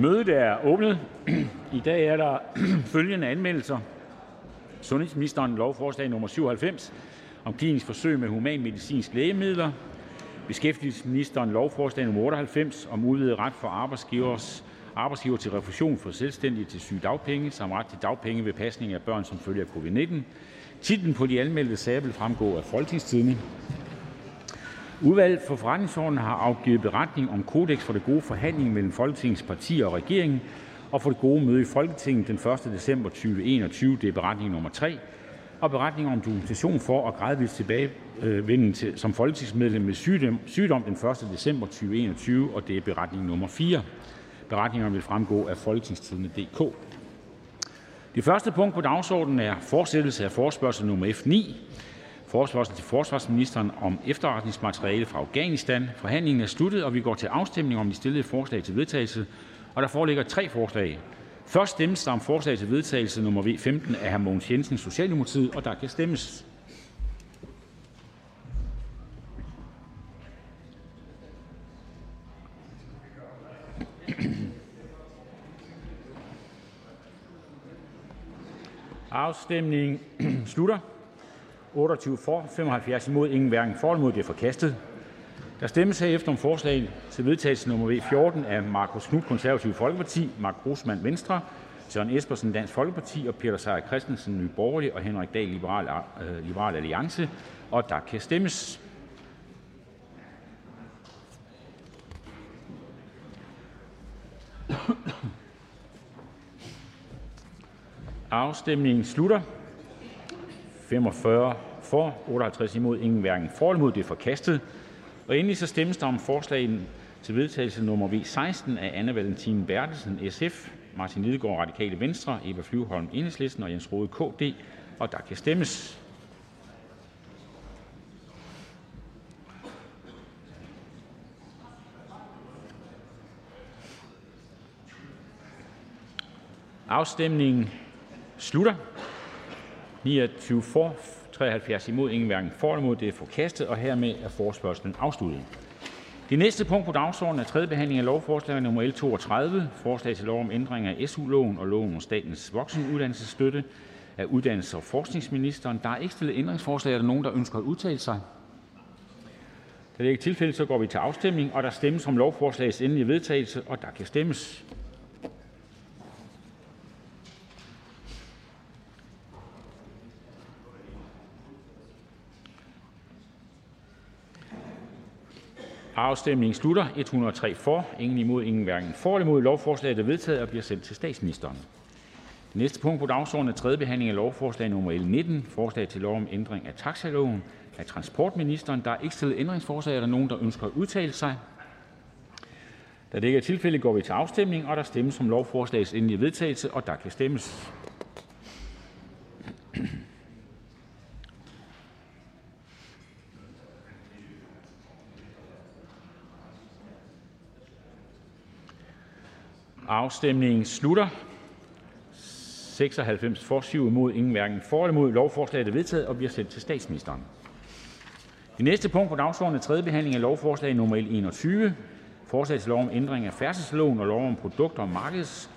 Mødet er åbnet. I dag er der følgende anmeldelser: Sundhedsministeren lovforslag nummer 97 om klinisk forsøg med humanmedicinske lægemidler. Beskæftigelsesministeren lovforslag nummer 98 om udvidet ret for arbejdsgivers arbejdsgiver til refusion for selvstændige til sygedagpenge samt ret til dagpenge ved pasning af børn som følge af covid-19. Titlen på de anmeldte sager vil fremgå af Folketingstidende. Udvalget for forretningsordenen har afgivet beretning om Kodeks for det gode forhandling mellem Folketingets partier og regeringen og for det gode møde i Folketinget den 1. december 2021. Det er beretning nummer 3 og beretning om dokumentation for at gradvist tilbagevenden til, som folketingsmedlem med sygdom, sygdom den 1. december 2021, og det er beretning nummer 4. Beretningerne vil fremgå af folketingstidende.dk. Det første punkt på dagsordenen er fortsættelse af forspørgsel nummer F9. Forespørgsel til forsvarsministeren om efterretningsmateriale fra Afghanistan. Forhandlingen er sluttet, og vi går til afstemning om de stillede forslag til vedtagelse. Og der foreligger tre forslag. Først stemmes der om forslag til vedtagelse nummer V15 af hr. Mogens Jensen, Socialdemokratiet, og der kan stemmes. Afstemningen slutter. 28 for, 75 imod, ingen hverken for eller imod. Det er forkastet. Der stemmes herefter om forslag til vedtagelse nummer V 14 af Markus Knudt, Konservative Folkeparti, Mark Grossmann, Venstre, Søren Espersen, Dansk Folkeparti og Peter Seier Christensen, Nye Borgerlige og Henrik Dahl, Liberal, uh, Liberal Alliance, og der kan stemmes. Afstemningen slutter. 45 for, 58 imod, ingen hverken for eller imod. Det er forkastet. Og endelig så stemmes der om forslaget til vedtagelse nummer V 16 af Anne Valentin Bertelsen (SF), Martin Lidegaard (Radikale Venstre), Eva Flyvholm (Enhedslisten) og Jens Rohde (KD), og der kan stemmes. Afstemningen slutter. 29 for, 73 imod, ingen hverken for eller imod. Det er forkastet, og hermed er forspørgselen afsluttet. Det næste punkt på dagsordenen er tredje behandling af lovforslag nummer L 32, forslag til lov om ændring af SU-loven og loven om statens voksenuddannelsesstøtte af uddannelses- og forskningsministeren. Der er ikke stillet ændringsforslag. Er der nogen, der ønsker at udtale sig? Da det ikke er tilfældet, så går vi til afstemning, og der stemmes om lovforslagets endelige vedtagelse, og der kan stemmes. Afstemningen slutter. 103 for, ingen imod, ingen hverken for eller imod. Lovforslaget er vedtaget og bliver sendt til statsministeren. Det næste punkt på dagsordenen er tredje behandling af lovforslag nummer L 19, forslag til lov om ændring af taxaloven af transportministeren. Der er ikke stillet ændringsforslag. Er der nogen, der ønsker at udtale sig? Da det ikke er tilfældet, går vi til afstemning, og der stemmes om lovforslagets endelige vedtagelse, og der kan stemmes. Afstemningen slutter. 96 for, 7 imod, ingen hverken for eller imod. Lovforslaget er vedtaget og bliver sendt til statsministeren. Det næste punkt på dagsordenen er tredje behandling af lovforslag nummer L 21. Forslag til lov om ændring af færdselsloven og lov om produkter og markeds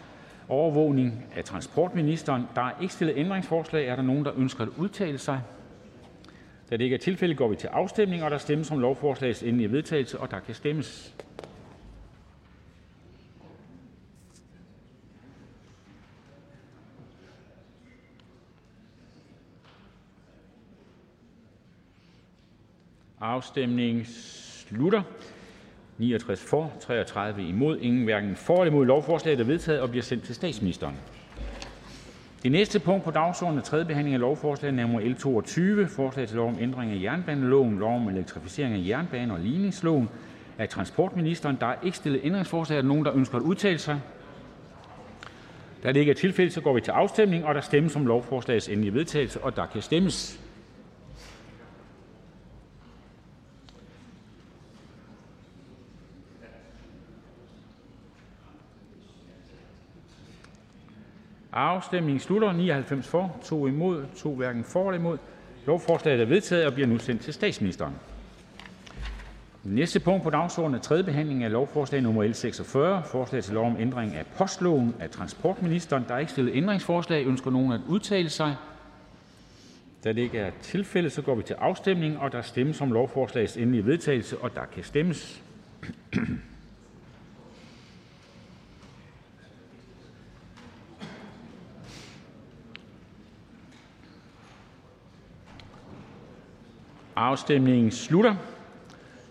overvågning af transportministeren. Der er ikke stillet ændringsforslag. Er der nogen, der ønsker at udtale sig? Da det ikke er tilfældet, går vi til afstemning, og der stemmes om lovforslagets endelige vedtagelse, og der kan stemmes. Afstemningen slutter. 69 for, 33 imod, ingen hverken for eller imod. Lovforslaget er vedtaget og bliver sendt til statsministeren. Det næste punkt på dagsordenen er tredje behandling af lovforslag nummer L 22, forslag til lov om ændring af jernbaneloven, lov om elektrificering af jernbane og ligningsloven af transportministeren. Der er ikke stillet ændringsforslag. Er nogen, der ønsker at udtale sig? Da det ikke er tilfældet, så går vi til afstemning, og der stemmes om lovforslagets endelige vedtagelse, og der kan stemmes. Afstemningen slutter. 99 for, 2 imod, 2 hverken for eller imod. Lovforslaget er vedtaget og bliver nu sendt til statsministeren. Næste punkt på dagsordenen er: 3. behandling af lovforslag nummer L 46: Forslag til lov om ændring af postloven. Af transportministeren Der er ikke stillet ændringsforslag. Ønsker nogen at udtale sig? Da det ikke er tilfældet, går vi til afstemning. og Der stemmes om lovforslagets endelige vedtagelse, og der kan stemmes. Afstemningen slutter.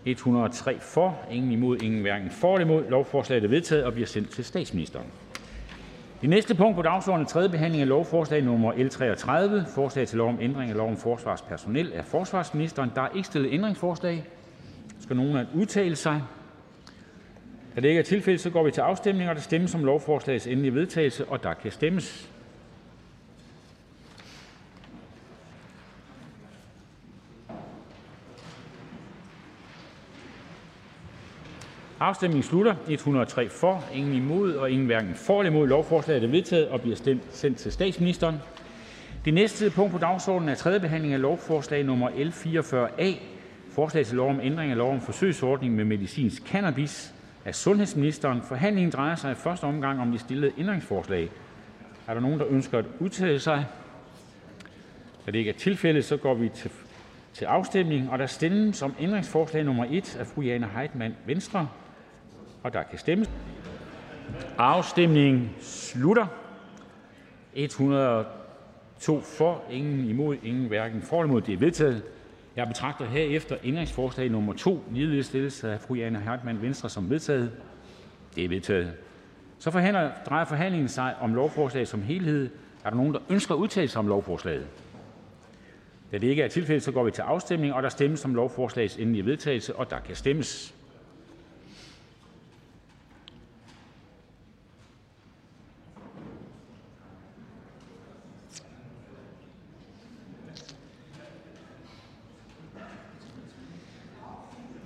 103 for, ingen imod, ingen hverken for eller imod. Lovforslaget er vedtaget og bliver sendt til statsministeren. Det næste punkt på dagsordenen er: 3. behandling af lovforslag nr. L 33: Forslag til lov om ændring af lov om forsvarspersonel. Af forsvarsministeren Der er ikke stillet ændringsforslag. Skal nogen at udtale sig? Da det ikke er tilfældet, går vi til afstemning. og Der stemmes om lovforslagets endelige vedtagelse, og der kan stemmes. Afstemningen slutter. 103 for, ingen imod og ingen hverken for eller imod. Lovforslaget er vedtaget og bliver sendt til statsministeren. Det næste punkt på dagsordenen er: 3. behandling af lovforslag nr. L 44 A: Forslag til lov om ændring af lov om forsøgsordning med medicinsk cannabis. Af sundhedsministeren Forhandlingen drejer sig i første omgang om de stillede ændringsforslag. Er der nogen, der ønsker at udtale sig? Da det ikke er tilfældet, så går vi til til afstemning. og Der stemmes om ændringsforslag nr. 1 af fru Jane Heitmann Venstre, og der kan stemmes. Afstemningen slutter. 102 for, ingen imod, ingen hverken for eller imod. Det er vedtaget. Jeg betragter herefter ændringsforslag nummer 2, ligeledes stillet af fru Jane Hartmann Venstre, som vedtaget. Det er vedtaget. Så forhandler, drejer forhandlingen sig om lovforslaget som helhed. Er der nogen, der ønsker at udtale sig om lovforslaget? Da det ikke er tilfældet, så går vi til afstemning. og Der stemmes om lovforslagets endelige vedtagelse, og der kan stemmes.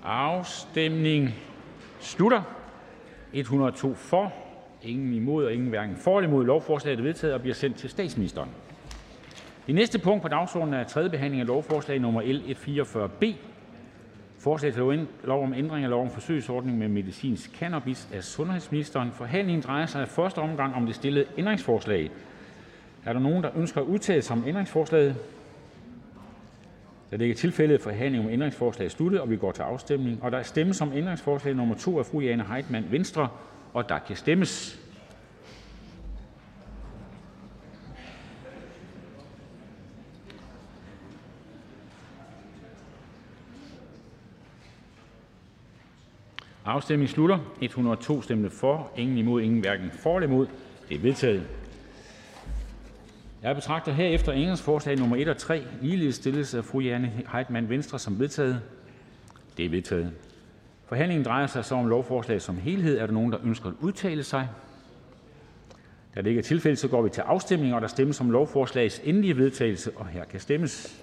Afstemningen slutter. 102 for, ingen imod og ingen hverken for eller imod. Lovforslaget er vedtaget og bliver sendt til statsministeren. Det næste punkt på dagsordenen er: 3. behandling af lovforslag nummer L 144 B: Forslag til lov om ændring af lov om forsøgsordning med medicinsk cannabis. Af sundhedsministeren Forhandlingen drejer sig i første omgang om det stillede ændringsforslag. Er der nogen, der ønsker at udtale sig om ændringsforslaget? Da det ikke er tilfældet, forhandlingen om ændringsforslaget sluttet, og vi går til afstemning. Og Der stemmes om ændringsforslag nummer 2 af fru Jane Heitmann Venstre, og der kan stemmes. Afstemningen slutter. 102 stemte for, ingen imod, ingen hverken for eller imod. Det er vedtaget. Jeg betragter herefter ændringsforslag nr. 1 og 3, ligeledes stillet af fru Jane Heitmann Venstre, som vedtaget. Det er vedtaget. Forhandlingen drejer sig så om lovforslaget som helhed. Er der nogen, der ønsker at udtale sig? Da det ikke er tilfældet, så går vi til afstemning. og Der stemmes om lovforslagets endelige vedtagelse, og her kan stemmes.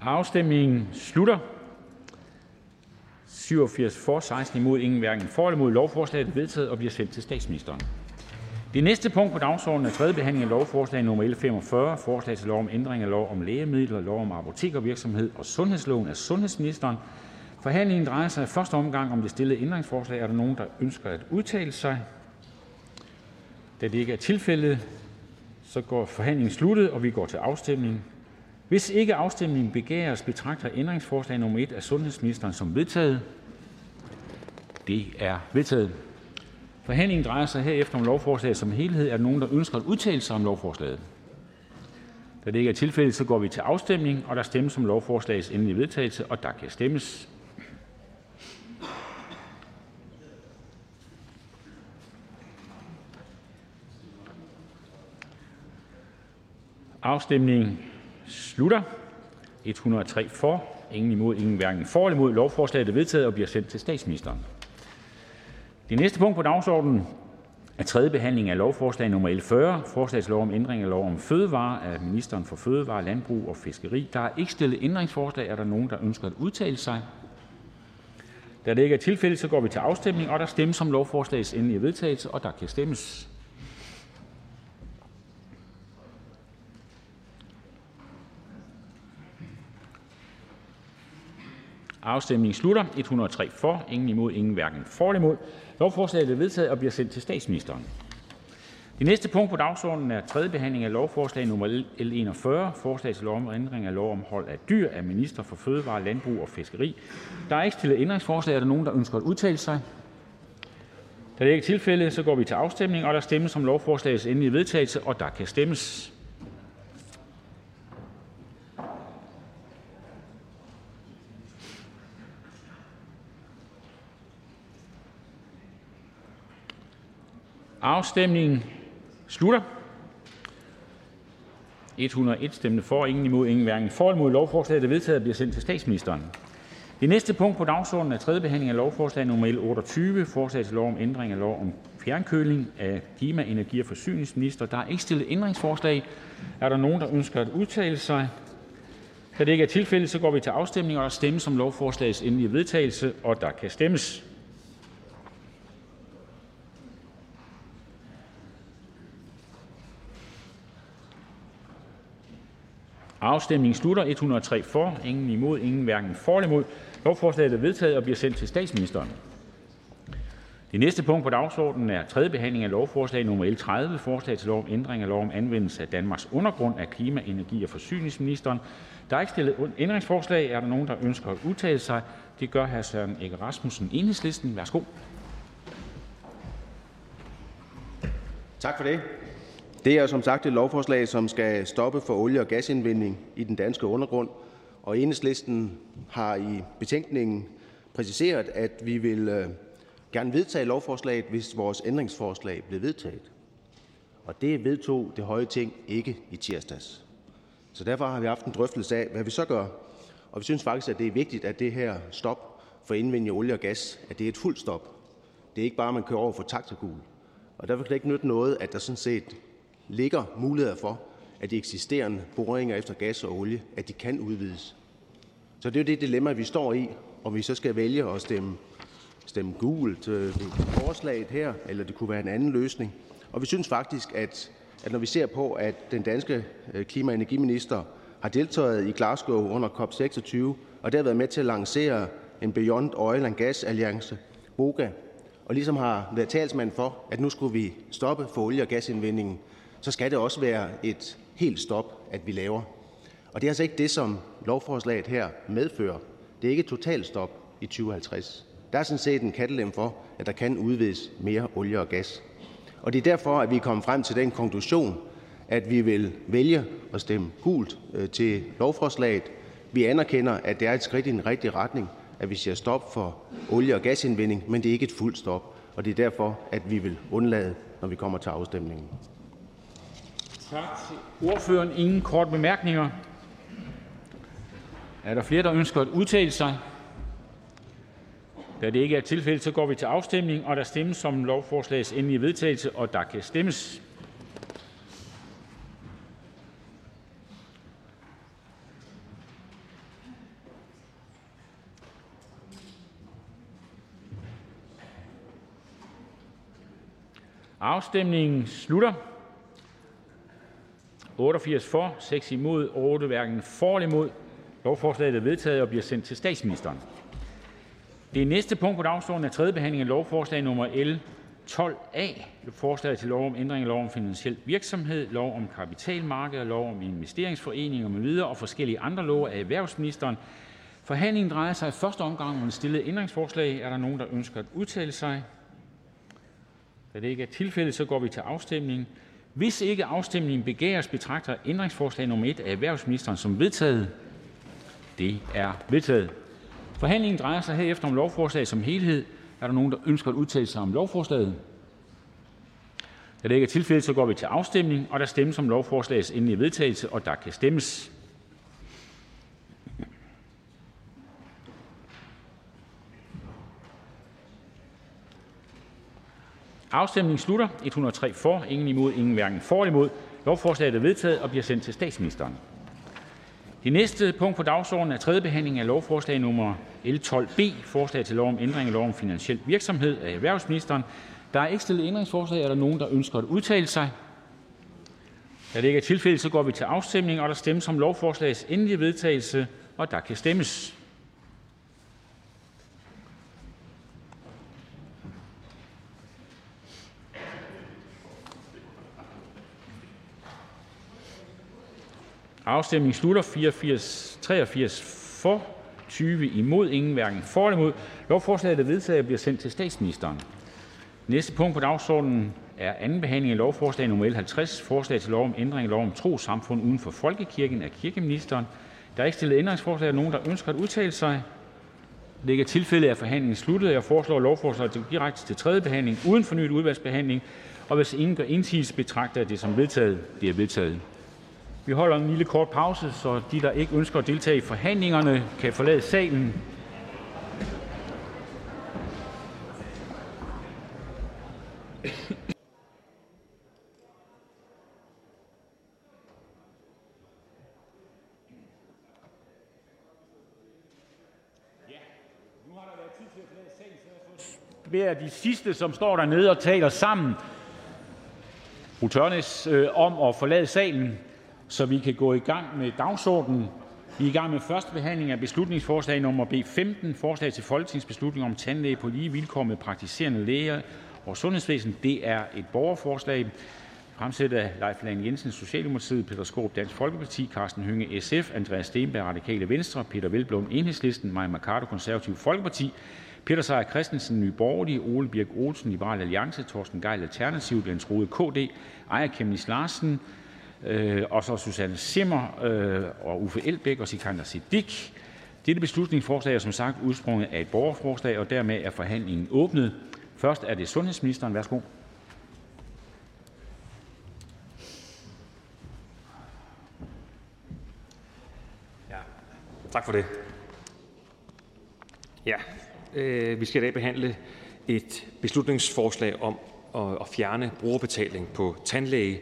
Afstemningen slutter. 87 for, 16 imod, ingen hverken for eller imod. Lovforslaget er vedtaget og bliver sendt til statsministeren. Det næste punkt på dagsordenen er: 3. behandling af lovforslag nr. L 45: Forslag til lov om ændring af lov om lægemidler, lov om apotekervirksomhed og sundhedsloven. af sundhedsministeren Forhandlingen drejer sig i første omgang om det stillede ændringsforslag. Er der nogen, der ønsker at udtale sig? Da det ikke er tilfældet, så går forhandlingen sluttet, og vi går til afstemning. Hvis ikke afstemning begæres, betragter ændringsforslag nr. 1 af sundhedsministeren som vedtaget. Det er vedtaget. Forhandlingen drejer sig herefter om lovforslaget som helhed. Er der nogen, der ønsker at udtale sig om lovforslaget? Da det ikke er tilfældet, så går vi til afstemning. og Der stemmes om lovforslagets endelige vedtagelse, og der kan stemmes. Afstemningen slutter. 103 for, ingen imod, ingen hverken for eller imod. Lovforslaget er vedtaget og bliver sendt til statsministeren. Det næste punkt på dagsordenen er: tredje behandling af lovforslag nr. L 40: Forslag til lov om ændring af lov om fødevarer. Af ministeren for fødevarer, landbrug og fiskeri. Der er ikke stillet ændringsforslag. Er der nogen, der ønsker at udtale sig? Da det ikke er tilfældet, så går vi til afstemning, og der stemmes om lovforslagets endelige vedtagelse, og der kan stemmes. Afstemningen slutter. 103 for, ingen imod, ingen hverken for eller imod. Lovforslaget er vedtaget og bliver sendt til statsministeren. Det næste punkt på dagsordenen er: tredje behandling af lovforslag nr. L 41: Forslag til lov om ændring af lov om hold af dyr. Af minister for fødevare, landbrug og fiskeri Der er ikke stillet ændringsforslag. Er der nogen, der ønsker at udtale sig? Da det ikke er tilfældet, så går vi til afstemning. og Der stemmes om lovforslagets endelige vedtagelse, og der kan stemmes. Afstemningen slutter. 101 stemte for, ingen imod, ingen hverken for eller imod. Lovforslaget er vedtaget og bliver sendt til statsministeren. Det næste punkt på dagsordenen er: tredje behandling af lovforslag nr. L 28: Forslag til lov om ændring af lov om fjernkøling. Af klima-, energi- og forsyningsministeren Der er ikke stillet ændringsforslag. Er der nogen, der ønsker at udtale sig? Da det ikke er tilfældet, så går vi til afstemning. og Der stemmes om lovforslagets endelige vedtagelse, og der kan stemmes. Afstemningen slutter. 103 for, ingen imod, ingen hverken for eller imod. Lovforslaget er vedtaget og bliver sendt til statsministeren. Det næste punkt på dagsordenen er: tredje behandling af lovforslag nr. L 30: Forslag til lov om ændring af lov om anvendelse af Danmarks undergrund. Af klima-, energi- og forsyningsministeren Der er ikke stillet ændringsforslag. Er der nogen, der ønsker at udtale sig? Det gør hr. Søren Egge Rasmussen, Enhedslisten. Værsgo. Tak for det. Er som sagt et lovforslag, som skal stoppe for olie- og gasindvinding i den danske undergrund, og Enhedslisten har i betænkningen præciseret, at vi vil øh, gerne vedtage lovforslaget, hvis vores ændringsforslag bliver vedtaget. Og det vedtog det høje ting ikke i tirsdags. Så derfor har vi haft en drøftelse af, hvad vi så gør. Og vi synes faktisk, at det er vigtigt, at det her stop for indvinding af olie og gas, at det er et fuldt stop. Det er ikke bare, at man kører over for taktagul. Og derfor kan det ikke nytte noget, at der sådan set ligger muligheder for, at de eksisterende boringer efter gas og olie at de kan udvides. Så det er jo det dilemma, vi står i, om vi så skal vælge at stemme, stemme gult øh, forslaget her, eller det kunne være en anden løsning. Og vi synes faktisk, at, at når vi ser på, at den danske øh, klima- og energiminister har deltaget i Glasgow under COP26, og der har været med til at lancere en Beyond Oil and Gas Alliance, BOGA, og ligesom har været talsmand for, at nu skulle vi stoppe for olie- og gasindvindingen, så skal det også være et helt stop, at vi laver. Og det er altså ikke det, som lovforslaget her medfører. Det er ikke et totalt stop i 2050. Der er sådan set en kattelem for, at der kan udvides mere olie og gas. Og det er derfor, at vi er kommet frem til den konklusion, at vi vil vælge at stemme gult øh, til lovforslaget. Vi anerkender, at det er et skridt i den rigtige retning, at vi siger stop for olie- og gasindvinding, men det er ikke et fuldt stop. Og det er derfor, at vi vil undlade, når vi kommer til afstemningen. Tak til ordføreren. Ingen korte bemærkninger. Er der flere, der ønsker at udtale sig? Da det ikke er tilfældet, så går vi til afstemning, og der stemmes om lovforslagets endelige vedtagelse, og der kan stemmes. Afstemningen slutter. 88 for, 6 imod, 8 hverken for eller imod. Lovforslaget er vedtaget og bliver sendt til statsministeren. Det næste punkt på dagsordenen er tredje behandling af lovforslag nummer L 12A. Forslag til lov om ændring af lov om finansiel virksomhed, lov om kapitalmarked, lov om investeringsforeninger med videre og forskellige andre love af erhvervsministeren. Forhandlingen drejer sig i første omgang om en stillet ændringsforslag. Er der nogen, der ønsker at udtale sig? Da det ikke er tilfældet, så går vi til afstemning. Hvis ikke afstemningen begæres, betragter ændringsforslag nummer 1 af erhvervsministeren som vedtaget. Det er vedtaget. Forhandlingen drejer sig herefter om lovforslaget som helhed. Er der nogen, der ønsker at udtale sig om lovforslaget? Da det ikke er tilfældet, så går vi til afstemning, og der stemmes om lovforslagets endelige vedtagelse, og der kan stemmes. Afstemningen slutter. 103 for, ingen imod, ingen hverken for eller imod. Lovforslaget er vedtaget og bliver sendt til statsministeren. Det næste punkt på dagsordenen er: tredje behandling af lovforslag nummer L 12 B: Forslag til lov om ændring af lov om finansiel virksomhed. Af erhvervsministeren Der er ikke stillet ændringsforslag. Er der nogen, der ønsker at udtale sig? Da det ikke er tilfældet, så går vi til afstemning. og Der stemmes om lovforslagets endelige vedtagelse, og der kan stemmes. Afstemningen slutter. 84, 83 for, 20 imod, ingen hverken for eller imod. Lovforslaget er vedtaget og bliver sendt til statsministeren. Næste punkt på dagsordenen er: anden behandling af lovforslag nr. L 50: Forslag til lov om ændring af lov om trossamfund uden for folkekirken. Af kirkeministeren Der er ikke stillet ændringsforslag. Er nogen, der ønsker at udtale sig? Det ikke er tilfældet, er forhandlingen sluttet. Jeg foreslår, at lovforslaget går direkte til tredje behandling uden fornyet udvalgsbehandling. Og hvis ingen gør indsigelse, betragter jeg det som vedtaget. Det er vedtaget. Vi holder en lille kort pause, så de, der ikke ønsker at deltage i forhandlingerne, kan forlade salen. beder de sidste, som står dernede og taler sammen, fru Tørnes, øh, om at forlade salen, så vi kan gå i gang med dagsordenen. Vi er i gang med første behandling af beslutningsforslag nummer B 15, forslag til folketingsbeslutning om tandlæge på lige vilkår med praktiserende læger og sundhedsvæsen. Det er et borgerforslag fremsat af Leif Lahn Jensen, Socialdemokratiet, Peter Skaarup, Dansk Folkeparti, Karsten Hønge, SF, Andreas Steenberg, Radikale Venstre, Peter Velblom, Enhedslisten, Maja Mercado, Konservative Folkeparti, Peter Seier Christensen Nye Borgerlige, Ole Birk Olsen Liberal Alliance, Torsten Geil, Alternativ, Jens Rode KD, Aaja Kemnis Larsen Øh, og så Susanne Simmer øh, og Uffe Elbæk og Sikander Siddiq. Dette beslutningsforslag er som sagt udsprunget af et borgerforslag, og dermed er forhandlingen åbnet. Først er det sundhedsministeren. Værsgo. Ja, tak for det. Ja, Øh, vi skal i dag behandle et beslutningsforslag om at fjerne brugerbetaling på tandlæge,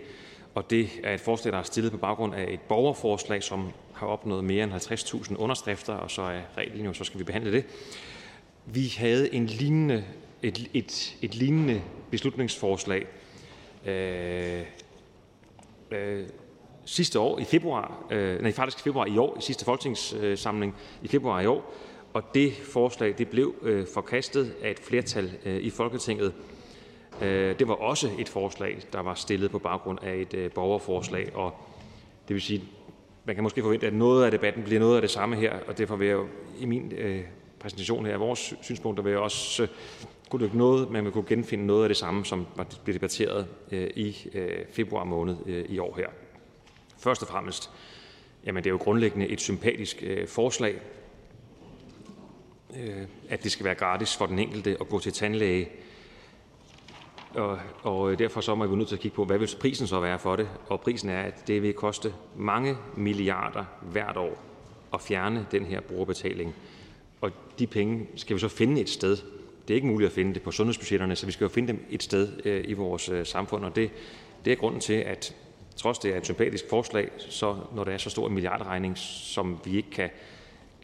det er et forslag, der er stillet på baggrund af et borgerforslag, som har opnået mere end 50.000 underskrifter, og så er reglen jo, så skal vi behandle det. Vi havde en lignende, et, et, et lignende beslutningsforslag øh, øh, sidste år i februar, øh, nej faktisk februar i år, i sidste folketingssamling øh, i februar i år, og det forslag det blev øh, forkastet af et flertal øh, i Folketinget. Øh, det var også et forslag, der var stillet på baggrund af et øh, borgerforslag, og det vil sige, man kan måske forvente, at noget af debatten bliver noget af det samme her, og derfor vil jeg jo i min øh, præsentation her af vores synspunkter vil jeg også øh, kunne det noget, man vil kunne genfinde noget af det samme, som blev debatteret i februar måned i år her. Først og fremmest, jamen det er jo grundlæggende et sympatisk forslag, at det skal være gratis for den enkelte at gå til tandlæge. Og, og derfor så må vi nødt til at kigge på, hvad vil prisen så være for det? Og prisen er, at det vil koste mange milliarder hvert år at fjerne den her brugerbetaling. Og de penge skal vi så finde et sted. Det er ikke muligt at finde det på sundhedsbudgetterne, så vi skal jo finde dem et sted øh, i vores øh, samfund. Og det, det er grunden til, at trods det er et sympatisk forslag, så når der er så stor en milliardregning, som vi ikke kan,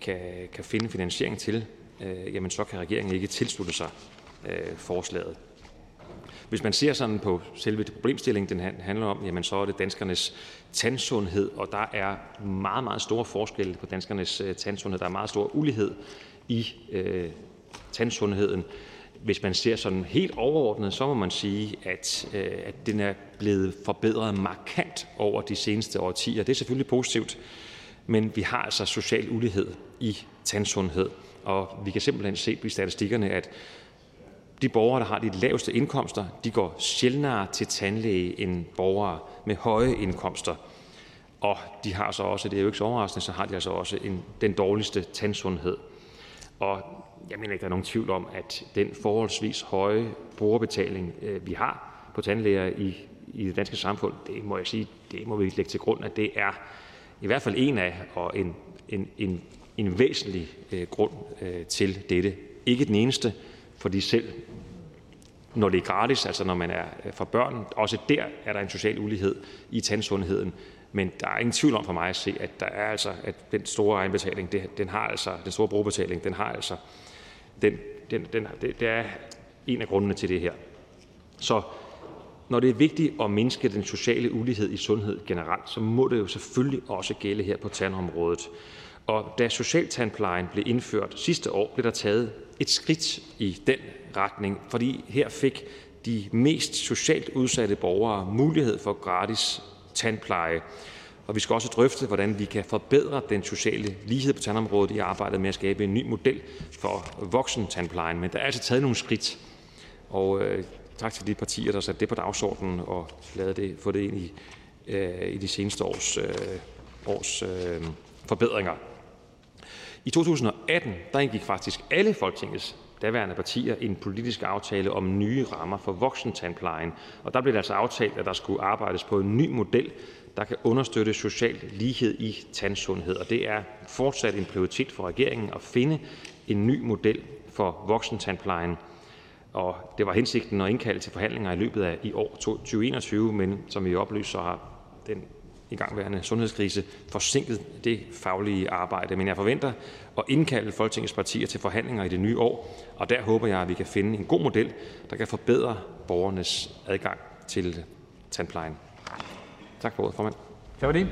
kan, kan finde finansiering til, øh, jamen så kan regeringen ikke tilslutte sig øh, forslaget. Hvis man ser sådan på selve det problemstilling, den handler om, jamen så er det danskernes tandsundhed, og der er meget, meget store forskelle på danskernes øh, tandsundhed. Der er meget stor ulighed i øh, tandsundheden. Hvis man ser sådan helt overordnet, så må man sige, at, øh, at den er blevet forbedret markant over de seneste årtier. Det er selvfølgelig positivt, men vi har altså social ulighed i tandsundhed. Og vi kan simpelthen se i statistikkerne, at de borgere, der har de laveste indkomster, de går sjældnere til tandlæge end borgere med høje indkomster. Og de har så også, det er jo ikke så overraskende, så har de altså også en, den dårligste tandsundhed. Og jeg mener ikke, der er nogen tvivl om, at den forholdsvis høje brugerbetaling, øh, vi har på tandlæger i, i det danske samfund, det må jeg sige, det må vi lægge til grund, at det er i hvert fald en af, og en, en, en en væsentlig øh, grund øh, til dette. Ikke den eneste, fordi selv når det er gratis, altså når man er øh, for børn, også der er der en social ulighed i tandsundheden. Men der er ingen tvivl om for mig at se, at der er altså, at den store egenbetaling, det, den har altså, den store brugerbetaling, den har altså, den, den, den, det, det er en af grundene til det her. Så når det er vigtigt at mindske den sociale ulighed i sundhed generelt, så må det jo selvfølgelig også gælde her på tandområdet. Og da socialtandplejen blev indført sidste år, blev der taget et skridt i den retning, fordi her fik de mest socialt udsatte borgere mulighed for gratis tandpleje. Og vi skal også drøfte, hvordan vi kan forbedre den sociale lighed på tandområdet i arbejdet med at skabe en ny model for voksentandplejen. Men der er altså taget nogle skridt, og øh, tak til de partier, der satte det på dagsordenen og lavede det, få det ind i, øh, i de seneste års, øh, års øh, forbedringer. I 2018 der indgik faktisk alle Folketingets daværende partier en politisk aftale om nye rammer for voksentandplejen, og der blev det altså aftalt, at der skulle arbejdes på en ny model, der kan understøtte social lighed i tandsundhed, og det er fortsat en prioritet for regeringen at finde en ny model for voksentandplejen. Og det var hensigten at indkalde til forhandlinger i løbet af i år 2021, men som vi oplyser, har den igangværende sundhedskrise forsinket det faglige arbejde. Men jeg forventer at indkalde Folketingets partier til forhandlinger i det nye år, og der håber jeg, at vi kan finde en god model, der kan forbedre borgernes adgang til tandplejen. Tak for ordet, formand. Tak for det.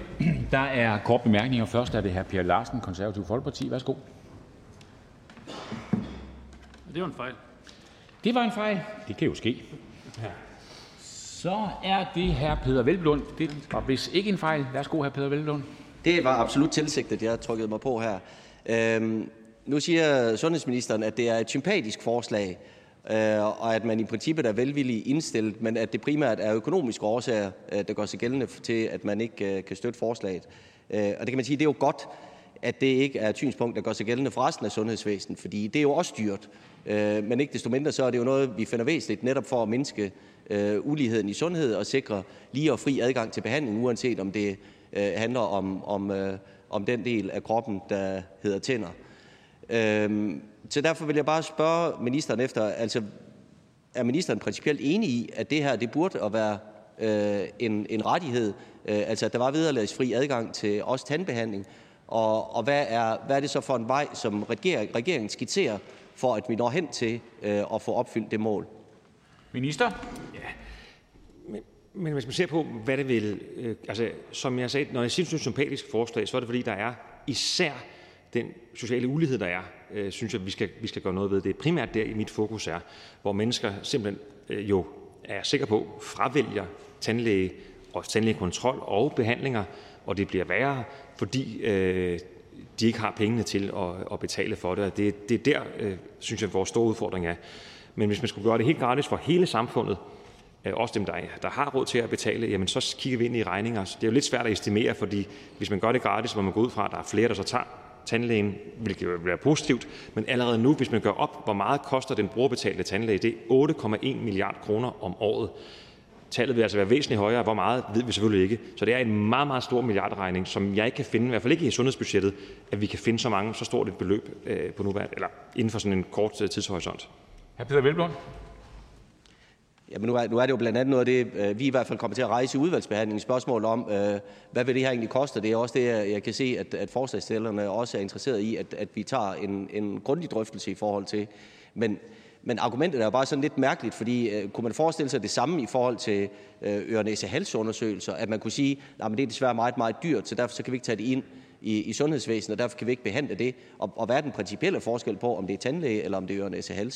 Der er kort bemærkninger. Først er det hr. Per Larsen, Konservativ Folkeparti. Værsgo. Det var en fejl. Det var en fejl. Det kan jo ske. Så er det hr. Peder Velblund. Det var hvis ikke en fejl. Værsgo, hr. Peder Velblund. Det var absolut tilsigtet, jeg trykkede mig på her. Øhm, nu siger sundhedsministeren, at det er et sympatisk forslag, øh, og at man i princippet er velvillig indstillet, men at det primært er økonomiske årsager, øh, der gør sig gældende til, at man ikke øh, kan støtte forslaget. Øh, og det kan man sige, det er jo godt, at det ikke er et synspunkt, der gør sig gældende for resten af sundhedsvæsenet, fordi det er jo også dyrt. Øh, men ikke desto mindre så er det jo noget, vi finder væsentligt netop for at mindske Øh, uligheden i sundhed og sikre lige og fri adgang til behandling, uanset om det øh, handler om, om, øh, om den del af kroppen, der hedder tænder. Øh, så derfor vil jeg bare spørge ministeren efter, altså er ministeren principielt enig i, at det her det burde at være øh, en, en rettighed, øh, altså at der var vederlagsfri adgang til også tandbehandling, og, og hvad, er, hvad er det så for en vej, som regering, regeringen skitserer, for at vi når hen til øh, at få opfyldt det mål? Minister? Ja. Men, men hvis man ser på, hvad det vil... Øh, altså, som jeg sagde, når jeg synes, det er et sympatisk forslag, så er det fordi, der er især den sociale ulighed, der er, øh, synes jeg, vi skal, vi skal gøre noget ved. Det er primært der, i mit fokus er, hvor mennesker simpelthen øh, jo er sikre på, fravælger tandlæge og tandlægekontrol og behandlinger, og det bliver værre, fordi øh, de ikke har pengene til at, at betale for det. Det, det er der, øh, synes jeg, vores store udfordring er. Men hvis man skulle gøre det helt gratis for hele samfundet, øh, også dem, der, der har råd til at betale, jamen så kigger vi ind i regninger. Det er jo lidt svært at estimere, fordi hvis man gør det gratis, må man gå ud fra, at der er flere, der så tager tandlægen, hvilket vil være positivt. Men allerede nu, hvis man gør op, hvor meget koster den brugerbetalte tandlæge, det er 8,1 milliard kroner om året. Tallet vil altså være væsentligt højere. Hvor meget ved vi selvfølgelig ikke. Så det er en meget, meget stor milliardregning, som jeg ikke kan finde, i hvert fald ikke i sundhedsbudgettet, at vi kan finde så mange, så stort et beløb øh, på nuværende, eller inden for sådan en kort øh, tidshorisont. Hr. Peter Velblom. Jamen nu er, nu er det jo blandt andet noget af det, øh, vi i hvert fald kommer til at rejse i udvalgsbehandlingen. Spørgsmål om, øh, hvad vil det her egentlig koste? Det er også det, jeg kan se, at, at forslagsstillerne også er interesseret i, at, at vi tager en, en grundig drøftelse i forhold til. Men, men argumentet er jo bare sådan lidt mærkeligt, fordi øh, kunne man forestille sig det samme i forhold til øh, øre halsundersøgelser at man kunne sige, at det er desværre meget, meget dyrt, så derfor så kan vi ikke tage det ind i, i sundhedsvæsenet, og derfor kan vi ikke behandle det. Og, og hvad er den principielle forskel på, om det er tandlæge eller om det er øre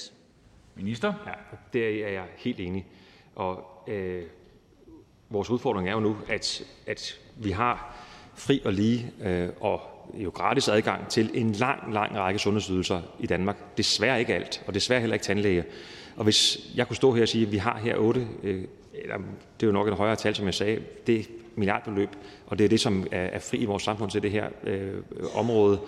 Minister? Ja, der er jeg helt enig. Og øh, vores udfordring er jo nu, at, at vi har fri og lige øh, og jo gratis adgang til en lang, lang række sundhedsydelser i Danmark. Desværre ikke alt, og desværre heller ikke tandlæge. Og hvis jeg kunne stå her og sige, at vi har her 8, øh, eller det er jo nok et højere tal, som jeg sagde, det er milliardbeløb, og det er det, som er, er fri i vores samfund til det her øh, område,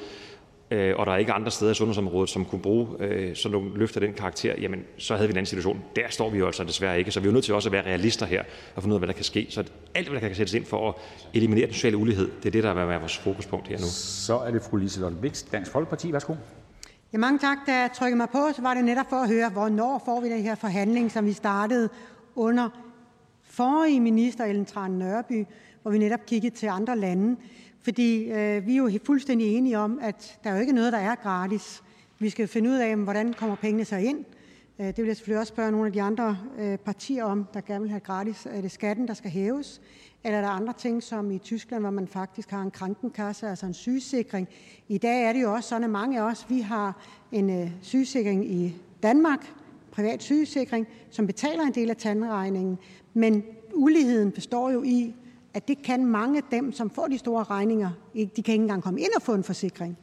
og der er ikke andre steder i sundhedsområdet, som kunne bruge øh, sådan nogle løfter den karakter, jamen så havde vi en anden situation. Der står vi jo altså desværre ikke, så vi er jo nødt til også at være realister her og finde ud af, hvad der kan ske. Så alt, hvad der kan sættes ind for at eliminere den sociale ulighed, det er det, der vil være vores fokuspunkt her nu. Så er det fru Liselotte Vækst, Dansk Folkeparti. Værsgo. Ja, mange tak. Da jeg trykkede mig på, så var det netop for at høre, hvornår får vi den her forhandling, som vi startede under forrige minister, Ellen Tran Nørby, hvor vi netop kiggede til andre lande. Fordi øh, vi er jo fuldstændig enige om, at der er jo ikke noget, der er gratis. Vi skal finde ud af, hvordan kommer pengene så ind. Øh, det vil jeg selvfølgelig også spørge nogle af de andre øh, partier om, der gerne vil have gratis. Er det skatten, der skal hæves? Eller er der andre ting, som i Tyskland, hvor man faktisk har en krankenkasse, altså en sygesikring? I dag er det jo også sådan, at mange af os, vi har en øh, sygesikring i Danmark, privat sygesikring, som betaler en del af tandregningen. Men uligheden består jo i, at det kan mange af dem, som får de store regninger, ikke. De kan ikke engang komme ind og få en forsikring.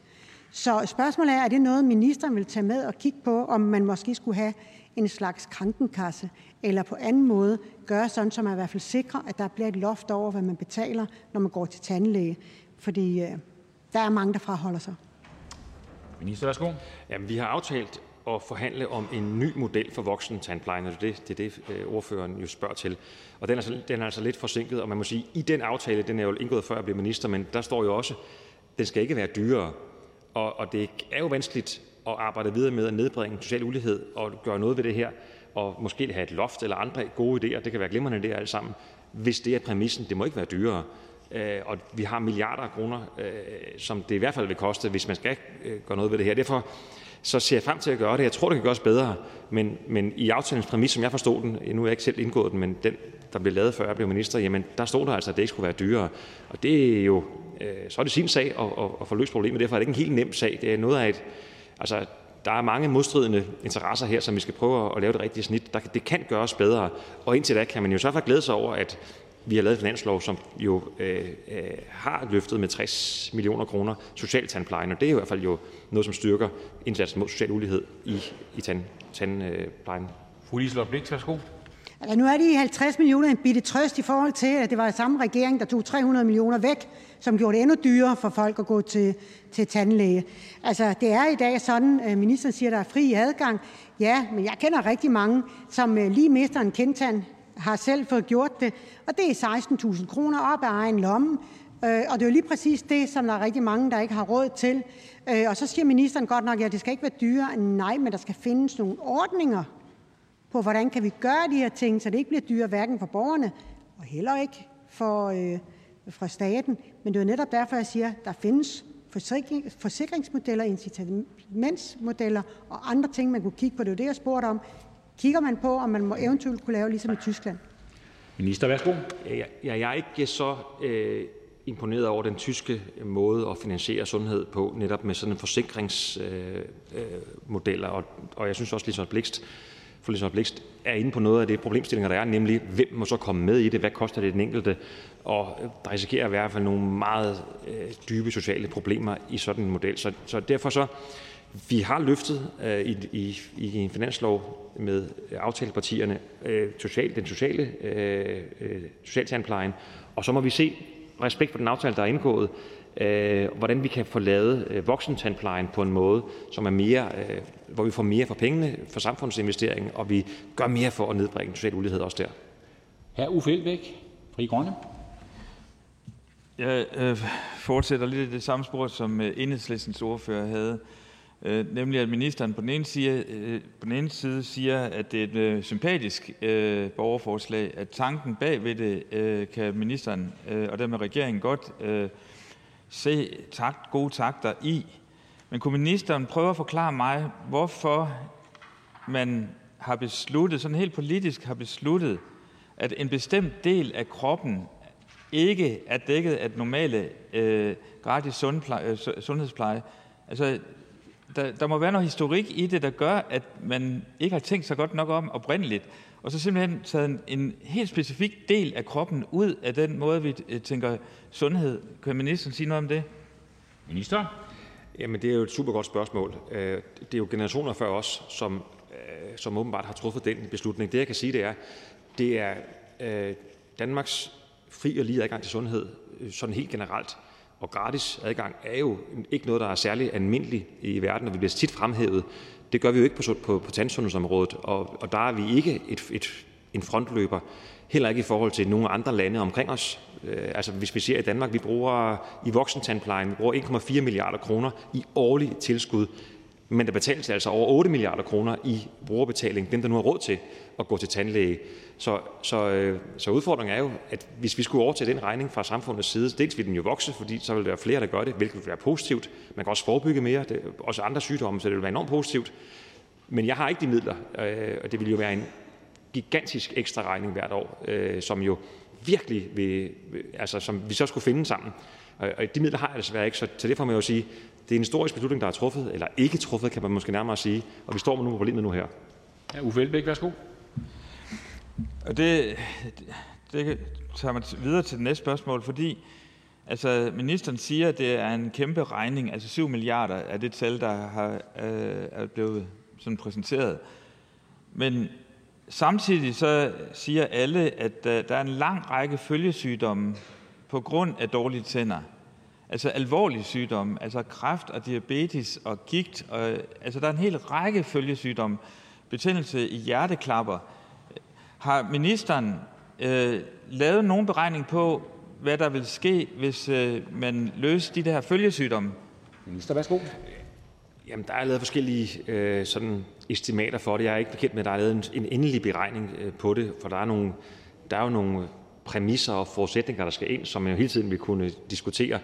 Så spørgsmålet er, er det noget, ministeren vil tage med og kigge på, om man måske skulle have en slags krankenkasse, eller på anden måde gøre sådan, så man i hvert fald sikrer, at der bliver et loft over, hvad man betaler, når man går til tandlæge. Fordi øh, der er mange, der fraholder sig. Minister, værsgo. Jamen, vi har aftalt at forhandle om en ny model for voksentandplejen, og det er det, øh, ordføreren jo spørger til. Og den er, altså, den er altså lidt forsinket, og man må sige, i den aftale, den er jo indgået før jeg blev minister, men der står jo også, den skal ikke være dyrere. Og, og det er jo vanskeligt at arbejde videre med at nedbringe social ulighed og gøre noget ved det her, og måske have et loft eller andre gode idéer, det kan være glimrende idéer alle sammen, hvis det er præmissen, det må ikke være dyrere. Øh, og vi har milliarder af kroner, øh, som det i hvert fald vil koste, hvis man skal øh, gøre noget ved det her. Derfor så ser jeg frem til at gøre det. Jeg tror, det kan gøres bedre, men, men i aftalens præmis, som jeg forstod den, nu er jeg ikke selv indgået den, men den, der blev lavet før jeg blev minister, jamen der stod der altså, at det ikke skulle være dyrere. Og det er jo, øh, så er det sin sag at, at, at få løst problemet. Derfor er det ikke en helt nem sag. Det er noget af et, altså der er mange modstridende interesser her, som vi skal prøve at lave det rigtige snit. Der, det kan gøres bedre, og indtil da kan man jo så glæde sig over, at vi har lavet en finanslov, som jo øh, øh, har løftet med 60 millioner kroner socialtandplejen, og det er jo i hvert fald jo noget, som styrker indsatsen mod social ulighed i, i tand, tandplejen. Altså, nu er de 50 millioner en bitte trøst i forhold til, at det var samme regering, der tog 300 millioner væk, som gjorde det endnu dyrere for folk at gå til, til tandlæge. Altså, det er i dag sådan, at ministeren siger, at der er fri adgang. Ja, men jeg kender rigtig mange, som øh, lige mister en kendtand, har selv fået gjort det, og det er 16.000 kroner op af egen lomme. Øh, og det er jo lige præcis det, som der er rigtig mange, der ikke har råd til. Øh, og så siger ministeren godt nok, at det skal ikke være dyrere. Nej, men der skal findes nogle ordninger på, hvordan kan vi gøre de her ting, så det ikke bliver dyrere hverken for borgerne og heller ikke for, øh, fra staten. Men det er jo netop derfor, jeg siger, at der findes forsikring, forsikringsmodeller, incitamentsmodeller og andre ting, man kunne kigge på. Det er jo det, jeg spurgte om. Kigger man på, om man må eventuelt kunne lave ligesom i Tyskland? Minister, værsgo. Ja, jeg er ikke så øh, imponeret over den tyske måde at finansiere sundhed på, netop med sådan en forsikringsmodeller. Øh, øh, og, og jeg synes også, Lisbeth Blikst, for Lisbeth Blikst er inde på noget af det problemstillinger, der er, nemlig hvem må så komme med i det, hvad koster det den enkelte, og der risikerer i hvert fald nogle meget øh, dybe sociale problemer i sådan en model. Så, så derfor så, vi har løftet øh, i, i, i en finanslov med aftalepartierne øh, social, den sociale øh, socialtandplejen, og så må vi se, respekt for den aftale, der er indgået, øh, hvordan vi kan få lavet øh, voksentandplejen på en måde, som er mere, øh, hvor vi får mere for pengene for samfundsinvesteringen, og vi gør mere for at nedbringe social ulighed også der. Hr. Uffe Elbæk, Fri Grønne. Jeg øh, fortsætter lidt i det samme spor, som øh, enhedslistens ordfører havde. Øh, nemlig at ministeren på den, ene side, øh, på den ene side siger, at det er et øh, sympatisk øh, borgerforslag, at tanken bag ved det øh, kan ministeren øh, og dermed regeringen godt øh, se takt, gode takter i. Men kunne ministeren prøve at forklare mig, hvorfor man har besluttet, sådan helt politisk har besluttet, at en bestemt del af kroppen ikke er dækket af normale øh, gratis sundpleje, øh, sundhedspleje. Altså, der, der må være noget historik i det, der gør, at man ikke har tænkt sig godt nok om oprindeligt, og så simpelthen taget en, en helt specifik del af kroppen ud af den måde, vi øh, tænker sundhed. Kan ministeren sige noget om det? Minister? Jamen, det er jo et super godt spørgsmål. Øh, det er jo generationer før os, som, øh, som åbenbart har truffet den beslutning. Det, jeg kan sige, det er, det er Danmarks fri og lige adgang til sundhed, sådan helt generelt, og gratis adgang er jo ikke noget, der er særlig almindeligt i verden, og vi bliver tit fremhævet. Det gør vi jo ikke på, på, på tandsundhedsområdet, og, og der er vi ikke et, et, en frontløber, heller ikke i forhold til nogle andre lande omkring os. Øh, altså hvis vi ser i Danmark, vi bruger i voksentandplejen, vi bruger 1,4 milliarder kroner i årlig tilskud men der betales altså over 8 milliarder kroner i brugerbetaling, dem der nu har råd til at gå til tandlæge. Så, så, øh, så udfordringen er jo, at hvis vi skulle overtage den regning fra samfundets side, dels vil den jo vokse, fordi så vil der være flere, der gør det, hvilket vil være positivt. Man kan også forebygge mere, det, også andre sygdomme, så det vil være enormt positivt. Men jeg har ikke de midler, øh, og det vil jo være en gigantisk ekstra regning hvert år, øh, som jo virkelig vil, altså som vi så skulle finde sammen. Og de midler har jeg desværre ikke, så til det jeg jo sige, det er en historisk beslutning, der er truffet, eller ikke truffet, kan man måske nærmere sige, og vi står med nu på problemet nu her. Ja, Uffe Elbæk, værsgo. Og det, det tager mig videre til det næste spørgsmål, fordi altså, ministeren siger, at det er en kæmpe regning, altså 7 milliarder er det tal, der har, øh, er blevet sådan præsenteret. Men samtidig så siger alle, at der er en lang række følgesygdomme på grund af dårlige tænder. Altså alvorlige sygdomme, altså kræft og diabetes og gigt. Og, altså der er en hel række følgesygdomme. Betændelse i hjerteklapper. Har ministeren øh, lavet nogen beregning på, hvad der vil ske, hvis øh, man løser de der følgesygdomme? Minister, værsgo. Jamen, der er lavet forskellige øh, sådan estimater for det. Jeg er ikke bekendt med, at der er lavet en, en endelig beregning øh, på det, for der er, nogle, der er jo nogle præmisser og forudsætninger, der skal ind, som man jo hele tiden vil kunne diskutere.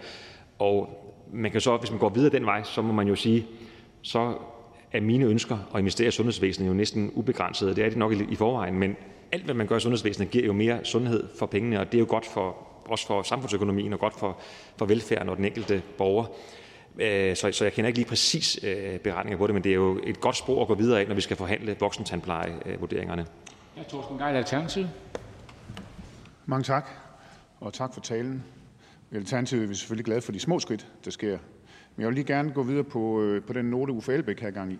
Og man kan så, hvis man går videre den vej, så må man jo sige, så er mine ønsker at investere i sundhedsvæsenet jo næsten ubegrænsede. Det er det nok i forvejen, men alt, hvad man gør i sundhedsvæsenet, giver jo mere sundhed for pengene, og det er jo godt for, også for samfundsøkonomien og godt for, for velfærden og den enkelte borger. Øh, så, så jeg kender ikke lige præcis øh, beregninger på det, men det er jo et godt spor at gå videre af, når vi skal forhandle voksentandplejevurderingerne. Ja, Torsten Geil, Alternativ. Mange tak, og tak for talen. I Alternativet er vi selvfølgelig glade for de små skridt, der sker. Men jeg vil lige gerne gå videre på, øh, på den note, Uffe Elbæk har gang i.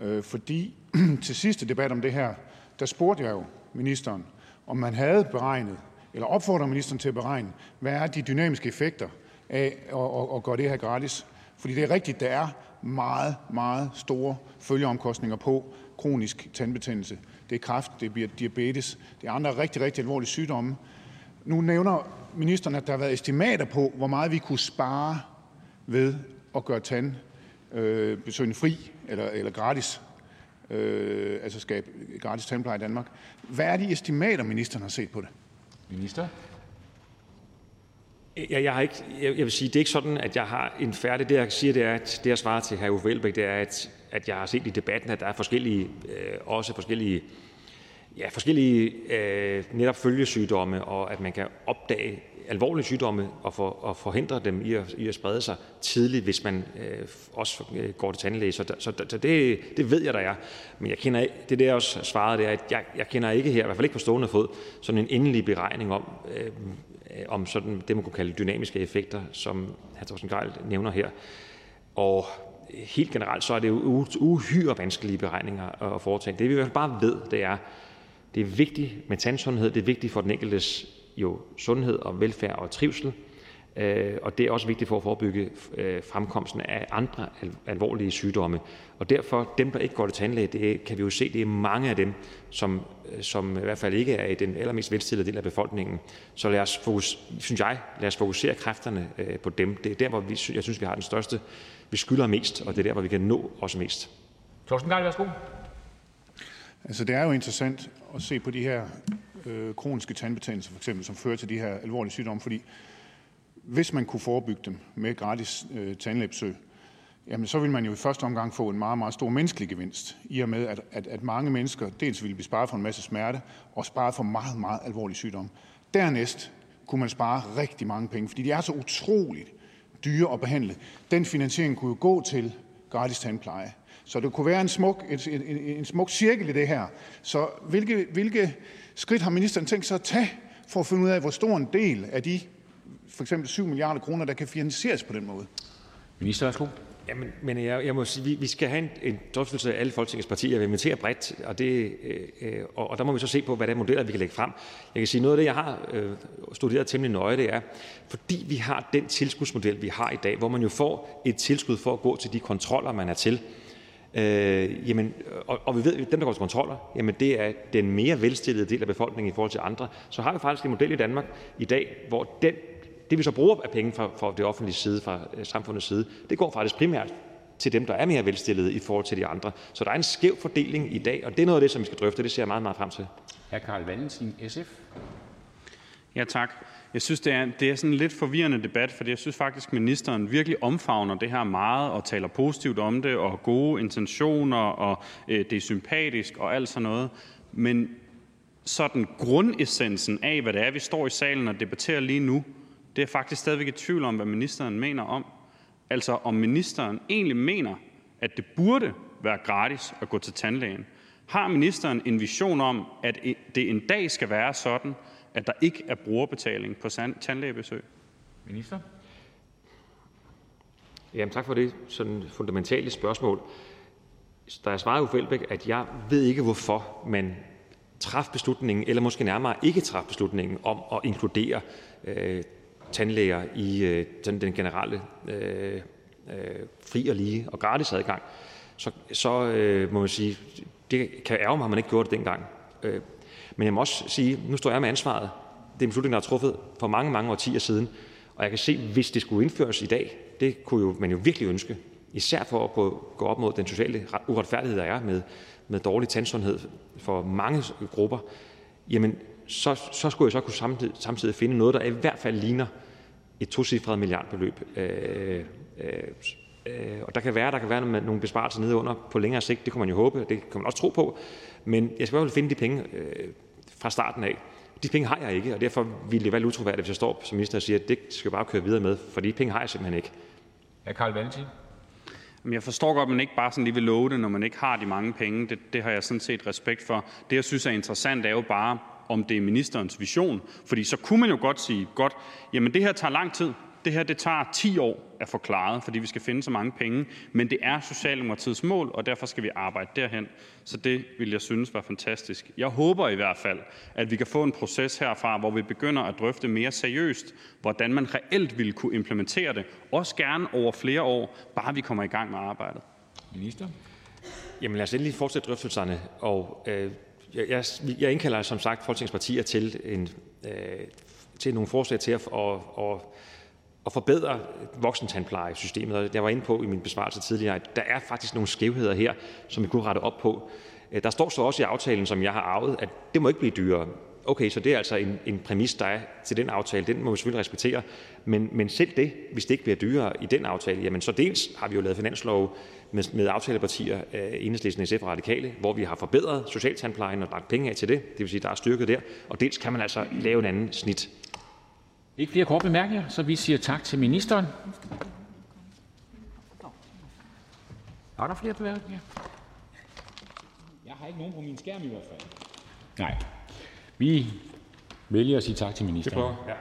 Øh, fordi til sidste debat om det her, der spurgte jeg jo ministeren, om man havde beregnet, eller opfordrer ministeren til at beregne, hvad er de dynamiske effekter af at, at, at gøre det her gratis. Fordi det er rigtigt, der er meget, meget store følgeomkostninger på kronisk tandbetændelse. Det er kræft, det er diabetes, det er andre rigtig, rigtig alvorlige sygdomme. Nu nævner ministeren, at der har været estimater på, hvor meget vi kunne spare ved at gøre tandbesøgende øh, fri eller, eller gratis, øh, altså skabe gratis tandpleje i Danmark. Hvad er de estimater, ministeren har set på det? Minister? Ja, jeg, har ikke, jeg, jeg vil sige, det er ikke sådan, at jeg har en færdig. Det jeg siger, det er, at det jeg svarer til hr. Uffe Elbæk, det er, at, at jeg har set i debatten, at der er forskellige, øh, også forskellige, forskellige øh, netop følgesygdomme, og at man kan opdage alvorlige sygdomme og, for, og forhindre dem i at, i at sprede sig tidligt, hvis man øh, også øh, går til tandlæge. Så, så, så det, det ved jeg, der er. Men jeg kender, det der også svaret, det er, at jeg, jeg kender ikke her, i hvert fald ikke på stående fod, sådan en endelig beregning om, øh, om sådan det, man kunne kalde dynamiske effekter, som hr. Thorsten Geil nævner her. Og helt generelt så er det jo uhyre vanskelige beregninger at foretage. Det vi i hvert fald bare ved, det er, det er vigtigt med tandsundhed, det er vigtigt for den enkeltes jo sundhed og velfærd og trivsel, øh, og det er også vigtigt for at forebygge øh, fremkomsten af andre alvorlige sygdomme. Og derfor, dem, der ikke går til tandlæge, det kan vi jo se, det er mange af dem, som, øh, som i hvert fald ikke er i den allermest velstillede del af befolkningen. Så lad os, fokus, synes jeg, lad os fokusere kræfterne på dem. Det er der, hvor vi, jeg synes, vi har den største, vi skylder mest, og det er der, hvor vi kan nå os mest. Torsten Geil, værsgo. Altså, Altså, det er jo interessant at se på de her øh, kroniske tandbetændelser, for eksempel, som fører til de her alvorlige sygdomme, fordi hvis man kunne forebygge dem med gratis øh, tandlægebesøg, jamen så vil man jo i første omgang få en meget, meget stor menneskelig gevinst, i og med, at, at, at mange mennesker dels ville blive sparet for en masse smerte, og sparet for meget, meget alvorlige sygdomme. Dernæst kunne man spare rigtig mange penge, fordi de er så utroligt dyre at behandle. Den finansiering kunne jo gå til gratis tandpleje. Så det kunne være en smuk, en, en, en smuk cirkel i det her. Så hvilke, hvilke skridt har ministeren tænkt sig at tage for at finde ud af, hvor stor en del af de for eksempel 7 milliarder kroner, der kan finansieres på den måde? Minister, værsgo. Jamen, men jeg, jeg må sige, vi, vi skal have en, en drøftelse af alle Folketingets partier. Vi inviterer bredt, og, det, øh, øh, og, og der må vi så se på, hvad det er modeller, vi kan lægge frem. Jeg kan sige, noget af det, jeg har øh, studeret temmelig nøje, det er, fordi vi har den tilskudsmodel, vi har i dag, hvor man jo får et tilskud for at gå til de kontroller, man er til, Øh, og, og vi ved, at dem, der går til kontroller, jamen det er den mere velstillede del af befolkningen i forhold til andre. Så har vi faktisk en model i Danmark i dag, hvor den, det vi så bruger af penge fra, fra det offentlige side, fra øh, samfundets side, det går faktisk primært til dem, der er mere velstillede i forhold til de andre. Så der er en skæv fordeling i dag, og det er noget af det, som vi skal drøfte. Det ser jeg meget, meget frem til. Jeg synes, det er, det er sådan en lidt forvirrende debat, for jeg synes faktisk, at ministeren virkelig omfavner det her meget og taler positivt om det, og gode intentioner, og øh, det er sympatisk og alt sådan noget. Men sådan grundessensen af, hvad det er, vi står i salen og debatterer lige nu, det er faktisk stadigvæk i tvivl om, hvad ministeren mener om. Altså om ministeren egentlig mener, at det burde være gratis at gå til tandlægen. Har ministeren en vision om, at det en dag skal være sådan, at der ikke er brugerbetaling på tandlægebesøg? Minister? Jamen, tak for det sådan fundamentale spørgsmål. Der er svaret Uffe Elbæk, at jeg ved ikke, hvorfor man træffe beslutningen, eller måske nærmere ikke træffe beslutningen om at inkludere øh, tandlæger i øh, den, den generelle øh, øh, fri og lige og gratis adgang, så, så øh, må man sige, det kan ærge mig, at man ikke gjorde det dengang. Øh, men jeg må også sige, nu står jeg med ansvaret. Det er en beslutning, der er truffet for mange, mange årtier siden. Og jeg kan se, hvis det skulle indføres i dag, det kunne jo, man jo virkelig ønske, især for at gå, gå op mod den sociale uretfærdighed, der er med, med dårlig tandsundhed for mange grupper, jamen så, så skulle jeg så kunne samtidig, samtidig finde noget, der i hvert fald ligner et tocifret milliardbeløb. Øh, øh, øh, og der kan være, der kan være nogle besparelser nede under på længere sigt, det kunne man jo håbe, det kan man også tro på, men jeg skal i hvert fald finde de penge øh, fra starten af. De penge har jeg ikke, og derfor ville det være utroværdigt, hvis jeg står som minister og siger, at det skal jeg bare køre videre med, for de penge har jeg simpelthen ikke. Ja, Karl Valentin. Jeg forstår godt, at man ikke bare sådan lige vil love det, når man ikke har de mange penge. Det, det har jeg sådan set respekt for. Det, jeg synes er interessant, er jo bare, om det er ministerens vision. Fordi så kunne man jo godt sige, godt, jamen det her tager lang tid. Det her det tager 10 år at få klaret, fordi vi skal finde så mange penge. Men det er Socialdemokratiets mål, og derfor skal vi arbejde derhen. Så det vil jeg synes var fantastisk. Jeg håber i hvert fald, at vi kan få en proces herfra, hvor vi begynder at drøfte mere seriøst, hvordan man reelt vil kunne implementere det. Også gerne over flere år, bare vi kommer i gang med arbejdet. Minister? Jamen lad os endelig fortsætte drøftelserne. Og øh, jeg, jeg, jeg indkalder som sagt folketingspartier til, en, øh, til nogle forslag til at, og, og at forbedre voksentandplejesystemet. Jeg var inde på i min besvarelse tidligere, at der er faktisk nogle skævheder her, som vi kunne rette op på. Øh, der står så også i aftalen, som jeg har arvet, at det må ikke blive dyrere. Okay, så det er altså en, en præmis, der er til den aftale. Den må vi selvfølgelig respektere. Men, men selv det, hvis det ikke bliver dyrere i den aftale, jamen så dels har vi jo lavet finanslov med, med aftalepartier, øh, Enhedslisten, SF og Radikale, hvor vi har forbedret socialtandplejen og lagt penge af til det. Det vil sige, der er styrket der. Og dels kan man altså lave en anden snit. Ikke flere korte bemærkninger, så vi siger tak til ministeren. Er der flere bemærkninger? Jeg har ikke nogen på min skærm i hvert fald. Nej. Vi vælger at sige tak til ministeren. Det prøver. Ja.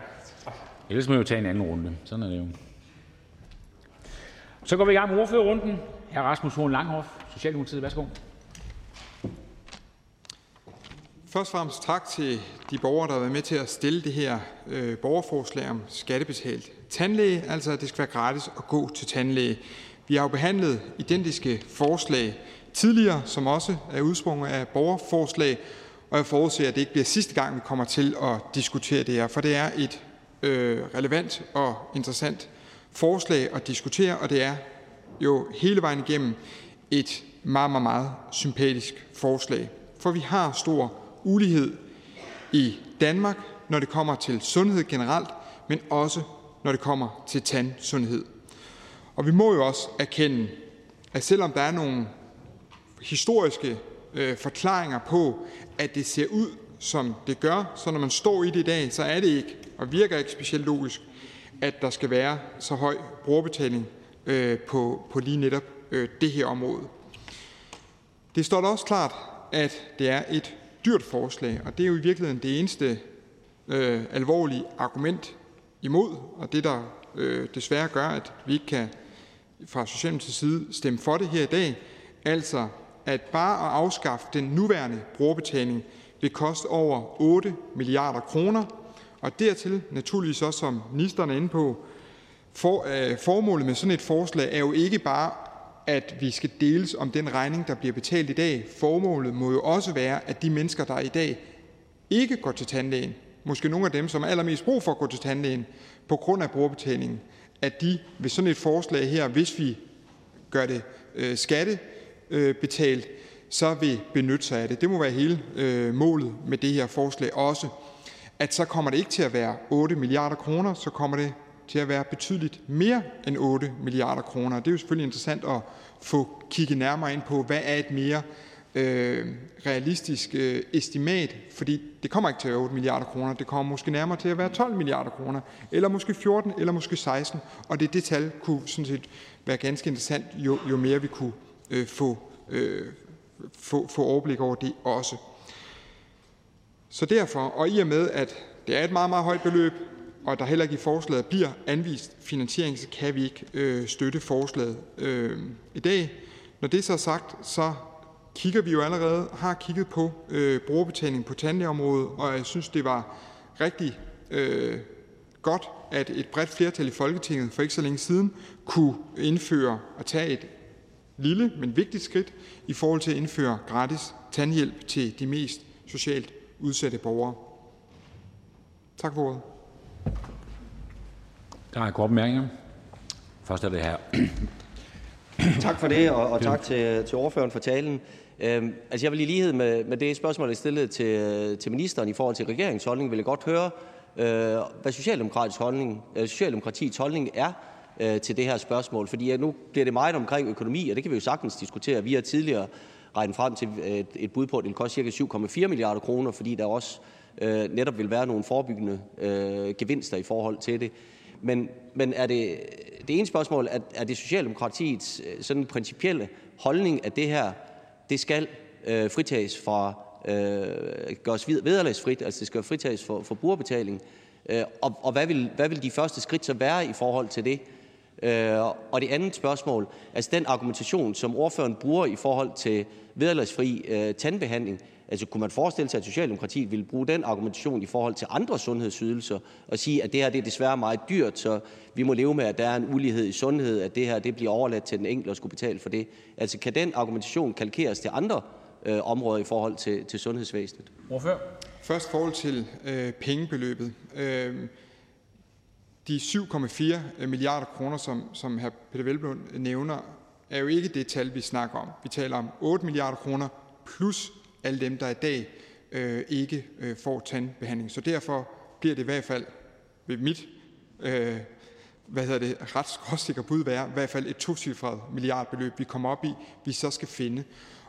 Ellers må jeg jo tage en anden runde. Sådan er det jo. Så går vi i gang med ordførerrunden. Hr. Rasmus Horn Langhoff, Socialdemokratiet. Værsgo. Først og fremmest tak til de borgere, der har været med til at stille det her øh, borgerforslag om skattebetalt tandlæge, altså at det skal være gratis at gå til tandlæge. Vi har jo behandlet identiske forslag tidligere, som også er udsprunget af borgerforslag, og jeg forudser, at det ikke bliver sidste gang, vi kommer til at diskutere det her, for det er et øh, relevant og interessant forslag at diskutere, og det er jo hele vejen igennem et meget, meget, meget sympatisk forslag. For vi har stor ulighed i Danmark, når det kommer til sundhed generelt, men også når det kommer til tandsundhed. Og vi må jo også erkende, at selvom der er nogle historiske øh, forklaringer på, at det ser ud, som det gør, så når man står i det i dag, så er det ikke, og virker ikke specielt logisk, at der skal være så høj brugerbetaling øh, på, på lige netop øh, det her område. Det står da også klart, at det er et dyrt forslag, og det er jo i virkeligheden det eneste øh, alvorlige argument imod, og det der øh, desværre gør, at vi ikke kan fra Socialdemokratiets side stemme for det her i dag, altså at bare at afskaffe den nuværende brugerbetaling vil koste over 8 milliarder kroner, og dertil naturligvis også, som ministeren er inde på, for, øh, formålet med sådan et forslag er jo ikke bare at vi skal deles om den regning, der bliver betalt i dag. Formålet må jo også være, at de mennesker, der i dag ikke går til tandlægen, måske nogle af dem, som har allermest brug for at gå til tandlægen på grund af brugerbetalingen, at de ved sådan et forslag her, hvis vi gør det øh, skattebetalt, så vil benytte sig af det. Det må være hele øh, målet med det her forslag også, at så kommer det ikke til at være 8 milliarder kroner, så kommer det til at være betydeligt mere end 8 milliarder kroner. Det er jo selvfølgelig interessant at få kigget nærmere ind på, hvad er et mere øh, realistisk øh, estimat, fordi det kommer ikke til at være 8 milliarder kroner, det kommer måske nærmere til at være 12 milliarder kroner, eller måske 14, eller måske 16, og det, det tal kunne sådan set være ganske interessant, jo, jo mere vi kunne øh, få, øh, få, få overblik over det også. Så derfor, og i og med, at det er et meget, meget højt beløb, og der heller ikke i forslaget bliver anvist finansiering, så kan vi ikke øh, støtte forslaget øh, i dag. Når det så er sagt, så kigger vi jo allerede, har kigget på øh, brugerbetaling på tandlægeområdet, og jeg synes, det var rigtig øh, godt, at et bredt flertal i Folketinget for ikke så længe siden kunne indføre og tage et lille, men vigtigt skridt i forhold til at indføre gratis tandhjælp til de mest socialt udsatte borgere. Tak for ordet. Der er kort bemærkninger. Først er det her. Tak for det, og, tak til, til ordføreren for talen. Øhm, altså jeg vil i lighed med, med det spørgsmål, jeg stillede til, til ministeren i forhold til regeringens holdning, godt høre, øh, hvad Socialdemokratisk holdning, øh, Socialdemokratiets holdning er øh, til det her spørgsmål. Fordi ja, nu bliver det meget omkring økonomi, og det kan vi jo sagtens diskutere. Vi har tidligere regnet frem til et, et bud på, at det vil koste ca. 7,4 milliarder kroner, fordi der også øh, Øh, netop vil være nogle forebyggende øh, gevinster i forhold til det. Men, men er det, det ene spørgsmål, er, er det Socialdemokratiets øh, sådan principielle holdning, at det her det skal øh, fritages fra, øh, gøres vederlagsfrit, altså det skal fritages for, for brugerbetaling. Øh, og, og hvad, vil, hvad vil de første skridt så være i forhold til det? Øh, og det andet spørgsmål, altså den argumentation, som ordføreren bruger i forhold til vederlagsfri øh, tandbehandling, kunne man forestille sig, at Socialdemokratiet ville bruge den argumentation i forhold til andre sundhedsydelser og sige, at det her det er desværre meget dyrt, så vi må leve med, at der er en ulighed i sundhed, at det her det bliver overladt til den enkelte at skulle betale for det? Altså, kan den argumentation kalkeres til andre øh, områder i forhold til, til sundhedsvæsenet? Hvorfor? Først forhold til øh, pengebeløbet. Øh, de 7,4 milliarder kroner, som, som hr. Peter Velblund nævner, er jo ikke det tal, vi snakker om. Vi taler om 8 milliarder kroner plus alle dem, der i dag øh, ikke øh, får tandbehandling. Så derfor bliver det i hvert fald ved mit øh, hvad hedder det, ret skråsikker bud være, i hvert fald et tocifret milliardbeløb, vi kommer op i, vi så skal finde.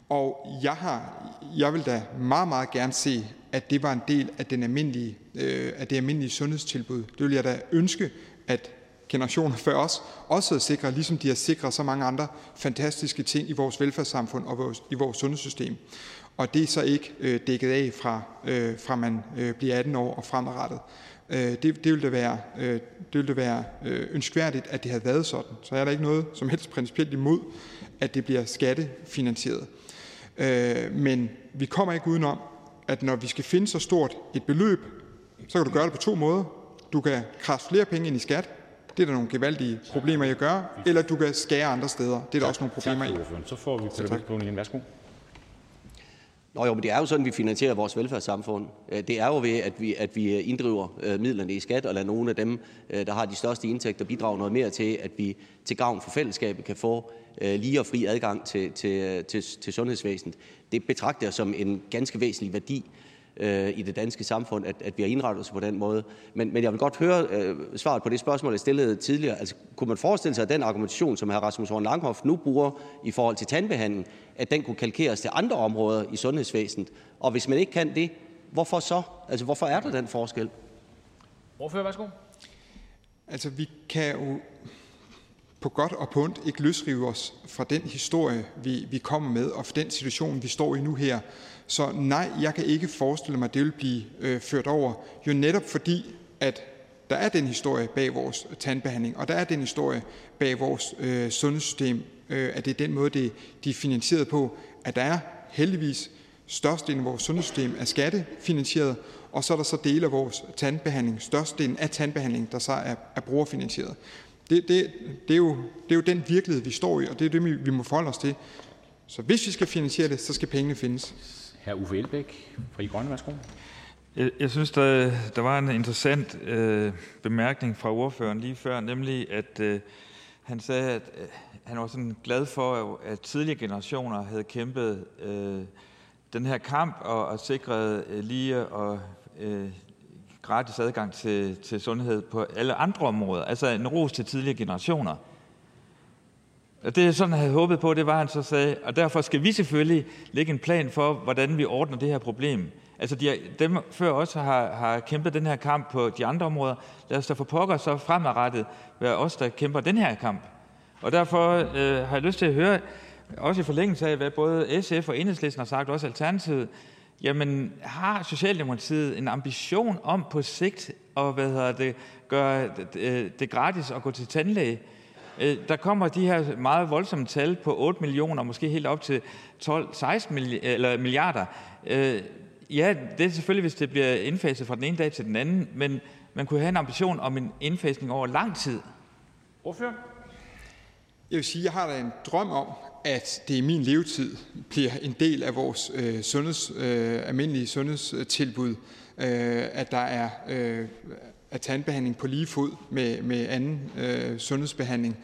Og jeg, har, jeg vil da meget, meget gerne se, at det var en del af, den almindelige, øh, af det almindelige sundhedstilbud. Det vil jeg da ønske, at generationer før os også havde sikret, ligesom de har sikret så mange andre fantastiske ting i vores velfærdssamfund og vores, i vores sundhedssystem og det er så ikke øh, dækket af, fra, øh, fra man øh, bliver 18 år og fremadrettet. Det, det ville da være, det ville det være ønskværdigt, at det havde været sådan. Så er der ikke noget som helst principielt imod, at det bliver skattefinansieret. Men vi kommer ikke udenom, at når vi skal finde så stort et beløb, så kan du gøre det på to måder. Du kan krasse flere penge ind i skat, det er der nogle gevaldige problemer i at gøre, eller du kan skære andre steder. Det er der også nogle problemer i. Så får vi Peter igen. Værsgo. Nå jo, men det er jo sådan, vi finansierer vores velfærdssamfund. Øh, det er jo ved, at vi, at vi øh, inddriver øh, midlerne i skat og lader nogle af dem, der har de største indtægter, bidrage noget mere til, at vi til gavn for fællesskabet kan få lige og fri adgang til, til, til, til sundhedsvæsenet. Det betragter jeg som en ganske væsentlig værdi i det danske samfund, at, at vi har indrettet os på den måde. Men, men jeg vil godt høre øh, svaret på det spørgsmål, jeg stillede tidligere. Altså, kunne man forestille sig, at den argumentation, som hr. Rasmus Horn Langhoff nu bruger i forhold til tandbehandling, at den kunne kalkeres til andre områder i sundhedsvæsenet? Og hvis man ikke kan det, hvorfor så? Altså, hvorfor er der den forskel? Ordfører, værsgo. Altså, vi kan jo på godt og på ondt ikke løsrive os fra den historie, vi, vi kommer med, og fra den situation, vi står i nu her. Så nej, jeg kan ikke forestille mig, at det vil blive øh, ført over. Jo netop fordi, at der er den historie bag vores tandbehandling, og der er den historie bag vores øh, sundhedssystem, øh, at det er den måde, det, de er finansieret på, at der er heldigvis størstedelen af vores sundhedssystem er skattefinansieret, og så er der så dele af vores tandbehandling, størstedelen af tandbehandling, der så er, er brugerfinansieret. Det, det, det, er jo, det er jo den virkelighed, vi står i, og det er det, vi må forholde os til. Så hvis vi skal finansiere det, så skal pengene findes. Hr. Uffe Elbæk, Fri Grønne, værsgo. Jeg, jeg synes, der, der var en interessant øh, bemærkning fra ordføreren lige før, nemlig at, øh, han sagde, at øh, han var sådan glad for, at tidligere generationer havde kæmpet øh, den her kamp og, og sikret øh, lige og øh, gratis adgang til, til sundhed på alle andre områder. Altså en ros til tidligere generationer. Og det, sådan havde håbet på, det var, han så sagde, og derfor skal vi selvfølgelig lægge en plan for, hvordan vi ordner det her problem. Altså de, dem før os har, har kæmpet den her kamp på de andre områder. Lad os da for pokker så fremadrettet være os, der kæmper den her kamp. Og derfor øh, har jeg lyst til at høre, også i forlængelse af, hvad både SF og Enhedslisten har sagt, også Alternativet, jamen har Socialdemokratiet en ambition om på sigt at hvad hedder det, gøre det, det gratis at gå til tandlæge? Øh, der kommer de her meget voldsomme tal på 8 millioner, måske helt op til 12-16 milliarder. Øh, ja, det er selvfølgelig, hvis det bliver indfaset fra den ene dag til den anden, men man kunne have en ambition om en indfasning over lang tid. Hvorfor? Jeg vil sige, jeg har da en drøm om, at det i min levetid bliver en del af vores øh, sundheds, øh, almindelige sundhedstilbud, øh, at der er øh, at tandbehandling på lige fod med, med anden øh, sundhedsbehandling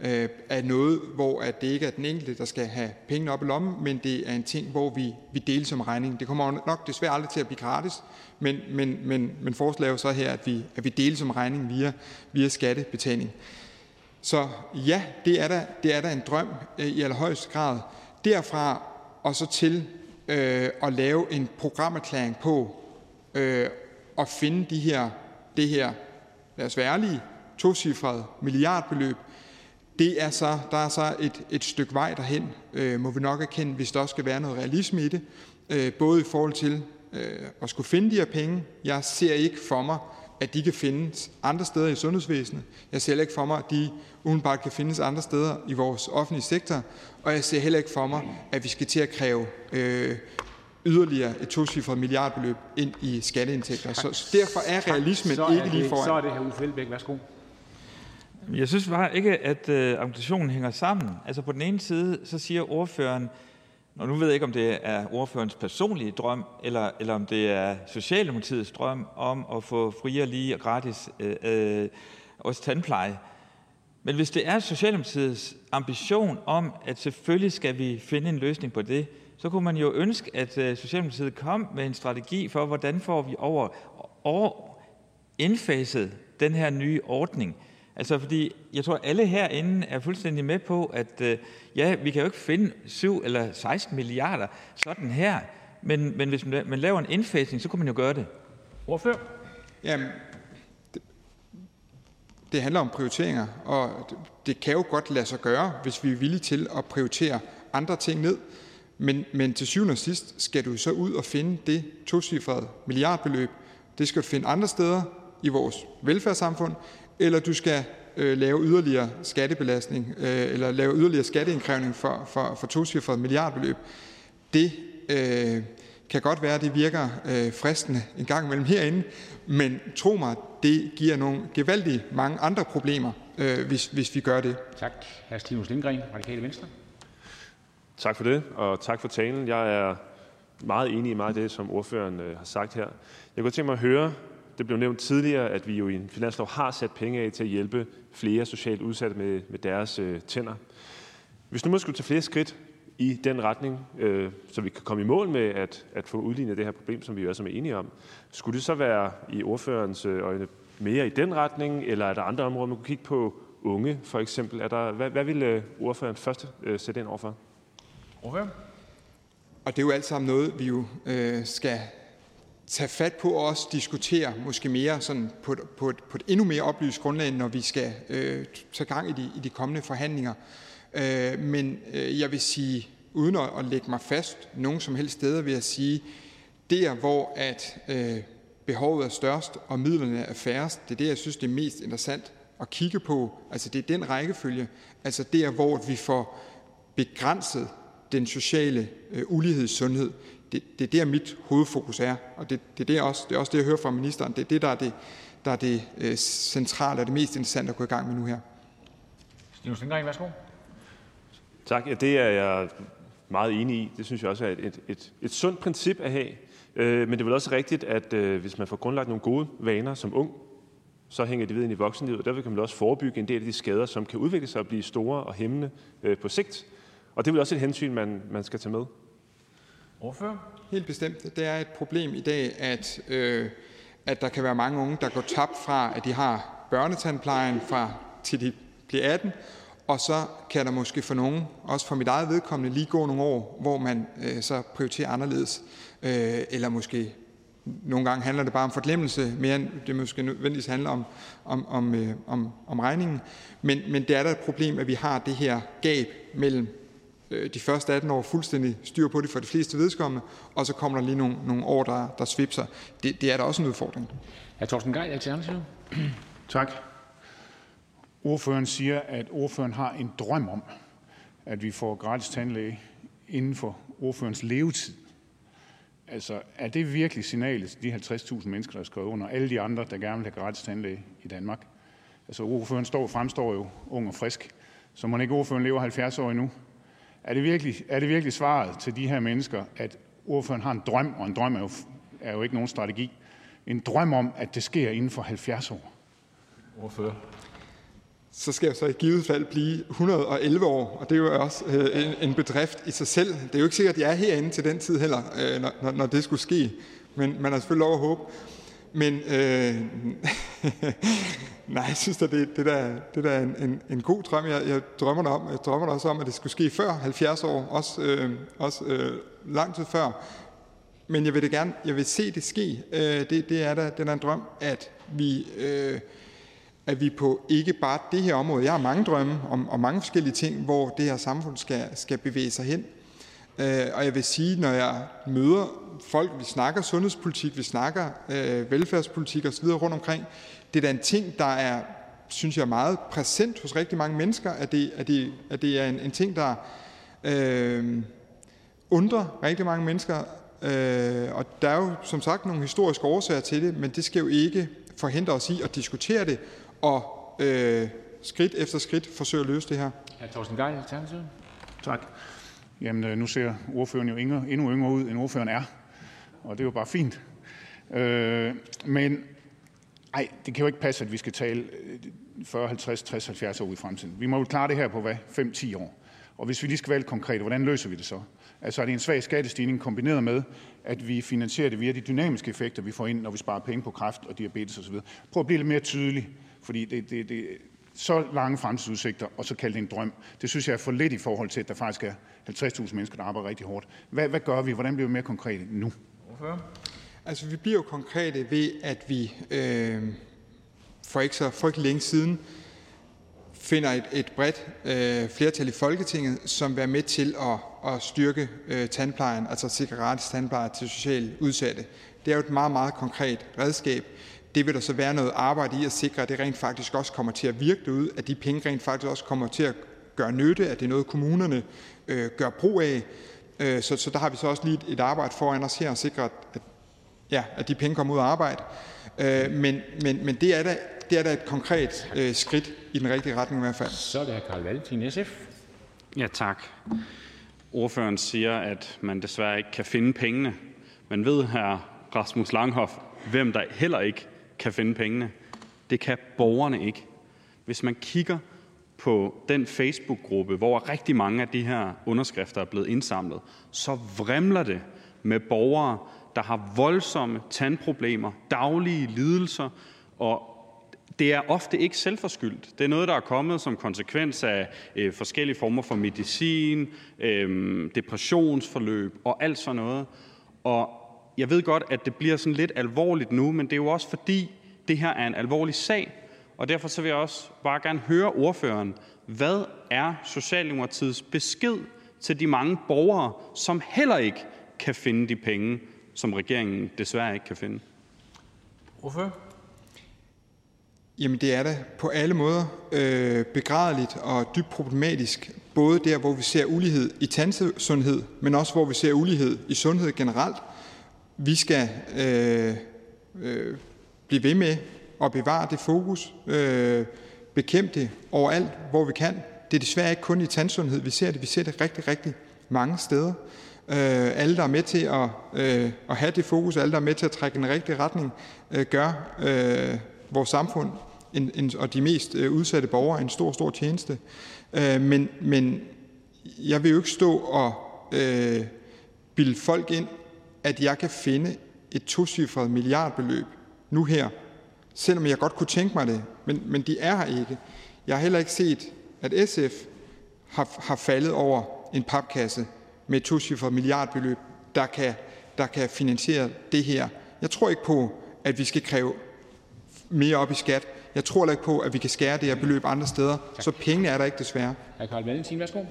øh, er noget, hvor at det ikke er den enkelte, der skal have pengene op i lommen, men det er en ting, hvor vi, vi deler som regning. Det kommer nok desværre aldrig til at blive gratis, men, men, men, men forslaget så her, at vi, at vi deler som regning via, via skattebetaling. Så ja, det er da, det er da en drøm øh, i allerhøjeste grad. Derfra og så til øh, at lave en programerklæring på øh, at finde de her, det her, lad os være ærlige, tocifrede milliardbeløb, det er så, der er så et, et stykke vej derhen, øh, må vi nok erkende, hvis der også skal være noget realisme i det, øh, både i forhold til øh, at skulle finde de her penge. Jeg ser ikke for mig, at de kan findes andre steder i sundhedsvæsenet. Jeg ser heller ikke for mig, at de udenbart kan findes andre steder i vores offentlige sektor. Og jeg ser heller ikke for mig, at vi skal til at kræve øh, yderligere et tocifret milliardbeløb ind i skatteindtægter. Så derfor er realismen så er ikke lige foran. Så er det her Uffe Elbæk. Værsgo. Jeg synes bare ikke, at øh, argumentationen hænger sammen. Altså på den ene side, så siger ordføreren, og nu ved jeg ikke, om det er ordførens personlige drøm, eller, eller om det er Socialdemokratiets drøm om at få fri og lige og gratis øh, øh, også tandpleje. Men hvis det er Socialdemokratiets ambition om, at selvfølgelig skal vi finde en løsning på det, så kunne man jo ønske, at øh, Socialdemokratiet kom med en strategi for, hvordan får vi over, over indfaset den her nye ordning. Altså, fordi jeg tror, alle herinde er fuldstændig med på, at øh, ja, vi kan jo ikke finde 7 eller 16 milliarder sådan her, men, men hvis man, man laver en indfasning, så kunne man jo gøre det. Hvorfor? Jamen, det, det handler om prioriteringer, og det, det kan jo godt lade sig gøre, hvis vi er villige til at prioritere andre ting ned. Men, men til syvende og sidst skal du så ud og finde det tocifrede milliardbeløb. Det skal du finde andre steder i vores velfærdssamfund, eller du skal øh, lave yderligere skattebelastning, øh, eller lave yderligere skatteindkrævning for, for, for tocifret milliardbeløb. Det øh, kan godt være, at det virker øh, fristende en gang imellem herinde, men tro mig, det giver nogle gevaldige mange andre problemer, øh, hvis, hvis vi gør det. Tak. Hr. Stinus Lindgren, Radikale Venstre. Tak for det, og tak for talen. Jeg er meget enig i meget af det, som ordføreren øh, har sagt her. Jeg kunne tænke mig at høre, det blev nævnt tidligere, at vi jo i en finanslov har sat penge af til at hjælpe flere socialt udsatte med, med deres øh, tænder. Hvis nu man skulle tage flere skridt i den retning, øh, så vi kan komme i mål med at, at få udlignet det her problem, som vi jo er enige om, skulle det så være i ordførerens øh, øjne mere i den retning, eller er der andre områder, man kunne kigge på unge for eksempel? Er der, hvad, hvad vil øh, ordføreren først øh, sætte ind overfor? Hvorfor? Og det er jo alt sammen noget, vi jo øh, skal tage fat på og også diskutere måske mere sådan på, et, på, et, på et endnu mere oplyst grundlag, når vi skal øh, tage gang i de, i de kommende forhandlinger. Øh, men øh, jeg vil sige, uden at, at lægge mig fast nogen som helst steder, vil jeg sige, der hvor at øh, behovet er størst og midlerne er færrest, det er det, jeg synes, det er mest interessant at kigge på. Altså det er den rækkefølge, altså der hvor vi får begrænset den sociale øh, ulighed i sundhed. Det, det er der, mit hovedfokus er, og det, det, er det, også, det er også det, jeg hører fra ministeren. Det er det, der er det, der er det øh, centrale og det mest interessante at gå i gang med nu her. Stinus Lindgren, værsgo. Tak. Ja, det er jeg meget enig i. Det synes jeg også er et, et, et, et sundt princip at have. Øh, men det er vel også rigtigt, at øh, hvis man får grundlagt nogle gode vaner som ung, så hænger de ved ind i voksenlivet, og derfor kan man også forebygge en del af de skader, som kan udvikle sig og blive store og hæmmende øh, på sigt. Og det er vel også et hensyn, man, man skal tage med. Hvorfor? Helt bestemt. Det er et problem i dag, at, øh, at der kan være mange unge, der går tabt fra, at de har børnetandplejen fra til de bliver 18, og så kan der måske for nogen, også for mit eget vedkommende, lige gå nogle år, hvor man øh, så prioriterer anderledes, øh, eller måske nogle gange handler det bare om forglemmelse, mere end det måske nødvendigvis handler om, om, om, øh, om, om regningen. Men, men det er da et problem, at vi har det her gab mellem øh, de første 18 år fuldstændig styr på det for de fleste vedkommende, og så kommer der lige nogle, nogle år, der, der svipser. Det, det er da også en udfordring. Hr. Torsten Gejl, Alternativet. Tak. Ordføreren siger, at ordføreren har en drøm om, at vi får gratis tandlæge inden for ordførens levetid. Altså, er det virkelig signalet til de 50.000 mennesker, der er skrevet under, alle de andre, der gerne vil have gratis tandlæge i Danmark? Altså, ordføreren står, fremstår jo ung og frisk, så må ikke ordføreren lever 70 år endnu. Er det, virkelig, er det virkelig svaret til de her mennesker, at ordføreren har en drøm, og en drøm er jo, er jo ikke nogen strategi, en drøm om, at det sker inden for 70 år? Ordfører så skal jeg så i givet fald blive 111 år, og det er jo også øh, en, en bedrift i sig selv. Det er jo ikke sikkert, at jeg er herinde til den tid heller, øh, når, når det skulle ske, men man har selvfølgelig lov at håbe. Men øh, nej, jeg synes at det, det, der, det der er en, en, en god drøm. Jeg, jeg, drømmer om, jeg drømmer også om, at det skulle ske før 70 år, også, øh, også øh, lang tid før. Men jeg vil det gerne, jeg vil se det ske. Øh, det, det er da, den er en drøm, at vi... Øh, at vi på ikke bare det her område, jeg har mange drømme om, om mange forskellige ting, hvor det her samfund skal, skal bevæge sig hen. Øh, og jeg vil sige, når jeg møder folk, vi snakker sundhedspolitik, vi snakker øh, velfærdspolitik osv. rundt omkring, det er da en ting, der er, synes jeg, meget præsent hos rigtig mange mennesker, at det, at det, at det er en, en ting, der øh, undrer rigtig mange mennesker. Øh, og der er jo som sagt nogle historiske årsager til det, men det skal jo ikke forhindre os i at diskutere det og øh, skridt efter skridt forsøge at løse det her. Hr. Torsten Gejl, Alternativet. Tak. Jamen, øh, nu ser ordføreren jo endnu yngre ud, end ordføreren er, og det er jo bare fint. Øh, men nej, det kan jo ikke passe, at vi skal tale 40, 50, 60, 70 år ud i fremtiden. Vi må jo klare det her på hvad? 5-10 år. Og hvis vi lige skal være lidt konkrete, hvordan løser vi det så? Altså er det en svag skattestigning kombineret med, at vi finansierer det via de dynamiske effekter, vi får ind, når vi sparer penge på kræft og diabetes osv. Prøv at blive lidt mere tydelig fordi det, det, det, så lange fremtidsudsigter, og så kalde det en drøm, det synes jeg er for lidt i forhold til, at der faktisk er 50.000 mennesker, der arbejder rigtig hårdt. Hvad, hvad gør vi? Hvordan bliver vi mere konkrete nu? Hvorfor? Altså, vi bliver jo konkrete ved, at vi øh, for ikke så frygtelig længe siden finder et, et bredt øh, flertal i Folketinget, som vil være med til at, at styrke øh, tandplejen, altså sikre gratis tandpleje til socialt udsatte. Det er jo et meget, meget konkret redskab. Det vil der så være noget arbejde i at sikre, at det rent faktisk også kommer til at virke ud, at de penge rent faktisk også kommer til at gøre nytte, at det er noget, kommunerne øh, gør brug af. Øh, så, så der har vi så også lige et, et arbejde foran os her at sikre, at, ja, at de penge kommer ud af arbejde. Øh, men, men, men det er da det er da et konkret øh, skridt i den rigtige retning i hvert fald. Så er det hr. Carl Valentin, SF. Ja, tak. Ordføreren siger, at man desværre ikke kan finde pengene. Men ved hr. Rasmus Langhoff, hvem der heller ikke kan finde pengene. Det kan borgerne ikke. Hvis man kigger på den Facebook-gruppe, hvor rigtig mange af de her underskrifter er blevet indsamlet, så vrimler det med borgere, der har voldsomme tandproblemer, daglige lidelser, og det er ofte ikke selvforskyldt. Det er noget, der er kommet som konsekvens af øh, forskellige former for medicin, øh, depressionsforløb og alt sådan noget. Og jeg ved godt, at det bliver sådan lidt alvorligt nu, men det er jo også fordi, det her er en alvorlig sag, og derfor så vil jeg også bare gerne høre ordføreren, hvad er Socialdemokratiets besked til de mange borgere, som heller ikke kan finde de penge, som regeringen desværre ikke kan finde? Hvorfor? Jamen det er da på alle måder øh, begrædeligt og dybt problematisk, både der, hvor vi ser ulighed i tandsundhed, men også hvor vi ser ulighed i sundhed generelt. Vi skal øh, øh, blive ved med at bevare det fokus, øh, bekæmpe det overalt, hvor vi kan. Det er desværre ikke kun i tandsundhed, vi ser det. Vi ser det rigtig, rigtig mange steder. Øh, alle, der er med til at, øh, at have det fokus, alle, der er med til at trække den rigtige retning, øh, gør, øh, vores samfund en, en, og de mest øh, udsatte borgere en stor, stor tjeneste. Øh, men, men jeg vil jo ikke stå og øh, bilde folk ind, at jeg kan finde et tocifret milliardbeløb nu her, selvom jeg godt kunne tænke mig det, men, men de er her ikke. Jeg har heller ikke set, at SF har, har faldet over en papkasse med et tocifret milliardbeløb, der kan, der kan finansiere det her. Jeg tror ikke på, at vi skal kræve mere op i skat. Jeg tror heller ikke på, at vi kan skære det her beløb andre steder, så pengene er der ikke desværre. Hr. Carl Valentin, værsgo.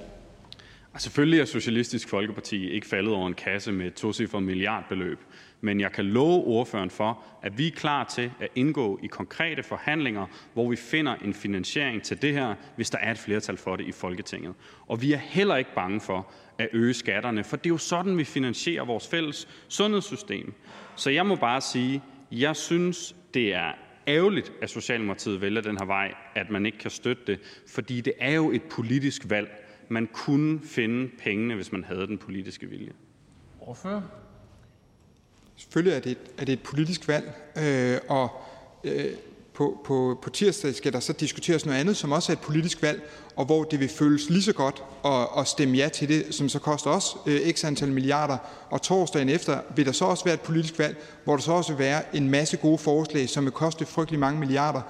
Selvfølgelig er Socialistisk Folkeparti ikke faldet over en kasse med et tocifret milliardbeløb, men jeg kan love ordføreren for, at vi er klar til at indgå i konkrete forhandlinger, hvor vi finder en finansiering til det her, hvis der er et flertal for det i Folketinget. Og vi er heller ikke bange for at øge skatterne, for det er jo sådan, vi finansierer vores fælles sundhedssystem. Så jeg må bare sige, jeg synes, det er ærgerligt, at Socialdemokratiet vælger den her vej, at man ikke kan støtte det, fordi det er jo et politisk valg. Man kunne finde pengene, hvis man havde den politiske vilje. Ordfører? Selvfølgelig er det et, er det et politisk valg, øh, og øh, på, på, på tirsdag skal der så diskuteres noget andet, som også er et politisk valg, og hvor det vil føles lige så godt at, at stemme ja til det, som så koster os øh, x antal milliarder. Og torsdagen efter vil der så også være et politisk valg, hvor der så også vil være en masse gode forslag, som vil koste frygtelig mange milliarder.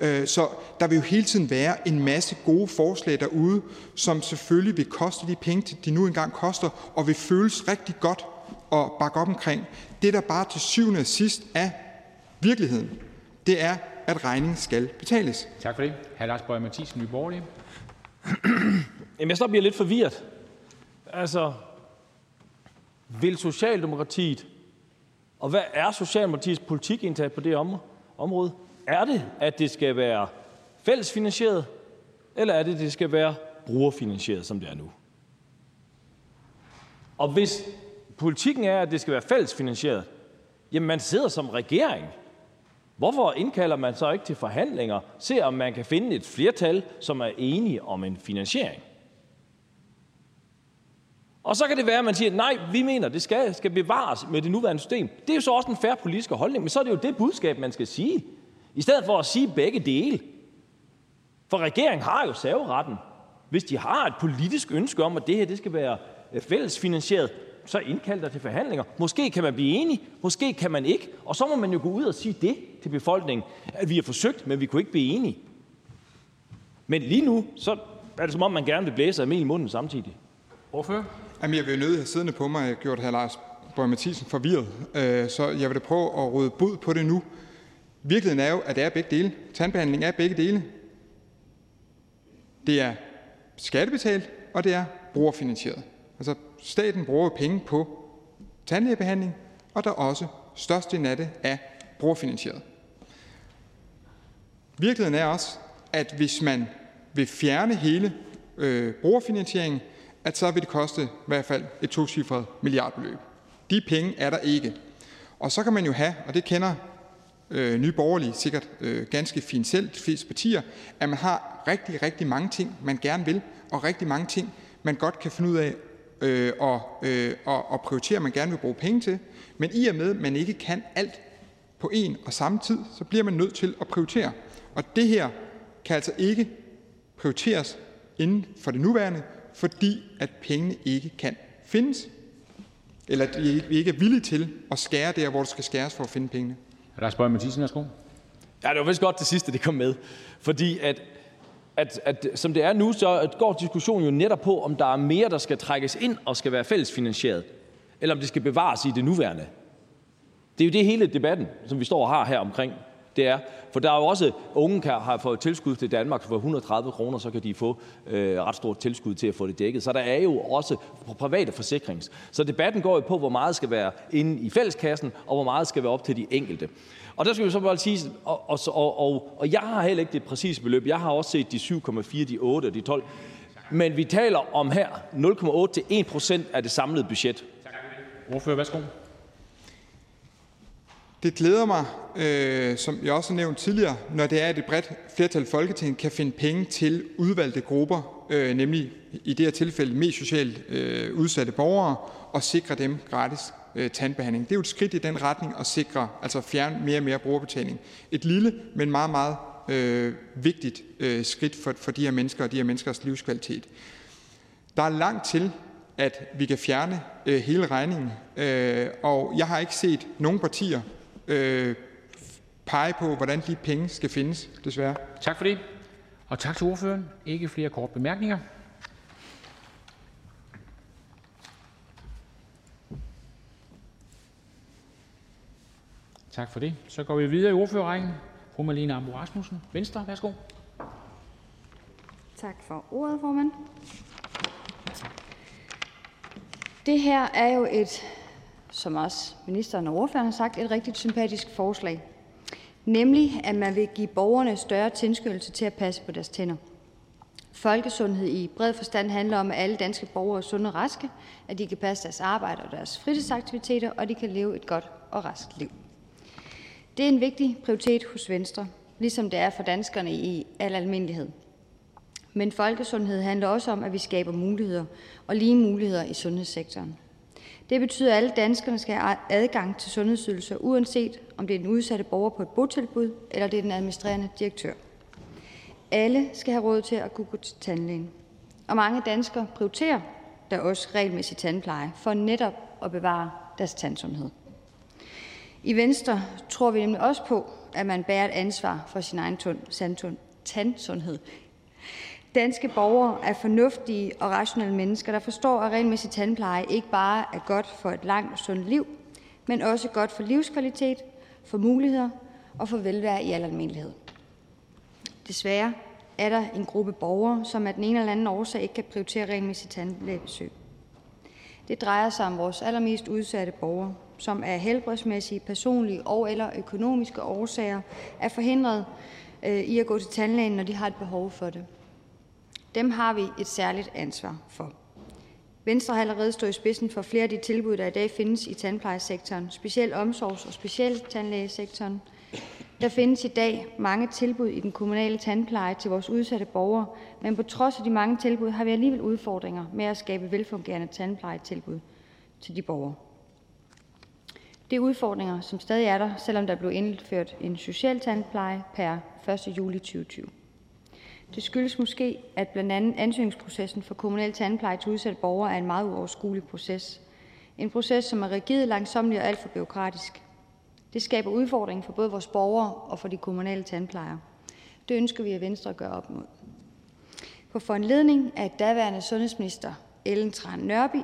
Øh, så der vil jo hele tiden være en masse gode forslag derude, som selvfølgelig vil koste de penge, de nu engang koster, og vil føles rigtig godt at bakke op omkring. Det, der bare til syvende og sidst er virkeligheden, det er, at regningen skal betales. Tak for det. Hr. Lars Boje Mathiesen, Nye Borgerlige. Jamen, jeg så bliver lidt forvirret. Altså, vil Socialdemokratiet, og hvad er Socialdemokratiets politik indtaget på det område? Er det, at det skal være fællesfinansieret, eller er det, at det skal være brugerfinansieret, som det er nu? Og hvis politikken er, at det skal være fællesfinansieret, jamen man sidder som regering. Hvorfor indkalder man så ikke til forhandlinger, se om man kan finde et flertal, som er enige om en finansiering? Og så kan det være, at man siger, nej, vi mener, det skal, skal bevares med det nuværende system. Det er jo så også en færre politisk holdning, men så er det jo det budskab, man skal sige. I stedet for at sige begge dele. For regeringen har jo serveretten. Hvis de har et politisk ønske om, at det her det skal være øh, fællesfinansieret, så indkald dig til forhandlinger. Måske kan man blive enige, måske kan man ikke. Og så må man jo gå ud og sige det til befolkningen, at vi har forsøgt, men vi kunne ikke blive enige. Men lige nu, så er det som om, man gerne vil blæse af i munden samtidig. Hvorfor? Jamen, jeg vil nødt have siddende på mig, jeg har gjort hr. Lars Borg Mathisen forvirret. Øh, så jeg vil da prøve at råde bud på det nu. Virkeligheden er jo, at det er begge dele. Tandbehandling er begge dele. Det er skattebetalt, og det er brugerfinansieret. Altså, staten bruger penge på tandlægebehandling, og der er også størstedelen af det er brugerfinansieret. Virkeligheden er også, at hvis man vil fjerne hele øh, brugerfinansieringen, at så vil det koste i hvert fald et tocifret milliardbeløb. De penge er der ikke. Og så kan man jo have, og det kender øh, Nye Borgerlige sikkert øh, ganske fint selv, de fleste partier, at man har rigtig, rigtig mange ting, man gerne vil, og rigtig mange ting, man godt kan finde ud af og, øh, og, og prioritere, man gerne vil bruge penge til. Men i og med, at man ikke kan alt på en og samme tid, så bliver man nødt til at prioritere. Og det her kan altså ikke prioriteres inden for det nuværende, fordi at pengene ikke kan findes. Eller at vi ikke er villige til at skære der, hvor det skal skæres for at finde pengene. Lars Boje Mathiesen, værsgo. Ja, det var vist godt det sidste, det kom med. Fordi at, at, at som det er nu, så går diskussionen jo netop på, om der er mere, der skal trækkes ind og skal være fællesfinansieret, eller om det skal bevares i det nuværende. Det er jo det hele debatten, som vi står og har her omkring. Det er, for der er jo også, unge kan have fået tilskud til Danmark for 130 kroner, så kan de få øh, ret stort tilskud til at få det dækket. Så der er jo også private forsikrings. Så debatten går jo på, hvor meget skal være inde i fælleskassen, og hvor meget skal være op til de enkelte. Og der skal vi så bare sige, og, og, og, og, og jeg har heller ikke det præcise beløb. Jeg har også set de 7,4, de 8 og de 12. Men vi taler om her 0,8 til 1 procent af det samlede budget. Ordfører, værsgo. Det glæder mig, øh, som jeg også har nævnt tidligere, når det er, at et bredt flertal i Folketinget kan finde penge til udvalgte grupper, øh, nemlig i det her tilfælde mest socialt øh, udsatte borgere, og sikre dem gratis øh, tandbehandling. Det er jo et skridt i den retning at sikre, altså fjerne mere og mere brugerbetaling. Et lille, men meget, meget øh, vigtigt øh, skridt for, for de her mennesker og de her menneskers livskvalitet. Der er langt til, at vi kan fjerne øh, hele regningen, øh, og jeg har ikke set nogen partier øh, pege på, hvordan de penge skal findes, desværre. Tak for det. Og tak til ordføreren. Ikke flere kort bemærkninger. Tak for det. Så går vi videre i ordførerrækken. Fru Malene Ambo Rasmussen, Venstre. Værsgo. Tak for ordet, formand. Det her er jo et, som også ministeren og ordføreren har sagt, et rigtig sympatisk forslag. Nemlig, at man vil give borgerne større tilskyndelse til at passe på deres tænder. Folkesundhed i bred forstand handler om, at alle danske borgere er sunde og raske, at de kan passe deres arbejde og deres fritidsaktiviteter, og de kan leve et godt og raskt liv. Det er en vigtig prioritet hos Venstre, ligesom det er for danskerne i al almindelighed. Men folkesundhed handler også om, at vi skaber muligheder og lige muligheder i sundhedssektoren. Det betyder, at alle danskerne skal have adgang til sundhedsydelser, uanset om det er den udsatte borger på et botilbud, eller det er den administrerende direktør. Alle skal have råd til at kunne gå til tandlægen. Og mange danskere prioriterer der også regelmæssig tandpleje, for netop at bevare deres tandsundhed. I Venstre tror vi nemlig også på, at man bærer et ansvar for sin egen tandsundhed. Danske borgere er fornuftige og rationelle mennesker, der forstår, at regelmæssig tandpleje ikke bare er godt for et langt og sundt liv, men også godt for livskvalitet, for muligheder og for velvære i al almindelighed. Desværre er der en gruppe borgere, som af den ene eller anden årsag ikke kan prioritere regelmæssigt tandlægebesøg. Det drejer sig om vores allermest udsatte borgere, som af helbredsmæssige, personlige og eller økonomiske årsager er forhindret øh, i at gå til tandlægen, når de har et behov for det. Dem har vi et særligt ansvar for. Venstre har allerede stået i spidsen for flere af de tilbud, der i dag findes i tandplejesektoren, specielt omsorgs- og specialtandlægesektoren. Der findes i dag mange tilbud i den kommunale tandpleje til vores udsatte borgere, men på trods af de mange tilbud har vi alligevel udfordringer med at skabe velfungerende tandplejetilbud til de borgere. Det er udfordringer, som stadig er der, selvom der blev indført en social tandpleje per 1. juli 2020. Det skyldes måske, at blandt andet ansøgningsprocessen for kommunal tandpleje til udsatte borgere er en meget uoverskuelig proces. En proces, som er rigid, langsomlig og alt for byråkratisk. Det skaber udfordringer for både vores borgere og for de kommunale tandplejere. Det ønsker vi at Venstre at gøre op mod. På foranledning af daværende sundhedsminister Ellen Tran Nørby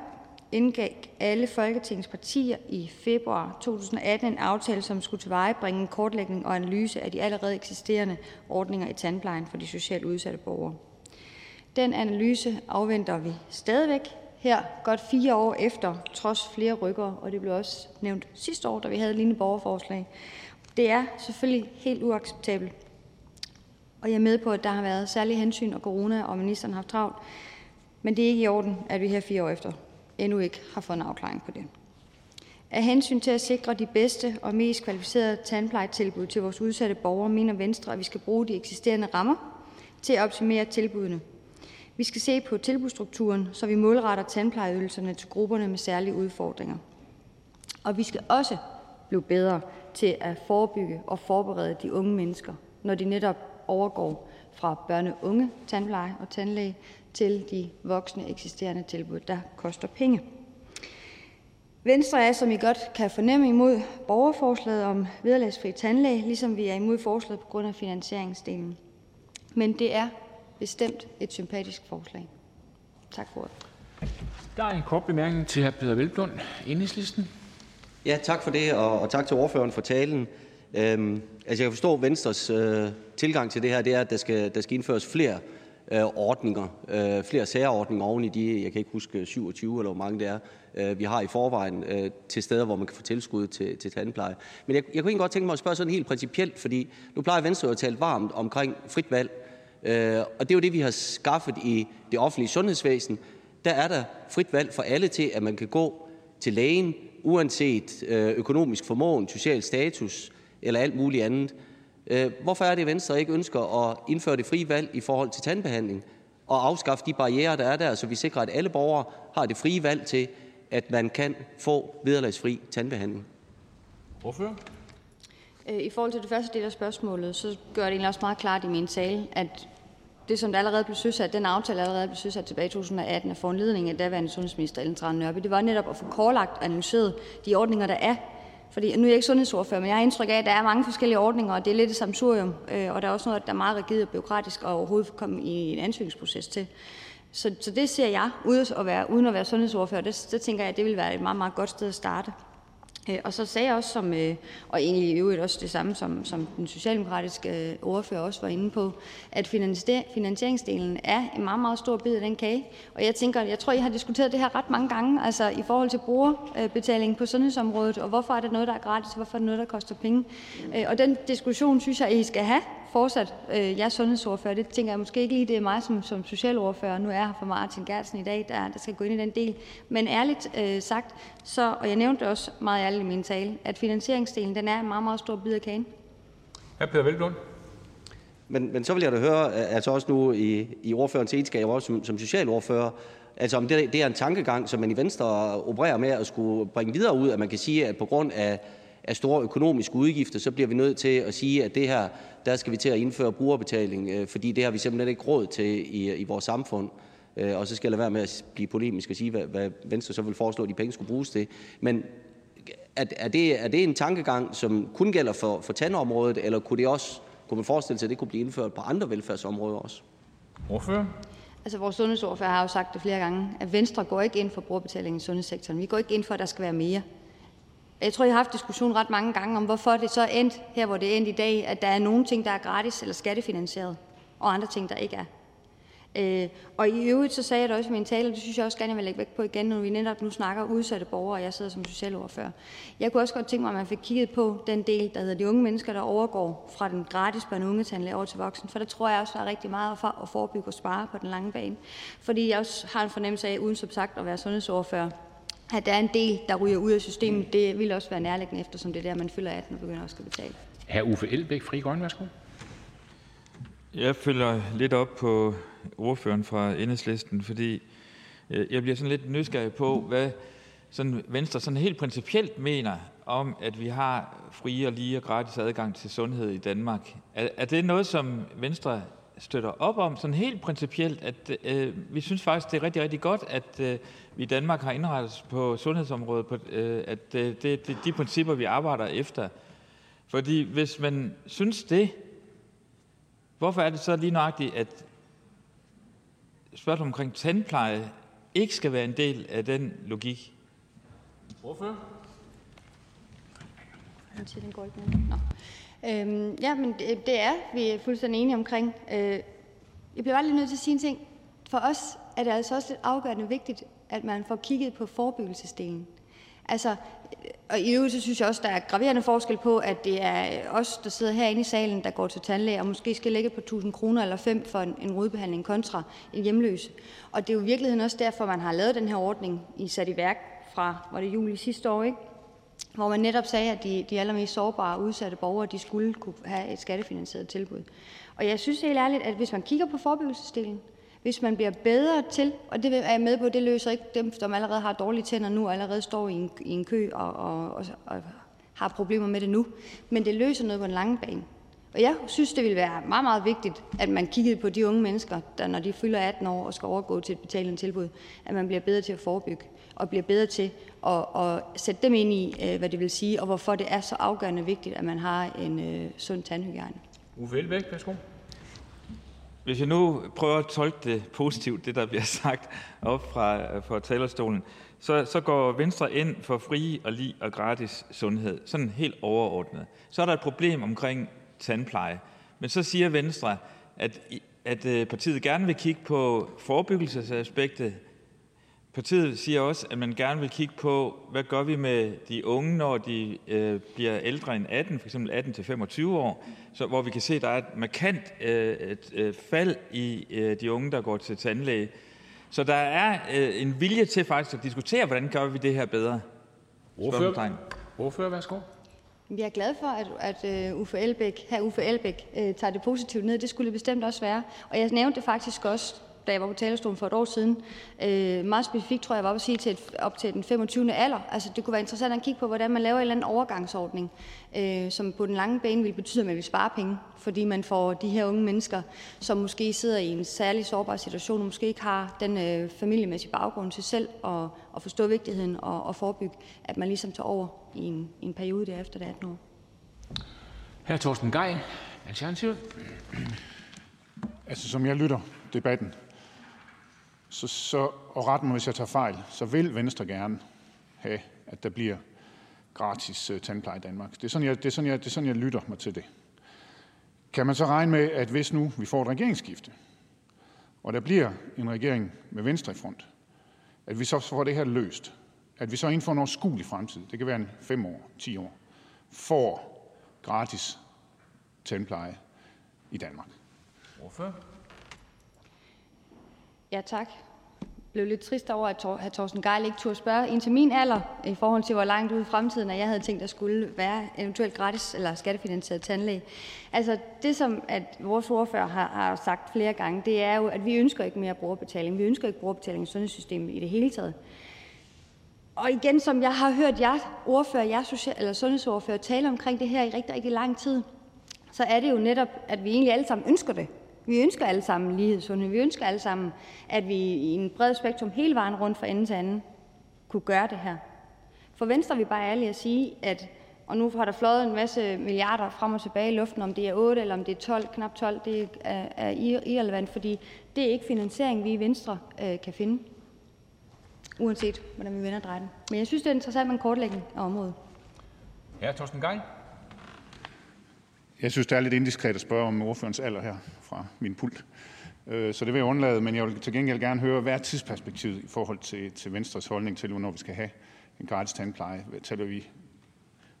indgik alle Folketingets partier i februar 2018 en aftale, som skulle tilvejebringe en kortlægning og analyse af de allerede eksisterende ordninger i tandplejen for de socialt udsatte borgere. Den analyse afventer vi stadigvæk her godt fire år efter, trods flere rykker, og det blev også nævnt sidste år, da vi havde lignende borgerforslag. Det er selvfølgelig helt uacceptabelt, og jeg er med på, at der har været særlige hensyn, og corona og ministeren har haft travlt, men det er ikke i orden, at vi her fire år efter endnu ikke har fået en afklaring på det. Af hensyn til at sikre de bedste og mest kvalificerede tandplejetilbud til vores udsatte borgere, mener Venstre, at vi skal bruge de eksisterende rammer til at optimere tilbudene. Vi skal se på tilbudsstrukturen, så vi målretter tandplejeydelserne til grupperne med særlige udfordringer. Og vi skal også blive bedre til at forebygge og forberede de unge mennesker, når de netop overgår fra børne-unge tandpleje og tandlæge til de voksne eksisterende tilbud, der koster penge. Venstre er, som I godt kan fornemme, imod borgerforslaget om vederlagsfri tandlæge, ligesom vi er imod forslaget på grund af finansieringsdelen. Men det er bestemt et sympatisk forslag. Tak for ordet. Der er en kort bemærkning til hr. Peter Velblund, Enhedslisten. Ja, tak for det, og, og tak til ordføreren for talen. Øhm, altså jeg kan forstå, at Venstres øh, tilgang til det her, det er, at der skal, der skal indføres flere Øh, ordninger, øh, flere særordninger oven i de, jeg kan ikke huske, 27 eller hvor mange det er, øh, vi har i forvejen til steder, hvor man kan få tilskud til, til tandpleje. Men jeg, jeg kunne egentlig godt tænke mig at spørge sådan helt principielt, fordi nu plejer Venstre jo at tale varmt omkring frit valg, og det er jo det, vi har skaffet i det offentlige sundhedsvæsen. Der er der frit valg for alle til, at man kan gå til lægen, uanset økonomisk formåen, social status eller alt muligt andet. Øh, hvorfor er det, at Venstre ikke ønsker at indføre det frie valg i forhold til tandbehandling og afskaffe de barrierer, der er der, så vi sikrer, at alle borgere har det frie valg til at man kan få vederlagsfri tandbehandling? Hvorfor? Øh, I forhold til det første del af spørgsmålet, så gør det egentlig også meget klart i min tale, at det, som der allerede blev søsat, den aftale allerede blev søsat tilbage i 2018 af foranledning af daværende sundhedsminister Ellen Trane Nørby, det var netop at få korlagt og analyseret de ordninger, der er. Fordi, nu er jeg ikke sundhedsordfører, men jeg har indtryk af, at der er mange forskellige ordninger, og det er lidt et samsurium, øh, og der er også noget, der er meget rigid og byråkratisk og overhovedet komme i en ansøgningsproces til. Så, så det ser jeg, uden at være, uden at være sundhedsordfører, det, det tænker jeg, at det vil være et meget, meget godt sted at starte. Øh, og så sagde jeg også, som, øh, og egentlig i øvrigt også det samme, som, som den socialdemokratiske øh, ordfører også var inde på, at finansieringsdelen er en meget, meget stor bid af den kage. Og jeg tænker, jeg tror, I har diskuteret det her ret mange gange, altså i forhold til brugerbetaling på sundhedsområdet, og hvorfor er det noget, der er gratis, og hvorfor er det noget, der koster penge. Øh, og den diskussion synes jeg, I skal have fortsat. Jeg er sundhedsordfører, det tænker jeg måske ikke lige, det er mig som, som socialordfører. Nu er jeg her for Martin Gertsen i dag, der, der skal gå ind i den del. Men ærligt øh, sagt, så, og jeg nævnte også meget ærligt i min tale, at finansieringsdelen den er en meget, meget stor bid af kagen. Hr. Peter Velblund. Men, men så vil jeg da høre, altså også nu i, i ordførerens egenskab, også som, som socialordfører, altså om det, det er en tankegang, som man i Venstre opererer med at skulle bringe videre ud, at man kan sige, at på grund af, af store økonomiske udgifter, så bliver vi nødt til at sige, at det her, der skal vi til at indføre brugerbetaling, øh, fordi det har vi simpelthen ikke råd til i, i vores samfund. Øh, og så skal jeg lade være med at blive polemisk og sige, hvad, hvad Venstre så vil foreslå, at de penge skulle bruges til. Men er, er, det, er det en tankegang, som kun gælder for, for tandområdet, eller kunne, det også, kunne man forestille sig, at det kunne blive indført på andre velfærdsområder også? Hvorfor? Altså, vores sundhedsordfører har jo sagt det flere gange, at Venstre går ikke ind for brugerbetaling i sundhedssektoren. Vi går ikke ind for, at der skal være mere. Jeg tror, jeg har haft diskussion ret mange gange om, hvorfor det så er endt her, hvor det er endt i dag, at der er nogle ting, der er gratis eller skattefinansieret, og andre ting, der ikke er. Øh, og i øvrigt så sagde jeg det også i min tale, og det synes jeg også gerne, jeg vil lægge væk på igen, når vi netop nu snakker udsatte borgere, og jeg sidder som socialordfører. Jeg kunne også godt tænke mig, at man fik kigget på den del, der hedder de unge mennesker, der overgår fra den gratis børne- og ungetandlæge over til voksen, for der tror jeg også, der er rigtig meget for at forebygge og spare på den lange bane. Fordi jeg også har en fornemmelse af, uden som sagt at være sundhedsordfører, at der er en del, der ryger ud af systemet. Det vil også være nærliggende, eftersom det er der, man fylder 18 og begynder også at betale. Hr. Uffe Elbæk, Fri Grønne, værsgo. Jeg følger lidt op på ordføreren fra Enhedslisten, fordi øh, jeg bliver sådan lidt nysgerrig på, hvad sådan Venstre sådan helt principielt mener om, at vi har fri og lige og gratis adgang til sundhed i Danmark. Er, er det noget, som Venstre støtter op om, sådan helt principielt, at øh, vi synes faktisk, det er rigtig, rigtig godt, at øh, vi i Danmark har indrettet os på sundhedsområdet, på, øh, at øh, det, det er de principper, vi arbejder efter. Fordi hvis man synes det, hvorfor er det så lige nøjagtigt, at spørgsmålet omkring tandpleje ikke skal være en del af den logik? Med. Nå. Øhm, ja, men det, det er vi er fuldstændig enige omkring. Øh, jeg bliver bare lige nødt til at sige en ting. For os er det altså også lidt afgørende vigtigt, at man får kigget på forebyggelsesdelen. Altså, og i øvrigt så synes jeg også, der er graverende forskel på, at det er os, der sidder herinde i salen, der går til tandlæge, og måske skal lægge på 1000 kroner eller 5 for en, en rodbehandling kontra en hjemløse. Og det er jo i virkeligheden også derfor, man har lavet den her ordning i sat i værk fra, var det juli sidste år, ikke? Hvor man netop sagde, at de, de allermest sårbare og udsatte borgere, de skulle kunne have et skattefinansieret tilbud. Og jeg synes helt ærligt, at hvis man kigger på forebyggelsesdelen, hvis man bliver bedre til, og det er jeg med på, det løser ikke dem, som allerede har dårlige tænder nu, og allerede står i en, i en kø og, og, og, og har problemer med det nu, men det løser noget på en lang bane. Og jeg synes, det vil være meget, meget vigtigt, at man kiggede på de unge mennesker, der når de fylder 18 år og skal overgå til et betalende tilbud, at man bliver bedre til at forebygge og bliver bedre til at, at sætte dem ind i, øh, hvad det vil sige, og hvorfor det er så afgørende vigtigt, at man har en øh, sund tandhygiejne. Uffe Elbæk, værsgo. Hvis jeg nu prøver at tolke det positivt, det der bliver sagt op fra, fra talerstolen, så, så går Venstre ind for fri og lige og gratis sundhed, sådan helt overordnet. Så er der et problem omkring tandpleje. Men så siger Venstre, at, at øh, partiet gerne vil kigge på forebyggelsesaspektet, Partiet siger også, at man gerne vil kigge på, hvad gør vi med de unge, når de øh, bliver ældre end 18, f.eks. 18-25 år, så, hvor vi kan se, at der er et markant øh, et, øh, fald i øh, de unge, der går til tandlæge. Så der er øh, en vilje til faktisk at diskutere, hvordan gør vi det her bedre. Ordfører, Ordfører værsgo. Jeg er glad for, at, at uh, Uffe Elbæk, her Uffe Elbæk uh, tager det positivt ned. Det skulle det bestemt også være. Og jeg nævnte det faktisk også da jeg var på talerstolen for et år siden. Øh, meget specifikt tror jeg, var at sige til et, op til den 25. alder. Altså, det kunne være interessant at kigge på, hvordan man laver en eller anden overgangsordning, øh, som på den lange bane vil betyde, at man vil spare penge, fordi man får de her unge mennesker, som måske sidder i en særlig sårbar situation, og måske ikke har den øh, familiemæssige baggrund til selv at, at forstå vigtigheden og, og forebygge, at man ligesom tager over i en, i en periode derefter det 18 år. Her Torsten Gej, Alternativet. Altså, som jeg lytter debatten, og ret mig, hvis jeg tager fejl, så vil Venstre gerne have, at der bliver gratis uh, tandpleje i Danmark. Det er, sådan, jeg, det, er sådan, jeg, det er sådan, jeg lytter mig til det. Kan man så regne med, at hvis nu vi får et regeringsskifte, og der bliver en regering med Venstre i front, at vi så får det her løst, at vi så inden for en overskuelig fremtid, det kan være en 5 år, 10 år, får gratis tandpleje i Danmark? Hvorfor? Ja, tak. Jeg blev lidt trist over, at hr. Torsten Geil ikke turde spørge ind til min alder, i forhold til hvor langt ude i fremtiden, at jeg havde tænkt, at der skulle være eventuelt gratis eller skattefinansieret tandlæge. Altså det, som at vores ordfører har, har sagt flere gange, det er jo, at vi ønsker ikke mere brugerbetaling. Vi ønsker ikke brugerbetaling i sundhedssystemet i det hele taget. Og igen, som jeg har hørt jer ordfører, jer social, eller sundhedsordfører tale omkring det her i rigtig, rigtig lang tid, så er det jo netop, at vi egentlig alle sammen ønsker det. Vi ønsker alle sammen lighed sundhed. Vi ønsker alle sammen, at vi i en bred spektrum hele vejen rundt fra ende til anden kunne gøre det her. For Venstre er vi bare ærlige at sige, at og nu har der fløjet en masse milliarder frem og tilbage i luften, om det er 8 eller om det er 12, knap 12, det er, er irrelevant, fordi det er ikke finansiering, vi i Venstre øh, kan finde, uanset hvordan vi vender den. Men jeg synes, det er interessant med en kortlægning af området. Ja, Torsten Geil. Jeg synes, det er lidt indiskret at spørge om ordførens alder her fra min pult. Øh, så det vil jeg undlade, men jeg vil til gengæld gerne høre, hvad er tidsperspektivet i forhold til, til Venstres holdning til, hvornår vi skal have en gratis tandpleje? Taler vi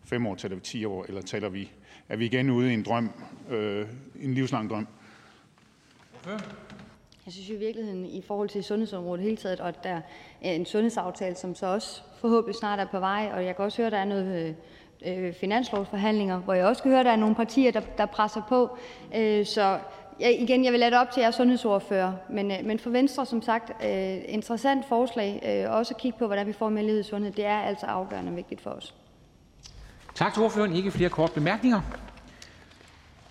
fem år, taler vi 10 år, eller taler vi, er vi igen ude i en drøm, øh, en livslang drøm? Jeg synes i virkeligheden i forhold til sundhedsområdet hele taget, og der er en sundhedsaftale, som så også forhåbentlig snart er på vej, og jeg kan også høre, at der er noget øh, øh, finanslovsforhandlinger, hvor jeg også kan høre, at der er nogle partier, der, der presser på. Øh, så jeg, igen, jeg vil lade det op til jer sundhedsordfører, men, øh, men for Venstre, som sagt, øh, interessant forslag, øh, også at kigge på, hvordan vi får mere lighed i sundhed, det er altså afgørende vigtigt for os. Tak til ordføreren. Ikke flere korte bemærkninger.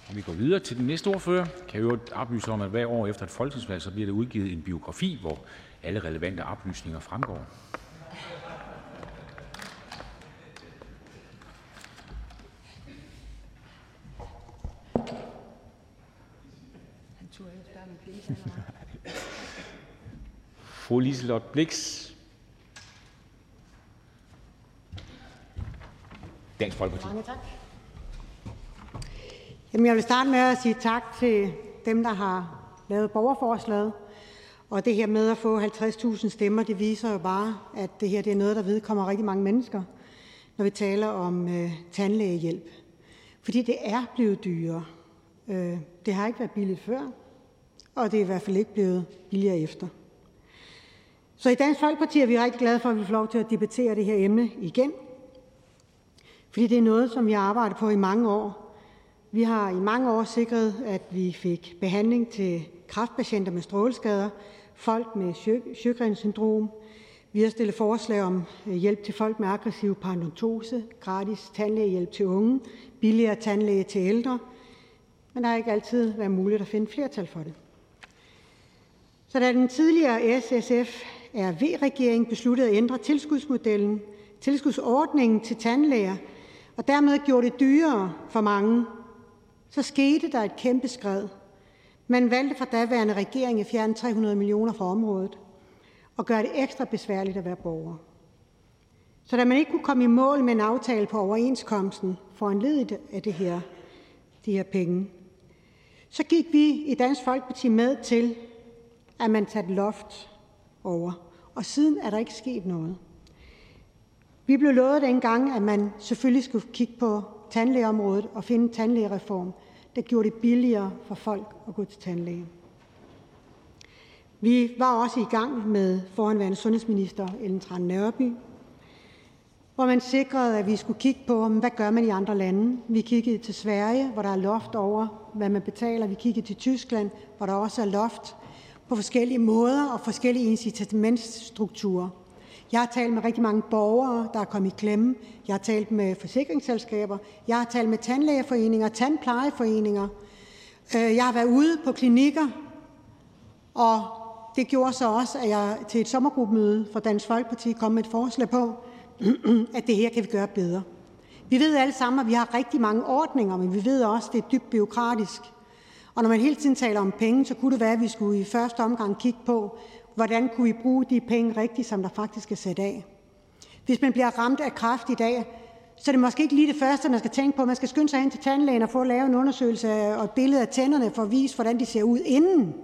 Og vi går videre til den næste ordfører. Kan jo oplyse om, at hver år efter et folketingsvalg, så bliver der udgivet en biografi, hvor alle relevante oplysninger fremgår. Fru Liselott Blix, Dansk Folkeparti. Mange tak. Jamen, jeg vil starte med at sige tak til dem, der har lavet borgerforslaget. Og det her med at få 50.000 stemmer, det viser jo bare, at det her det er noget, der vedkommer rigtig mange mennesker, når vi taler om øh, tandlægehjælp. Fordi det er blevet dyrere. Øh, det har ikke været billigt før, og det er i hvert fald ikke blevet billigere efter. Så i Dansk Folkeparti er vi rigtig glade for, at vi får lov til at debattere det her emne igen. Fordi det er noget, som vi har arbejdet på i mange år. Vi har i mange år sikret, at vi fik behandling til kræftpatienter med stråleskader, folk med Sjøgrens syndrom. Vi har stillet forslag om øh, hjælp til folk med aggressiv parodontose, gratis tandlægehjælp til unge, billigere tandlæge til ældre. Men der har ikke altid været muligt at finde flertal for det. Så da den tidligere SSF RV-regering besluttede at ændre tilskudsmodellen, tilskudsordningen til tandlæger, og dermed gjorde det dyrere for mange, så skete der et kæmpe skred. Man valgte fra daværende regering at fjerne 300 millioner fra området og gøre det ekstra besværligt at være borger. Så da man ikke kunne komme i mål med en aftale på overenskomsten for en af det her, de her penge, så gik vi i Dansk Folkeparti med til, at man satte loft. Og siden er der ikke sket noget. Vi blev lovet dengang, at man selvfølgelig skulle kigge på tandlægeområdet og finde en tandlægereform, der gjorde det billigere for folk at gå til tandlæge. Vi var også i gang med foranværende sundhedsminister Ellen Trane Nørby, hvor man sikrede, at vi skulle kigge på, hvad gør man i andre lande. Vi kiggede til Sverige, hvor der er loft over, hvad man betaler. Vi kiggede til Tyskland, hvor der også er loft på forskellige måder og forskellige incitamentsstrukturer. Jeg har talt med rigtig mange borgere, der er kommet i klemme. Jeg har talt med forsikringsselskaber. Jeg har talt med tandlægeforeninger, tandplejeforeninger. Øh, jeg har været ude på klinikker, og det gjorde så også, at jeg til et sommergruppemøde for Dansk Folkeparti kom med et forslag på, at det her kan vi gøre bedre. Vi ved alle sammen, at vi har rigtig mange ordninger, men vi ved også, at det er dybt byråkratisk. Og når man hele tiden taler om penge, så kunne det være, at vi skulle i første omgang kigge på, hvordan kunne vi bruge de penge rigtigt, som der faktisk er sat af. Hvis man bliver ramt af kræft i dag, så er det måske ikke lige det første, man skal tænke på. Man skal skynde sig hen til tandlægen og få lavet en undersøgelse og et billede af tænderne for at vise, hvordan de ser ud inden.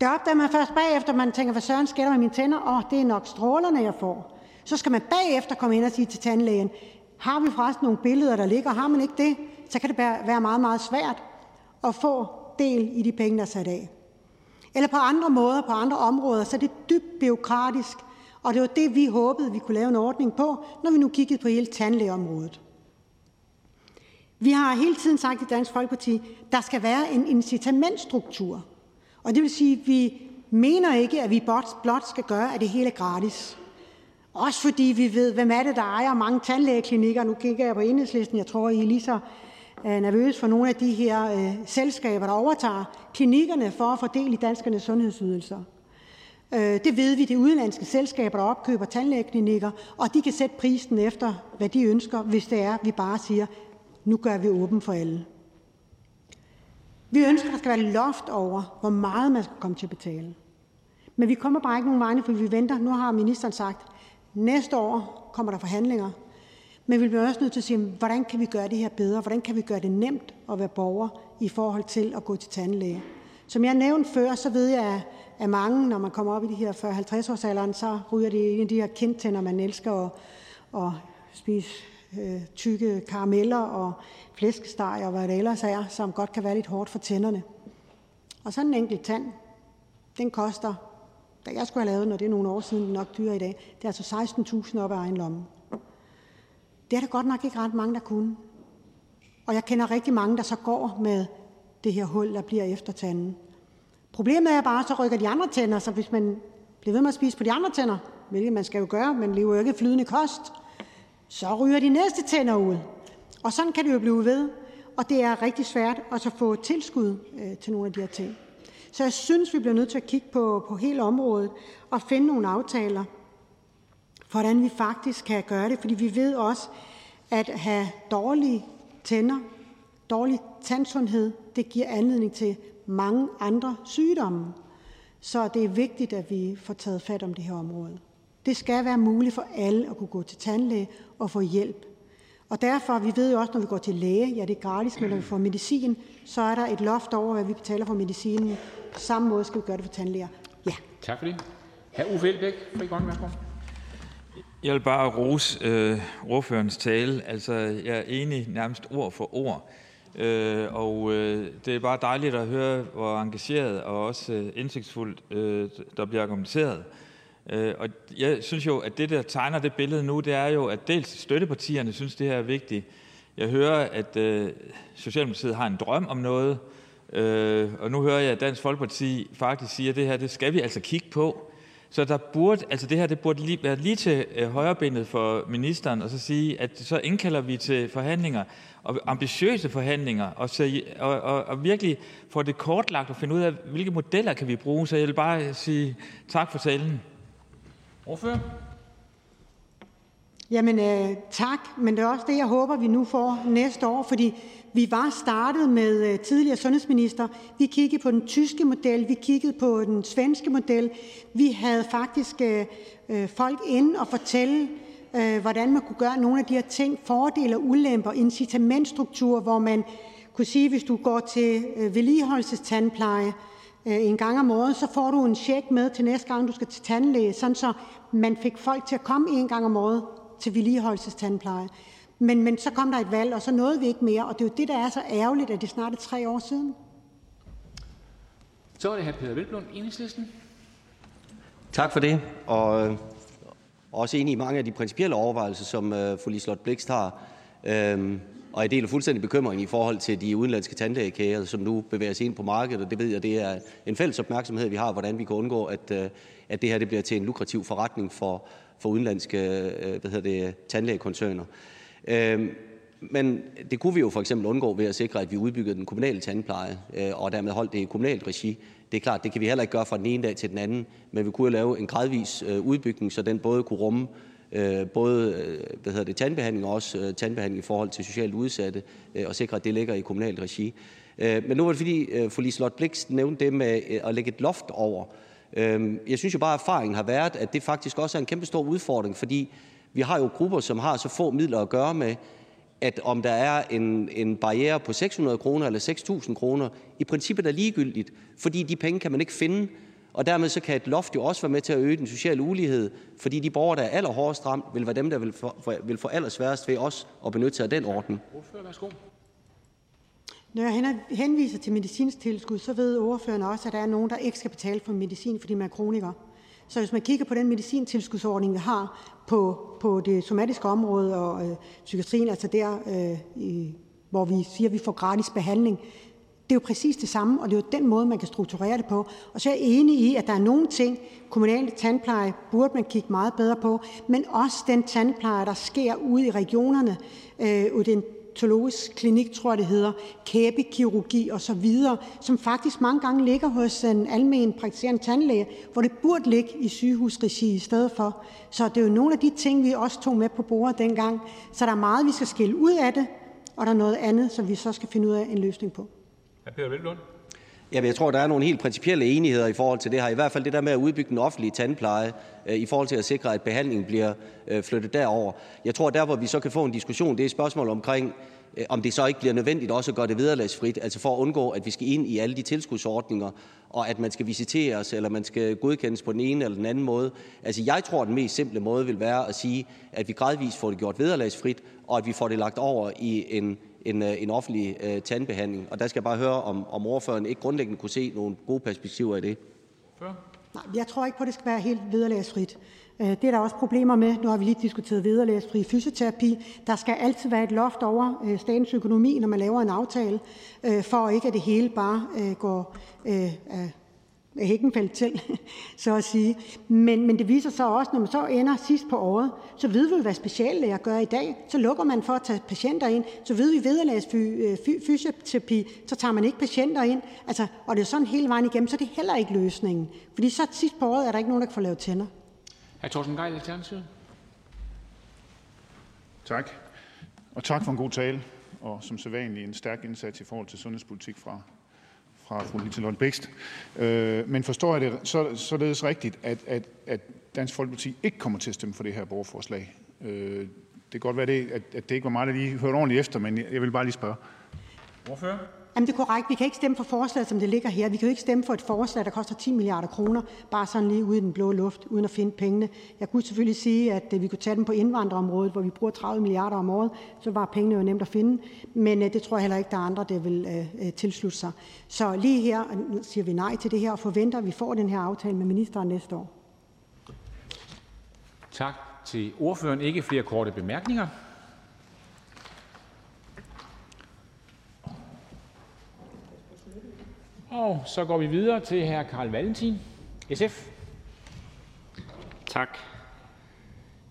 Der opdager man først bagefter, man tænker, hvad søren sker der med mine tænder? Åh, oh, det er nok strålerne, jeg får. Så skal man bagefter komme ind og sige til tandlægen, har vi forresten nogle billeder, der ligger? Har man ikke det, så kan det være meget, meget svært at få del i de penge, der er sat af. Eller på andre måder, på andre områder, så er det dybt byråkratisk, og det var det, vi håbede, vi kunne lave en ordning på, når vi nu kiggede på hele tandlægeområdet. Vi har hele tiden sagt i Dansk Folkeparti, der skal være en incitamentstruktur. Og det vil sige, at vi mener ikke, at vi blot skal gøre, at det hele er gratis. Også fordi vi ved, hvem er det, der ejer mange tandlægeklinikker. Nu kigger jeg på enhedslisten. Jeg tror, I er lige så nervøs for nogle af de her øh, selskaber, der overtager klinikkerne for at få del i danskernes sundhedsydelser. Øh, det ved vi, det er udenlandske selskaber, der opkøber tandlægeklinikker, og de kan sætte prisen efter, hvad de ønsker, hvis det er, vi bare siger, nu gør vi åben for alle. Vi ønsker, at der skal være loft over, hvor meget man skal komme til at betale. Men vi kommer bare ikke nogen vegne, for vi venter. Nu har ministeren sagt, næste år kommer der forhandlinger. Men vi bliver også nødt til at sige, hvordan kan vi gøre det her bedre? Hvordan kan vi gøre det nemt at være borger i forhold til at gå til tandlæge? Som jeg nævnte før, så ved jeg, at mange, når man kommer op i de her 40-50 års alderen, så ryger det en af de her kindtænder, man elsker at, at spise øh, tykke karameller og flæskesteg og hvad det ellers er, som godt kan være lidt hårdt for tænderne. Og sådan en enkelt tand, den koster, da jeg skulle have lavet når det er nogle år siden, nok dyre i dag, det er altså 16.000 op af egen lomme. Det er der godt nok ikke ret mange, der kunne. Og jeg kender rigtig mange, der så går med det her hul, der bliver efter tanden. Problemet er bare, så rykker de andre tænder, så hvis man bliver ved med at spise på de andre tænder, hvilket man skal jo gøre, man lever jo ikke flydende kost, så ryger de næste tænder ud. Og sådan kan det jo blive ved. Og det er rigtig svært at så få tilskud øh, til nogle af de her ting. Så jeg synes, vi bliver nødt til at kigge på, på hele området og finde nogle aftaler, hvordan vi faktisk kan gøre det. Fordi vi ved også, at have dårlige tænder, dårlig tandsundhed, det giver anledning til mange andre sygdomme. Så det er vigtigt, at vi får taget fat om det her område. Det skal være muligt for alle at kunne gå til tandlæge og få hjælp. Og derfor, vi ved jo også, når vi går til læge, ja, det er gratis, men når vi får medicin, så er der et loft over, hvad vi betaler for medicinen. På samme måde skal vi gøre det for tandlæger. Ja. Tak for det. Hr. Uffe Elbæk, fri grønne, værsgo. Jeg vil bare rose øh, ordførens tale. Altså, jeg er enig nærmest ord for ord. Øh, og øh, det er bare dejligt at høre, hvor engageret og også øh, indsigtsfuldt øh, der bliver argumenteret. Øh, og jeg synes jo, at det, der tegner det billede nu, det er jo, at dels støttepartierne synes, det her er vigtigt. Jeg hører, at øh, Socialdemokratiet har en drøm om noget, øh, og nu hører jeg, at Dansk Folkeparti faktisk siger, at det her, det skal vi altså kigge på. Så der burde, altså det her det burde lige, være lige til øh, højrebenet for ministeren, og så sige, at så indkalder vi til forhandlinger, og ambitiøse forhandlinger, og, så, og, og, og virkelig få det kortlagt og finde ud af, hvilke modeller kan vi bruge. Så jeg vil bare sige tak for talen. Ordfører? Jamen øh, tak, men det er også det, jeg håber, vi nu får næste år, fordi vi var startet med øh, tidligere sundhedsminister. Vi kiggede på den tyske model, vi kiggede på den svenske model. Vi havde faktisk øh, øh, folk ind og fortælle, øh, hvordan man kunne gøre nogle af de her ting, fordele og ulemper, incitamentstruktur, hvor man kunne sige, hvis du går til øh, vedligeholdelsestandpleje øh, en gang om året, så får du en check med til næste gang, du skal til tandlæge, sådan så man fik folk til at komme en gang om året til vedligeholdelsestandpleje. Men, men så kom der et valg, og så nåede vi ikke mere, og det er jo det, der er så ærgerligt, at det snart er tre år siden. Så er det hr. Peter Velblund, Enhedslisten. Tak for det, og øh, også enig i mange af de principielle overvejelser, som øh, fru Liselott Blixt har. Øhm, Og jeg deler fuldstændig bekymringen i forhold til de udenlandske tandlægekæder, som nu bevæger sig ind på markedet, og det ved jeg, det er en fælles opmærksomhed, vi har, hvordan vi kan undgå, at, øh, at det her det bliver til en lukrativ forretning for, for udenlandske øh, hvad hedder det, tandlægekoncerner. Øhm, men det kunne vi jo for eksempel undgå ved at sikre, at vi udbyggede den kommunale tandpleje øh, og dermed holdt det i kommunalt regi. Det er klart, det kan vi heller ikke gøre fra den ene dag til den anden, men vi kunne jo lave en gradvis øh, udbygning, så den både kunne rumme øh, både hvad hedder det, tandbehandling og også tandbehandling i forhold til socialt udsatte, og sikre, at det ligger i kommunalt regi. Men nu var det, fordi fru Liselott Blixt nævnte det med at lægge et loft over. Øhm, jeg synes jo bare, at erfaringen har været, at det faktisk også er en kæmpe stor udfordring, fordi vi har jo grupper, som har så få midler at gøre med, at om der er en, en barriere på 600 kroner eller 6.000 kroner, i princippet er ligegyldigt, fordi de penge kan man ikke finde og dermed så kan et loft jo også være med til at øge den sociale ulighed, fordi de borgere, der er allerhårdest ramt, vil være dem, der vil få, vil få allersværest ved også at benytte sig af den ordning. Når jeg henviser til medicinsk tilskud, så ved ordføreren også, at der er nogen, der ikke skal betale for medicin, fordi man er kroniker. Så hvis man kigger på den medicintilskudsordning, vi har på, på det somatiske område og øh, psykiatrien, altså der, øh, i, hvor vi siger, at vi får gratis behandling, det er jo præcis det samme, og det er jo den måde, man kan strukturere det på. Og så er jeg enig i, at der er nogle ting, kommunale tandpleje burde man kigge meget bedre på, men også den tandpleje, der sker ude i regionerne, øh, øh, klinik, tror jeg det hedder, kæbekirurgi osv., som faktisk mange gange ligger hos en almen praktiserende tandlæge, hvor det burde ligge i sygehusregi i stedet for. Så det er jo nogle af de ting, vi også tog med på bordet dengang. Så der er meget, vi skal skille ud af det, og der er noget andet, som vi så skal finde ud af en løsning på. Jeg tror, der er nogle helt principielle enigheder i forhold til det her. I hvert fald det der med at udbygge den offentlige tandpleje øh, i forhold til at sikre, at behandlingen bliver øh, flyttet derover. Jeg tror, der hvor vi så kan få en diskussion, det er et spørgsmål omkring, øh, om det så ikke bliver nødvendigt også at gøre det vederlagsfrit, altså for at undgå, at vi skal ind i alle de tilskudsordninger, og at man skal visiteres, eller man skal godkendes på den ene eller den anden måde. Altså jeg tror, den mest simple måde vil være at sige, at vi gradvist får det gjort vederlagsfrit, og at vi får det lagt over i en en øh, en offentlig øh, tandbehandling. Og der skal jeg bare høre, om om ordføreren ikke grundlæggende kunne se nogle gode perspektiver i det. Nej, jeg tror ikke på, at det skal være helt vederlagsfrit. Øh, det er der også problemer med. Nu har vi lige diskuteret vederlagsfri fysioterapi. Der skal altid være et loft over statens økonomi, når man laver en aftale, for ikke at det hele bare går Hækkenfeldt til, så at sige. Men, men det viser sig også, når man så ender sidst på året, så ved vi, hvad speciallæger gør i dag. Så lukker man for at tage patienter ind. Så ved vi vederlagsfysioterapi, øh, så tager man ikke patienter ind. Altså, og det er sådan hele vejen igennem, så det er heller ikke løsningen. Fordi så sidst på året er der ikke nogen, der kan få lavet tænder. Hr. Torsten Geil, Alternativet. Tak. Og tak for en god tale, og som sædvanlig en stærk indsats i forhold til sundhedspolitik fra fra fru Liselott Blixt. Øh, men forstår jeg det så, således rigtigt, at, at, at Dansk Folkeparti ikke kommer til at stemme for det her borgerforslag? Øh, det kan godt være, det, at, at det ikke var mig, der lige hørte ordentligt efter, men jeg vil bare lige spørge. Ordfører? Jamen, det er korrekt. Vi kan ikke stemme for forslaget, som det ligger her. Vi kan jo ikke stemme for et forslag, der koster 10 milliarder kroner, bare sådan lige ude i den blå luft, uden at finde pengene. Jeg kunne selvfølgelig sige, at øh, vi kunne tage dem på indvandrerområdet, hvor vi bruger 30 milliarder om året, så var pengene jo nemt at finde. Men øh, det tror jeg heller ikke, der er andre, der vil øh, øh tilslutte sig. Så lige her siger vi nej til det her og forventer, at vi får den her aftale med ministeren næste år. Tak til ordføreren. Ikke flere korte bemærkninger. Og så går vi videre til hr. Carl Valentin, SF. Tak.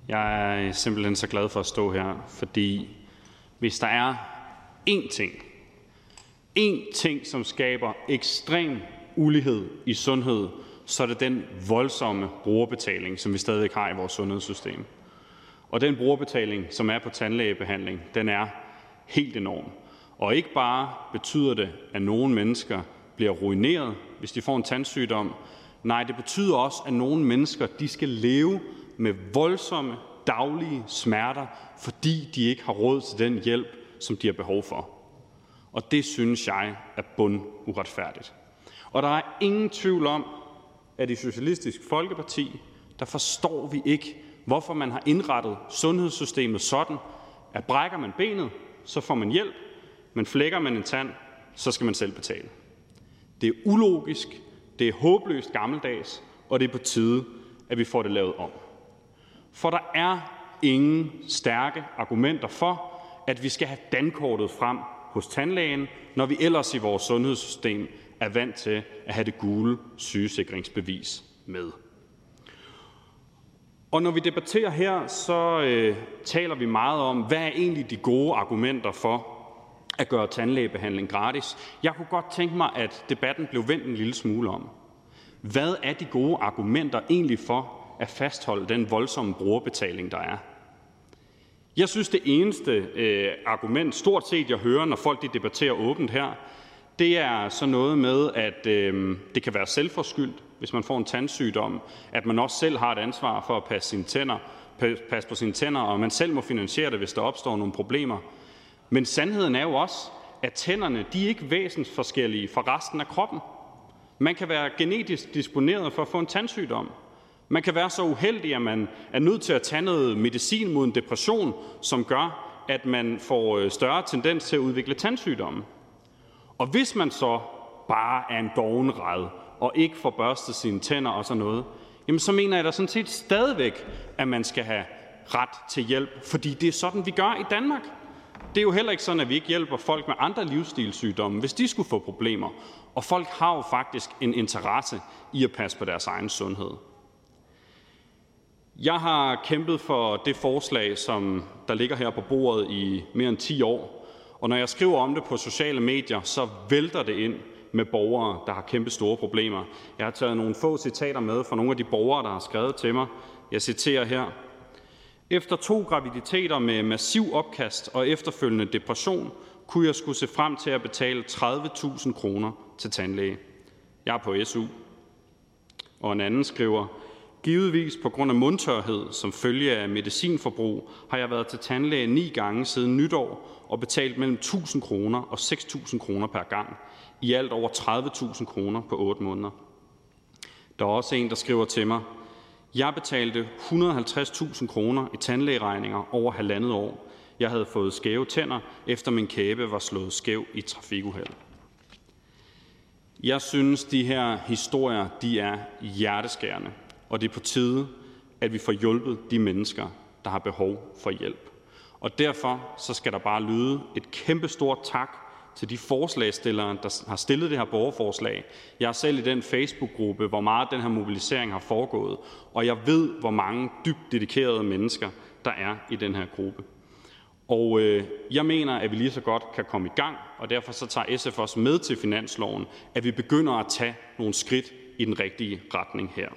Jeg er simpelthen så glad for at stå her, fordi hvis der er én ting, én ting, som skaber ekstrem ulighed i sundhed, så er det den voldsomme brugerbetaling, som vi stadig har i vores sundhedssystem. Og den brugerbetaling, som er på tandlægebehandling, den er helt enorm. Og ikke bare betyder det, at nogle mennesker bliver ruineret, hvis de får en tandsygdom. Nej, det betyder også, at nogle mennesker de skal leve med voldsomme daglige smerter, fordi de ikke har råd til den hjælp, som de har behov for. Og det synes jeg er bund uretfærdigt. Og der er ingen tvivl om, at i Socialistisk Folkeparti, der forstår vi ikke, hvorfor man har indrettet sundhedssystemet sådan, at brækker man benet, så får man hjælp, men flækker man en tand, så skal man selv betale. Det er ulogisk, det er håbløst gammeldags, og det er på tide, at vi får det lavet om. For der er ingen stærke argumenter for, at vi skal have dankortet frem hos tandlægen, når vi ellers i vores sundhedssystem er vant til at have det gule sygesikringsbevis med. Og når vi debatterer her, så øh, taler vi meget om, hvad er egentlig de gode argumenter for at gøre tandlægebehandling gratis. Jeg kunne godt tænke mig, at debatten blev vendt en lille smule om. Hvad er de gode argumenter egentlig for at fastholde den voldsomme brugerbetaling, der er? Jeg synes, det eneste øh, argument, stort set, jeg hører, når folk de debatterer åbent her, det er så noget med, at øh, det kan være selvforskyldt, hvis man får en tandsygdom, at man også selv har et ansvar for at passe, sine tænder, passe på sine tænder, og man selv må finansiere det, hvis der opstår nogle problemer. Men sandheden er jo også, at tænderne de er ikke væsensforskellige fra resten af kroppen. Man kan være genetisk disponeret for at få en tandsygdom. Man kan være så uheldig, at man er nødt til at tage noget medicin mod en depression, som gør, at man får øh, større tendens til at udvikle tandsygdomme. Og hvis man så bare er en dovenred og ikke får børstet sine tænder og sådan noget, jamen så mener jeg da sådan set stadigvæk, at man skal have ret til hjælp, fordi det er sådan, vi gør i Danmark. Det er jo heller ikke sådan, at vi ikke hjælper folk med andre livsstilssygdomme, hvis de skulle få problemer. Og folk har jo faktisk en interesse i at passe på deres egen sundhed. Jeg har kæmpet for det forslag, som der ligger her på bordet i mere end 10 år, og når jeg skriver om det på sociale medier, så vælter det ind med borgere, der har kæmpe store problemer. Jeg har taget nogle få citater med fra nogle af de borgere, der har skrevet til mig. Jeg citerer her. Efter to graviditeter med massiv opkast og efterfølgende depression, kunne jeg skulle se frem til at betale 30.000 kroner til tandlæge. Jeg er på SU. Og en anden skriver, Givetvis på grund af mundtørhed som følge af medicinforbrug har jeg været til tandlæge ni gange siden nytår og betalt mellem 1.000 kroner og 6.000 kroner per gang. I alt over 30.000 kroner på 8 måneder. Der er også en, der skriver til mig, jeg betalte 150.000 kroner i tandlægeregninger over halvandet år. Jeg havde fået skæve tænder, efter min kæbe var slået skæv i trafikuheld. Jeg synes, de her historier de er hjerteskærende og det er på tide, at vi får hjulpet de mennesker, der har behov for hjælp. Og derfor så skal der bare lyde et kæmpestort tak til de forslagstillere, der har stillet det her borgerforslag. Jeg er selv i den Facebook-gruppe, hvor meget den her mobilisering har foregået, og jeg ved, hvor mange dybt dedikerede mennesker, der er i den her gruppe. Og øh, jeg mener, at vi lige så godt kan komme i gang, og derfor så tager SF også med til finansloven, at vi begynder at tage nogle skridt i den rigtige retning her.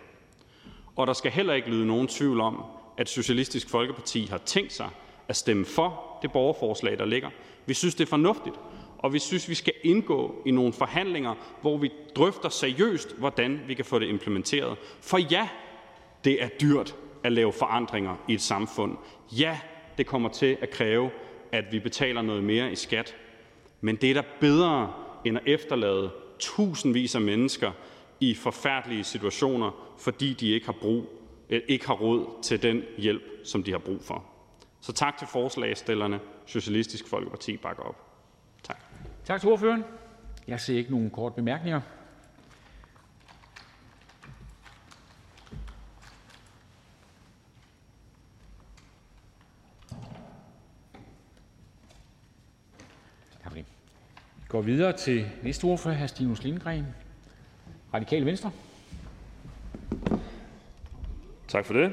Og der skal heller ikke lyde nogen tvivl om, at Socialistisk Folkeparti har tænkt sig at stemme for det borgerforslag, der ligger. Vi synes, det er fornuftigt, og vi synes, vi skal indgå i nogle forhandlinger, hvor vi drøfter seriøst, hvordan vi kan få det implementeret. For ja, det er dyrt at lave forandringer i et samfund. Ja, det kommer til at kræve, at vi betaler noget mere i skat. Men det er da bedre end at efterlade tusindvis af mennesker i forfærdelige situationer, fordi de ikke har, brug, øh, ikke har råd til den hjælp, som de har brug for. Så tak til forslagstillerne. Socialistisk Folkeparti bakker op. Tak. Til ordføreren. Jeg ser ikke nogen kort bemærkninger. Vi går videre til næste ordfører, hr. Stinus Lindgren, Radikale Venstre. Tak for det.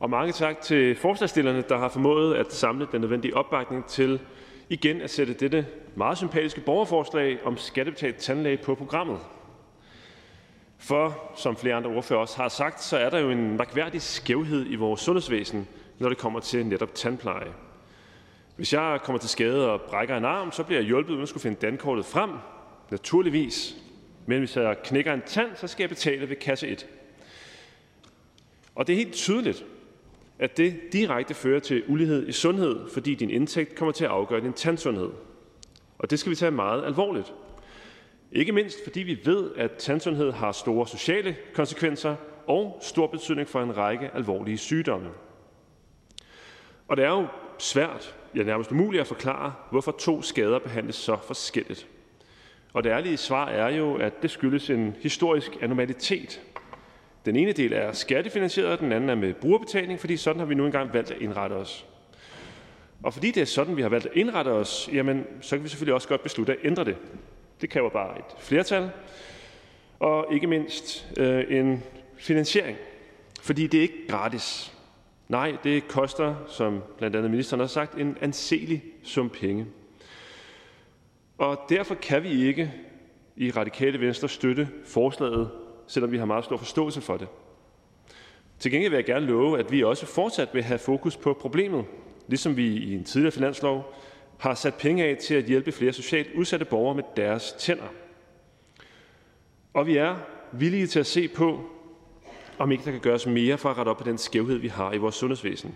Og mange tak til forslagstillerne, der har formået at samle den nødvendige opbakning til igen at sætte dette meget sympatiske borgerforslag om skattebetalt tandlæge på programmet. For som flere andre ordfører også har sagt, så er der jo en mærkværdig skævhed i vores sundhedsvæsen, når det kommer til netop tandpleje. Hvis jeg kommer til skade og brækker en arm, så bliver jeg hjulpet uden at skulle finde dankortet frem, naturligvis. Men hvis jeg knækker en tand, så skal jeg betale ved kasse 1. Og det er helt tydeligt, at det direkte fører til ulighed i sundhed, fordi din indtægt kommer til at afgøre din tandsundhed. Og det skal vi tage meget alvorligt. Ikke mindst fordi vi ved, at tandsundhed har store sociale konsekvenser og stor betydning for en række alvorlige sygdomme. Og det er jo svært, ja nærmest umuligt at forklare, hvorfor to skader behandles så forskelligt. Og det ærlige svar er jo, at det skyldes en historisk anormalitet. Den ene del er skattefinansieret, og den anden er med brugerbetaling, fordi sådan har vi nu engang valgt at indrette os. Og fordi det er sådan, vi har valgt at indrette os, jamen, så kan vi selvfølgelig også godt beslutte at ændre det. Det kræver bare et flertal, og ikke mindst øh, en finansiering. Fordi det er ikke gratis. Nej, det koster, som blandt andet ministeren har sagt, en anselig sum penge. Og derfor kan vi ikke i Radikale Venstre støtte forslaget, selvom vi har meget stor forståelse for det. Til gengæld vil jeg gerne love, at vi også fortsat vil have fokus på problemet, ligesom vi i en tidligere finanslov har sat penge af til at hjælpe flere socialt udsatte borgere med deres tænder. Og vi er villige til at se på, om ikke der kan gøres mere for at rette op på den skævhed, vi har i vores sundhedsvæsen.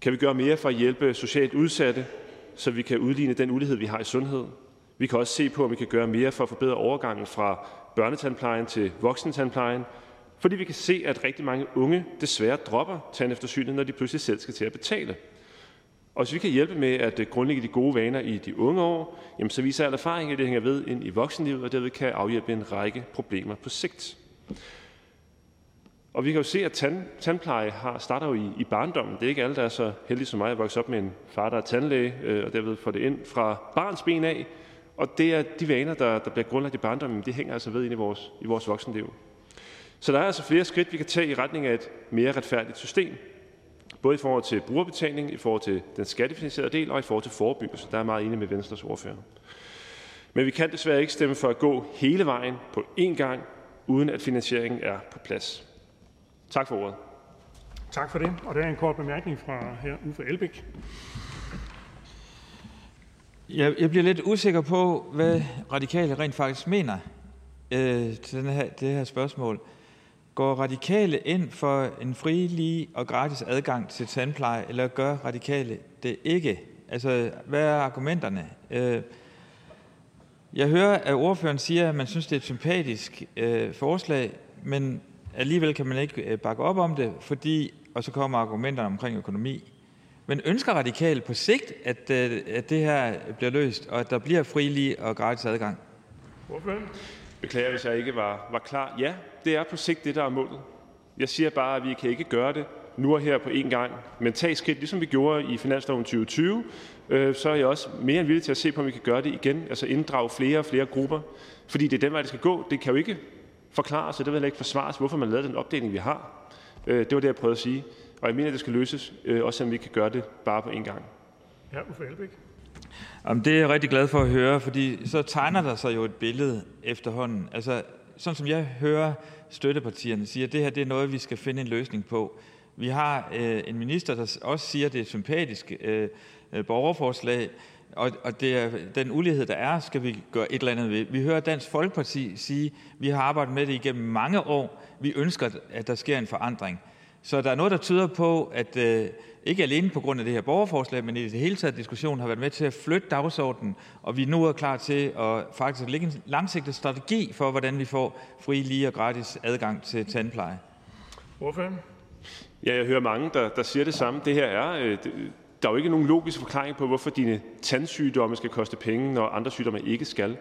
Kan vi gøre mere for at hjælpe socialt udsatte, så vi kan udligne den ulighed, vi har i sundhed? Vi kan også se på, om vi kan gøre mere for at forbedre overgangen fra børnetandplejen til voksentandplejen, fordi vi kan se, at rigtig mange unge desværre dropper tandeftersynet, når de pludselig selv skal til at betale. Og hvis vi kan hjælpe med at øh, grundlægge de gode vaner i de unge år, jamen så viser al erfaring, at det hænger ved ind i voksenlivet, og derved kan afhjælpe en række problemer på sigt. Og vi kan jo se, at tand, tandpleje har, starter jo i, i barndommen. Det er ikke alle, der er så heldige som mig at vokse op med en far, der er tandlæge, øh, og derved får det ind fra barns ben af. Og det er de vaner, der, der bliver grundlagt i barndommen, det hænger altså ved ind i vores, i vores voksenliv. Så der er altså flere skridt, vi kan tage i retning af et mere retfærdigt system. Både i forhold til brugerbetaling, i forhold til den skattefinansierede del og i forhold til forebyggelse. Der er meget enig med Venstres ordfører. Men vi kan desværre ikke stemme for at gå hele vejen på én gang, uden at finansieringen er på plads. Tak for ordet. Tak for det. Og der er en kort bemærkning fra her Uffe Elbæk. Jeg, jeg bliver lidt usikker på, hvad radikale rent faktisk mener øh, til den her, det her spørgsmål. Går radikale ind for en fri, lige og gratis adgang til tandpleje, eller gør radikale det ikke? Altså, hvad er argumenterne? Øh, jeg hører, at ordføreren siger, at man synes, det er et sympatisk øh, forslag, men alligevel kan man ikke øh, bakke op om det, fordi, og så kommer argumenterne omkring økonomi. Men ønsker radikal på sigt, at, øh, at det her bliver løst, og at der bliver fri, lige og gratis adgang? Hvorfor? Beklager, hvis jeg ikke var, var klar. Ja, det er på sigt det, der er målet. Jeg siger bare, at vi kan ikke gøre det nu og her på én gang, men tag skridt, ligesom vi gjorde i finansloven 2020, øh, så er jeg også mere end villig til at se på, om vi kan gøre det igen, altså inddrage flere og flere grupper, fordi det er den vej, det skal gå. Det kan jo ikke forklares, og det vil heller ikke forsvares, hvorfor man lavede den opdeling, vi har. Øh, det var det, jeg prøvede at sige. Og jeg mener, at det skal løses, øh, også selvom vi kan gøre det bare på én gang. Ja, Uffe Elbæk. Jamen, det er jeg rigtig glad for at høre, fordi så tegner der sig jo et billede efterhånden. Altså, sådan som jeg hører støttepartierne sige, at det her det er noget, vi skal finde en løsning på. Vi har øh, en minister, der også siger, at det er et sympatisk øh, øh, borgerforslag, og, og det er, den ulighed, der er, skal vi gøre et eller andet ved. Vi hører Dansk Folkeparti sige, at vi har arbejdet med det igennem mange år. Vi ønsker, at der sker en forandring. Så der er noget, der tyder på, at øh, ikke alene på grund af det her borgerforslag, men i det hele taget diskussionen har været med til at flytte dagsordenen, og vi nu er klar til at faktisk lægge en langsigtet strategi for, hvordan vi får fri, lige og gratis adgang til tandpleje. Ordføreren? Ja, jeg hører mange, der, der siger det samme. Det her er, øh, det, der er jo ikke nogen logisk forklaring på, hvorfor dine tandsygdomme skal koste penge, når andre sygdomme ikke skal.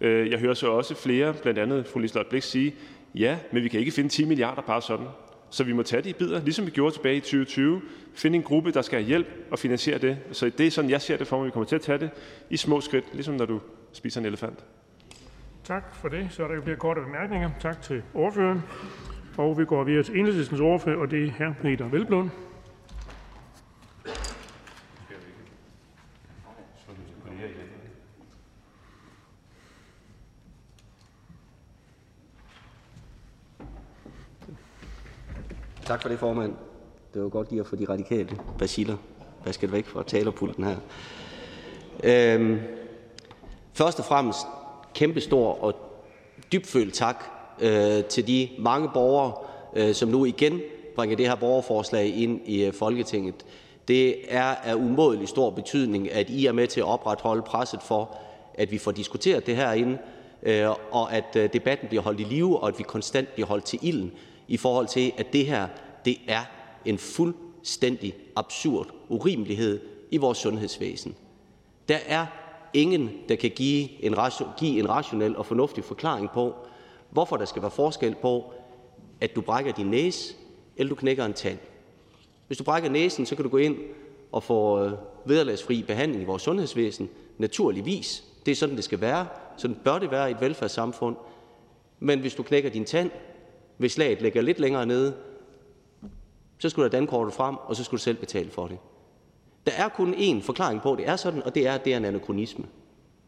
Øh, jeg hører så også flere, blandt andet fru Liselotte Blik, sige, ja, men vi kan ikke finde 10 milliarder bare sådan. Så vi må tage de i bidder, ligesom vi gjorde tilbage i 2020. Finde en gruppe, der skal have hjælp og finansiere det. Så det er sådan, jeg ser det for mig. Vi kommer til at tage det i små skridt, ligesom når du spiser en elefant. Tak for det. Så er der jo flere korte bemærkninger. Tak til ordføreren. Og vi går videre til enhedslæsens ordfører, og det er hr. Peter Velblom. Tak for det, formand. Det var godt lige at få de radikale basiler vasket væk fra talerpulten her. Øhm, først og fremmest kæmpestor og dybfølt tak øh, til de mange borgere, øh, som nu igen bringer det her borgerforslag ind i øh, Folketinget. Det er af umådelig stor betydning, at I er med til at opretholde presset for, at vi får diskuteret det herinde, øh, og at øh, debatten bliver holdt i live, og at vi konstant bliver holdt til ilden i forhold til, at det her det er en fuldstændig absurd urimelighed i vores sundhedsvæsen. Der er ingen, der kan give en, give en rationel og fornuftig forklaring på, hvorfor der skal være forskel på, at du brækker din næse, eller du knækker en tand. Hvis du brækker næsen, så kan du gå ind og få øh, vederlagsfri behandling i vores sundhedsvæsen, naturligvis. Det er sådan, det skal være. Sådan bør det være i et velfærdssamfund. Men hvis du knækker din tand, hvis slaget ligger lidt længere nede, så skulle der dankortet frem, og så skulle du selv betale for det. Der er kun én forklaring på, at det er sådan, og det er, at det er en anachronisme.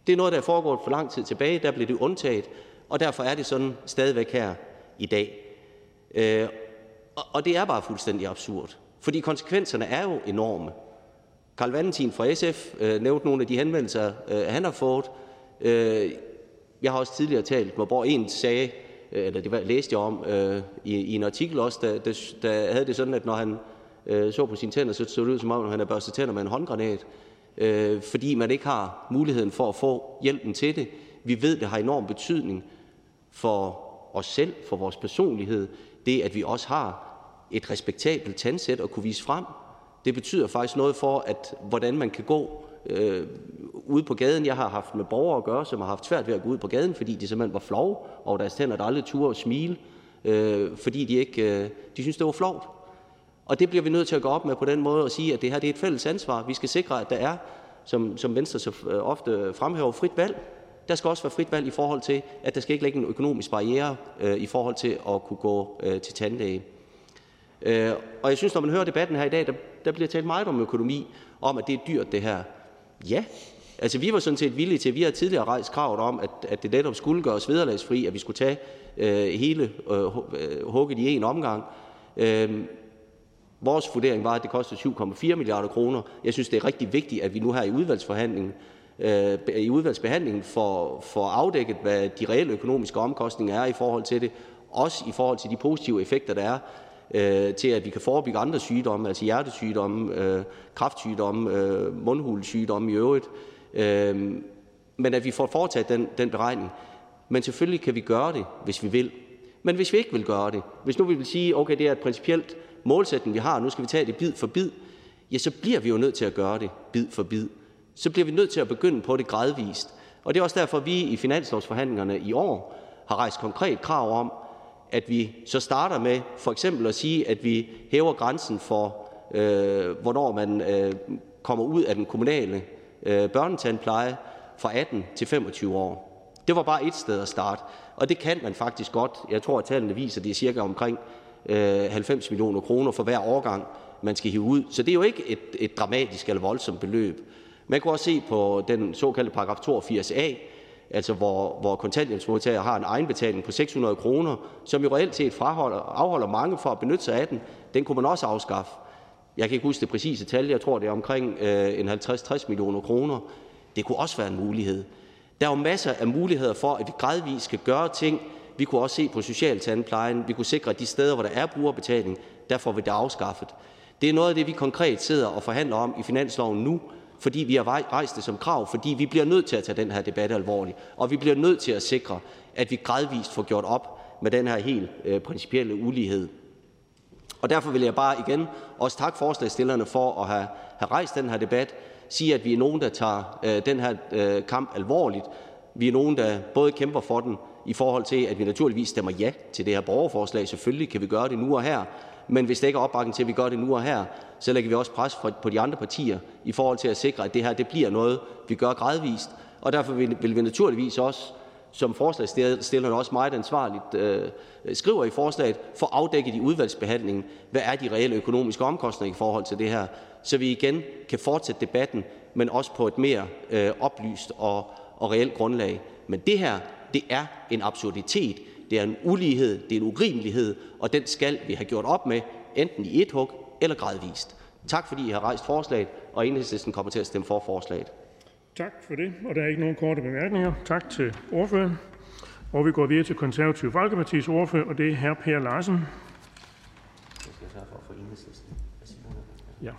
Det er noget, der er foregået for lang tid tilbage, der blev det undtaget, og derfor er det sådan stadigvæk her i dag. Øh, og det er bare fuldstændig absurd, fordi konsekvenserne er jo enorme. Karl Valentin fra SF øh, nævnte nogle af de henvendelser, øh, han har fået. Øh, jeg har også tidligere talt med, hvor en sagde, Øh, eller det læste jeg om øh, i, i en artikel også, der, der, der havde det sådan, at når han øh, så på sine tænder, så så det ud som om, han havde børstet tænder med en håndgranat, øh, fordi man ikke har muligheden for at få hjælpen til det. Vi ved, det har enorm betydning for os selv, for vores personlighed, det at vi også har et respektabelt tandsæt at kunne vise frem. Det betyder faktisk noget for, at hvordan man kan gå øh, ude på gaden. Jeg har haft med borgere at gøre, som har haft svært ved at gå ud på gaden, fordi de simpelthen var flove over deres tænder, der aldrig turde at smile, øh, fordi de ikke øh, de synes, det var flovt. Og det bliver vi nødt til at gå op med på den måde og sige, at det her det er et fælles ansvar. Vi skal sikre, at der er, som, som Venstre så øh, ofte fremhæver, frit valg. Der skal også være frit valg i forhold til, at der skal ikke ligge en økonomisk barriere øh, i forhold til at kunne gå øh, til tandlæge. Øh, og jeg synes, når man hører debatten her i dag, der, der bliver talt meget om økonomi, om at det er dyrt det her. Ja, altså vi var sådan set villige til, vi har tidligere rejst kravet om, at, at det netop skulle gøres vederlagsfri, at vi skulle tage øh, hele øh, øh hugget i en omgang. Øh, vores vurdering var, at det kostede 7,4 milliarder kroner. Jeg synes, det er rigtig vigtigt, at vi nu her i udvalgsforhandlingen øh, i udvalgsbehandlingen får, for afdækket, hvad de reelle økonomiske omkostninger er i forhold til det, også i forhold til de positive effekter, der er øh, til, at vi kan forebygge andre sygdomme, altså hjertesygdomme, øh, kraftsygdomme, øh, mundhulesygdomme i øvrigt. Øh, men at vi får foretaget den, den beregning. Men selvfølgelig kan vi gøre det, hvis vi vil. Men hvis vi ikke vil gøre det, hvis nu vi vil sige, okay, det er et principielt målsætning, vi har, nu skal vi tage det bid for bid, ja, så bliver vi jo nødt til at gøre det bid for bid. Så bliver vi nødt til at begynde på det gradvist. Og det er også derfor, vi i finanslovsforhandlingerne i år har rejst konkret krav om, at vi så starter med for eksempel at sige, at vi hæver grænsen for, øh, hvornår man øh, kommer ud af den kommunale øh, Øh, børnetandpleje fra 18 til 25 år. Det var bare et sted at starte, og det kan man faktisk godt. Jeg tror, at tallene viser, at det er cirka omkring øh, 90 millioner kroner for hver årgang, man skal hive ud. Så det er jo ikke et, et dramatisk eller voldsomt beløb. Man kan også se på den såkaldte paragraf 82a, altså hvor, hvor kontanthjælpsmodtagere har en egenbetaling på 600 kroner, som jo reelt set fraholder, afholder mange for at benytte sig af den. Den kunne man også afskaffe. Jeg kan ikke huske det præcise tal. Jeg tror, det er omkring øh, en 50-60 millioner kroner. Det kunne også være en mulighed. Der er jo masser af muligheder for, at vi gradvist skal gøre ting. Vi kunne også se på socialtandplejen. Vi kunne sikre, at de steder, hvor der er brugerbetaling, der får vi det afskaffet. Det er noget af det, vi konkret sidder og forhandler om i finansloven nu, fordi vi har rejst det som krav, fordi vi bliver nødt til at tage den her debat alvorligt, og vi bliver nødt til at sikre, at vi gradvist får gjort op med den her helt øh, principielle ulighed. Og derfor vil jeg bare igen også takke forslagsstillerne for at have, have rejst den her debat, sige, at vi er nogen, der tager øh, den her øh, kamp alvorligt. Vi er nogen, der både kæmper for den i forhold til, at vi naturligvis stemmer ja til det her borgerforslag. Selvfølgelig kan vi gøre det nu og her, men hvis der ikke er opbakning til, at vi gør det nu og her, så lægger vi også pres på de andre partier i forhold til at sikre, at det her det bliver noget, vi gør gradvist. Og derfor vil, vil vi naturligvis også, som forslagsstillerne også meget ansvarligt øh, skriver i forslaget, få afdækket i udvalgsbehandlingen, hvad er de reelle økonomiske omkostninger i forhold til det her, så vi igen kan fortsætte debatten, men også på et mere øh, oplyst og, og reelt grundlag. Men det her, det er en absurditet. Det er en ulighed, det er en urimelighed, og den skal vi have gjort op med, enten i et hug eller gradvist. Tak fordi I har rejst forslaget, og enhedslisten kommer til at stemme for forslaget. Tak for det, og der er ikke nogen korte bemærkninger. Tak til ordføreren. Og vi går videre til Konservativ Folkepartis ordfører, og det er hr. Per Larsen. Ja.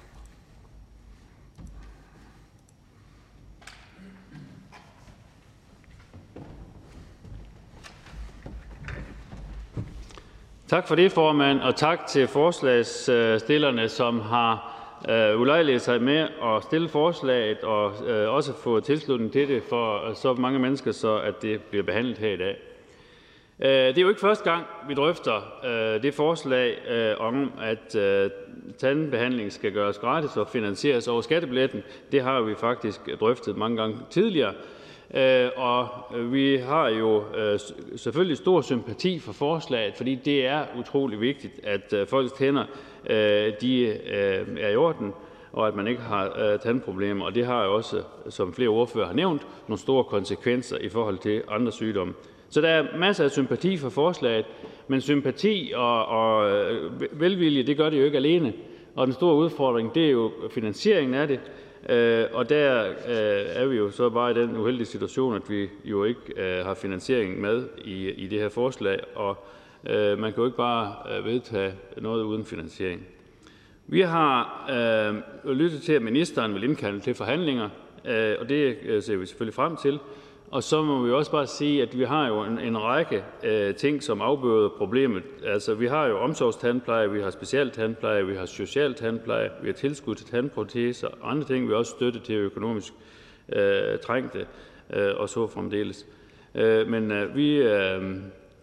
Tak for det, formand, og tak til forslagsstillerne, som har Øh, ulejliget sig med at stille forslaget og øh, også få tilslutning til det for øh, så mange mennesker, så at det bliver behandlet her i dag. Øh, det er jo ikke første gang, vi drøfter øh, det forslag øh, om, at tandbehandling skal gøres gratis og finansieres over skattebilletten. Det har vi faktisk drøftet mange gange tidligere. Og vi har jo selvfølgelig stor sympati for forslaget, fordi det er utrolig vigtigt, at folks tænder Øh, øh, er i orden, og at man ikke har øh, tandproblemer. Og det har jo også, som flere ordfører har nævnt, nogle store konsekvenser i forhold til andre sygdomme. Så der er masser af sympati for forslaget, men sympati og, og velvilje det gør det jo ikke alene. Og den store udfordring det er jo finansieringen af det, øh, og der øh, er vi jo så bare i den uheldige situation, at vi jo ikke har finansieringen med i, i det her forslag, og Øh, man kan jo ikke bare øh, vedtage noget uden finansiering. Vi har øh, lyttet til, at ministeren vil indkalde til forhandlinger, øh, og det øh, ser vi selvfølgelig frem til. Og så må vi også bare sige, at vi har jo en, en række øh, ting, som afbøder problemet. Altså, vi har jo omsorgstandpleje, vi har specialtandpleje, vi har socialtandpleje, vi har tilskud til tandproteser og andre ting, vi også støtte til økonomisk øh, trængte øh, og så fremdeles. Øh, men øh, vi øh,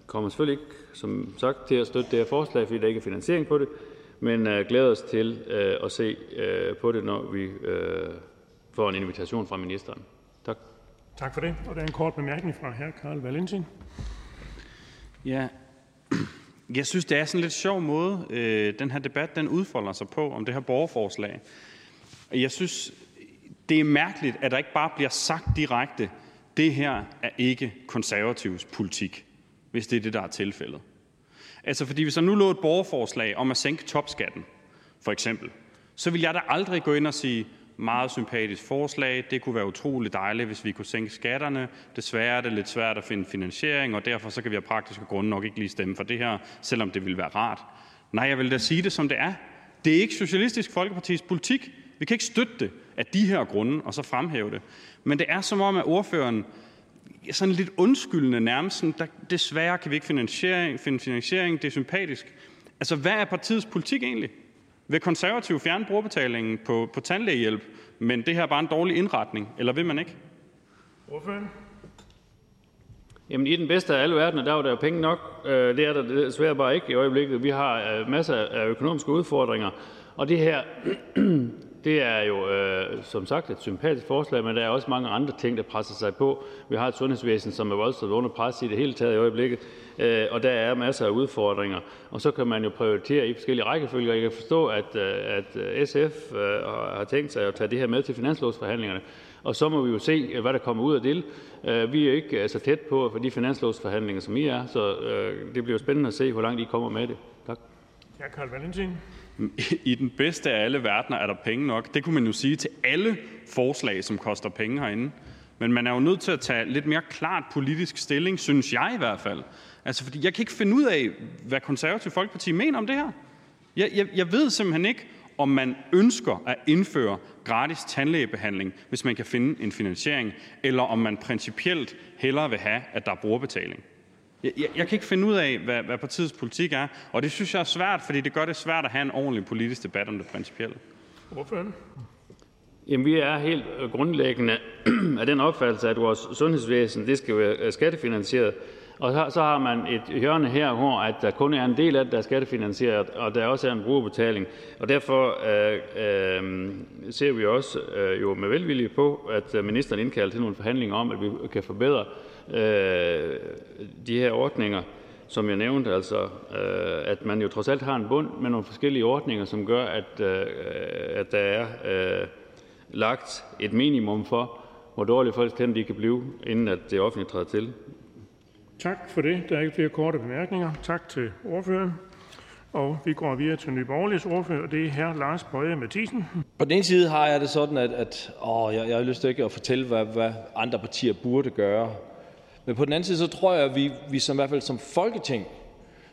kommer selvfølgelig ikke, som sagt, til at støtte det her forslag, fordi der ikke er finansiering på det, men øh, glæder os til øh, at se øh, på det, når vi øh, får en invitation fra ministeren. Tak. Tak for det. Og der er en kort bemærkning fra hr. Carl Valentin. Ja, jeg synes, det er sådan en lidt sjov måde, øh, den her debat den udfolder sig på om det her borgerforslag. Jeg synes, det er mærkeligt, at der ikke bare bliver sagt direkte, det her er ikke konservativs politik, hvis det er det, der er tilfældet. Altså, fordi hvis der nu lå et borgerforslag om at sænke topskatten, for eksempel, så vil jeg da aldrig gå ind og sige, meget sympatisk forslag. Det kunne være utrolig dejligt, hvis vi kunne sænke skatterne. Desværre er det lidt svært at finde finansiering, og derfor så kan vi af praktiske grunde nok ikke lige stemme for det her, selvom det ville være rart. Nej, jeg vil da sige det, som det er. Det er ikke Socialistisk Folkepartis politik. Vi kan ikke støtte det af de her grunde, og så fremhæve det. Men det er som om, at ordføreren sådan lidt undskyldende nærmest sådan, der, desværre kan vi ikke finansiering, finde finansiering, det er sympatisk. Altså, hvad er partiets politik egentlig? Vil Konservative fjerne brugerbetalingen på, på tandlægehjælp, men det her er bare en dårlig indretning, eller vil man ikke? Ordføren? Jamen i den bedste af alle verdener, der er der jo penge nok. Øh, det er der desværre bare ikke i øjeblikket. Vi har øh, masser af økonomiske udfordringer, og det her, det er jo øh, som sagt et sympatisk forslag, men der er også mange andre ting, der presser sig på. Vi har et sundhedsvæsen, som er voldsomt under pres i det hele taget i øjeblikket, øh, og der er masser af udfordringer. Og så kan man jo prioritere i forskellige rækkefølger. Jeg kan forstå, at, øh, at SF øh, øh har tænkt sig at tage det her med til finanslovsforhandlingerne, og så må vi jo se, øh, hvad der kommer ud af det. Øh, vi er ikke øh, så tæt på for de finanslovsforhandlinger, som I er, så øh, det bliver spændende at se, hvor langt I kommer med det. Tak. Ja, Carl Valentin. I den bedste af alle verdener er der penge nok. Det kunne man jo sige til alle forslag, som koster penge herinde. Men man er jo nødt til at tage lidt mere klart politisk stilling, synes jeg i hvert fald. Altså, fordi jeg kan ikke finde ud af, hvad Konservativ Folkeparti mener om det her. Jeg, jeg, jeg ved simpelthen ikke, om man ønsker at indføre gratis tandlægebehandling, hvis man kan finde en finansiering, eller om man principielt hellere vil have, at der er brugerbetaling. Jeg, jeg, jeg kan ikke finde ud af, hvad, hvad partiets politik er, og det synes jeg er svært, fordi det gør det svært at have en ordentlig politisk debat om det principielle. Hvorfor? Jamen, vi er helt øh, grundlæggende af den opfattelse, at vores sundhedsvæsen det skal være øh, skattefinansieret. Og så har man et hjørne her, hvor at der kun er en del af det, der er skattefinansieret, og der også er en brugerbetaling. Og derfor øh, øh, ser vi også øh, jo med velvilje på, at ministeren indkalder til nogle forhandlinger om, at vi kan forbedre de her ordninger, som jeg nævnte, altså øh, at man jo trods alt har en bund med nogle forskellige ordninger, som gør, at, øh, at der er øh, lagt et minimum for, hvor dårlige folks tænder de kan blive, inden at det offentlige træder til. Tak for det. Der er ikke flere korte bemærkninger. Tak til ordføreren. Og vi går videre til Nye Borgerliges ordfører, og det er hr. Lars Bøje Mathisen. På den ene side har jeg det sådan, at, at åh, jeg, jeg har lyst til ikke at fortælle, hvad, hvad andre partier burde gøre. Men på den anden side, så tror jeg, at vi, vi som i hvert fald som folketing,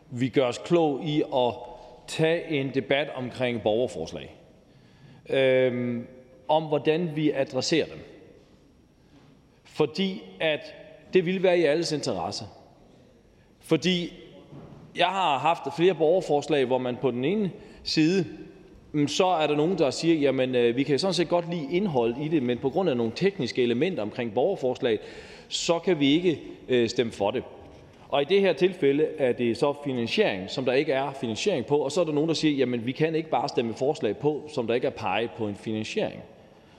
vi gør os klog i at tage en debat omkring borgerforslag. Øhm, om hvordan vi adresserer dem. Fordi at det ville være i alles interesse. Fordi jeg har haft flere borgerforslag, hvor man på den ene side, mm, så er der nogen, der siger, jamen øh, vi kan sådan set godt lide indhold i det, men på grund af nogle tekniske elementer omkring borgerforslag, så kan vi ikke øh, stemme for det. Og i det her tilfælde er det så finansiering, som der ikke er finansiering på, og så er der nogen, der siger, jamen vi kan ikke bare stemme forslag på, som der ikke er peget på en finansiering.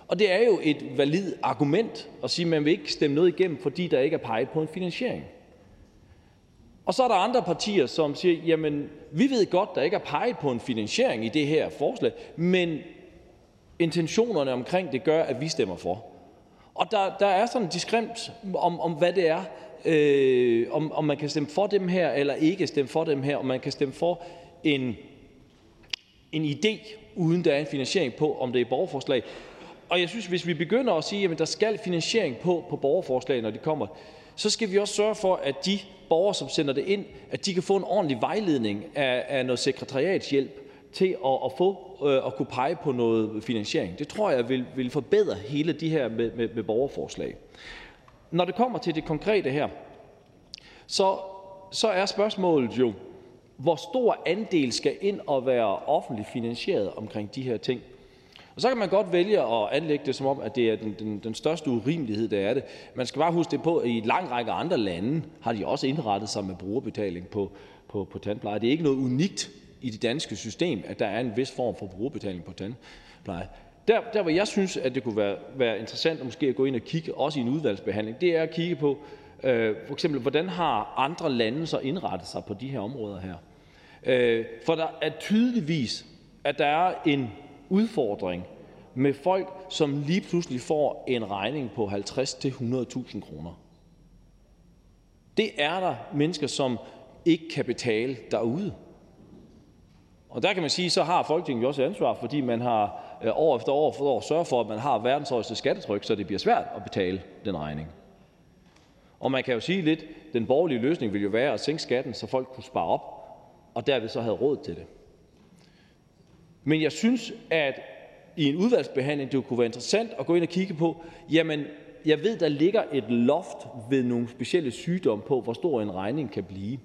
Og det er jo et valid argument at sige, at man vil ikke stemme noget igennem, fordi der ikke er peget på en finansiering. Og så er der andre partier, som siger, jamen vi ved godt, der ikke er peget på en finansiering i det her forslag, men intentionerne omkring det gør, at vi stemmer for. Og der, der er sådan en diskremt om, om, hvad det er, øh, om, om man kan stemme for dem her, eller ikke stemme for dem her, om man kan stemme for en, en idé, uden der er en finansiering på, om det er borgerforslag. Og jeg synes, hvis vi begynder at sige, at der skal finansiering på på borgerforslag, når de kommer, så skal vi også sørge for, at de borgere, som sender det ind, at de kan få en ordentlig vejledning af, af noget sekretariatshjælp til at, at få Øh, at kunne pege på noget finansiering. Det tror jeg vil, vil forbedre hele de her med, med, med borgerforslag. Når det kommer til det konkrete her, så, så er spørgsmålet jo, hvor stor andel skal ind og være offentligt finansieret omkring de her ting. Og så kan man godt vælge at anlægge det som om, at det er den, den, den største urimelighed, der er det. Man skal bare huske det på, at i en lang række andre lande har de også indrettet sig med brugerbetaling på, på, på tandpleje. Det er ikke noget unikt i det danske system, at der er en vis form for brugerbetaling på tandpleje. Der, der hvor jeg synes, at det kunne være, være interessant at måske at gå ind og kigge, også i en udvalgsbehandling, det er at kigge på, øh, for eksempel, hvordan har andre lande så indrettet sig på de her områder her. Øh, for der er tydeligvis, at der er en udfordring med folk, som lige pludselig får en regning på 50-100.000 kroner. Det er der mennesker, som ikke kan betale derude. Og der kan man sige, så har Folketinget jo også et ansvar, fordi man har øh, år efter år for år sørget for, at man har verdens højeste skattetryk, så det bliver svært at betale den regning. Og man kan jo sige lidt, den borgerlige løsning ville jo være at sænke skatten, så folk kunne spare op, og derved så have råd til det. Men jeg synes, at i en udvalgsbehandling, det kunne være interessant at gå ind og kigge på, jamen, jeg ved, der ligger et loft ved nogle specielle sygdomme på, hvor stor en regning kan blive.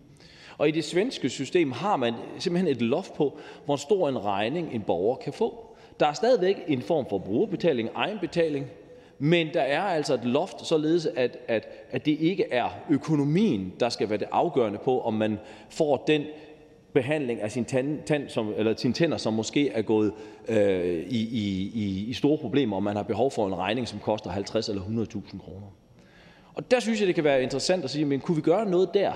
Og i det svenske system har man simpelthen et loft på, hvor stor en regning en borger kan få. Der er stadigvæk en form for brugerbetaling, egenbetaling, men der er altså et loft, således at, at, at det ikke er økonomien, der skal være det afgørende på, om man får den behandling af sin, tand, tand som, eller sine tænder, som måske er gået øh, i, i, i store problemer, og man har behov for en regning, som koster 50 eller 100.000 kroner. Og der synes jeg, det kan være interessant at sige, men kunne vi gøre noget der,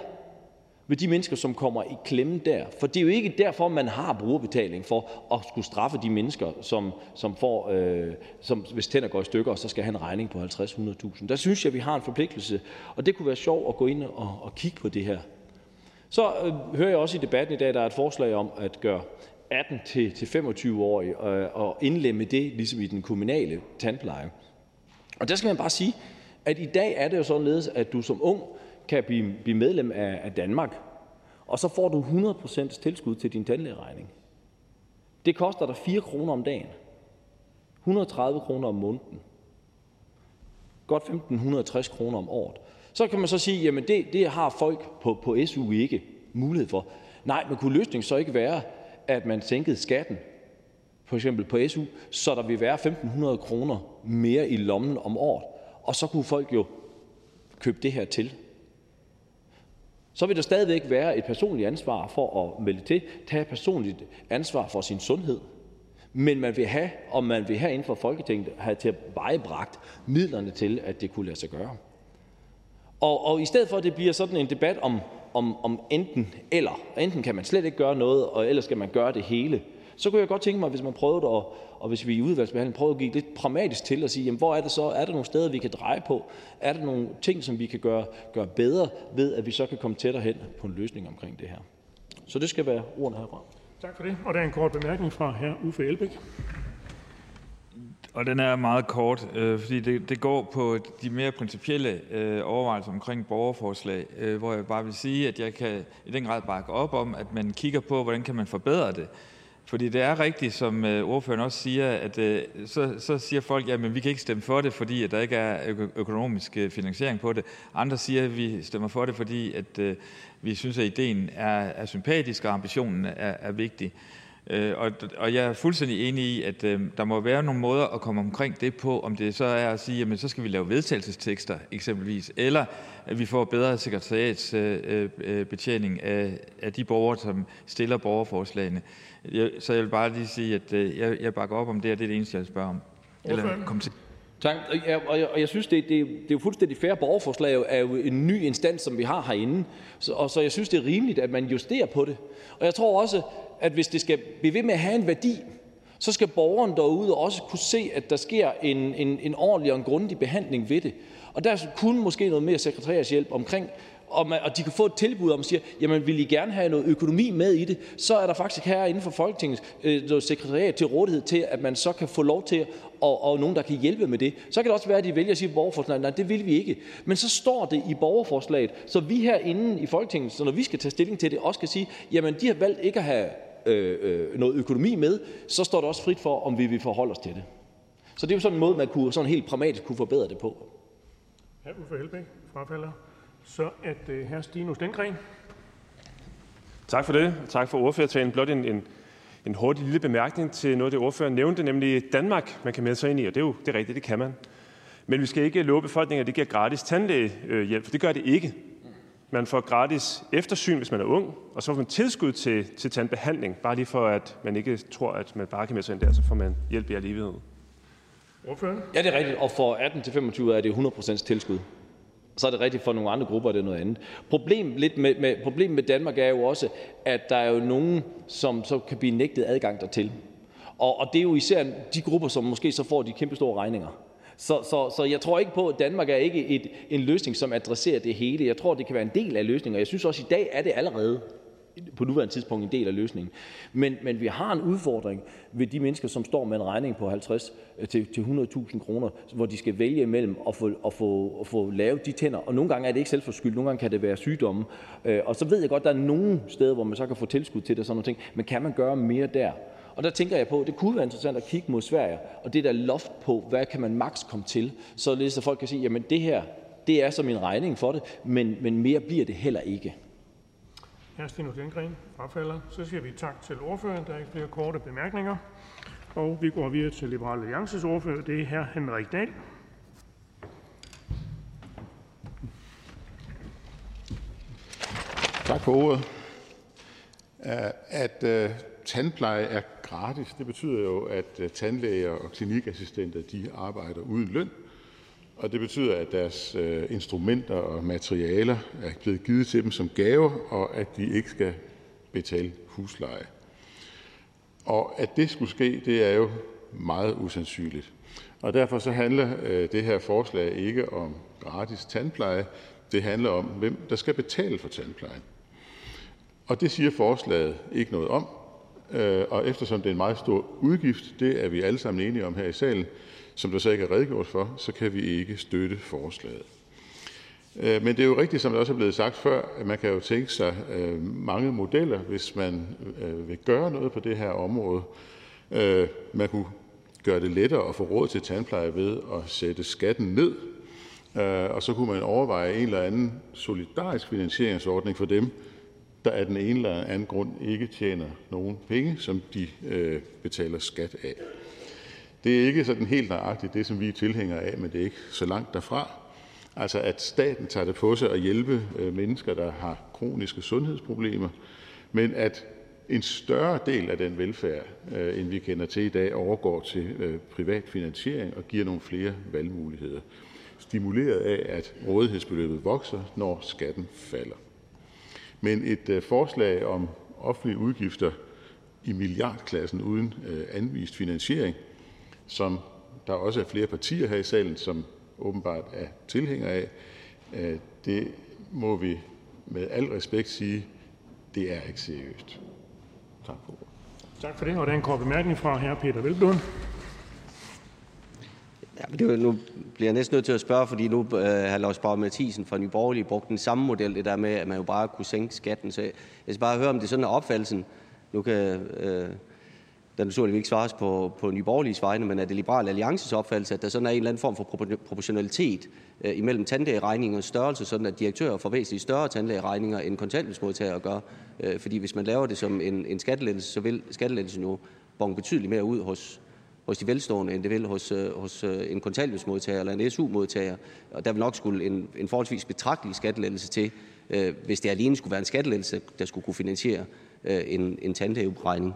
med de mennesker, som kommer i klemme der? For det er jo ikke derfor, man har brugerbetaling for at skulle straffe de mennesker, som, som får, øh, som, hvis tænder går i stykker, og så skal have en regning på 50-100.000. Der synes jeg, vi har en forpligtelse, og det kunne være sjovt at gå ind og, og kigge på det her. Så øh, hører jeg også i debatten i dag, at der er et forslag om at gøre 18 til, til 25-årige øh, og indlemme det ligesom i den kommunale tandpleje. Og der skal man bare sige, at i dag er det jo således, at du som ung kan blive, blive medlem af, af Danmark, og så får du 100% tilskud til din tandlægeregning. Det koster dig 4 kroner om dagen. 130 kroner om måneden. Godt 1.560 kroner om året. Så kan man så sige, jamen det, det har folk på, på SU ikke mulighed for. Nej, men kunne løsningen så ikke være, at man sænkede skatten, for eksempel på SU, så der vil være 1.500 kroner mere i lommen om året, og så kunne folk jo købe det her til. Så vil der stadigvæk være et personligt ansvar for at melde til, tage personligt ansvar for sin sundhed. Men man vil have, og man vil have inden for Folketinget, have tilvejebragt midlerne til, at det kunne lade sig gøre. Og, og i stedet for, at det bliver sådan en debat om, om, om enten eller, enten kan man slet ikke gøre noget, og ellers skal man gøre det hele, så kunne jeg godt tænke mig, hvis man prøvede at, og hvis vi i udvalgsbehandling prøvede at give lidt pragmatisk til at sige, jamen, hvor er det så, er der nogle steder, vi kan dreje på? Er der nogle ting, som vi kan gøre, gøre bedre ved, at vi så kan komme tættere hen på en løsning omkring det her? Så det skal være ordene herfra. Tak for det. Og der er en kort bemærkning fra hr. Uffe Elbæk. Og den er meget kort, øh, fordi det, det går på de mere principielle øh, overvejelser omkring borgerforslag, øh, hvor jeg bare vil sige, at jeg kan i den grad bakke op om, at man kigger på, hvordan kan man forbedre det. Fordi det er rigtigt, som øh, ordføreren også siger, at øh, så, så siger folk, at vi kan ikke stemme for det, fordi at der ikke er økonomisk øh, finansiering på det. Andre siger, at vi stemmer for det, fordi at, vi synes, at ideen er, er sympatisk, og ambitionen er, er vigtig. Øh, og, og jeg er fuldstændig enig i, at øh, der må være nogle måder at komme omkring det på, om det så er at sige, jamen så skal vi lave vedtagelsestekster eksempelvis, eller at vi får bedre sekretariatsbetjening øh, øh, af, af de borgere, som stiller borgerforslagene. Jeg, så jeg vil bare lige sige, at øh, jeg, jeg bakker op om det, og det er det eneste, jeg vil spørge om. Eller kom til. Tak. Og jeg, og jeg synes, det, det, det er jo fuldstændig fair. Borgerforslag er jo en ny instans, som vi har herinde. Så, og så jeg synes, det er rimeligt, at man justerer på det. Og jeg tror også, at hvis det skal blive ved med at have en værdi, så skal borgeren derude også kunne se, at der sker en, en, en ordentlig og en grundig behandling ved det. Og der kunne måske noget mere sekretærshjælp omkring, og, man, og de kan få et tilbud om at sige, jamen vil I gerne have noget økonomi med i det, så er der faktisk her inden for Folketinget øh, noget sekretariat til rådighed til, at man så kan få lov til, og, og nogen, der kan hjælpe med det. Så kan det også være, at de vælger at sige borgerforslaget, nej, det vil vi ikke. Men så står det i borgerforslaget, så vi herinde i Folketinget, så når vi skal tage stilling til det, også kan sige, jamen de har valgt ikke at have øh, øh, noget økonomi med, så står det også frit for, om vi vil forholde os til det. Så det er jo sådan en måde, man kunne, sådan helt pragmatisk kunne forbedre det på. Ja, Uffe Helbæk, frafalder. Så er det hr. Stinus Lindgren. Tak for det. Tak for ordførertalen. Blot en, en, en hurtig lille bemærkning til noget det, ordføreren nævnte, nemlig Danmark, man kan melde sig ind i, og det er jo det er rigtigt, det kan man. Men vi skal ikke love befolkningen, at det giver gratis tandlægehjælp, for det gør det ikke. Man får gratis eftersyn, hvis man er ung, og så får man tilskud til, til tandbehandling, bare lige for, at man ikke tror, at man bare kan melde sig ind der, så får man hjælp i al evighed. Ordføreren? Ja, det er rigtigt. Og for 18 til 25 er det 100% tilskud. Så er det rigtigt, for nogle andre grupper er det noget andet. Problemet, lidt med, med, problemet med Danmark er jo også, at der er jo nogen, som så kan blive nægtet adgang dertil. Og, og det er jo især de grupper, som måske så får de kæmpe store regninger. Så, så, så jeg tror ikke på, at Danmark er ikke et, en løsning, som adresserer det hele. Jeg tror, det kan være en del af løsningen, og jeg synes også, at i dag er det allerede på nuværende tidspunkt en del af løsningen. Men, men vi har en udfordring ved de mennesker, som står med en regning på 50 øh, til, til 100.000 kroner, hvor de skal vælge imellem at få, at, få, at få lavet de tænder. Og nogle gange er det ikke selvforskyldt, nogle gange kan det være sygdomme. Øh, og så ved jeg godt, at der er nogle steder, hvor man så kan få tilskud til det, sådan nogle ting. Men kan man gøre mere der? Og der tænker jeg på, at det kunne være interessant at kigge mod Sverige, og det der loft på, hvad kan man maks komme til, således at folk kan sige, jamen det her, det er som en regning for det, men, men mere bliver det heller ikke. Hr. Stinus Lindgren frafalder. Så siger vi tak til ordføreren. Der er ikke flere korte bemærkninger. Og vi går videre til Liberal Alliances ordfører. Det er hr. Henrik Dahl. Tak for ordet. At øh, tandpleje er gratis, det betyder jo, at øh, tandlæger og klinikassistenter de arbejder uden løn. Og det betyder, at deres øh, instrumenter og materialer er blevet givet til dem som gaver, og at de ikke skal betale husleje. Og at det skulle ske, det er jo meget usandsynligt. Og derfor så handler øh, det her forslag ikke om gratis tandpleje. Det handler om, hvem der skal betale for tandplejen. Og det siger forslaget ikke noget om, øh, og eftersom det er en meget stor udgift, det er vi alle sammen enige om her i salen, som der så ikke er redegjort for, så kan vi ikke støtte forslaget. Øh, men det er jo rigtigt, som det også er blevet sagt før, at man kan jo tænke sig øh, mange modeller, hvis man øh, vil gøre noget på det her område. Man kunne gøre det lettere at få råd til tandpleje ved at sætte skatten ned, og så kunne man overveje en eller anden solidarisk finansieringsordning for dem, der af den ene eller anden grund ikke tjener nogen penge, som de betaler skat af. Det er ikke sådan helt nøjagtigt det, som vi er tilhængere af, men det er ikke så langt derfra. Altså at staten tager det på sig at hjælpe øh, mennesker, der har kroniske sundhedsproblemer, men at en større del af den velfærd, øh, end vi kender til i dag, overgår til øh, privat finansiering og giver nogle flere valgmuligheder, stimuleret af, at rådighedsbeløbet vokser, når skatten falder. Men et forslag om offentlige udgifter i milliardklassen uden anvist finansiering, som der også er flere partier her i salen, som åbenbart er tilhængere af, øh, det må vi med al respekt sige, det er ikke seriøst. Tak for ordet. Tak for det. Og der er en kort bemærkning fra hr. Peter Velblom. Ja, men det nu bliver jeg næsten nødt til at spørge, fordi nu øh, har Lars Borg Mathisen fra Nye Borgerlige brugt den samme model, det der med, at man jo bare kunne sænke skatten. Så jeg skal bare høre, om det sådan er opfattelsen. Nu kan øh, der naturligvis ikke svares på på Nye Borgerliges vegne, men er det Liberal Alliances opfattelse, at der sådan er en eller anden form for proportionalitet øh, imellem tandlægeregningernes størrelse, sådan at direktører får væsentligt større tandlægeregninger end kontanthjælpsmodtagere gør? Øh, fordi hvis man laver det som en, en skattelettelse, så vil skattelettelsen jo bonge betydeligt mere ud hos, hos de velstående, end det vil hos, øh, hos øh, en kontanthjælpsmodtager eller en SU-modtager. Og der vil nok skulle en, en forholdsvis betragtelig skattelettelse til, øh, hvis det alene skulle være en skattelettelse, der skulle kunne finansiere øh, en, en tandlægeregning.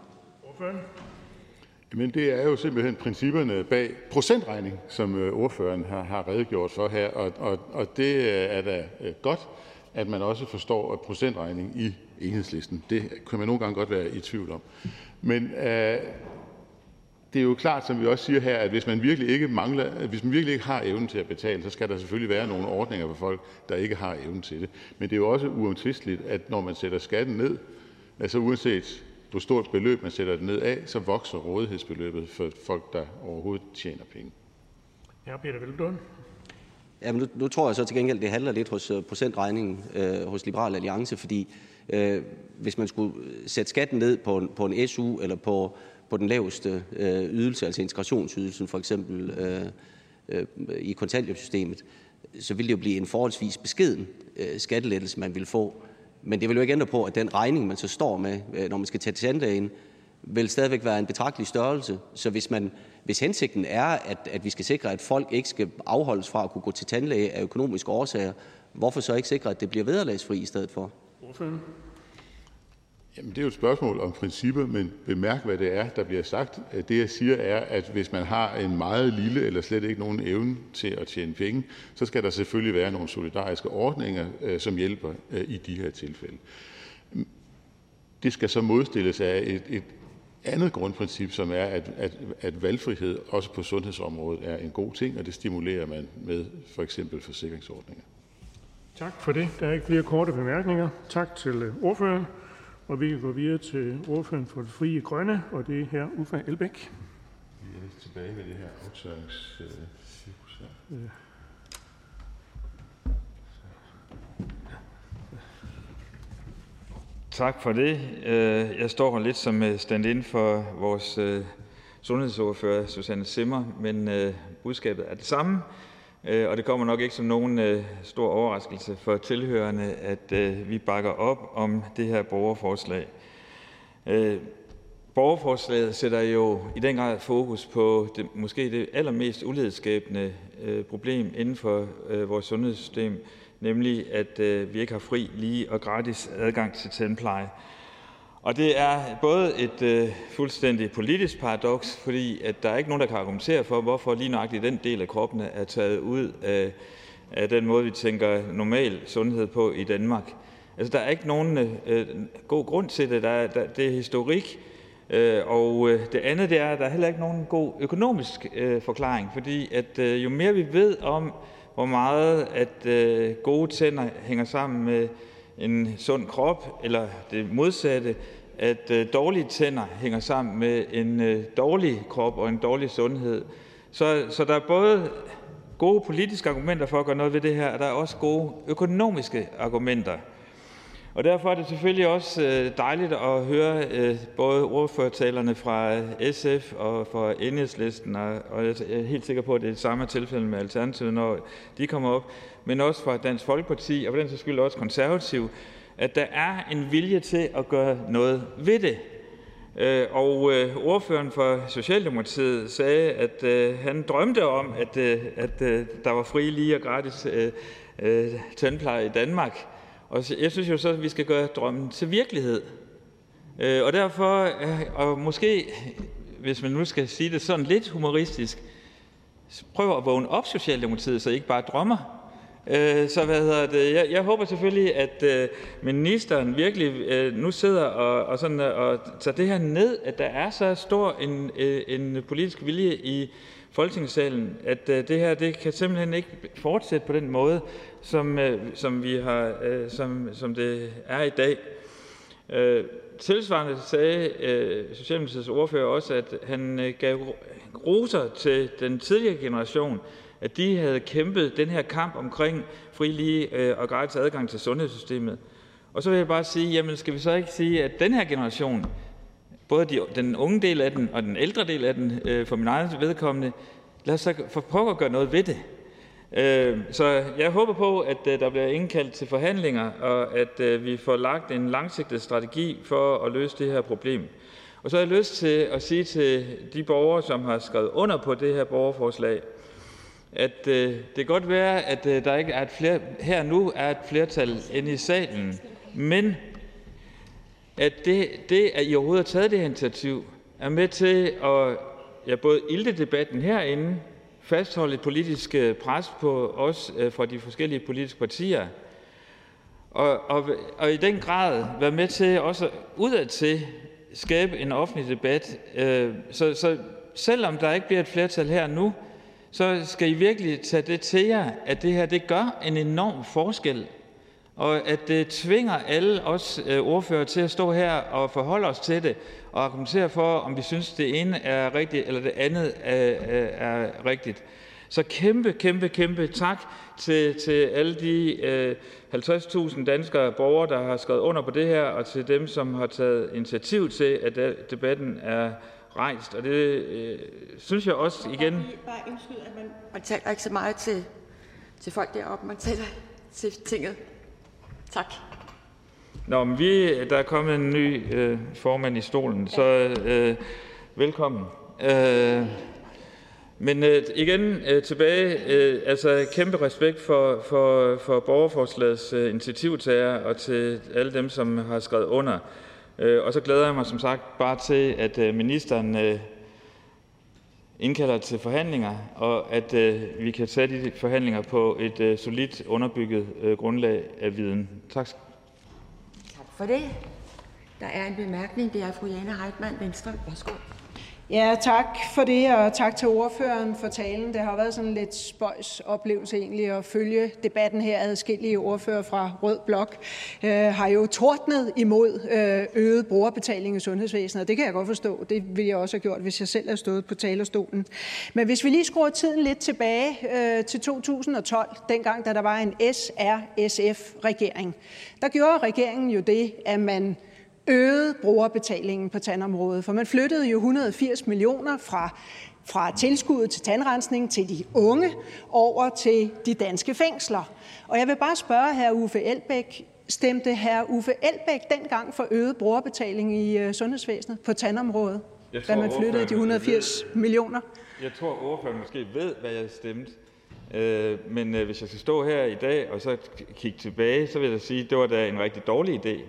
Men det er jo simpelthen principperne bag procentregning, som øh, ordføreren har, har redegjort for her, og, og, og det øh, er da øh, godt, at man også forstår procentregning i enhedslisten. Det kan man nogle gange godt være i tvivl om. Men øh, det er jo klart, som vi også siger her, at hvis man virkelig ikke mangler, hvis man virkelig ikke har evnen til at betale, så skal der selvfølgelig være nogle ordninger for folk, der ikke har evnen til det. Men det er jo også uomtvisteligt, at når man sætter skatten ned, altså uanset hvor stort beløb man sætter det ned af, så vokser rådighedsbeløbet for folk, der overhovedet tjener penge. Ja, Peter Velblom. Ja, men nu, nu tror jeg så til gengæld, det handler lidt hos uh, procentregningen uh, hos Liberal Alliance, fordi uh, hvis man skulle sætte skatten ned på en, på en SU eller på, på den laveste uh, ydelse, altså integrationsydelsen for eksempel uh, uh, i kontanthjælpssystemet, så ville det jo blive en forholdsvis beskeden uh, skattelettelse, man ville få. Men det vil jo ikke ændre på, at den regning, man så står med, øh, når man skal tage til tandlægen, vil stadigvæk være en betragtelig størrelse. Så hvis, man, hvis hensigten er, at, at vi skal sikre, at folk ikke skal afholdes fra at kunne gå til tandlæge af økonomiske årsager, hvorfor så ikke sikre, at det bliver vederlagsfri i stedet for? Jamen, det er jo et spørgsmål om principper, men bemærk, hvad det er, der bliver sagt. Det, jeg siger, er, at hvis man har en meget lille eller slet ikke nogen evne til at tjene penge, så skal der selvfølgelig være nogle solidariske ordninger, øh, som hjælper øh, i de her tilfælde. Det skal så modstilles af et, et andet grundprincip, som er, at, at, at valgfrihed også på sundhedsområdet er en god ting, og det stimulerer man med for eksempel forsikringsordninger. Tak for det. Der er ikke flere korte bemærkninger. Tak til øh, ordføreren. Og vi kan gå videre til ordføreren for det frie grønne, og det er her Uffe Elbæk. Vi er lidt tilbage med det her aftørringscirkus her. Ja. Tak for det. Øh, jeg står her lidt som øh, stand-in for vores øh, sundhedsordfører, Susanne Simmer, men budskabet er det samme. Øh, og det kommer nok ikke som nogen øh, stor overraskelse for tilhørende, at øh, vi bakker op om det her borgerforslag. Øh, borgerforslaget sætter jo i den grad fokus på det, måske det allermest ulighedsskabende problem inden for vores sundhedssystem, nemlig at vi ikke har fri, lige og gratis adgang til tandpleje. Og det er både et øh, fuldstændig politisk paradoks, fordi at der er ikke nogen, der kan argumentere for, hvorfor lige nøjagtigt den del af kroppen er taget ud af, af den måde, vi tænker normal sundhed på i Danmark. Altså, der er ikke nogen øh, god grund til det. Der er, der, det er historik. Øh, og øh, det andet det er, at der er heller ikke nogen god økonomisk øh, forklaring, fordi at øh, jo mere vi ved om, hvor meget at øh, gode tænder hænger sammen med en sund krop, eller det modsatte, at øh, dårlige tænder hænger sammen med en øh, dårlig krop og en dårlig sundhed. Så, så der er både gode politiske argumenter for at gøre noget ved det her, og der er også gode økonomiske argumenter. Og derfor er det selvfølgelig også øh, dejligt at høre øh, både ordførertalerne fra SF og fra Enhedslisten, og jeg er helt sikker på, at det er det samme tilfælde med Alternativet, når de kommer op, men også fra Dansk Folkeparti, og for den sags skyld også konservativ, at der er en vilje til at gøre noget ved det. Øh, og øh, ordføreren for Socialdemokratiet sagde, at øh, han drømte om, at, at der var fri, lige og gratis tandpleje i Danmark. Og jeg synes jo så, at vi skal gøre drømmen til virkelighed. Og derfor, og måske, hvis man nu skal sige det sådan lidt humoristisk, prøv at vågne op Socialdemokratiet, så I ikke bare drømmer. Øh, så hvad hedder det? Jeg, jeg håber selvfølgelig, at øh, ministeren virkelig øh, nu sidder og, og, sådan, øh, og tager det her ned, at der er så stor en, en politisk vilje i Folketingssalen, at det her det kan simpelthen ikke fortsætte på den måde, som, som, vi har, som, som det er i dag. Tilsvarende sagde Socialdemokratiets ordfører også, at han gav roser til den tidligere generation, at de havde kæmpet den her kamp omkring fri, lige øh, og gratis adgang til sundhedssystemet. Og så vil jeg bare sige, jamen skal vi så ikke sige, at den her generation både de, den unge del af den og den ældre del af den, øh, for min egen vedkommende. Lad os så for prøve at gøre noget ved det. Øh, så jeg håber på, at øh, der bliver indkaldt til forhandlinger, og at øh, vi får lagt en langsigtet strategi for at løse det her problem. Og så har jeg lyst til at sige til de borgere, som har skrevet under på det her borgerforslag, at øh, det kan godt være, at øh, der ikke er et flere, her nu er et flertal inde i salen, men at det, det, at I overhovedet har taget det her initiativ, er med til at ja, både ilde debatten herinde, fastholde et politisk øh, pres på os øh, fra de forskellige politiske partier, og, og, og i den grad være med til også udad til skabe en offentlig debat. Øh, så, så selvom der ikke bliver et flertal her nu, så skal I virkelig tage det til jer, at det her det gør en enorm forskel, og at det tvinger alle os øh, ordfører til at stå her og forholde os til det, og argumentere for, om vi synes, det ene er rigtigt, eller det andet er, er rigtigt. Så kæmpe, kæmpe, kæmpe tak til, til alle de øh, 50.000 danskere borgere, der har skrevet under på det her, og til dem, som har taget initiativ til, at debatten er rejst. Og det øh, synes jeg også igen... Bare indskyde, at man, man taler ikke så meget til, til folk deroppe, man taler til tinget. Tak. Nå, men vi, der er kommet en ny øh, formand i stolen, så øh, velkommen. Øh, men øh, igen øh, tilbage, øh, altså kæmpe respekt for, for, for borgerforslagets øh, initiativtager og til alle dem, som har skrevet under. Øh, og så glæder jeg mig som sagt bare til, at øh, ministeren øh, indkalder til forhandlinger, og at øh, vi kan tage de forhandlinger på et solidt underbygget grundlag af viden. Tak. Tak for det. Der er en bemærkning. Det er fru Jane Heitmann, Venstre. Værsgo. Ja, tak for det, og tak til ordføreren for talen. Det har været sådan en lidt spøjs oplevelse egentlig at følge debatten her. Adskillige ordfører fra Rød Blok øh, har jo tordnet imod øh, øget brugerbetaling i sundhedsvæsenet, og det kan jeg godt forstå. Det ville jeg også have gjort, hvis jeg selv havde stået på talerstolen. Men hvis vi lige skruer tiden lidt tilbage øh, til 2012, dengang da der var en SRSF-regering, der gjorde regeringen jo det, at man øgede brugerbetalingen på tandområdet, for man flyttede jo 180 millioner fra fra tilskuddet til tandrensning til de unge over til de danske fængsler. Og jeg vil bare spørge hr. Uffe Elbæk, stemte hr. Uffe Elbæk dengang for øget brugerbetaling i øh, sundhedsvæsenet på tandområdet, da man flyttede de 180 millioner? Jeg tror, ordføreren måske ved, hvad jeg stemte. Øh, men øh, hvis jeg skal stå her i dag og så kigge tilbage, så vil jeg sige, at det var da en rigtig dårlig idé.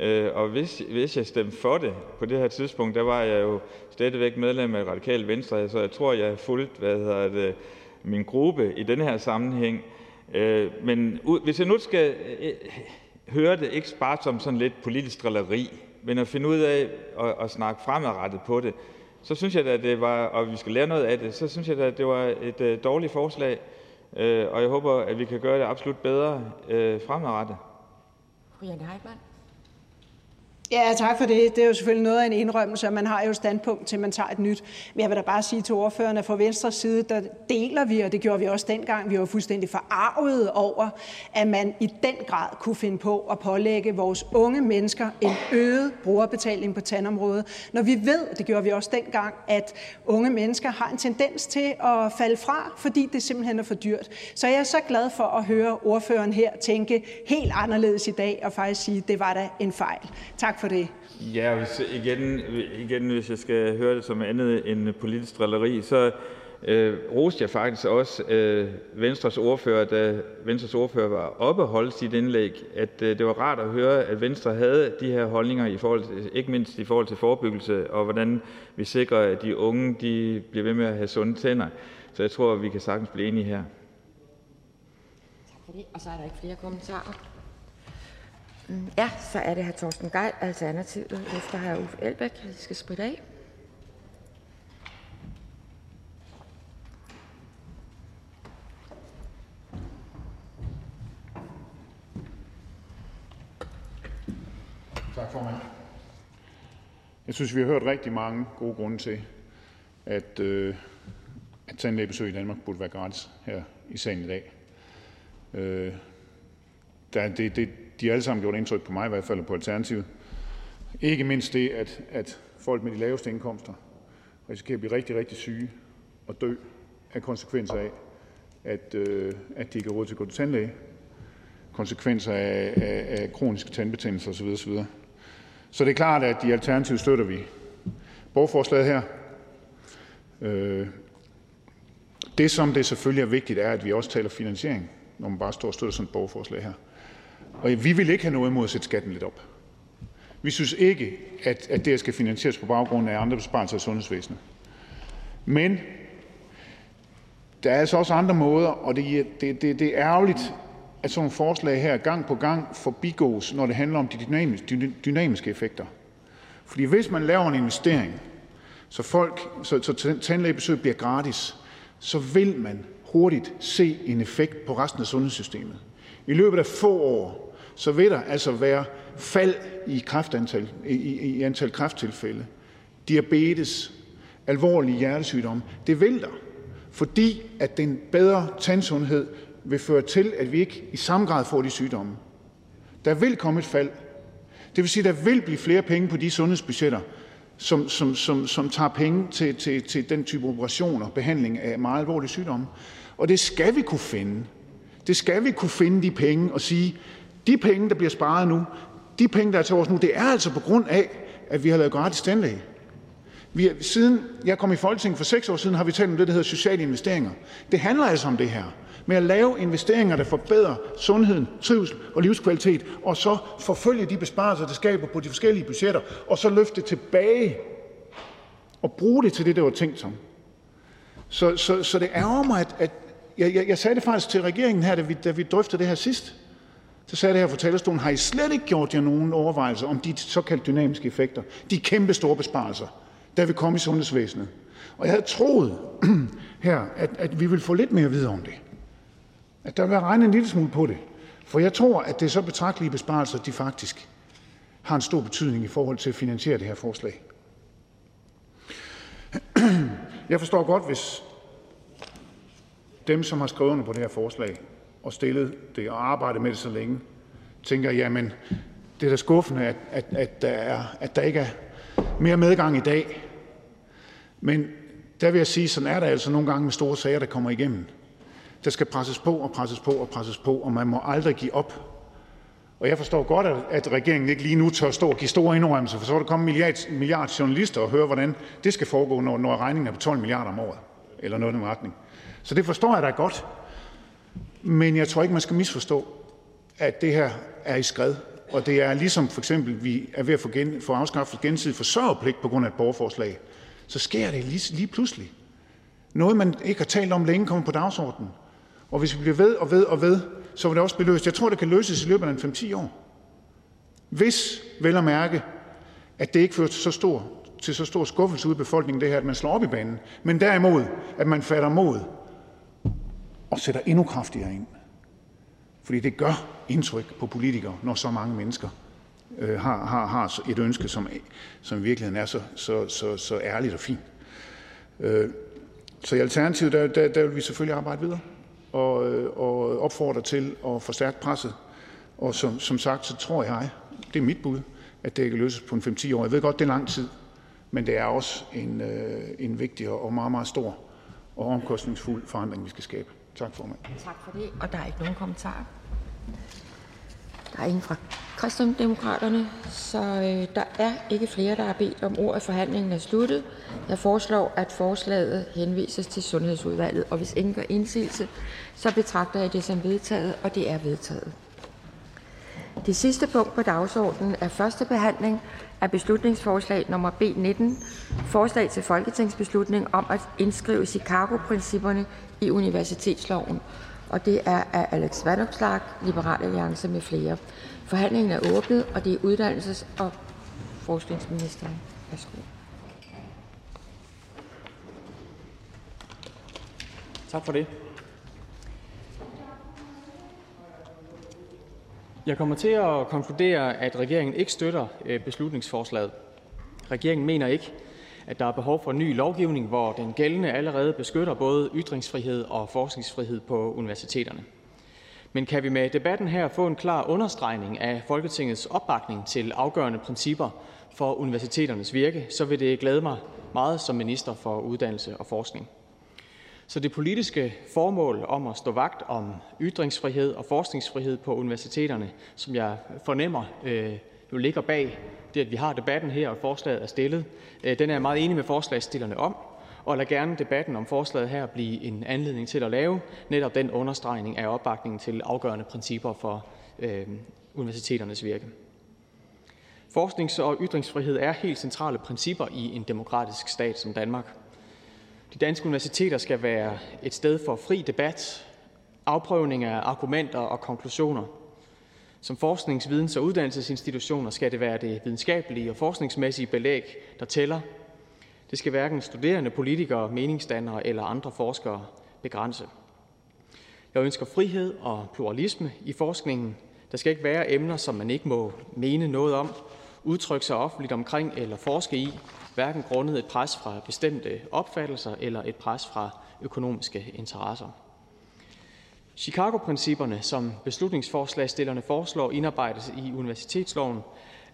Øh, og hvis, hvis jeg stemte for det på det her tidspunkt, der var jeg jo stadigvæk medlem af Radikale Venstre, så jeg tror, jeg har fulgt hvad hedder det, min gruppe i den her sammenhæng. Øh, men hvis jeg nu skal øh, øh, høre det ikke bare som sådan lidt politisk drilleri, men at finde ud af at, at snakke fremadrettet på det, så synes jeg at det var, og vi skal lære noget af det, så synes jeg at det var et øh, dårligt forslag, og jeg håber, at vi kan gøre det absolut bedre fremadrettet. Fru Heitmann. Ja, tak for det. Det er jo selvfølgelig noget af en indrømmelse, og man har jo standpunkt til, man tager et nyt. Men jeg vil da bare sige til ordførerne, at fra Venstres side, der deler vi, og det gjorde vi også dengang, vi var fuldstændig forarvet over, at man i den grad kunne finde på at pålægge vores unge mennesker en øget brugerbetaling på tandområdet. Når vi ved, det gjorde vi også dengang, at unge mennesker har en tendens til at falde fra, fordi det simpelthen er for dyrt. Så jeg er så glad for at høre ordføreren her tænke helt anderledes i dag, og faktisk sige, at det var da en fejl. Tak for det. Ja, hvis, igen, igen, hvis jeg skal høre det som andet end politisk drilleri, så øh, roste jeg faktisk også øh, Venstres ordfører, da Venstres ordfører var oppe og holde sit indlæg, at øh, det var rart at høre, at Venstre havde de her holdninger, i forhold til, ikke mindst i forhold til forebyggelse, og hvordan vi sikrer, at de unge de bliver ved med at have sunde tænder. Så jeg tror, at vi kan sagtens blive enige her. Tak for det, og så er der ikke flere kommentarer. Ja, så er det hr. Torsten Geil, Alternativet, efter hr. Uffe Elbæk. Jeg skal spritte af. Tak, formand. Jeg synes, vi har hørt rigtig mange gode grunde til, at, øh, at tandlægebesøg i Danmark burde være gratis her i salen i dag. Øh, der, det, det, de har alle sammen gjort indtryk på mig i hvert fald, og på Alternativet. Ikke mindst det, at, at folk med de laveste indkomster risikerer at blive rigtig, rigtig syge og dø af konsekvenser af, at, øh, at de ikke har råd til at gå til tandlæge, konsekvenser af, af, af kroniske tandbetændelser osv. osv. Så det er klart, at i Alternativet støtter vi borgerforslaget her. Øh, det, som det selvfølgelig er vigtigt, er, at vi også taler finansiering, når man bare står og støtter sådan et borgerforslag her. Og vi vil ikke have noget imod at sætte skatten lidt op. Vi synes ikke, at, at det skal finansieres på baggrund af andre besparelser i sundhedsvæsenet. Men der er altså også andre måder, og det, det, det, det er ærgerligt, at sådan nogle forslag her gang på gang forbigås, når det handler om de dynamiske, dynamiske effekter. Fordi hvis man laver en investering, så, folk, så, så tandlægebesøg bliver gratis, så vil man hurtigt se en effekt på resten af sundhedssystemet. I løbet af få år, så vil der altså være fald i, kræftantal, i, i i antal kræfttilfælde, diabetes, alvorlige hjertesygdomme. Det vil der, fordi at den bedre tandsundhed vil føre til, at vi ikke i samme grad får de sygdomme. Der vil komme et fald. Det vil sige, at der vil blive flere penge på de sundhedsbudgetter, som, som, som, som tager penge til, til, til den type operationer, behandling af meget alvorlige sygdomme. Og det skal vi kunne finde. Det skal vi kunne finde de penge og sige, de penge, der bliver sparet nu, de penge, der er til os nu, det er altså på grund af, at vi har lavet gratis tandlæge. Vi, siden jeg kom i Folketinget for seks år siden, har vi talt om det, der hedder sociale investeringer. Det handler altså om det her med at lave investeringer, der forbedrer sundheden, trivsel og livskvalitet, og så forfølge de besparelser, det skaber på de forskellige budgetter, og så løfte tilbage og bruge det til det, der var tænkt som. Så, så, så det ærger mig, at, at jeg, jeg, jeg sagde det faktisk til regeringen her, da vi, da vi drøftede det her sidst. Så sagde det her fra talerstolen, har I slet ikke gjort jer nogen overvejelser om de såkaldte dynamiske effekter, de kæmpe store besparelser, der vil komme i sundhedsvæsenet? Og jeg havde troet her, at, at vi ville få lidt mere at vide om det at der vil regne en lille smule på det. For jeg tror, at det er så betragtelige besparelser, de faktisk har en stor betydning i forhold til at finansiere det her forslag. Jeg forstår godt, hvis dem, som har skrevet under på det her forslag og stillet det og arbejdet med det så længe, tænker, jamen, det er da skuffende, at, at, at, der, er, at der ikke er mere medgang i dag. Men der vil jeg sige, sådan er der altså nogle gange med store sager, der kommer igennem. Der skal presses på og presses på og presses på, og man må aldrig give op. Og jeg forstår godt, at regeringen ikke lige nu tør stå og give store indrømmelser, for så er der komme milliard, milliard journalister og høre, hvordan det skal foregå, når, når regningen er på 12 milliarder om året, eller noget i den retning. Så det forstår jeg da godt. Men jeg tror ikke, man skal misforstå, at det her er i skred. Og det er ligesom for eksempel, vi er ved at få, gen, få afskaffet gensidig forsørgerpligt på grund af et borgerforslag. Så sker det lige, lige pludselig. Noget, man ikke har talt om længe, kommer på dagsordenen. Og hvis vi bliver ved og ved og ved, så vil det også blive løst. Jeg tror, det kan løses i løbet af en 5-10 år. Hvis, vel at mærke, at det ikke fører til så stor, til så stor skuffelse ud i befolkningen, det her, at man slår op i banen, men derimod, at man fatter mod og sætter endnu kraftigere ind. Fordi det gør indtryk på politikere, når så mange mennesker øh, har, har, har et ønske, som, som i virkeligheden er så, så, så, så ærligt og fint. Øh, så i Alternativet, der, der, der vil vi selvfølgelig arbejde videre og, øh, og opfordrer til at forstærke presset. Og som, som sagt, så tror jeg, det er mit bud, at det kan løses på en 5-10 år. Jeg ved godt, det er lang tid, men det er også en, øh, en vigtig og meget, meget stor og omkostningsfuld forandring, vi skal skabe. Tak, formand. Tak for det, og der er ikke nogen kommentarer. Der er ingen fra Kristendemokraterne, så øh, der er ikke flere, der har bedt om ordet. Forhandlingen er sluttet. Jeg foreslår, at forslaget henvises til Sundhedsudvalget, og hvis ingen gør indsigelse, så betragter jeg det som vedtaget, og det er vedtaget. Det sidste punkt på dagsordenen er første behandling af beslutningsforslag nummer B 19, forslag til folketingsbeslutning om at indskrive Chicago-principperne i universitetsloven og det er af Alex Vanopslagh, Liberal Alliance med flere. Forhandlingen er åbnet, og det er uddannelses- og forskningsministeren. Værsgo. Jeg kommer til at konkludere, at regeringen ikke støtter øh, beslutningsforslaget. Regeringen mener ikke, at der er behov for en ny lovgivning, hvor den gældende allerede beskytter både ytringsfrihed og forskningsfrihed på universiteterne. Men kan vi med debatten her få en klar understregning af Folketingets opbakning til afgørende principper for universiteternes virke, så vil det glæde mig meget som minister for uddannelse og forskning. Så det politiske formål om at stå vagt om ytringsfrihed og forskningsfrihed på universiteterne, som jeg fornemmer øh, jo ligger bag det, at vi har debatten her, og forslaget er stillet, øh, den er jeg meget enig med forslagsstillerne om, og lad gerne debatten om forslaget her blive en anledning til at lave netop den understregning af opbakningen til afgørende principper for øh, universiteternes virke. Forsknings- og ytringsfrihed er helt centrale principper i en demokratisk stat som Danmark. De danske universiteter skal være et sted for fri debat, afprøvning af argumenter og konklusioner. Som forsknings-, videns- og uddannelsesinstitutioner skal det være det videnskabelige og forskningsmæssige belæg, der tæller. Det skal hverken studerende, politikere, meningsdannere eller andre forskere begrænse. Jeg ønsker frihed og pluralisme i forskningen. Der skal ikke være emner, som man ikke må mene noget om, udtrykke sig offentligt omkring eller forske i, hverken grundet et pres fra bestemte opfattelser eller et pres fra økonomiske interesser. Chicago-principperne, som beslutningsforslagstillerne foreslår indarbejdes i universitetsloven,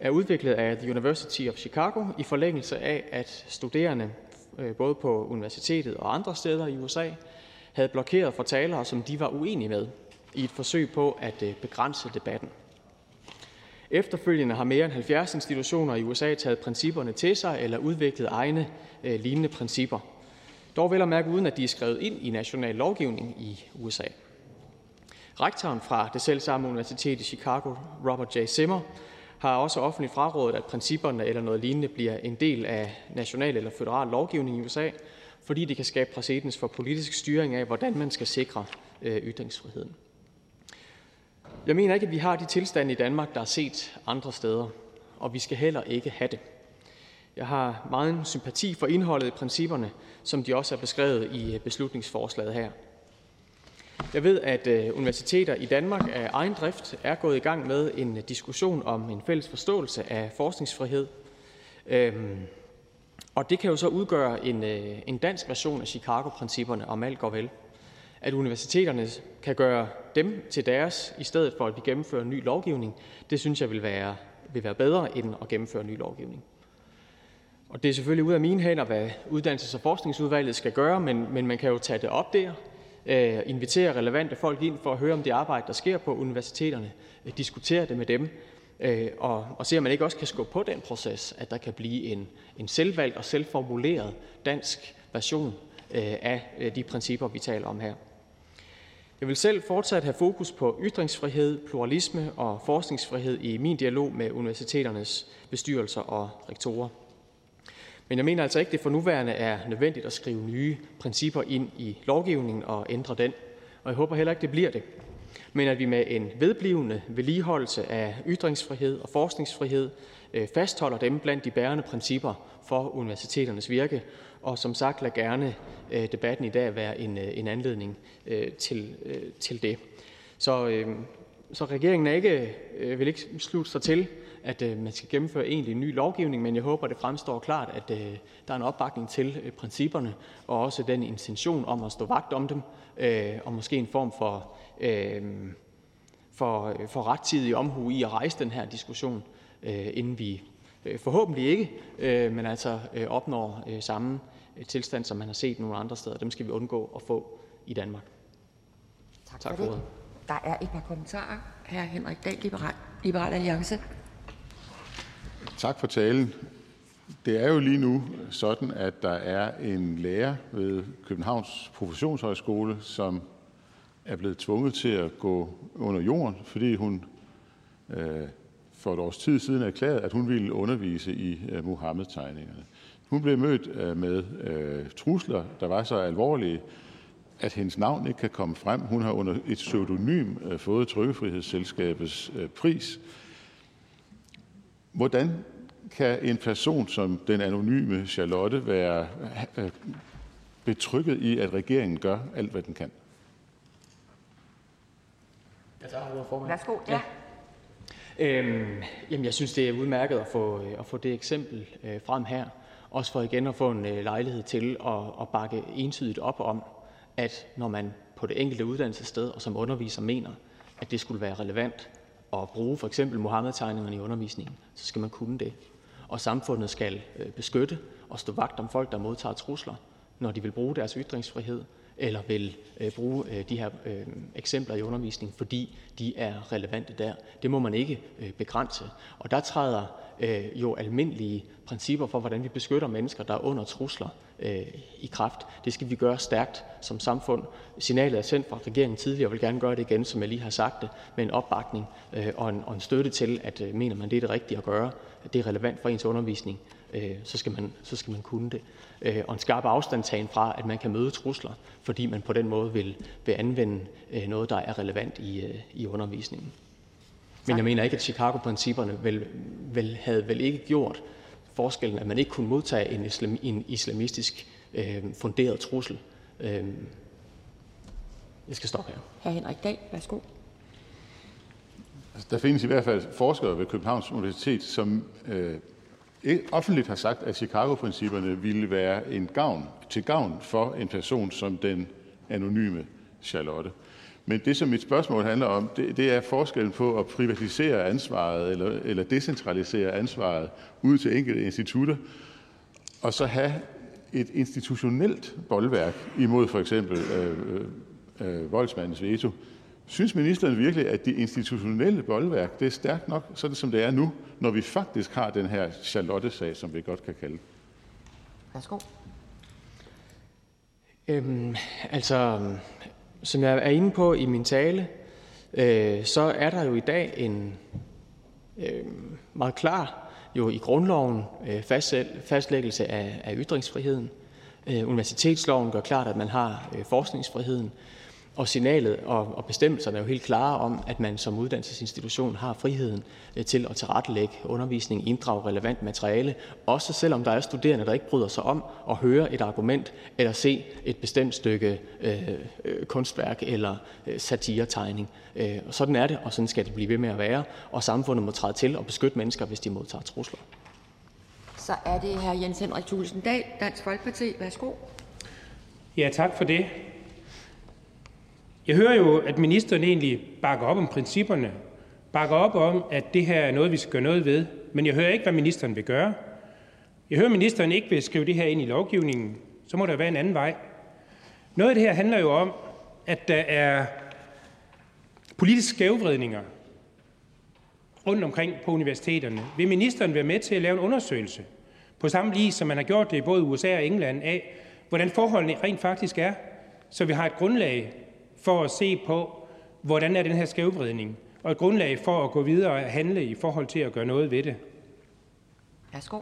er udviklet af The University of Chicago i forlængelse af, at studerende øh, både på universitetet og andre steder i USA havde blokeret for talere, som de var uenige med, i et forsøg på at øh, begrænse debatten. Efterfølgende har mere end 70 institutioner i USA taget principperne til sig eller udviklet egne øh, lignende principper. Dog vel at mærke uden at de er skrevet ind i national lovgivning i USA. Rektoren fra det selv samme universitet i Chicago, Robert J. Zimmer, har også offentligt frarådet, at principperne eller noget lignende bliver en del af national eller federal lovgivning i USA, fordi det kan skabe præcedens for politisk styring af, hvordan man skal sikre øh, ytringsfriheden. Jeg mener ikke, at vi har de tilstande i Danmark, der er set andre steder, og vi skal heller ikke have det. Jeg har meget sympati for indholdet i principperne, som de også er beskrevet i beslutningsforslaget her. Jeg ved, at øh, universiteter i Danmark af egen drift er gået i gang med en diskussion om en fælles forståelse af forskningsfrihed. Øhm, og det kan jo så udgøre en, øh, en dansk version af Chicago-principperne, om alt går vel at universiteterne kan gøre dem til deres, i stedet for at vi gennemfører ny lovgivning, det synes jeg vil være, vil være bedre end at gennemføre ny lovgivning. Og det er selvfølgelig ud af mine hænder, hvad Uddannelses- og Forskningsudvalget skal gøre, men, men man kan jo tage det op der, øh, invitere relevante folk ind for at høre om det arbejde, der sker på universiteterne, øh, diskutere det med dem, øh, og, og se om man ikke også kan skubbe på den proces, at der kan blive en, en selvvalgt og selvformuleret dansk version øh, af øh, de principper, vi taler om her. Jeg vil selv fortsat have fokus på ytringsfrihed, pluralisme og forskningsfrihed i min dialog med universiteternes bestyrelser og rektorer. Men jeg mener altså ikke, det for nuværende er nødvendigt at skrive nye principper ind i lovgivningen og ændre den. Og jeg håber heller ikke, det bliver det. Men at vi med en vedblivende vedligeholdelse af ytringsfrihed og forskningsfrihed øh, fastholder dem blandt de bærende principper for universiteternes virke, og som sagt, lad gerne øh, debatten i dag være en, øh, en anledning øh, til, øh, til det. Så, øh, så regeringen er ikke, øh, vil ikke slutte sig til, at man skal gennemføre egentlig ny lovgivning, men jeg håber, det fremstår klart, at der er en opbakning til principperne, og også den intention om at stå vagt om dem, og måske en form for, for, for rettidig omhu i at rejse den her diskussion, inden vi forhåbentlig ikke, men altså opnår samme tilstand, som man har set nogle andre steder. Dem skal vi undgå at få i Danmark. Tak, tak for, for det. Der er et par kommentarer. Hr. Henrik Dahl, Liberal, Liberal Alliance. Tak for talen. Det er jo lige nu sådan, at der er en lærer ved Københavns Professionshøjskole, som er blevet tvunget til at gå under jorden, fordi hun øh, for et års tid siden erklærede, at hun ville undervise i øh, Muhammed-tegningerne. Hun blev mødt øh, med øh, trusler, der var så alvorlige, at hendes navn ikke kan komme frem. Hun har under et pseudonym øh, fået Trykkefrihedsselskabets pris. Hvordan kan en person som den anonyme Charlotte være betrykket i, at regeringen gør alt, hvad den kan? Jeg tager ordet, formand. Værsgo, ja. ja. Øhm, jamen, jeg synes, det er udmærket at få, at få det eksempel øh, frem her også for igen at få en øh, lejlighed til at, at bakke entydigt op om, at når man på det enkelte uddannelsessted og som underviser mener, at det skulle være relevant at bruge for eksempel Mohammed-tegningerne i undervisningen, så skal man kunne det. Og samfundet skal øh, beskytte og stå vagt om folk, der modtager trusler, når de vil bruge deres ytringsfrihed eller vil øh, bruge øh, de her øh, eksempler i undervisningen, fordi de er relevante der. Det må man ikke øh, begrænse. Og der træder Øh, almindelige principper for, hvordan vi beskytter mennesker, der er under trusler øh, i kraft. Det skal vi gøre stærkt som samfund. Signalet er sendt fra regeringen tidligere, og vil gerne gøre det igen, som jeg lige har sagt det, med en opbakning øh, og, en, og en støtte til, at øh, mener man, det er det rigtige at gøre, at det er relevant for ens undervisning, øh, så, skal man, så skal man kunne det. Øh, og en skarp afstandtagen fra, at man kan møde trusler, fordi man på den måde vil, vil anvende øh, noget, der er relevant i, øh, i undervisningen. Men jeg mener ikke, at Chicago-principperne vel, vel, havde vel ikke gjort forskellen, at man ikke kunne modtage en, islam, en islamistisk øh, funderet trussel. Øh, jeg skal stoppe her. Hr. Henrik Dahl, værsgo. Altså, der findes i hvert fald forskere ved Københavns Universitet, som øh, offentligt har sagt, at Chicago-principperne ville være en gavn, til gavn for en person som den anonyme Charlotte. Men det, som mit spørgsmål handler om, det, det er forskellen på at privatisere ansvaret eller, eller decentralisere ansvaret ud til enkelte institutter, og så have et institutionelt boldværk imod for eksempel øh, øh, øh, voldsmandens veto. Synes ministeren virkelig, at det institutionelle boldværk det er stærkt nok, sådan som det er nu, når vi faktisk har den her Charlotte-sag, som vi godt kan kalde Værsgo. Øhm, altså, som jeg er inde på i min tale, øh, så er der jo i dag en øh, meget klar jo i grundloven øh, fastlæggelse af, af ytringsfriheden. Øh, universitetsloven gør klart, at man har øh, forskningsfriheden. Og signalet og, og bestemmelserne er jo helt klare om, at man som uddannelsesinstitution har friheden øh, til at tilrettelægge undervisning, inddrage relevant materiale, også selvom der er studerende, der ikke bryder sig om at høre et argument eller se et bestemt stykke øh, øh, kunstværk eller øh, satiretegning. Øh, og sådan er det, og sådan skal det blive ved med at være. Og samfundet må træde til og beskytte mennesker, hvis de modtager trusler. Så er det hr. Jens Henrik Thulesen Dahl, Dansk Folkeparti. Værsgo. Ja, tak for det. Jeg hører jo, at ministeren egentlig bakker op om principperne, bakker op om, at det her er noget, vi skal gøre noget ved, men jeg hører ikke, hvad ministeren vil gøre. Jeg hører, at ministeren ikke vil skrive det her ind i lovgivningen. Så må der være en anden vej. Noget af det her handler jo om, at der er politiske skævvridninger rundt omkring på universiteterne. Vil ministeren være med til at lave en undersøgelse, på samme lige, som man har gjort det i både USA og England, af hvordan forholdene rent faktisk er, så vi har et grundlag for at se på, hvordan er den her skævvridning, og et grundlag for at gå videre og handle i forhold til at gøre noget ved det. Værsgo.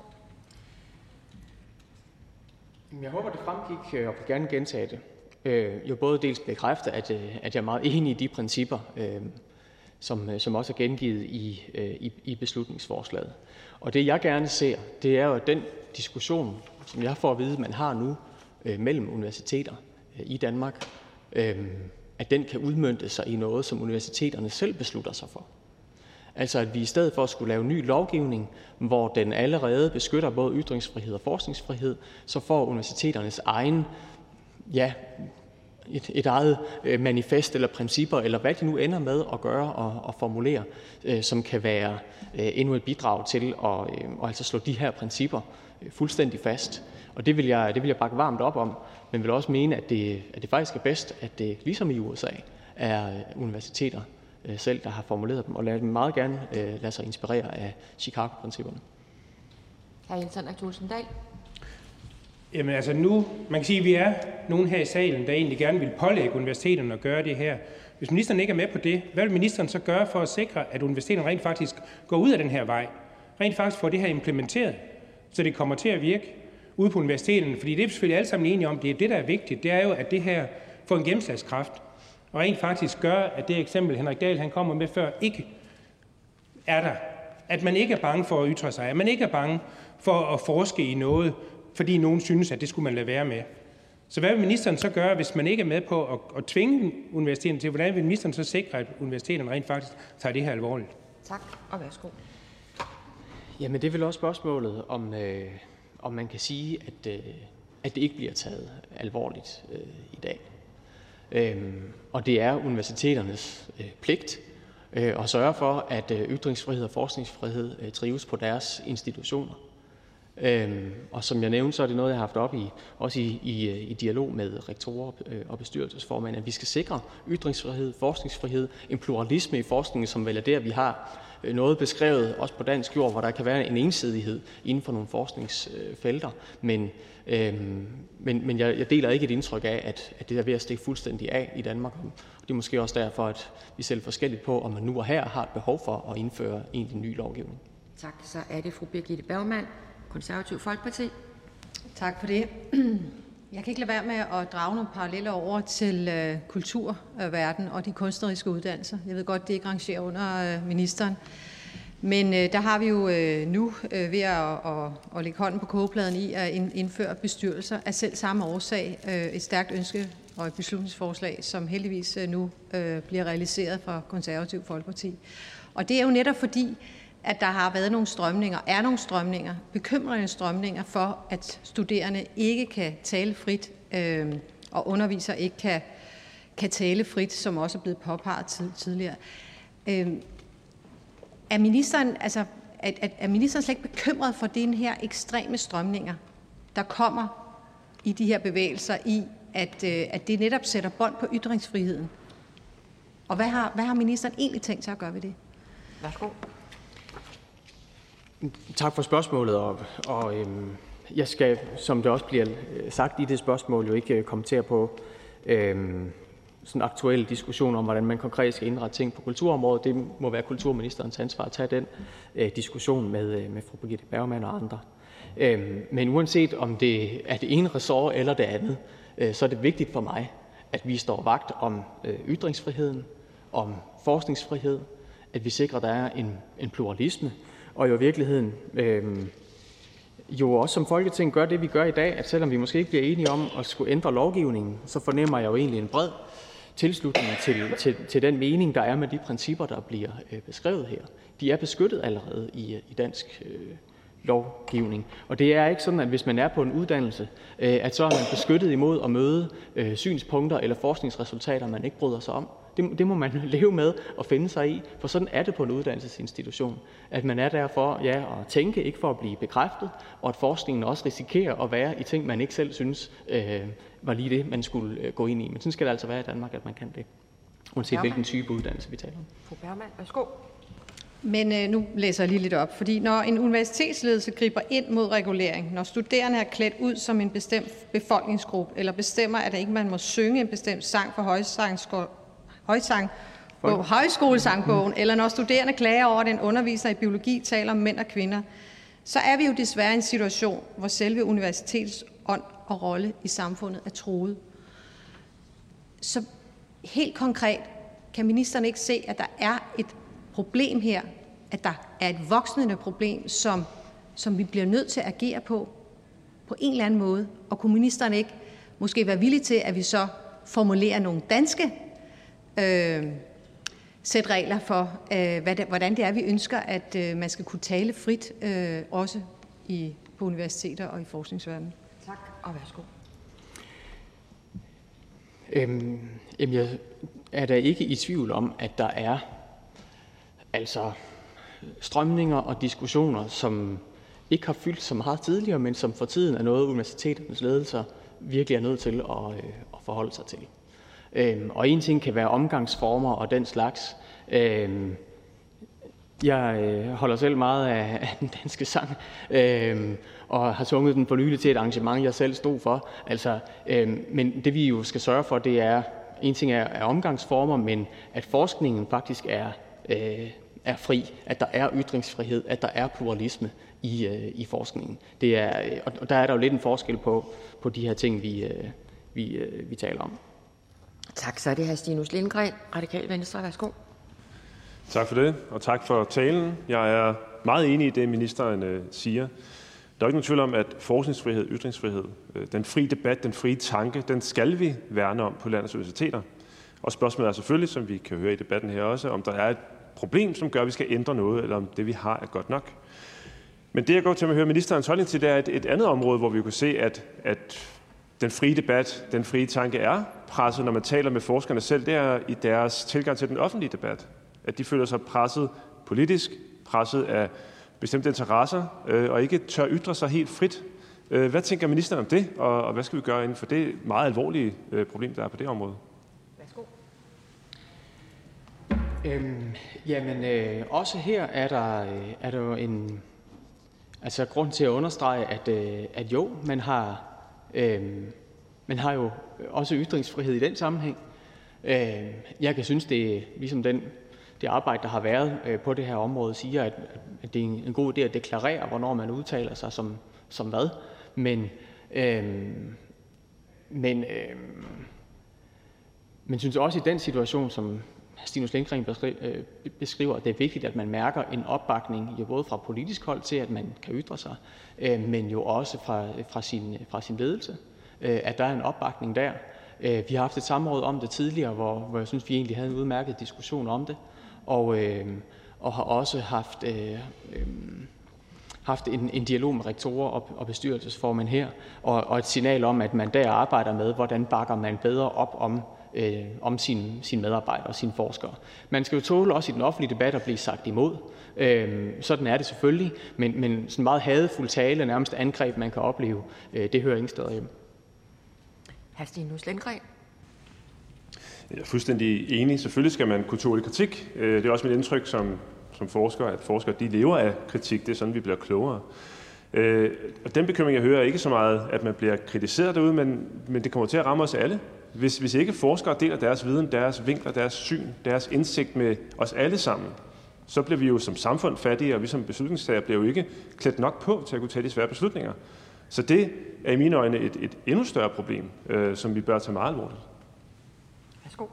Jeg håber, det fremgik, øh, og vil gerne gentage det. Øh, jo både dels bekræfte, at, øh, at jeg er meget enig i de principper, som, som også er gengivet i, i, i beslutningsforslaget. Og det jeg gerne ser, det er jo den diskussion, som jeg får at vide, man har nu mellem universiteter i Danmark, at den kan udmønte sig i noget, som universiteterne selv beslutter sig for. Altså at vi i stedet for at skulle lave ny lovgivning, hvor den allerede beskytter både ytringsfrihed og forskningsfrihed, så får universiteternes egen, ja, et, et eget øh, manifest eller principper, eller hvad de nu ender med at gøre og, og formulere, øh, som kan være øh, endnu et bidrag til at, at altså slå de her principper fuldstændig fast. Og det vil, jeg, det vil jeg bakke varmt op om men vil også mene, at det, at det faktisk er bedst, at det ligesom i USA er universiteter øh, selv, der har formuleret dem, og lad dem meget gerne øh, lade sig inspirere af Chicago-principperne. Hr. Jens Henrik Thulesen Dahl. Jamen altså nu, man kan sige, at vi er nogen her i salen, der egentlig gerne vil pålægge universiteterne at gøre det her. Hvis ministeren ikke er med på det, hvad vil ministeren så gøre for at sikre, at universiteterne rent faktisk går ud af den her vej? Rent faktisk får det her implementeret, så det kommer til at virke ude på universiteterne, fordi det er vi selvfølgelig alle sammen enige om, det er det, der er vigtigt, det er jo, at det her får en gennemslagskraft, og rent faktisk gør, at det eksempel, Henrik Dahl han kommer med før, ikke er der. At man ikke er bange for at ytre sig, at man ikke er bange for at forske i noget, fordi nogen synes, at det skulle man lade være med. Så hvad vil ministeren så gøre, hvis man ikke er med på at, at tvinge universiteterne til? Hvordan vil ministeren så sikre, at universiteterne rent faktisk tager det her alvorligt? Tak, og værsgo. Jamen det er vel også spørgsmålet om, øh, om man kan sige, at, øh, at det ikke bliver taget alvorligt øh, i dag. Øhm, og det er universiteternes øh, pligt øh, at sørge for, at øh, ytringsfrihed og forskningsfrihed øh, trives på deres institutioner. Øhm, og som jeg nævnte, så er det noget, jeg har haft op i, også i, i, øh, i dialog med rektorer øh, og bestyrelsesformænd, at vi skal sikre ytringsfrihed, forskningsfrihed, en pluralisme i forskningen, som vel er der, vi har noget beskrevet, også på dansk jord, hvor der kan være en ensidighed inden for nogle forskningsfelter. Men, øhm, men, men jeg, jeg deler ikke et indtryk af, at, at det er ved at stikke fuldstændig af i Danmark. Og det er måske også derfor, at vi ser forskelligt på, om man nu og her har et behov for at indføre egentlig ny lovgivning. Tak. Så er det fru Birgitte Bergman, Konservativ Folkeparti. Tak for det. Jeg kan ikke lade være med at drage nogle paralleller over til øh, kulturverden og de kunstneriske uddannelser. Jeg ved godt, det ikke rangerer under øh, ministeren. Men øh, der har vi jo øh, nu øh, ved at, at, at lægge hånden på kogepladen i at indføre bestyrelser af selv samme årsag øh, et stærkt ønske og et beslutningsforslag, som heldigvis øh, nu øh, bliver realiseret fra Konservativ Folkeparti. Og det er jo netop fordi, at der har været nogle strømninger, er nogle strømninger, bekymrende strømninger for, at studerende ikke kan tale frit, øh, og undervisere ikke kan, kan tale frit, som også er blevet påpeget tid, tidligere. Øh, er ministeren, altså, er, er, er ministeren slet ikke bekymret for den her ekstreme strømninger, der kommer i de her bevægelser, i at, øh, at det netop sætter bånd på ytringsfriheden? Og hvad har, hvad har ministeren egentlig tænkt sig at gøre ved det? Værsgo. Tak for spørgsmålet. Og, og øhm, jeg skal, som det også bliver øh, sagt i det spørgsmål, jo ikke øh, kommentere på øhm, sådan aktuelle diskussioner om, hvordan man konkret skal indrette ting på kulturområdet. Det må være kulturministerens ansvar at tage den øh, diskussion med, øh, med fru Birgitte Bergman og andre. Øhm, men uanset om det er det ene ressort eller det andet, øh, så er det vigtigt for mig, at vi står vagt om øh, ytringsfriheden, om forskningsfrihed, at vi sikrer, at der er en, en pluralisme, og jo i virkeligheden øh, jo også som Folketing gør det, vi gør i dag, at selvom vi måske ikke bliver enige om at skulle ændre lovgivningen, så fornemmer jeg jo egentlig en bred tilslutning til, til, til den mening, der er med de principper, der bliver øh, beskrevet her. De er beskyttet allerede i, øh, i dansk øh, lovgivning. Og det er ikke sådan, at hvis man er på en uddannelse, øh, at så er man beskyttet imod at møde øh, synspunkter eller forskningsresultater, man ikke bryder sig om. Det, det må man leve med og finde sig i, for sådan er det på en uddannelsesinstitution. At man er der for ja, at tænke, ikke for at blive bekræftet, og at forskningen også risikerer at være i ting, man ikke selv synes øh, var lige det, man skulle øh, gå ind i. Men sådan skal det altså være i Danmark, at man kan det, uanset hvilken type uddannelse vi taler om. Fru Bergman, værsgo. Men øh, nu læser jeg lige lidt op, fordi når en universitetsledelse griber ind mod regulering, når studerende er klædt ud som en bestemt befolkningsgruppe, eller bestemmer, at ikke man må synge en bestemt sang for højsang, på højskolesangbogen, eller når studerende klager over, at en underviser i biologi taler om mænd og kvinder, så er vi jo desværre i en situation, hvor selve universitetets ånd og rolle i samfundet er truet. Så helt konkret, kan ministeren ikke se, at der er et problem her, at der er et voksende problem, som, som vi bliver nødt til at agere på, på en eller anden måde? Og kunne ministeren ikke måske være villig til, at vi så formulerer nogle danske øh, sæt regler for, øh, hvad det, hvordan det er, vi ønsker, at øh, man skal kunne tale frit, øh, også i, på universiteter og i forskningsverdenen. Tak, og værsgo. Øhm, jamen, jeg er da ikke i tvivl om, at der er altså strømninger og diskussioner, som ikke har fyldt så meget tidligere, men som for tiden er noget, universiteternes ledelser virkelig er nødt til at, øh, at forholde sig til. Øhm, og en ting kan være omgangsformer og den slags. Øhm, jeg øh, holder selv meget af, af den danske sang, øhm, og har sunget den for nylig til et arrangement, jeg selv stod for. Altså, øhm, men det vi jo skal sørge for, det er, en ting er, er omgangsformer, men at forskningen faktisk er, øh, er fri, at der er ytringsfrihed, at der er pluralisme i, øh, i forskningen. Det er, øh, og der er der jo lidt en forskel på, på de her ting, vi, øh, vi, øh, vi taler om. Tak. Så er det hr. Stinus Lindgren, Radikal Venstre. Værsgo. Tak for det, og tak for talen. Jeg er meget enig i det, ministeren øh, siger. Der er ikke nogen tvivl om, at forskningsfrihed, ytringsfrihed, øh, den frie debat, den frie tanke, den skal vi værne om på landets universiteter. Og spørgsmålet er selvfølgelig, som vi kan høre i debatten her også, om der er et problem, som gør, at vi skal ændre noget, eller om det, vi har, er godt nok. Men det, jeg går til at høre ministerens holdning til, det er et, et andet område, hvor vi kan se, at, at den frie debat, den frie tanke er presset, når man taler med forskerne selv, det er i deres tilgang til den offentlige debat. At de føler sig presset politisk, presset af bestemte interesser, øh, og ikke tør ytre sig helt frit. Øh, hvad tænker ministeren om det, og hvad skal vi gøre inden for det meget alvorlige øh, problem, der er på det område? Værsgo. Øhm, jamen, øh, også her er der, øh, er der jo en altså, grund til at understrege, at, øh, at jo, man har, øh, man har jo Øh, også ytringsfrihed i den sammenhæng. Øh, jeg kan synes, det ligesom den, det arbejde, der har været øh, på det her område, siger, at, det er en, god idé at deklarere, hvornår man udtaler sig som, som hvad. Men, øh, men, øh, men synes også i den situation, som Stinus Lindgren beskriver, at det er vigtigt, at man mærker en opbakning jo både fra politisk hold til, at man kan ytre sig, øh, men jo også fra, fra, sin, fra sin ledelse, Øh, at der er en opbakning der. Øh, vi har haft et samråd om det tidligere, hvor, hvor jeg synes, vi egentlig havde en udmærket diskussion om det, og, øh, og har også haft, øh, haft en, en dialog med rektorer og, og bestyrelsesformænd her, og, og et signal om, at man der arbejder med, hvordan bakker man bedre op om øh, om sine sin medarbejdere og sine forskere. Man skal jo tåle også i den offentlige debat at blive sagt imod. Øh, sådan er det selvfølgelig, men, men sådan meget hadefuld tale, nærmest angreb, man kan opleve, øh, det hører ingen steder hjemme. Hr. Stinus Lindgren. Jeg er fuldstændig enig. Selvfølgelig skal man kunne tåle kritik. Øh, det er også mit indtryk som, som forsker, at forskere de lever af kritik. Det er sådan, vi bliver klogere. Øh, og den bekymring, jeg hører, er ikke så meget, at man bliver kritiseret derude, men, men det kommer til at ramme os alle. Hvis, hvis ikke forskere deler deres viden, deres vinkler, deres syn, deres indsigt med os alle sammen, så bliver vi jo som samfund fattige, og vi som beslutningstager bliver jo ikke klædt nok på til at kunne tage de svære beslutninger. Så det er i mine øjne et, et endnu større problem, øh, som vi bør tage meget alvorligt. Værsgo.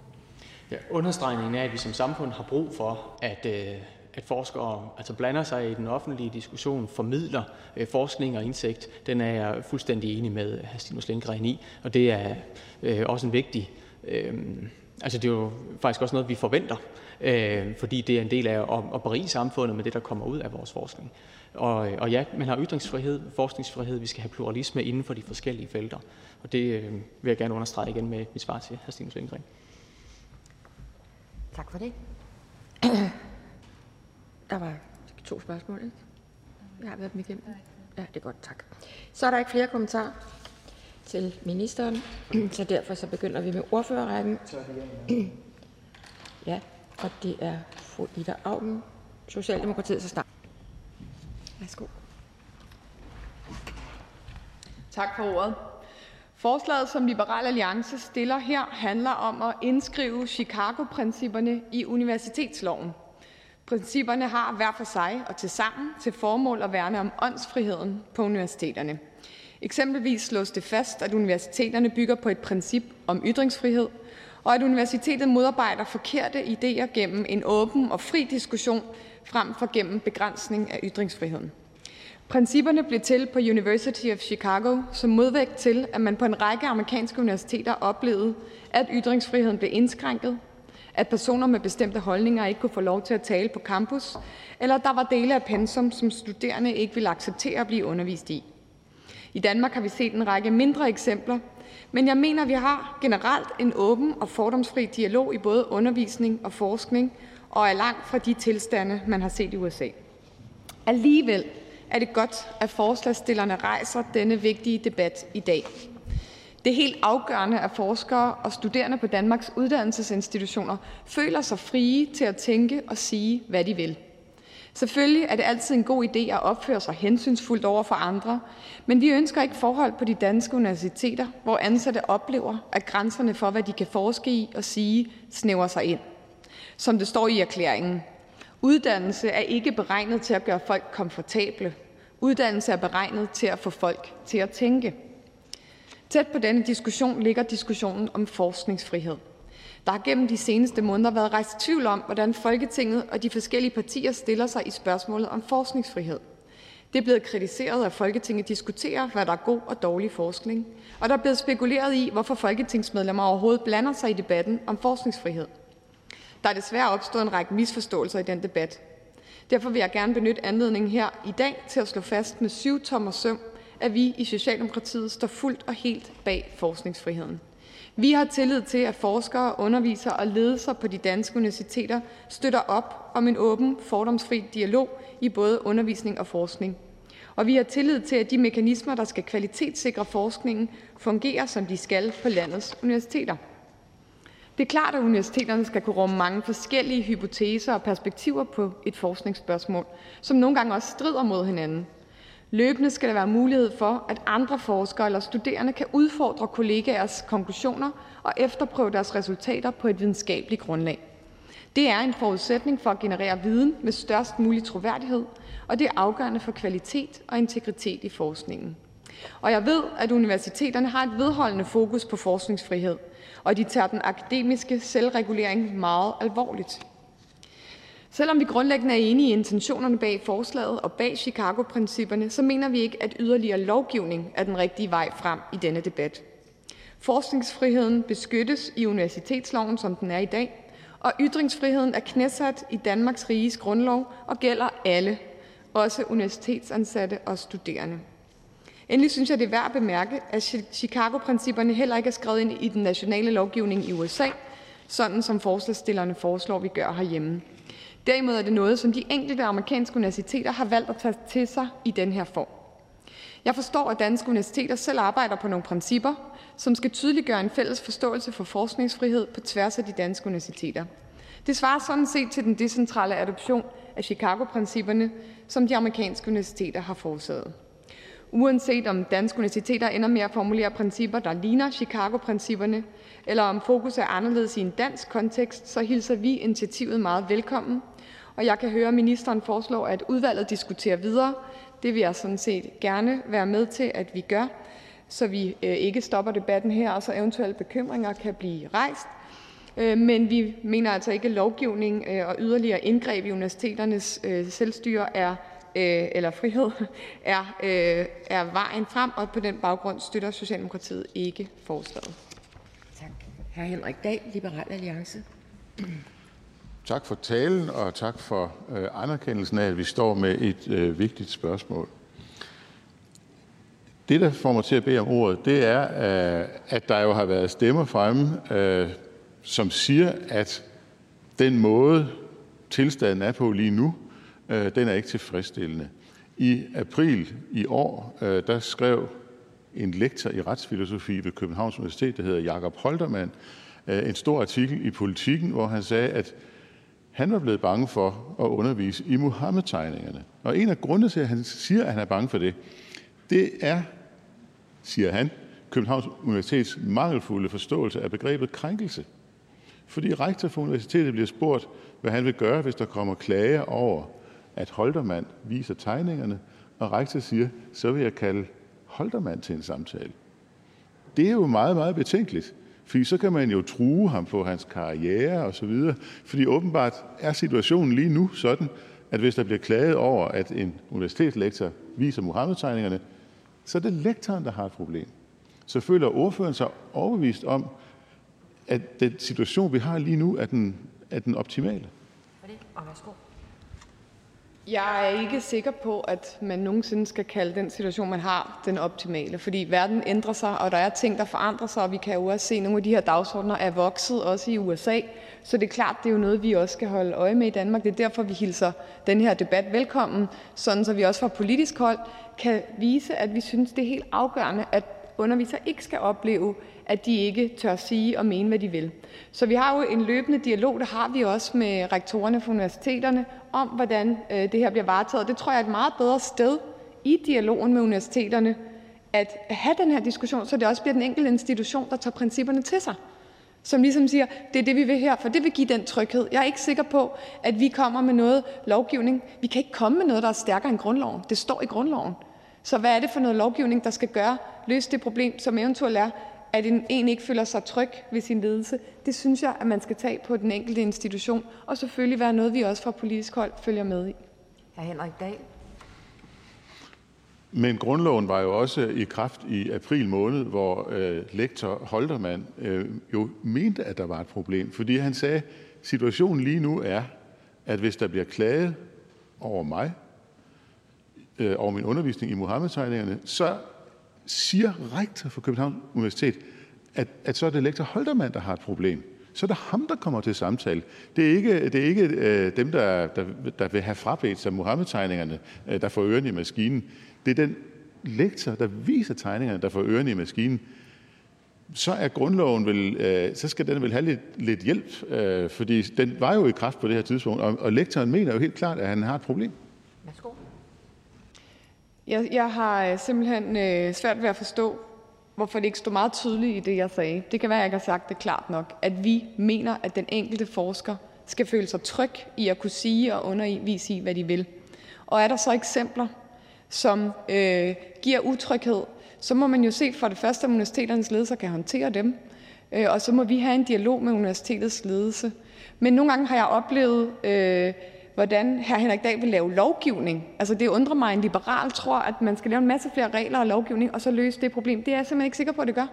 Ja, understregningen er, at vi som samfund har brug for, at, øh, at forskere altså blander sig i den offentlige diskussion, formidler øh, forskning og indsigt, den er jeg fuldstændig enig med hr. Stinus Lindgren i. Og det er øh, også en vigtig... Øh, altså det er jo faktisk også noget, vi forventer, øh, fordi det er en del af at, at berige samfundet med det, der kommer ud af vores forskning. Og, og ja, man har ytringsfrihed, forskningsfrihed, vi skal have pluralisme inden for de forskellige felter. Og det øh, vil jeg gerne understrege igen med mit svar til hr. Stinus Lindgren. Tak for det. Der var to spørgsmål, ikke? Jeg har været dem igennem. Ja, det er godt, tak. Så er der ikke flere kommentarer til ministeren, så derfor så begynder vi med ordførerrækken. Ja, og det er fru Ida Augen, Socialdemokratiet, så snart. Værsgo. Tak for ordet. Forslaget, som Liberal Alliance stiller her, handler om at indskrive Chicago-principperne i universitetsloven. Principperne har hver for sig og til sammen til formål at værne om åndsfriheden på universiteterne. Eksempelvis slås det fast, at universiteterne bygger på et princip om ytringsfrihed, og at universitetet modarbejder forkerte idéer gennem en åben og fri diskussion frem for gennem begrænsning af ytringsfriheden. Principperne blev til på University of Chicago som modvægt til, at man på en række amerikanske universiteter oplevede, at ytringsfriheden blev indskrænket, at personer med bestemte holdninger ikke kunne få lov til at tale på campus, eller at der var dele af pensum, som studerende ikke ville acceptere at blive undervist i. I Danmark har vi set en række mindre eksempler, men jeg mener, vi har generelt en åben og fordomsfri dialog i både undervisning og forskning, og er langt fra de tilstande, man har set i USA. Alligevel er det godt, at forslagstillerne rejser denne vigtige debat i dag. Det er helt afgørende, at forskere og studerende på Danmarks uddannelsesinstitutioner føler sig frie til at tænke og sige, hvad de vil. Selvfølgelig er det altid en god idé at opføre sig hensynsfuldt over for andre, men vi ønsker ikke forhold på de danske universiteter, hvor ansatte oplever, at grænserne for, hvad de kan forske i og sige, snæver sig ind. Som det står i erklæringen. Uddannelse er ikke beregnet til at gøre folk komfortable. Uddannelse er beregnet til at få folk til at tænke. Tæt på denne diskussion ligger diskussionen om forskningsfrihed. Der har gennem de seneste måneder været rejst tvivl om, hvordan Folketinget og de forskellige partier stiller sig i spørgsmålet om forskningsfrihed. Det er blevet kritiseret, at Folketinget diskuterer, hvad der er god og dårlig forskning, og der er blevet spekuleret i, hvorfor folketingsmedlemmer overhovedet blander sig i debatten om forskningsfrihed. Der er desværre opstået en række misforståelser i den debat. Derfor vil jeg gerne benytte anledningen her i dag til at slå fast med syv tommer søm, at vi i Socialdemokratiet står fuldt og helt bag forskningsfriheden. Vi har tillid til, at forskere, undervisere og ledelser på de danske universiteter støtter op om en åben, fordomsfri dialog i både undervisning og forskning. Og vi har tillid til, at de mekanismer, der skal kvalitetssikre forskningen, fungerer, som de skal på landets universiteter. Det er klart, at universiteterne skal kunne rumme mange forskellige hypoteser og perspektiver på et forskningsspørgsmål, som nogle gange også strider mod hinanden. Løbende skal der være mulighed for, at andre forskere eller studerende kan udfordre kollegaers konklusioner og efterprøve deres resultater på et videnskabeligt grundlag. Det er en forudsætning for at generere viden med størst mulig troværdighed, og det er afgørende for kvalitet og integritet i forskningen. Og jeg ved, at universiteterne har et vedholdende fokus på forskningsfrihed, og de tager den akademiske selvregulering meget alvorligt. Selvom vi grundlæggende er enige i intentionerne bag forslaget og bag Chicago-principperne, så mener vi ikke, at yderligere lovgivning er den rigtige vej frem i denne debat. Forskningsfriheden beskyttes i universitetsloven, som den er i dag, og ytringsfriheden er knæsat i Danmarks Riges grundlov og gælder alle, også universitetsansatte og studerende. Endelig synes jeg, det er værd at bemærke, at Chicago-principperne heller ikke er skrevet ind i den nationale lovgivning i USA, sådan som forslagsstillerne foreslår, vi gør herhjemme. Derimod er det noget, som de enkelte amerikanske universiteter har valgt at tage til sig i den her form. Jeg forstår, at danske universiteter selv arbejder på nogle principper, som skal tydeliggøre en fælles forståelse for forskningsfrihed på tværs af de danske universiteter. Det svarer sådan set til den decentrale adoption af Chicago-principperne, som de amerikanske universiteter har foretaget. Uanset om danske universiteter ender med at formulere principper, der ligner Chicago-principperne, eller om fokus er anderledes i en dansk kontekst, så hilser vi initiativet meget velkommen. Og jeg kan høre, at ministeren foreslår, at udvalget diskuterer videre. Det vil jeg sådan set gerne være med til, at vi gør, så vi øh, ikke stopper debatten her, og så eventuelle bekymringer kan blive rejst. Øh, men vi mener altså ikke, at lovgivning øh, og yderligere indgreb i universiteternes selvstyre er eller frihed er, er vejen frem, og på den baggrund støtter Socialdemokratiet ikke forslaget. Tak. Hr. Henrik Dahl, Liberal Alliance. Tak for talen, og tak for øh, anerkendelsen af, at vi står med et øh, vigtigt spørgsmål. Det, der får mig til at bede om ordet, det er, øh, at der jo har været stemmer fremme, øh, som siger, at den måde, tilstanden er på lige nu, øh, Øh, den er ikke tilfredsstillende. I april i år, øh, der skrev en lektor i retsfilosofi ved Københavns Universitet, der hedder Jakob Holtermann, øh, en stor artikel i Politiken, hvor han sagde, at han var blevet bange for at undervise i Muhammed-tegningerne. Og en af grundene til, at han siger, at han er bange for det, det er, siger han, Københavns Universitets mangelfulde forståelse af begrebet krænkelse. Fordi rektor for universitetet bliver spurgt, hvad han vil gøre, hvis der kommer klager over, at Holtermann viser tegningerne, og rektor siger, så vil jeg kalde Holtermann til en samtale. Det er jo meget, meget betænkeligt. Fordi så kan man jo true ham på hans karriere og så videre. Fordi åbenbart er situationen lige nu sådan, at hvis der bliver klaget over, at en universitetslektor viser Muhammed-tegningerne, så er det lektoren, der har et problem. Så føler ordføreren sig overbevist om, at den situation, vi har lige nu, er den, er den optimale. Og værsgo. Jeg er ikke sikker på, at man nogensinde skal kalde den situation, man har, den optimale, fordi verden ændrer sig, og der er ting, der forandrer sig, og vi kan jo også se, at nogle af de her dagsordner er vokset, også i USA. Så det er klart, det er jo noget, vi også skal holde øje med i Danmark. Det er derfor, vi hilser den her debat velkommen, sådan så vi også fra politisk hold kan vise, at vi synes, det er helt afgørende, at undervisere ikke skal opleve, at de ikke tør sige og mene, hvad de vil. Så vi har jo en løbende dialog, det har vi også med rektorerne for universiteterne, om hvordan øh, det her bliver varetaget. Det tror jeg er et meget bedre sted i dialogen med universiteterne, at have den her diskussion, så det også bliver den enkelte institution, der tager principperne til sig. Som ligesom siger, det er det, vi vil her, for det vil give den tryghed. Jeg er ikke sikker på, at vi kommer med noget lovgivning. Vi kan ikke komme med noget, der er stærkere end grundloven. Det står i grundloven. Så hvad er det for noget lovgivning, der skal gøre, løse det problem, som eventuelt er, at en, en ikke føler sig tryg ved sin ledelse, det synes jeg, at man skal tage på den enkelte institution, og selvfølgelig være noget, vi også fra politisk hold følger med i. Hr. Henrik Dahl. Men grundloven var jo også i kraft i april måned, hvor øh, lektor Holtermann øh, jo mente, at der var et problem. Fordi han sagde, situationen lige nu er, at hvis der bliver klaget over mig, øh, over min undervisning i Muhammed-tegningerne, så siger rektor for Københavns Universitet, at, at så er det lektor Holtermann, der har et problem. Så er det ham, der kommer til samtale. Det er ikke, det er ikke øh, dem, der, der, der vil have frabedt sig Mohammed-tegningerne, øh, der får ørerne i maskinen. Det er den lektor, der viser tegningerne, der får ørerne i maskinen så er grundloven vel, øh, så skal den vel have lidt, lidt hjælp, øh, fordi den var jo i kraft på det her tidspunkt, og, og lektoren mener jo helt klart, at han har et problem. Værsgo. Jeg, jeg har øh, simpelthen øh, svært ved at forstå, hvorfor det ikke stod meget tydeligt i det, jeg sagde. Det kan være, at jeg ikke har sagt det klart nok, at vi mener, at den enkelte forsker skal føle sig tryg i at kunne sige og undervise i, hvad de vil. Og er der så eksempler, som øh, giver utryghed, så må man jo se for det første, at universiteternes ledelse kan håndtere dem, øh, og så må vi have en dialog med universitetets ledelse. Men nogle gange har jeg oplevet, øh, hvordan hr. Henrik Dahl vil lave lovgivning. Altså det undrer mig, at en liberal tror, at man skal lave en masse flere regler og lovgivning, og så løse det problem. Det er jeg simpelthen ikke sikker på, at det gør.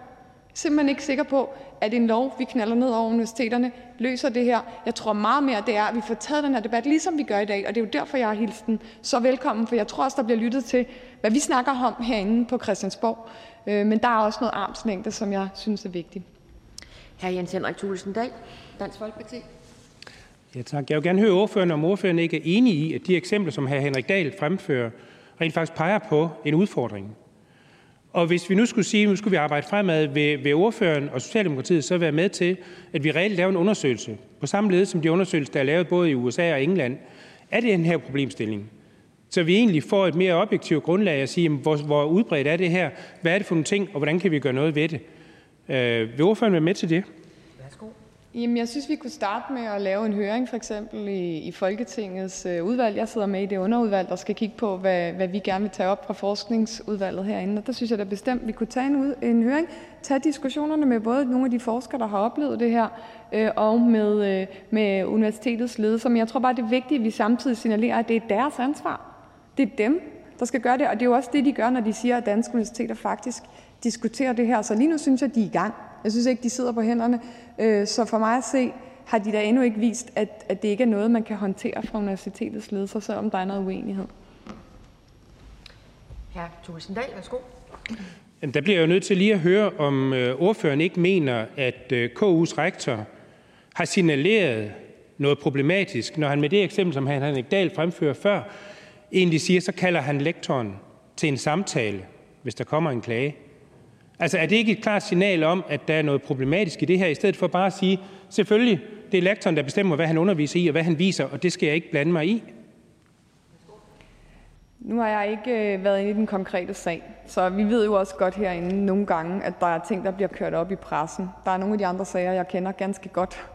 Simpelthen ikke sikker på, at en lov, vi knaller ned over universiteterne, løser det her. Jeg tror meget mere, det er, at vi får taget den her debat, ligesom vi gør i dag. Og det er jo derfor, jeg har hilst den så velkommen, for jeg tror også, der bliver lyttet til, hvad vi snakker om herinde på Christiansborg. Øh, men der er også noget armslængde, som jeg synes er vigtigt. Hr. Jens Henrik Thulesen Dahl, Dansk Folkeparti. Ja, tak. Jeg vil gerne høre ordføreren, om ordføreren ikke er enig i, at de eksempler, som hr. Henrik Dahl fremfører, rent faktisk peger på en udfordring. Og hvis vi nu skulle sige, at nu skulle vi arbejde fremad, vil, vil ordføreren og Socialdemokratiet så være med til, at vi reelt laver en undersøgelse, på samme led som de undersøgelser, der er lavet både i USA og England, er det den her problemstilling? Så vi egentlig får et mere objektivt grundlag at sige, hvor, hvor udbredt er det her, hvad er det for nogle ting, og hvordan kan vi gøre noget ved det? Øh, vil ordføreren være med til det? Jamen, jeg synes, vi kunne starte med at lave en høring, for eksempel i, i Folketingets øh, udvalg. Jeg sidder med i det underudvalg, der skal kigge på, hvad, hvad vi gerne vil tage op fra forskningsudvalget herinde. Og der synes jeg da bestemt, vi kunne tage en, ud, en høring, tage diskussionerne med både nogle af de forskere, der har oplevet det her, øh, og med, øh, med universitetets ledelse. Men jeg tror bare, det er vigtigt, at vi samtidig signalerer, at det er deres ansvar. Det er dem, der skal gøre det, og det er jo også det, de gør, når de siger, at danske universiteter faktisk diskuterer det her. Så lige nu synes jeg, de er i gang. Jeg synes ikke, de sidder på hænderne. Øh, så for mig at se har de da endnu ikke vist, at, at det ikke er noget, man kan håndtere fra universitetets ledelse, selvom der er noget uenighed. Hr. Thulesen værsgo. Jamen, der bliver jeg jo nødt til lige at høre, om øh, ordføreren ikke mener, at øh, KU's rektor har signaleret noget problematisk, når han med det eksempel, som han Henrik Dahl fremfører før, egentlig siger, så kalder han lektoren til en samtale, hvis der kommer en klage. Altså, er det ikke et klart signal om, at der er noget problematisk i det her, i stedet for bare at sige, selvfølgelig, det er lektoren, der bestemmer, hvad han underviser i, og hvad han viser, og det skal jeg ikke blande mig i? Nu har jeg ikke øh, været inde i den konkrete sag, så vi ved jo også godt herinde nogle gange, at der er ting, der bliver kørt op i pressen. Der er nogle af de andre sager, jeg kender ganske godt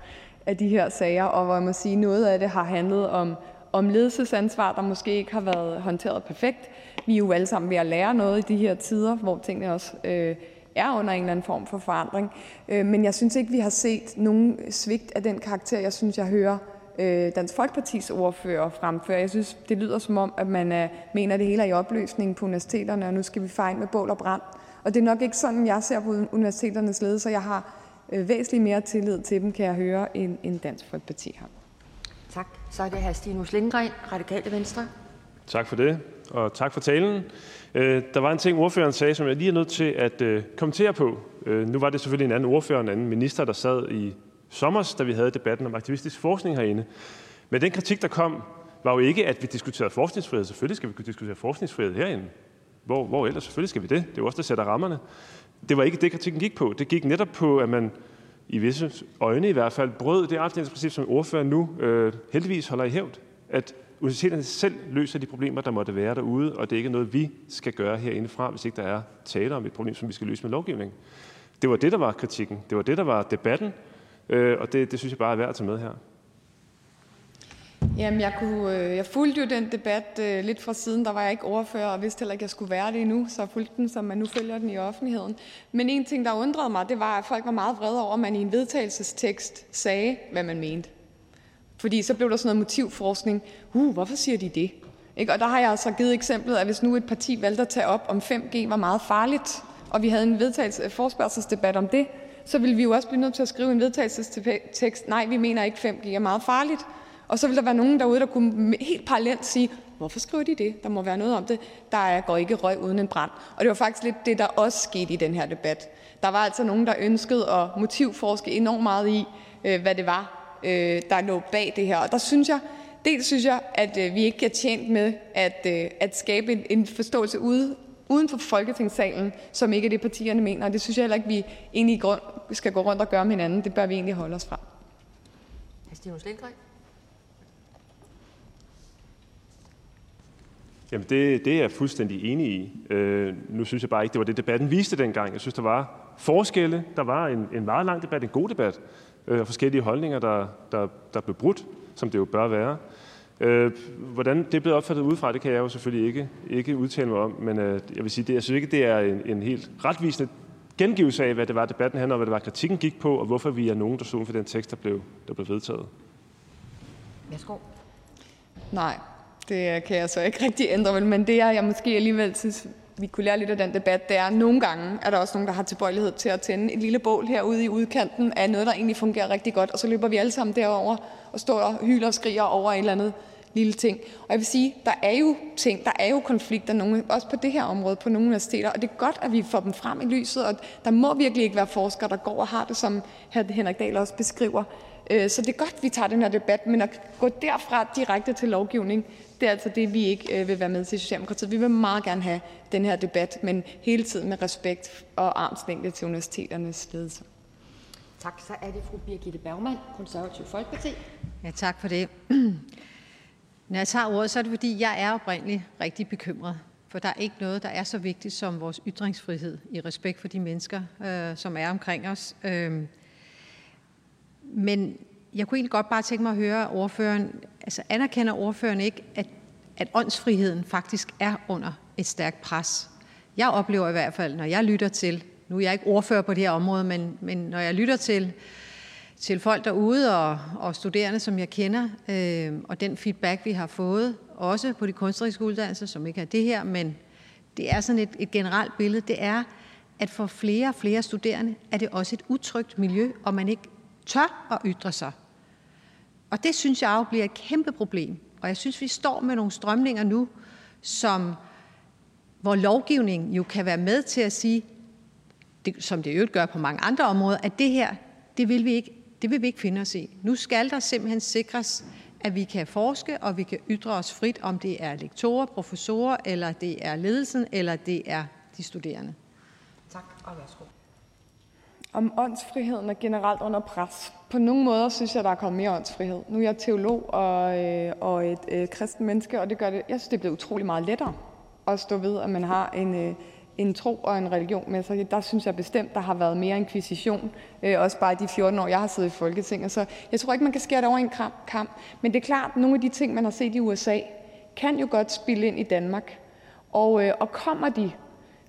af de her sager, og hvor jeg må sige, noget af det har handlet om, om ledelsesansvar, der måske ikke har været håndteret perfekt. Vi er jo alle sammen ved at lære noget i de her tider, hvor tingene også øh, er under en eller anden form for forandring. Øh, men jeg synes ikke, vi har set nogen svigt af den karakter, jeg synes, jeg hører øh, Dansk Folkepartis ordfører fremføre. Jeg synes, det lyder som om, at man er, mener, at det hele er i opløsning på universiteterne, og nu skal vi fejle med bål og brand. Og det er nok ikke sådan, jeg ser på universiteternes ledelse. Jeg har øh, væsentligt mere tillid til dem, kan jeg høre, end, end Dansk Folkeparti har. Tak. Så er det hr. Stinus Lindgren, Radikale Venstre. Tak for det, og tak for talen. Øh, der var en ting, ordføreren sagde, som jeg lige er nødt til at øh, kommentere på. Øh, nu var det selvfølgelig en anden ordfører, en anden minister, der sad i sommer, da vi havde debatten om aktivistisk forskning herinde. Men den kritik, der kom, var jo ikke, at vi diskuterede forskningsfrihed. Selvfølgelig skal vi kunne diskutere forskningsfrihed herinde. Hvor, hvor ellers? Selvfølgelig skal vi det. Det er jo også der sætter rammerne. Det var ikke det, kritikken gik på. Det gik netop på, at man i visse øjne i hvert fald brød det armslængdsprincip, som ordfører nu øh, heldigvis holder i hævd. At universiteterne selv løser de problemer, der måtte være derude, og det er ikke noget, vi skal gøre herindefra, hvis ikke der er tale om et problem, som vi skal løse med lovgivning. Det var det, der var kritikken. Det var det, der var debatten, øh, og det, det synes jeg bare er værd at tage med her. Jamen, jeg, kunne, øh, jeg fulgte jo den debat øh, lidt fra siden. Der var jeg ikke ordfører, og vidste heller ikke, at jeg skulle være det endnu. Så jeg fulgte den, som man nu følger den i offentligheden. Men en ting, der undrede mig, det var, at folk var meget vrede over, at man i en vedtagelsestekst sagde, hvad man mente. Fordi så blev der sådan noget motivforskning. Uh, hvorfor siger de det? Ikke? Og der har jeg altså givet eksemplet, at hvis nu et parti valgte at tage op, om 5G var meget farligt, og vi havde en vedtagelse, øh, forspørgselsdebat om det, så ville vi jo også blive nødt til at skrive en vedtagelsestekst, nej, vi mener ikke 5G er meget farligt. Og så ville der være nogen derude, der kunne helt parallelt sige, Hvorfor skriver de det? Der må være noget om det. Der går ikke røg uden en brand. Og det var faktisk lidt det, der også skete i den her debat. Der var altså nogen, der ønskede at motivforske enormt meget i, øh, hvad det var, der lå bag det her. Og der synes jeg, dels synes jeg, at øh, vi ikke er tjent med at, at skabe en forståelse ude uden for Folketingssalen, som ikke er det, partierne mener. Og det synes jeg heller ikke, vi egentlig skal gå rundt og gøre med hinanden. Det bør vi egentlig holde os fra. Jamen det, det er jeg fuldstændig enig i. Øh, nu synes jeg bare ikke, det var det, debatten viste dengang. Jeg synes, der var forskelle. Der var en, en meget lang debat, en god debat, øh, og forskellige holdninger, der, der, der blev brudt, som det jo bør være. Øh, hvordan det er blevet opfattet udefra, det kan jeg jo selvfølgelig ikke, ikke udtale mig om, men øh, jeg vil sige, det, jeg synes ikke, det er en, en helt retvisende gengivelse af, hvad det var, debatten handler om, hvad det var, kritikken gik på, og hvorfor vi er nogen, der stod for den tekst, der blev, der blev vedtaget. Værsgo. Nej, det kan jeg så ikke rigtig ændre, men det er, jeg måske alligevel synes, vi kunne lære lidt af den debat, det er, at nogle gange er der også nogen, der har tilbøjelighed til at tænde et lille bål herude i udkanten af noget, der egentlig fungerer rigtig godt, og så løber vi alle sammen derover og står og hyler og skriger over et eller andet lille ting. Og jeg vil sige, der er jo ting, der er jo konflikter, nogle, også på det her område på nogle universiteter, og det er godt, at vi får dem frem i lyset, og der må virkelig ikke være forskere, der går og har det, som Henrik Dahl også beskriver. Øh, så det er godt, at vi tager den her debat, men at gå derfra direkte til lovgivning, det er altså det, vi ikke øh, vil være med til i Socialdemokratiet. Vi vil meget gerne have den her debat, men hele tiden med respekt og armslængde til universiteternes ledelse. Tak. Så er det fru Birgitte Bergman, Konservativ Folkeparti. Ja, tak for det. Når jeg tager ordet, så er det fordi, jeg er oprindeligt rigtig bekymret. For der er ikke noget, der er så vigtigt som vores ytringsfrihed i respekt for de mennesker, øh, som er omkring os. Øh, men jeg kunne egentlig godt bare tænke mig at høre ordføreren, altså anerkender ordføreren ikke, at, at åndsfriheden faktisk er under et stærkt pres? Jeg oplever i hvert fald, når jeg lytter til, nu er jeg ikke ordfører på det her område, men, men når jeg lytter til, til folk derude og, og studerende, som jeg kender, øh, og den feedback, vi har fået, også på de kunstneriske uddannelser, som ikke er det her, men det er sådan et, et generelt billede, det er, at for flere og flere studerende er det også et utrygt miljø, og man ikke tør at ytre sig. Og det synes jeg jo bliver et kæmpe problem. Og jeg synes, vi står med nogle strømninger nu, som, hvor lovgivningen jo kan være med til at sige, det, som det øvrigt gør på mange andre områder, at det her, det vil vi ikke, det vil vi ikke finde os i. Nu skal der simpelthen sikres, at vi kan forske, og vi kan ytre os frit, om det er lektorer, professorer, eller det er ledelsen, eller det er de studerende. Tak, og værsgo om åndsfriheden er generelt under pres. På nogle måder synes jeg, der er kommet mere åndsfrihed. Nu er jeg teolog og, øh, og et øh, kristen menneske, og det gør det, jeg synes, det er blevet utrolig meget lettere at stå ved, at man har en, øh, en tro og en religion med sig. Der synes jeg bestemt, der har været mere inkvisition, øh, også bare de 14 år, jeg har siddet i Folketinget. Så jeg tror ikke, man kan skære det over en kamp. Men det er klart, nogle af de ting, man har set i USA, kan jo godt spille ind i Danmark. Og, øh, og kommer de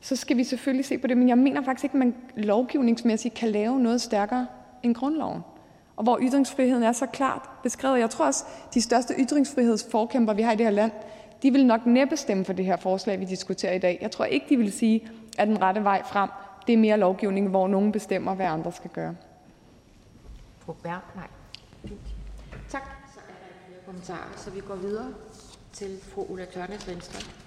så skal vi selvfølgelig se på det. Men jeg mener faktisk ikke, at man lovgivningsmæssigt kan lave noget stærkere end grundloven. Og hvor ytringsfriheden er så klart beskrevet. Jeg tror også, de største ytringsfrihedsforkæmper, vi har i det her land, de vil nok næppe stemme for det her forslag, vi diskuterer i dag. Jeg tror ikke, de vil sige, at den rette vej frem, det er mere lovgivning, hvor nogen bestemmer, hvad andre skal gøre. Fru Berg, nej. Tak. Så er der ikke flere kommentarer, så vi går videre til fru Ulla Tørnes Venstre.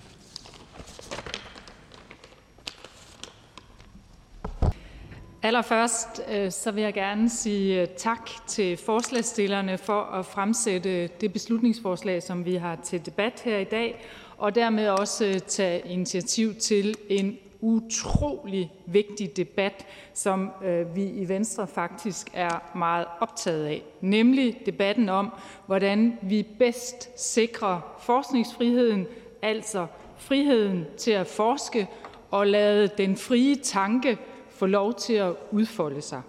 Allerførst øh, så vil jeg gerne sige øh, tak til forslagsstillerne for at fremsætte det beslutningsforslag, som vi har til debat her i dag, og dermed også øh, tage initiativ til en utrolig vigtig debat, som vi i Venstre faktisk er meget optaget af, nemlig debatten om, hvordan vi bedst sikrer forskningsfriheden, altså friheden til at forske og lade den frie tanke få lov til at udfolde sig.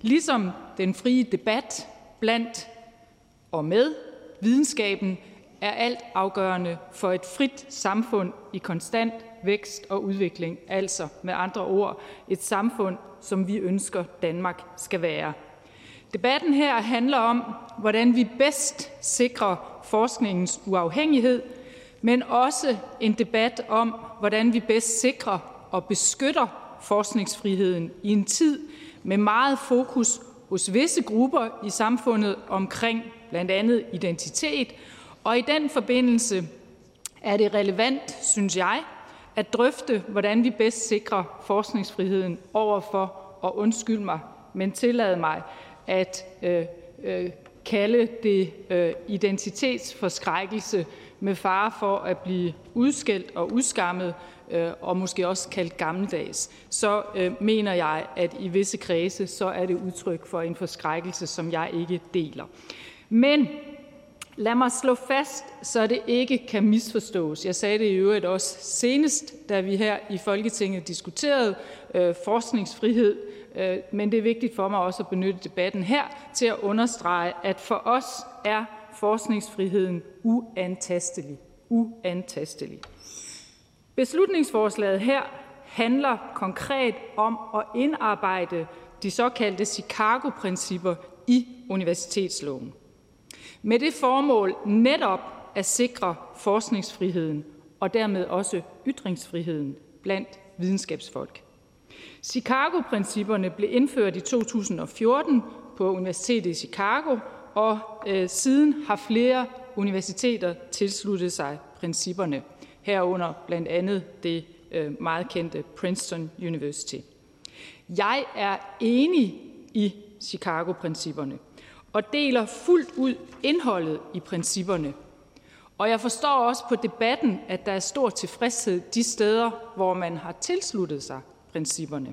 Ligesom den frie debat blandt og med videnskaben er alt afgørende for et frit samfund i konstant vækst og udvikling, altså med andre ord et samfund, som vi ønsker Danmark skal være. Debatten her handler om, hvordan vi bedst sikrer forskningens uafhængighed, men også en debat om, hvordan vi bedst sikrer og beskytter forskningsfriheden i en tid med meget fokus hos visse grupper i samfundet omkring blandt andet identitet, og i den forbindelse er det relevant, synes jeg, at drøfte, hvordan vi bedst sikrer forskningsfriheden overfor, og undskyld mig, men tillad mig at øh, øh, kalde det øh, identitetsforskrækkelse med fare for at blive udskældt og udskammet øh, og måske også kaldt gammeldags, så øh, mener jeg, at i visse kredse så er det udtryk for en forskrækkelse, som jeg ikke deler. Men lad mig slå fast, så det ikke kan misforstås. Jeg sagde det i øvrigt også senest, da vi her i Folketinget diskuterede øh, forskningsfrihed, øh, men det er vigtigt for mig også at benytte debatten her til at understrege, at for os er forskningsfriheden uantastelig. Uantastelig. Beslutningsforslaget her handler konkret om at indarbejde de såkaldte Chicago-principper i universitetsloven. Med det formål netop at sikre forskningsfriheden og dermed også ytringsfriheden blandt videnskabsfolk. Chicago-principperne blev indført i 2014 på Universitetet i Chicago, og øh, siden har flere universiteter tilsluttet sig principperne, herunder blandt andet det øh, meget kendte Princeton University. Jeg er enig i Chicago-principperne og deler fuldt ud indholdet i principperne. Og jeg forstår også på debatten, at der er stor tilfredshed de steder, hvor man har tilsluttet sig principperne.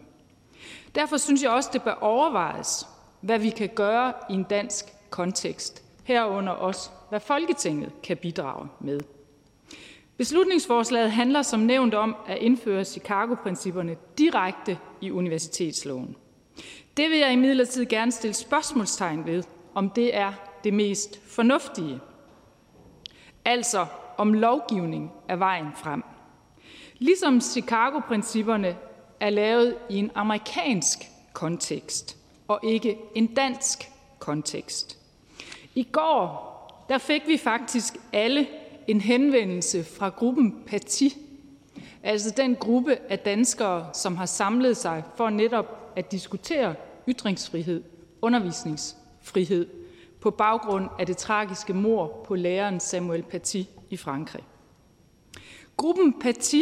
Derfor synes jeg også, det bør overvejes, hvad vi kan gøre i en dansk kontekst, herunder også, hvad Folketinget kan bidrage med. Beslutningsforslaget handler som nævnt om at indføre Chicago-principperne direkte i universitetsloven. Det vil jeg imidlertid gerne stille spørgsmålstegn ved, om det er det mest fornuftige. Altså om lovgivning er vejen frem. Ligesom Chicago-principperne er lavet i en amerikansk kontekst og ikke en dansk kontekst. I går der fik vi faktisk alle en henvendelse fra gruppen Parti, altså den gruppe af danskere, som har samlet sig for netop at diskutere ytringsfrihed, undervisningsfrihed, på baggrund af det tragiske mor på læreren Samuel Paty i Frankrig. Gruppen Paty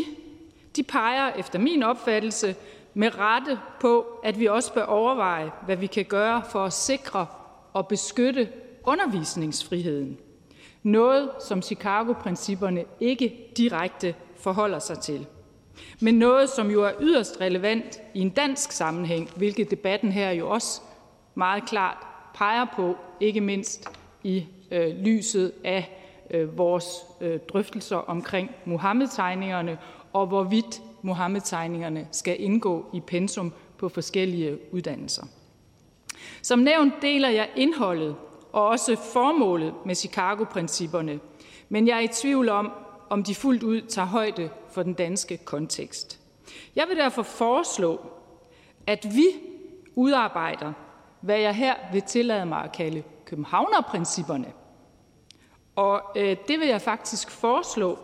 de peger efter min opfattelse med rette på, at vi også bør overveje, hvad vi kan gøre for at sikre og beskytte undervisningsfriheden. Noget, som Chicago-principperne ikke direkte forholder sig til. Men noget, som jo er yderst relevant i en dansk sammenhæng, hvilket debatten her jo også meget klart peger på, ikke mindst i øh, lyset af øh, vores øh, drøftelser omkring Mohammed-tegningerne og hvorvidt Mohammed-tegningerne skal indgå i pensum på forskellige uddannelser. Som nævnt deler jeg indholdet og også formålet med Chicago-principperne, men jeg er i tvivl om, om de fuldt ud tager højde for den danske kontekst. Jeg vil derfor foreslå, at vi udarbejder, hvad jeg her vil tillade mig at kalde Københavnerprincipperne. Og øh, det vil jeg faktisk foreslå,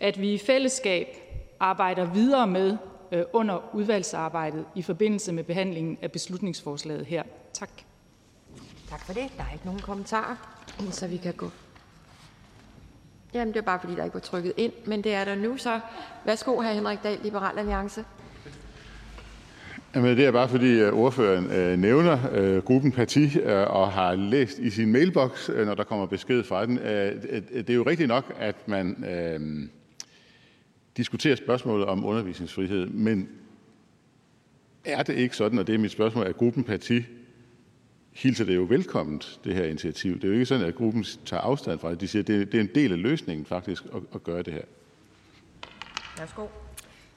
at vi i fællesskab arbejder videre med øh, under udvalgsarbejdet i forbindelse med behandlingen af beslutningsforslaget her. Tak. Tak for det. Der er ikke nogen kommentarer, så vi kan gå. Jamen, det er bare fordi, der ikke var trykket ind, men det er der nu, så værsgo, hr. Henrik Dahl, Liberal Alliance. Jamen, det er bare fordi øh, ordføreren øh, nævner øh, gruppen Parti øh, og har læst i sin mailbox, øh, når der kommer besked fra den. Øh, det er jo rigtigt nok, at man øh, diskuterer spørgsmålet om undervisningsfrihed, men er det ikke sådan, og det er mit spørgsmål, at gruppen Parti hilser det jo velkomment, det her initiativ. Det er jo ikke sådan, at gruppen tager afstand fra det. De siger, at det er en del af løsningen faktisk at, at gøre det her. Værsgo.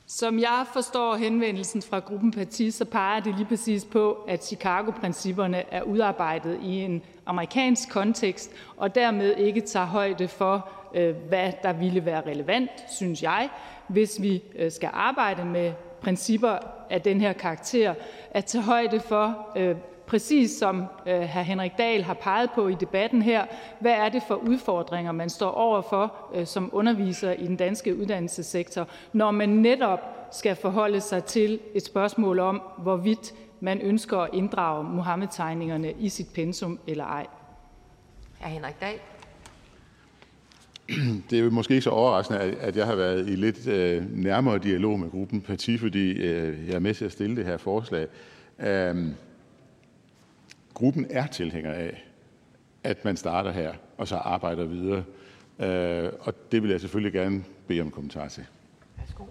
Som jeg forstår henvendelsen fra gruppen Parti, så peger det lige præcis på, at Chicago-principperne er udarbejdet i en amerikansk kontekst, og dermed ikke tager højde for, øh, hvad der ville være relevant, synes jeg, hvis vi øh, skal arbejde med principper af den her karakter, at tage højde for, øh, præcis som øh, hr. Henrik Dahl har peget på i debatten her, hvad er det for udfordringer, man står overfor øh, som underviser i den danske uddannelsessektor, når man netop skal forholde sig til et spørgsmål om, hvorvidt man ønsker at inddrage Mohammed-tegningerne i sit pensum eller ej. Hr. Henrik Dahl. Det er jo måske ikke så overraskende, at jeg har været i lidt øh, nærmere dialog med gruppen Parti, fordi øh, jeg er med til at stille det her forslag. Øhm, gruppen er tilhænger af, at man starter her og så arbejder videre. Øh, og det vil jeg selvfølgelig gerne bede om kommentar til. Værsgo.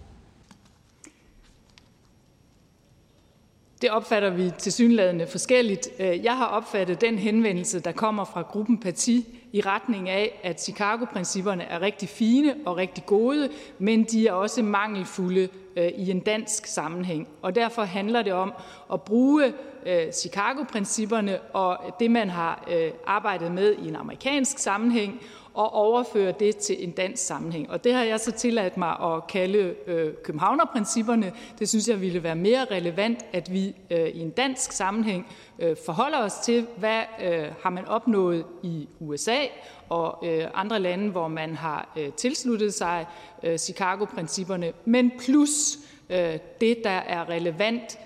Det opfatter vi til synlædende forskelligt. Øh, jeg har opfattet den henvendelse, der kommer fra gruppen Parti, i retning af, at Chicago-principperne er rigtig fine og rigtig gode, men de er også mangelfulde øh, i en dansk sammenhæng. Og derfor handler det om at bruge øh, Øh, Chicago-principperne og det, man har øh, arbejdet med i en amerikansk sammenhæng, og overføre det til en dansk sammenhæng. Og det har jeg så tilladt mig at kalde øh, Københavnerprincipperne. Det synes jeg ville være mere relevant, at vi øh, i en dansk sammenhæng øh, forholder os til, hvad øh, har man opnået i USA og øh, andre lande, hvor man har øh, tilsluttet sig øh, Chicago-principperne, men plus øh, det, der er relevant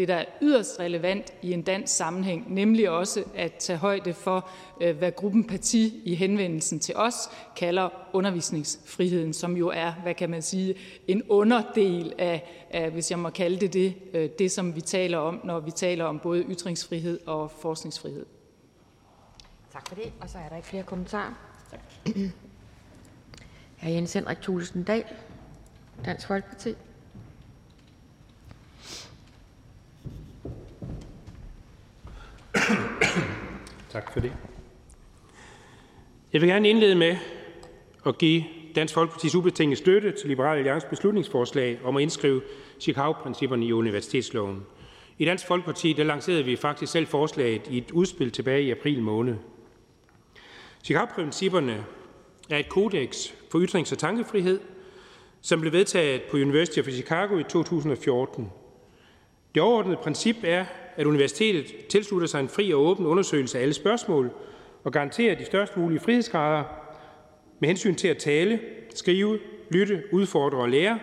det, der er yderst relevant i en dansk sammenhæng, nemlig også at tage højde for, øh, hvad gruppen Parti i henvendelsen til os kalder undervisningsfriheden, som jo er, hvad kan man sige, en underdel af, af hvis jeg må kalde det det, øh, det, som vi taler om, når vi taler om både ytringsfrihed og forskningsfrihed. Tak for det, og så er der ikke flere kommentarer. Tak. Hr. Jens Henrik Thulesen Dahl, Dansk Folkeparti. Tak for det. Jeg vil gerne indlede med at give Dansk Folkepartis ubetinget støtte til Liberal Alliance beslutningsforslag om at indskrive Chicago-principperne i universitetsloven. I Dansk Folkeparti der lancerede vi faktisk selv forslaget i et udspil tilbage i april måned. Chicago-principperne er et kodex for ytrings- og tankefrihed, som blev vedtaget på University of Chicago i 2014. Det overordnede princip er, at universitetet tilslutter sig en fri og åben undersøgelse af alle spørgsmål og garanterer de størst mulige frihedsgrader med hensyn til at tale, skrive, lytte, udfordre og lære.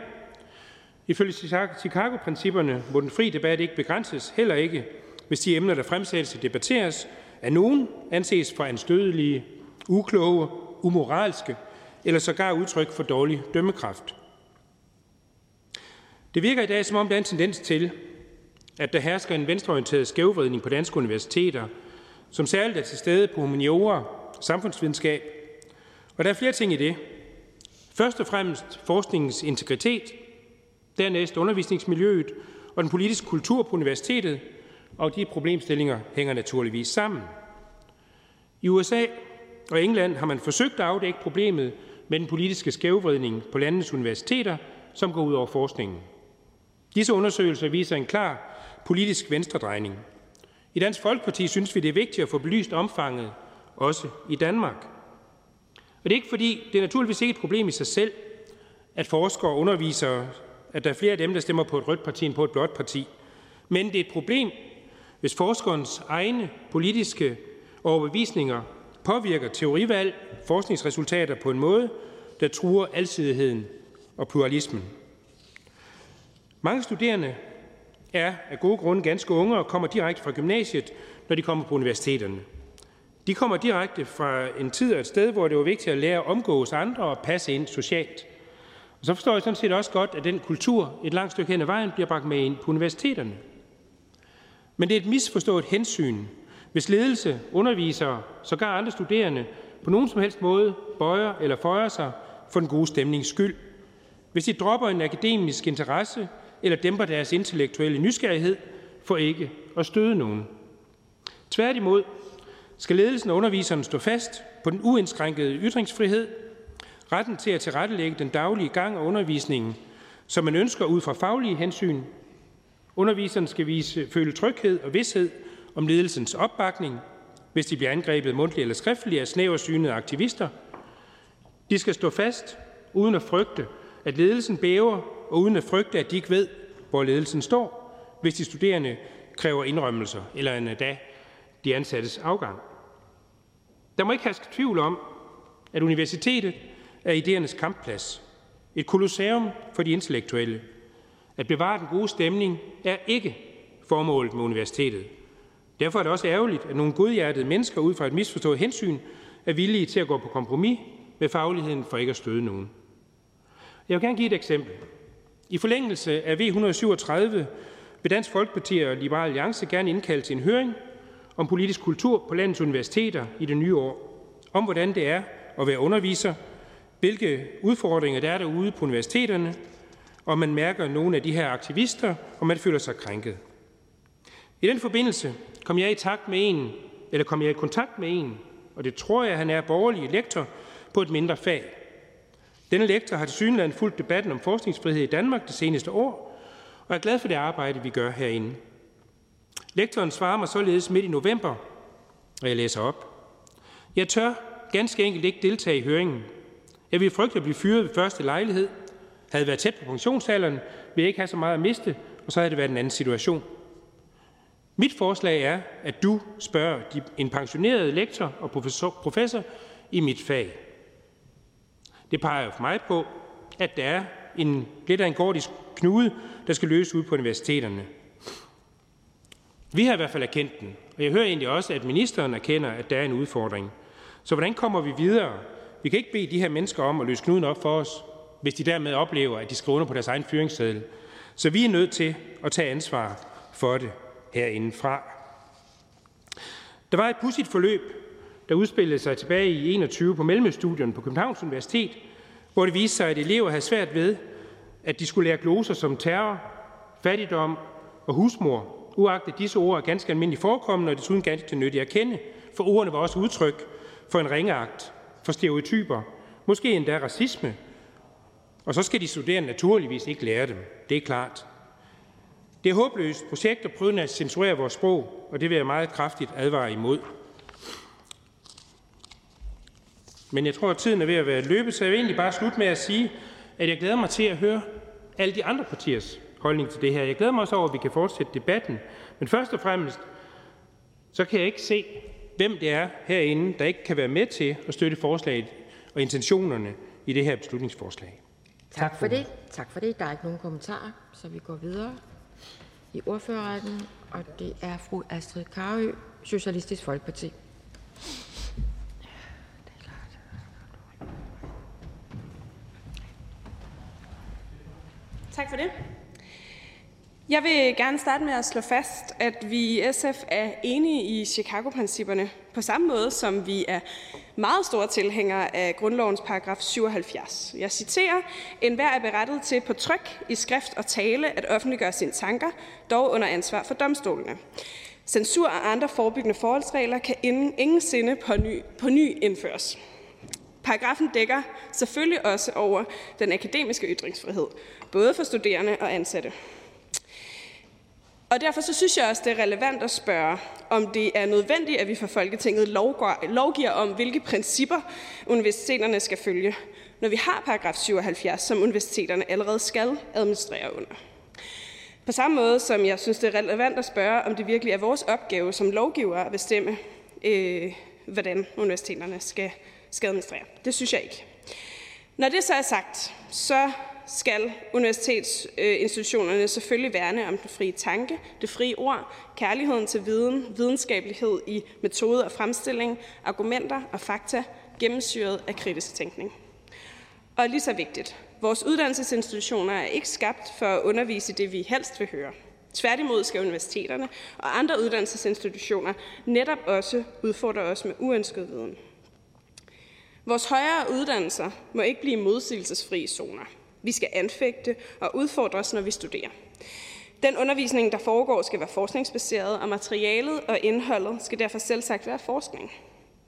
Ifølge Chicago-principperne må den fri debat ikke begrænses, heller ikke hvis de emner, der fremsættes og debatteres, af nogen anses for anstødelige, ukloge, umoralske eller sågar udtryk for dårlig dømmekraft. Det virker i dag, som om der er en tendens til, at der hersker en venstreorienteret skævvridning på danske universiteter, som særligt er til stede på humaniora, samfundsvidenskab. Og der er flere ting i det. Først og fremmest forskningens integritet, dernæst undervisningsmiljøet og den politiske kultur på universitetet, og de problemstillinger hænger naturligvis sammen. I USA og England har man forsøgt at afdække problemet med den politiske skævvridning på landets universiteter, som går ud over forskningen. Disse undersøgelser viser en klar politisk venstredrejning. I Dansk Folkeparti synes vi, det er vigtigt at få belyst omfanget, også i Danmark. Og det er ikke fordi, det er naturligvis ikke et problem i sig selv, at forskere underviser, at der er flere af dem, der stemmer på et rødt parti end på et blåt parti. Men det er et problem, hvis forskerens egne politiske overbevisninger påvirker teorivalg, forskningsresultater på en måde, der truer alsidigheden og pluralismen. Mange studerende er af gode grunde ganske unge og kommer direkte fra gymnasiet, når de kommer på universiteterne. De kommer direkte fra en tid og et sted, hvor det var vigtigt at lære at omgås andre og passe ind socialt. Og så forstår jeg sådan set også godt, at den kultur et langt stykke hen ad vejen bliver bragt med ind på universiteterne. Men det er et misforstået hensyn, hvis ledelse, undervisere, sågar andre studerende, på nogen som helst måde bøjer eller føjer sig for den gode stemnings skyld. Hvis de dropper en akademisk interesse eller dæmper deres intellektuelle nysgerrighed for ikke at støde nogen. Tværtimod skal ledelsen og underviseren stå fast på den uindskrænkede ytringsfrihed, retten til at tilrettelægge den daglige gang af undervisningen, som man ønsker ud fra faglige hensyn. Underviseren skal vise, føle tryghed og vidshed om ledelsens opbakning, hvis de bliver angrebet mundtligt eller skriftligt af snæversynede aktivister. De skal stå fast uden at frygte, at ledelsen bæver og uden at frygte, at de ikke ved, hvor ledelsen står, hvis de studerende kræver indrømmelser eller en øh, dag de ansattes afgang. Der må ikke have tvivl om, at universitetet er idéernes kampplads. Et kolosseum for de intellektuelle. At bevare den gode stemning er ikke formålet med universitetet. Derfor er det også ærgerligt, at nogle godhjertede mennesker ud fra et misforstået hensyn er villige til at gå på kompromis med fagligheden for ikke at støde nogen. Jeg vil gerne give et eksempel. I forlængelse af V137 vil Dansk Folkeparti og Liberal Alliance gerne indkalde til en høring om politisk kultur på landets universiteter i det nye år. Om hvordan det er at være underviser, hvilke udfordringer der er derude på universiteterne, og man mærker nogle af de her aktivister, og man føler sig krænket. I den forbindelse kom jeg i takt med en, eller kom jeg i kontakt med en, og det tror jeg, han er borgerlig lektor på et mindre fag. Denne lektor har til fulgt debatten om forskningsfrihed i Danmark det seneste år, og er glad for det arbejde, vi gør herinde. Lektoren svarer mig således midt i november, og jeg læser op. Jeg tør ganske enkelt ikke deltage i høringen. Jeg vil frygte at blive fyret ved første lejlighed. Havde jeg været tæt på pensionsalderen, ville jeg ikke have så meget at miste, og så havde det været en anden situation. Mit forslag er, at du spørger en pensioneret lektor og professor i mit fag. Det peger for mig på, at der er en, lidt af en gordisk knude, der skal løses ud på universiteterne. Vi har i hvert fald erkendt den, og jeg hører egentlig også, at ministeren erkender, at der er en udfordring. Så hvordan kommer vi videre? Vi kan ikke bede de her mennesker om at løse knuden op for os, hvis de dermed oplever, at de skriver under på deres egen fyringsseddel. Så vi er nødt til at tage ansvar for det herindefra. Der var et pudsigt forløb, der udspillede sig tilbage i 21 på Mellemøststudierne på Københavns Universitet, hvor det viste sig, at elever havde svært ved, at de skulle lære gloser som terror, fattigdom og husmor, uagtet disse ord er ganske almindeligt forekommende og desuden ganske nyttige at kende, for ordene var også udtryk for en ringeagt, for stereotyper, måske endda racisme. Og så skal de studerende naturligvis ikke lære dem, det er klart. Det er håbløst projekt at prøve at censurere vores sprog, og det vil jeg meget kraftigt advare imod. Men jeg tror, at tiden er ved at være løbet, så jeg vil egentlig bare slutte med at sige, at jeg glæder mig til at høre alle de andre partiers holdning til det her. Jeg glæder mig også over, at vi kan fortsætte debatten. Men først og fremmest, så kan jeg ikke se, hvem det er herinde, der ikke kan være med til at støtte forslaget og intentionerne i det her beslutningsforslag. Tak, tak for det. Tak for det. Der er ikke nogen kommentarer, så vi går videre i ordførerrækken, og det er fru Astrid Karø, Socialistisk Folkeparti. Tak for det. Jeg vil gerne starte med at slå fast, at vi i SF er enige i Chicago-principperne på samme måde, som vi er meget store tilhængere af grundlovens paragraf 77. Jeg citerer, En hver er berettet til på tryk, i skrift og tale at offentliggøre sine tanker, dog under ansvar for domstolene. Censur og andre forebyggende forholdsregler kan ingen sinde på ny, på ny indføres. Paragrafen dækker selvfølgelig også over den akademiske ytringsfrihed, både for studerende og ansatte. Og derfor så synes jeg også, det er relevant at spørge, om det er nødvendigt, at vi fra Folketinget lovgiver om, hvilke principper universiteterne skal følge, når vi har paragraf 77, som universiteterne allerede skal administrere under. På samme måde som jeg synes, det er relevant at spørge, om det virkelig er vores opgave som lovgiver at bestemme, øh, hvordan universiteterne skal, skal administrere. Det synes jeg ikke. Når det så er sagt, så skal universitetsinstitutionerne selvfølgelig værne om den frie tanke, det frie ord, kærligheden til viden, videnskabelighed i metode og fremstilling, argumenter og fakta, gennemsyret af kritisk tænkning. Og lige så vigtigt, vores uddannelsesinstitutioner er ikke skabt for at undervise det, vi helst vil høre. Tværtimod skal universiteterne og andre uddannelsesinstitutioner netop også udfordre os med uønsket viden. Vores højere uddannelser må ikke blive modsigelsesfrie zoner. Vi skal anfægte og udfordre os, når vi studerer. Den undervisning, der foregår, skal være forskningsbaseret, og materialet og indholdet skal derfor selvsagt være forskning.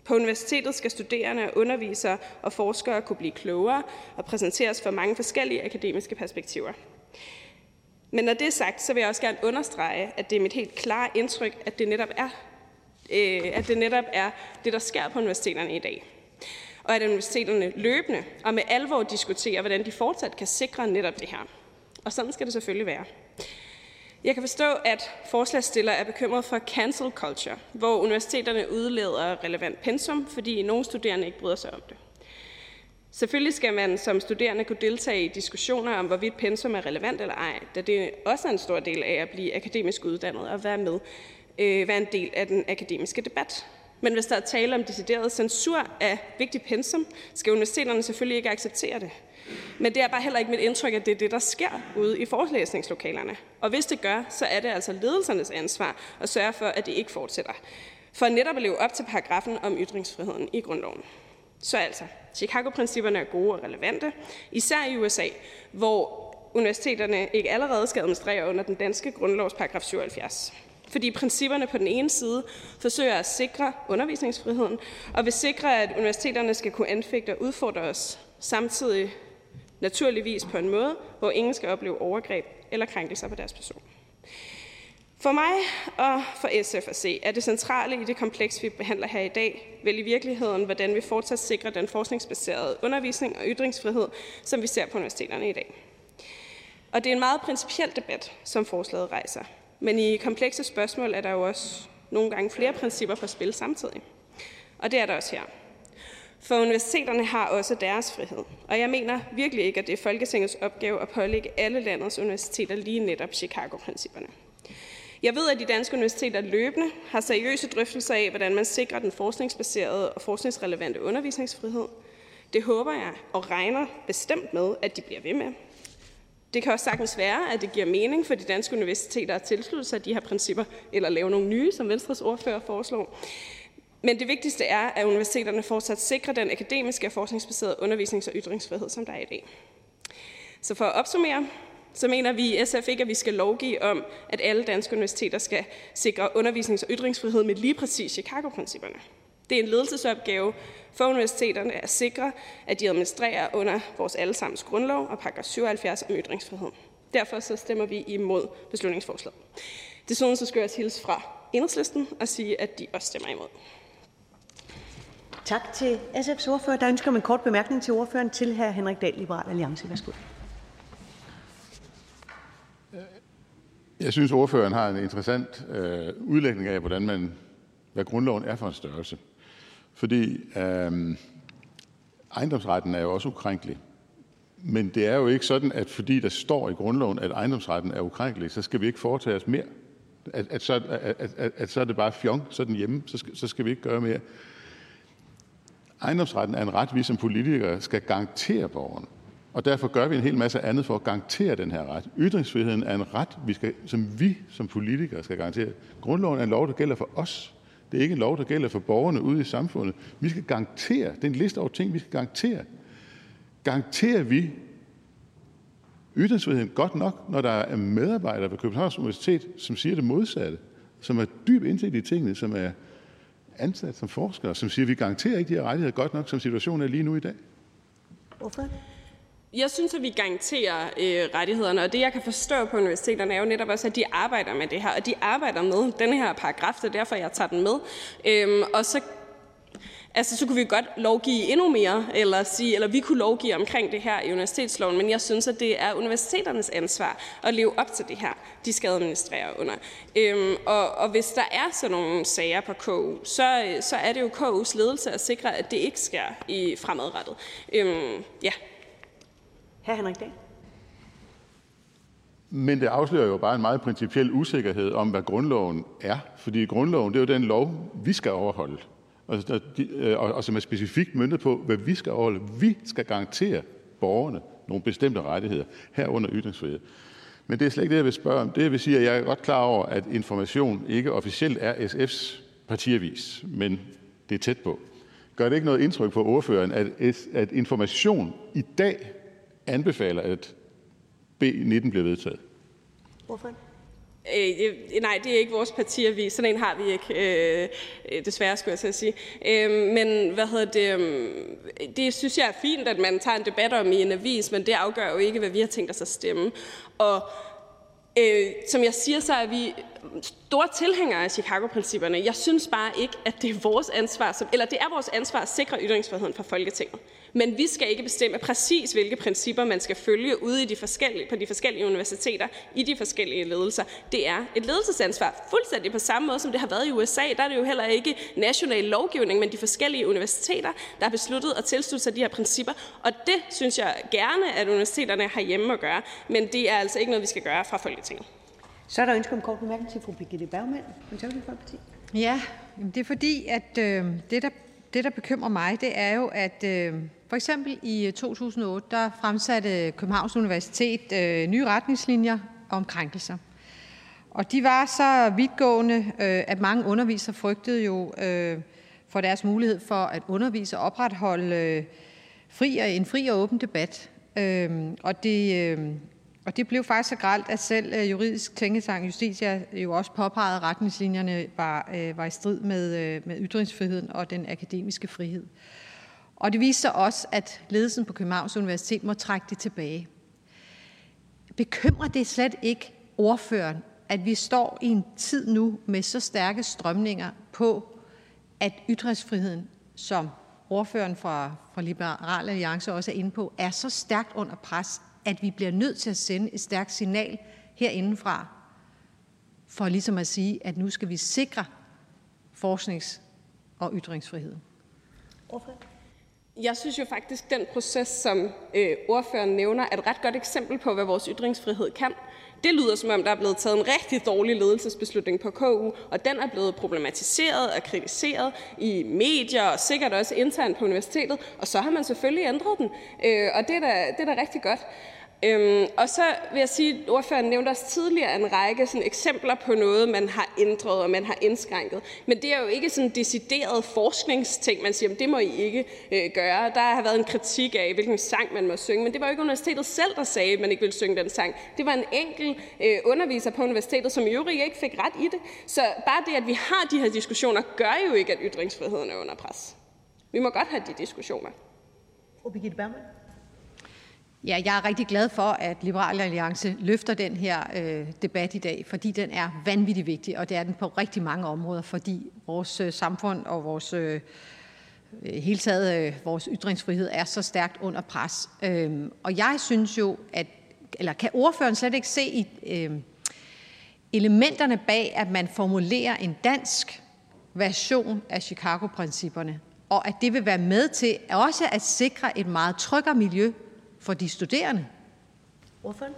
På universitetet skal studerende, undervisere og forskere kunne blive klogere og præsenteres for mange forskellige akademiske perspektiver. Men når det er sagt, så vil jeg også gerne understrege, at det er mit helt klare indtryk, at det netop er, øh, at det, netop er det, der sker på universiteterne i dag og at universiteterne løbende og med alvor diskuterer, hvordan de fortsat kan sikre netop det her. Og sådan skal det selvfølgelig være. Jeg kan forstå, at forslagsstiller er bekymret for cancel culture, hvor universiteterne udleder relevant pensum, fordi nogle studerende ikke bryder sig om det. Selvfølgelig skal man som studerende kunne deltage i diskussioner om, hvorvidt pensum er relevant eller ej, da det også er en stor del af at blive akademisk uddannet og være med, øh, være en del af den akademiske debat. Men hvis der er tale om decideret censur af vigtig pensum, skal universiteterne selvfølgelig ikke acceptere det. Men det er bare heller ikke mit indtryk, at det er det, der sker ude i forelæsningslokalerne. Og hvis det gør, så er det altså ledelsernes ansvar at sørge for, at det ikke fortsætter. For netop at leve op til paragrafen om ytringsfriheden i grundloven. Så altså, Chicago-principperne er gode og relevante, især i USA, hvor universiteterne ikke allerede skal administrere under den danske grundlovs paragraf 77. Fordi principperne på den ene side forsøger at sikre undervisningsfriheden, og vil sikre, at universiteterne skal kunne anfægte og udfordre os, samtidig naturligvis på en måde, hvor ingen skal opleve overgreb eller krænkelser på deres person. For mig og for SF at se, er det centrale i det kompleks, vi behandler her i dag, vel i virkeligheden, hvordan vi fortsat sikrer den forskningsbaserede undervisning og ytringsfrihed, som vi ser på universiteterne i dag. Og det er en meget principiel debat, som forslaget rejser. Men i komplekse spørgsmål er der jo også nogle gange flere principper på spil samtidig. Og det er der også her. For universiteterne har også deres frihed. Og jeg mener virkelig ikke, at det er Folketingets opgave at pålægge alle landets universiteter lige netop Chicago-principperne. Jeg ved, at de danske universiteter løbende har seriøse drøftelser af, hvordan man sikrer den forskningsbaserede og forskningsrelevante undervisningsfrihed. Det håber jeg og regner bestemt med, at de bliver ved med. Det kan også sagtens være, at det giver mening for de danske universiteter at tilslutte sig de her principper, eller lave nogle nye, som Venstres ordfører foreslår. Men det vigtigste er, at universiteterne fortsat sikrer den akademiske og forskningsbaserede undervisnings- og ytringsfrihed, som der er i dag. Så for at opsummere, så mener vi i SF ikke, at vi skal lovgive om, at alle danske universiteter skal sikre undervisnings- og ytringsfrihed med lige præcis Chicago-principperne. Det er en ledelsesopgave for universiteterne at sikre, at de administrerer under vores allesammens grundlov og paragraf 77 om ytringsfrihed. Derfor så stemmer vi imod beslutningsforslaget. Desuden så skal jeg også hilse fra enhedslisten og sige, at de også stemmer imod. Tak til SF's ordfører. Der ønsker man en kort bemærkning til ordføreren til hr. Henrik Dahl, Liberal Alliance. Værsgo. Jeg synes, ordføreren har en interessant øh, udlægning af, hvordan man, hvad grundloven er for en størrelse. Fordi øh, ejendomsretten er jo også ukrænkelig. Men det er jo ikke sådan, at fordi der står i grundloven, at ejendomsretten er ukrænkelig, så skal vi ikke foretage os mere. At, at, så, at, at, at så er det bare fjong, så er den hjemme, så skal, så skal vi ikke gøre mere. Ejendomsretten er en ret, vi som politikere skal garantere borgerne. Og derfor gør vi en hel masse andet for at garantere den her ret. Ytringsfriheden er en ret, vi skal, som vi som politikere skal garantere. Grundloven er en lov, der gælder for os. Det er ikke en lov, der gælder for borgerne ude i samfundet. Vi skal garantere, det er en liste over ting, vi skal garantere. Garanterer vi ytringsfriheden godt nok, når der er medarbejdere ved Københavns Universitet, som siger det modsatte, som er dyb indsigt i tingene, som er ansat som forskere, som siger, at vi garanterer ikke de her rettigheder godt nok, som situationen er lige nu i dag? Hvorfor? Jeg synes, at vi garanterer øh, rettighederne, og det, jeg kan forstå på universiteterne, er jo netop også, at de arbejder med det her, og de arbejder med den her paragraf, det er derfor, jeg tager den med. Øhm, og så Altså, så kunne vi godt lovgive endnu mere, eller, sige, eller vi kunne lovgive omkring det her i universitetsloven, men jeg synes, at det er universiteternes ansvar at leve op til det her, de skal administrere under. Øhm, og, og hvis der er sådan nogle sager på KU, så, øh, så er det jo KU's ledelse at sikre, at det ikke sker i fremadrettet. Øhm, ja. Hr. Henrik Dahl. Men det afslører jo bare en meget principiel usikkerhed om, hvad grundloven er. Fordi grundloven, det er jo den lov, vi skal overholde. Og, øh, og, som er specifikt myndet på, hvad vi skal overholde. Vi skal garantere borgerne nogle bestemte rettigheder, herunder ytringsfrihed. Men det er slet ikke det, jeg vil spørge om. Det, jeg vil sige, at jeg er godt klar over, at information ikke officielt er SF's partiavis, men det er tæt på. Gør det ikke noget indtryk på ordføreren, at, at information i dag anbefaler, at B19 bliver vedtaget? Hvorfor? Øh, nej, det er ikke vores partiavis. Sådan en har vi ikke, øh, desværre skulle jeg til at sige. Øh, men hvad hedder det, øh, det synes jeg er fint, at man tager en debat om i en avis, men det afgør jo ikke, hvad vi har tænkt os at stemme. Og øh, som jeg siger, så er vi store tilhængere af Chicago-principperne. Jeg synes bare ikke, at det er vores ansvar, som, eller det er vores ansvar at sikre ytringsfriheden fra Folketinget. Men vi skal ikke bestemme præcis, hvilke principper man skal følge ude i de forskellige, på de forskellige universiteter, i de forskellige ledelser. Det er et ledelsesansvar, fuldstændig på samme måde, som det har været i USA. Der er det jo heller ikke national lovgivning, men de forskellige universiteter, der har besluttet at tilslutte sig de her principper. Og det synes jeg gerne, at universiteterne har hjemme at gøre. Men det er altså ikke noget, vi skal gøre fra Folketinget. Så er der ønske om kort bemærkning til fru Birgitte Bergmann, Konservative Folkeparti. Ja, det er fordi, at øh, det, der, det, der bekymrer mig, det er jo, at øh, for eksempel i øh, 2008, der fremsatte Københavns Universitet øh, nye retningslinjer om krænkelser. Og de var så vidtgående, øh, at mange undervisere frygtede jo øh, for deres mulighed for at undervise og opretholde øh, fri, en fri og åben debat. Øh, og det, øh, og det blev faktisk så gralt, at selv øh, juridisk tænketang Justitia jo også påpegede, at retningslinjerne var, øh, var i strid med, øh, med ytringsfriheden og den akademiske frihed. Og det viste sig også, at ledelsen på Københavns Universitet må trække det tilbage. Bekymrer det slet ikke ordføreren, at vi står i en tid nu med så stærke strømninger på, at ytringsfriheden, som ordføreren fra, fra Liberal Alliance også er inde på, er så stærkt under pres, at vi bliver nødt til at sende et stærkt signal herindefra, for ligesom at sige, at nu skal vi sikre forsknings- og ytringsfriheden. Jeg synes jo faktisk, at den proces, som øh, ordføreren nævner, er et ret godt eksempel på, hvad vores ytringsfrihed kan. Det lyder, som om der er blevet taget en rigtig dårlig ledelsesbeslutning på KU, og den er blevet problematiseret og kritiseret i medier og sikkert også internt på universitetet, og så har man selvfølgelig ændret den, øh, og det er da, det er da rigtig godt. Øhm, og så vil jeg sige, at ordføreren nævnte også tidligere en række sådan, eksempler på noget, man har ændret og man har indskrænket. Men det er jo ikke sådan decideret forskningsting, man siger, det må I ikke øh, gøre. Der har været en kritik af, hvilken sang man må synge, men det var jo ikke universitetet selv, der sagde, at man ikke ville synge den sang. Det var en enkelt øh, underviser på universitetet, som i øvrigt ikke fik ret i det. Så bare det, at vi har de her diskussioner, gør jo ikke, at ytringsfriheden er under pres. Vi må godt have de diskussioner. Fru Birgitte Bergman. Ja, jeg er rigtig glad for, at Liberal Alliance løfter den her øh, debat i dag, fordi den er vanvittig vigtig, og det er den på rigtig mange områder, fordi vores øh, samfund og vores øh, øh hele taget øh, vores ytringsfrihed er så stærkt under pres. Øhm, og jeg synes jo, at eller kan ordføreren slet ikke se i øh, elementerne bag, at man formulerer en dansk version af Chicago-principperne, og at det vil være med til også at sikre et meget tryggere miljø for de studerende? Ordføren?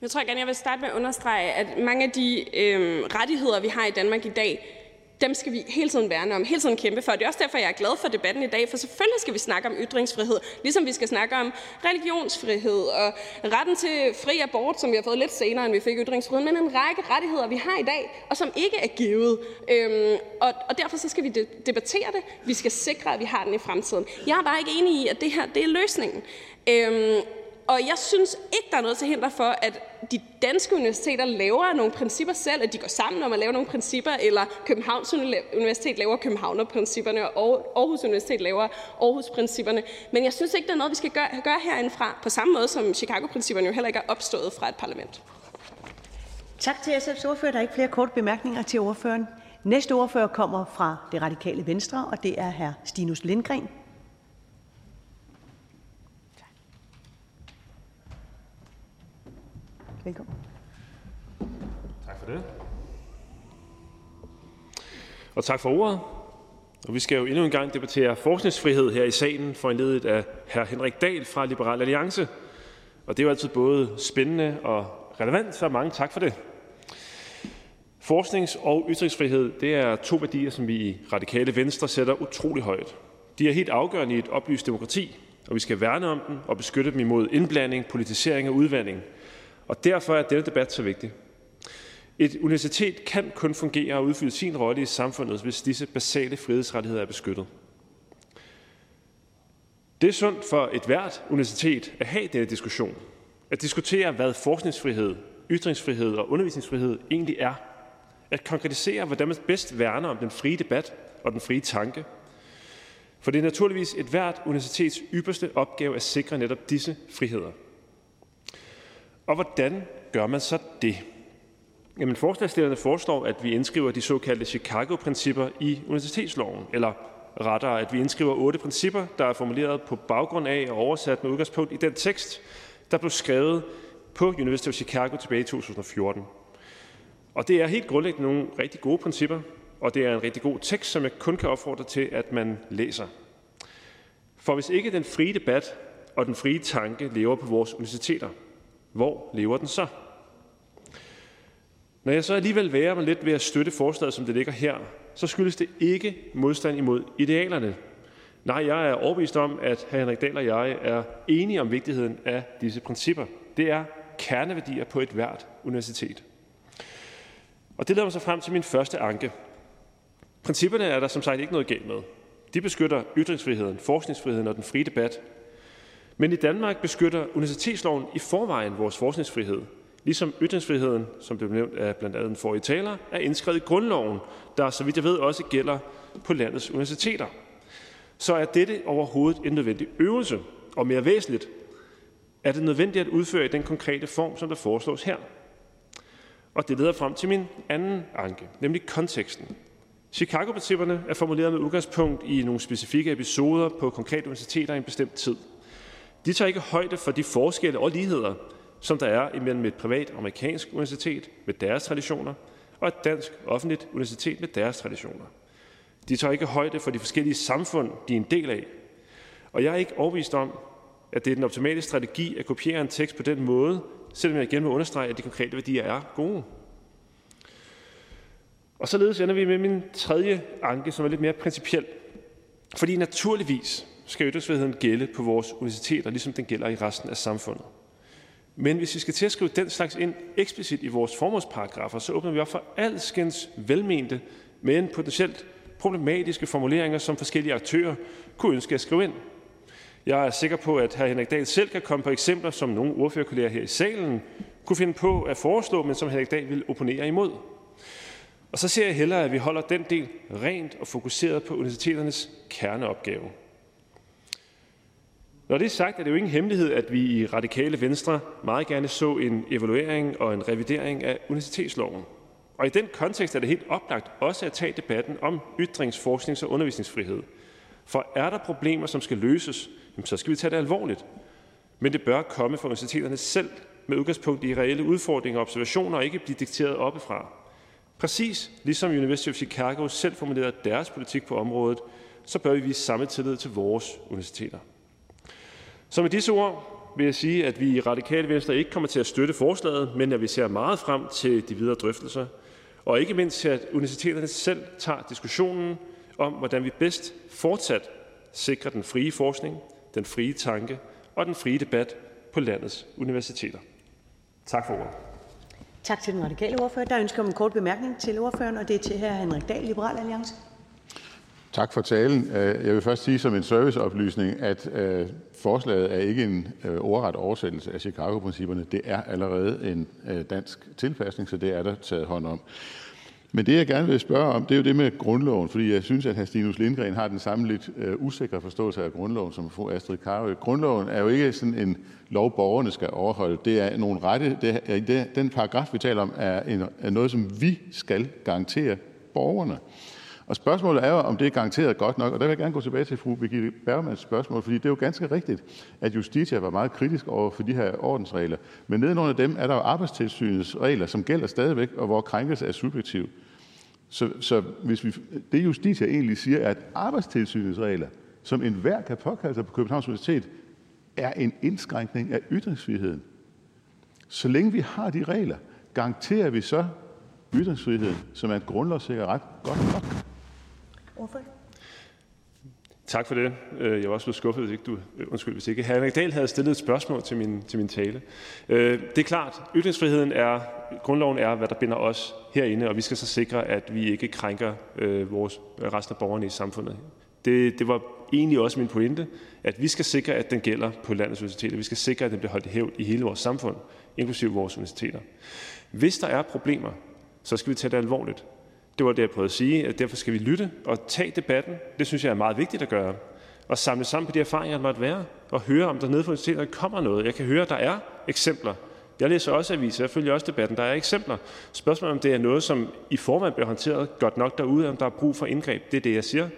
Jeg tror gerne, jeg vil starte med at understrege, at mange af de øh, rettigheder, vi har i Danmark i dag, dem skal vi hele tiden værne om, hele tiden kæmpe for. Det er også derfor, jeg er glad for debatten i dag, for selvfølgelig skal vi snakke om ytringsfrihed, ligesom vi skal snakke om religionsfrihed og retten til fri abort, som vi har fået lidt senere, end vi fik ytringsfrihed, men en række rettigheder, vi har i dag, og som ikke er givet. Øhm, og, og derfor så skal vi debattere det. Vi skal sikre, at vi har den i fremtiden. Jeg er bare ikke enig i, at det her det er løsningen. Øhm, og jeg synes ikke, der er noget til hinder for, at de danske universiteter laver nogle principper selv, at de går sammen om at lave nogle principper, eller Københavns Universitet laver Københavner-principperne, og Aarhus Universitet laver Aarhus-principperne. Men jeg synes ikke, der er noget, vi skal gøre, gøre herindefra, på samme måde som Chicago-principperne jo heller ikke er opstået fra et parlament. Tak til SF's ordfører. Der er ikke flere korte bemærkninger til ordføreren. Næste ordfører kommer fra det radikale Venstre, og det er hr. Stinus Lindgren. Velkommen. Tak for det. Og tak for ordet. Og vi skal jo endnu en gang debattere forskningsfrihed her i salen, foranledet af hr. Henrik Dahl fra Liberal Alliance. Og det er jo altid både spændende og relevant, så mange tak for det. Forsknings- og ytringsfrihed det er to værdier, som vi i Radikale Venstre sætter utrolig højt. De er helt afgørende i et oplyst demokrati, og vi skal værne om dem og beskytte dem imod indblanding, politisering og udvandring – og derfor er denne debat så vigtig. Et universitet kan kun fungere og udfylde sin rolle i samfundet, hvis disse basale frihedsrettigheder er beskyttet. Det er sundt for et hvert universitet at have denne diskussion. At diskutere, hvad forskningsfrihed, ytringsfrihed og undervisningsfrihed egentlig er. At konkretisere, hvordan man bedst værner om den frie debat og den frie tanke. For det er naturligvis et hvert universitets ypperste opgave at sikre netop disse friheder. Og hvordan gør man så det? Jamen, forslagstillerne foreslår, at vi indskriver de såkaldte Chicago-principper i universitetsloven, eller rettere, at vi indskriver otte principper, der er formuleret på baggrund af og oversat med udgangspunkt i den tekst, der blev skrevet på University of Chicago tilbage i 2014. Og det er helt grundlæggende nogle rigtig gode principper, og det er en rigtig god tekst, som jeg kun kan opfordre til, at man læser. For hvis ikke den frie debat og den frie tanke lever på vores universiteter, hvor lever den så? Når jeg så alligevel værer mig lidt ved at støtte forslaget, som det ligger her, så skyldes det ikke modstand imod idealerne. Nej, jeg er overbevist om, at hr. Henrik Dahl og jeg er enige om vigtigheden af disse principper. Det er kerneværdier på et hvert universitet. Og det leder mig så frem til min første anke. Principperne er der som sagt ikke noget galt med. De beskytter ytringsfriheden, forskningsfriheden og den frie debat. Men i Danmark beskytter universitetsloven i forvejen vores forskningsfrihed, ligesom ytringsfriheden, som blev nævnt af blandt andet den forrige taler, er indskrevet i grundloven, der så vidt jeg ved også gælder på landets universiteter. Så er dette overhovedet en nødvendig øvelse, og mere væsentligt, er det nødvendigt at udføre i den konkrete form, som der foreslås her. Og det leder frem til min anden anke, nemlig konteksten. Chicago-principperne er formuleret med udgangspunkt i nogle specifikke episoder på konkrete universiteter i en bestemt tid. De tager ikke højde for de forskelle og ligheder, som der er imellem et privat amerikansk universitet med deres traditioner og et dansk offentligt universitet med deres traditioner. De tager ikke højde for de forskellige samfund, de er en del af. Og jeg er ikke overbevist om, at det er den optimale strategi at kopiere en tekst på den måde, selvom jeg igen må understrege, at de konkrete værdier er gode. Og således ender vi med min tredje anke, som er lidt mere principiel. Fordi naturligvis skal ytringsfriheden gælde på vores universiteter, ligesom den gælder i resten af samfundet. Men hvis vi skal til at skrive den slags ind eksplicit i vores formålsparagrafer, så åbner vi op for alskens velmente, men potentielt problematiske formuleringer, som forskellige aktører kunne ønske at skrive ind. Jeg er sikker på, at hr. Henrik Dahl selv kan komme på eksempler, som nogle ordførerkolleger her i salen kunne finde på at foreslå, men som Henrik Dahl vil opponere imod. Og så ser jeg hellere, at vi holder den del rent og fokuseret på universiteternes kerneopgave. Når det er sagt, er det jo ingen hemmelighed, at vi i Radikale Venstre meget gerne så en evaluering og en revidering af universitetsloven. Og i den kontekst er det helt oplagt også at tage debatten om ytrings-, forsknings- og undervisningsfrihed. For er der problemer, som skal løses, så skal vi tage det alvorligt. Men det bør komme fra universiteterne selv med udgangspunkt i reelle udfordringer og observationer og ikke blive dikteret oppefra. Præcis ligesom University of Chicago selv formulerede deres politik på området, så bør vi vise samme tillid til vores universiteter. Så med disse ord vil jeg sige, at vi i Radikale Venstre ikke kommer til at støtte forslaget, men at vi ser meget frem til de videre drøftelser. Og ikke mindst til, at universiteterne selv tager diskussionen om, hvordan vi bedst fortsat sikrer den frie forskning, den frie tanke og den frie debat på landets universiteter. Tak for ordet. Tak til den radikale ordfører. Der ønsker om en kort bemærkning til ordføreren, og det er til hr. Henrik Dahl, Liberal Alliance. Tak for talen. Øh, jeg vil først sige som en serviceoplysning, at øh, forslaget er ikke en øh, ordret oversættelse af Chicago-principperne. Det er allerede en dansk tilpasning, så det er der taget hånd om. Men det, jeg gerne vil spørge om, det er jo det med grundloven, fordi jeg synes, at hr. Stinus Lindgren har den samme lidt usikre forståelse af grundloven som fru Astrid Carøe. Grundloven er jo ikke sådan en lov, borgerne skal overholde. Det er nogle rette, det er, den paragraf, vi taler om, er, en, er noget, som vi skal garantere borgerne. Og spørgsmålet er jo, om det er garanteret godt nok, og der vil jeg gerne gå tilbage til fru Birgitte Bergmans spørgsmål, fordi det er jo ganske rigtigt, at Justitia var meget kritisk over for de her ordensregler. Men nedenunder dem er der jo arbejdstilsynets regler, som gælder stadigvæk, og hvor krænkelse er subjektiv. Så, så hvis vi, det Justitia egentlig siger, er, at arbejdstilsynets regler, som enhver kan påkalde sig på Københavns Universitet, er en indskrænkning af ytringsfriheden. Så længe vi har de regler, garanterer vi så ytringsfriheden, som er en grundlovssikker ret, godt nok. Tak for det. Øh, jeg var også blevet skuffet, hvis ikke du, øh, undskyld, hvis ikke Henrik Dahl havde stillet et spørgsmål til min, til min tale. Øh, det er klart, ytringsfriheden er, grundloven er, hvad der binder os herinde, og vi skal så sikre, at vi ikke krænker vores, resten af borgerne i samfundet. Det, det var egentlig også min pointe, at vi skal sikre, at den gælder på landets universiteter. Vi skal sikre, at den bliver holdt i hævd i hele vores samfund, inklusive vores universiteter. Hvis der er problemer, så skal vi tage det alvorligt. Det var det, jeg prøvede at sige. At derfor skal vi lytte og tage debatten. Det synes jeg er meget vigtigt at gøre. Og samle sammen på de erfaringer, der måtte være. Og høre, om der nede på universitetet kommer noget. Jeg kan høre, at der er eksempler. Jeg læser også aviser, jeg følger også debatten. Der er eksempler. Spørgsmålet om det er noget, som i forvejen bliver håndteret godt nok derude, om der er brug for indgreb. Det er det, jeg siger.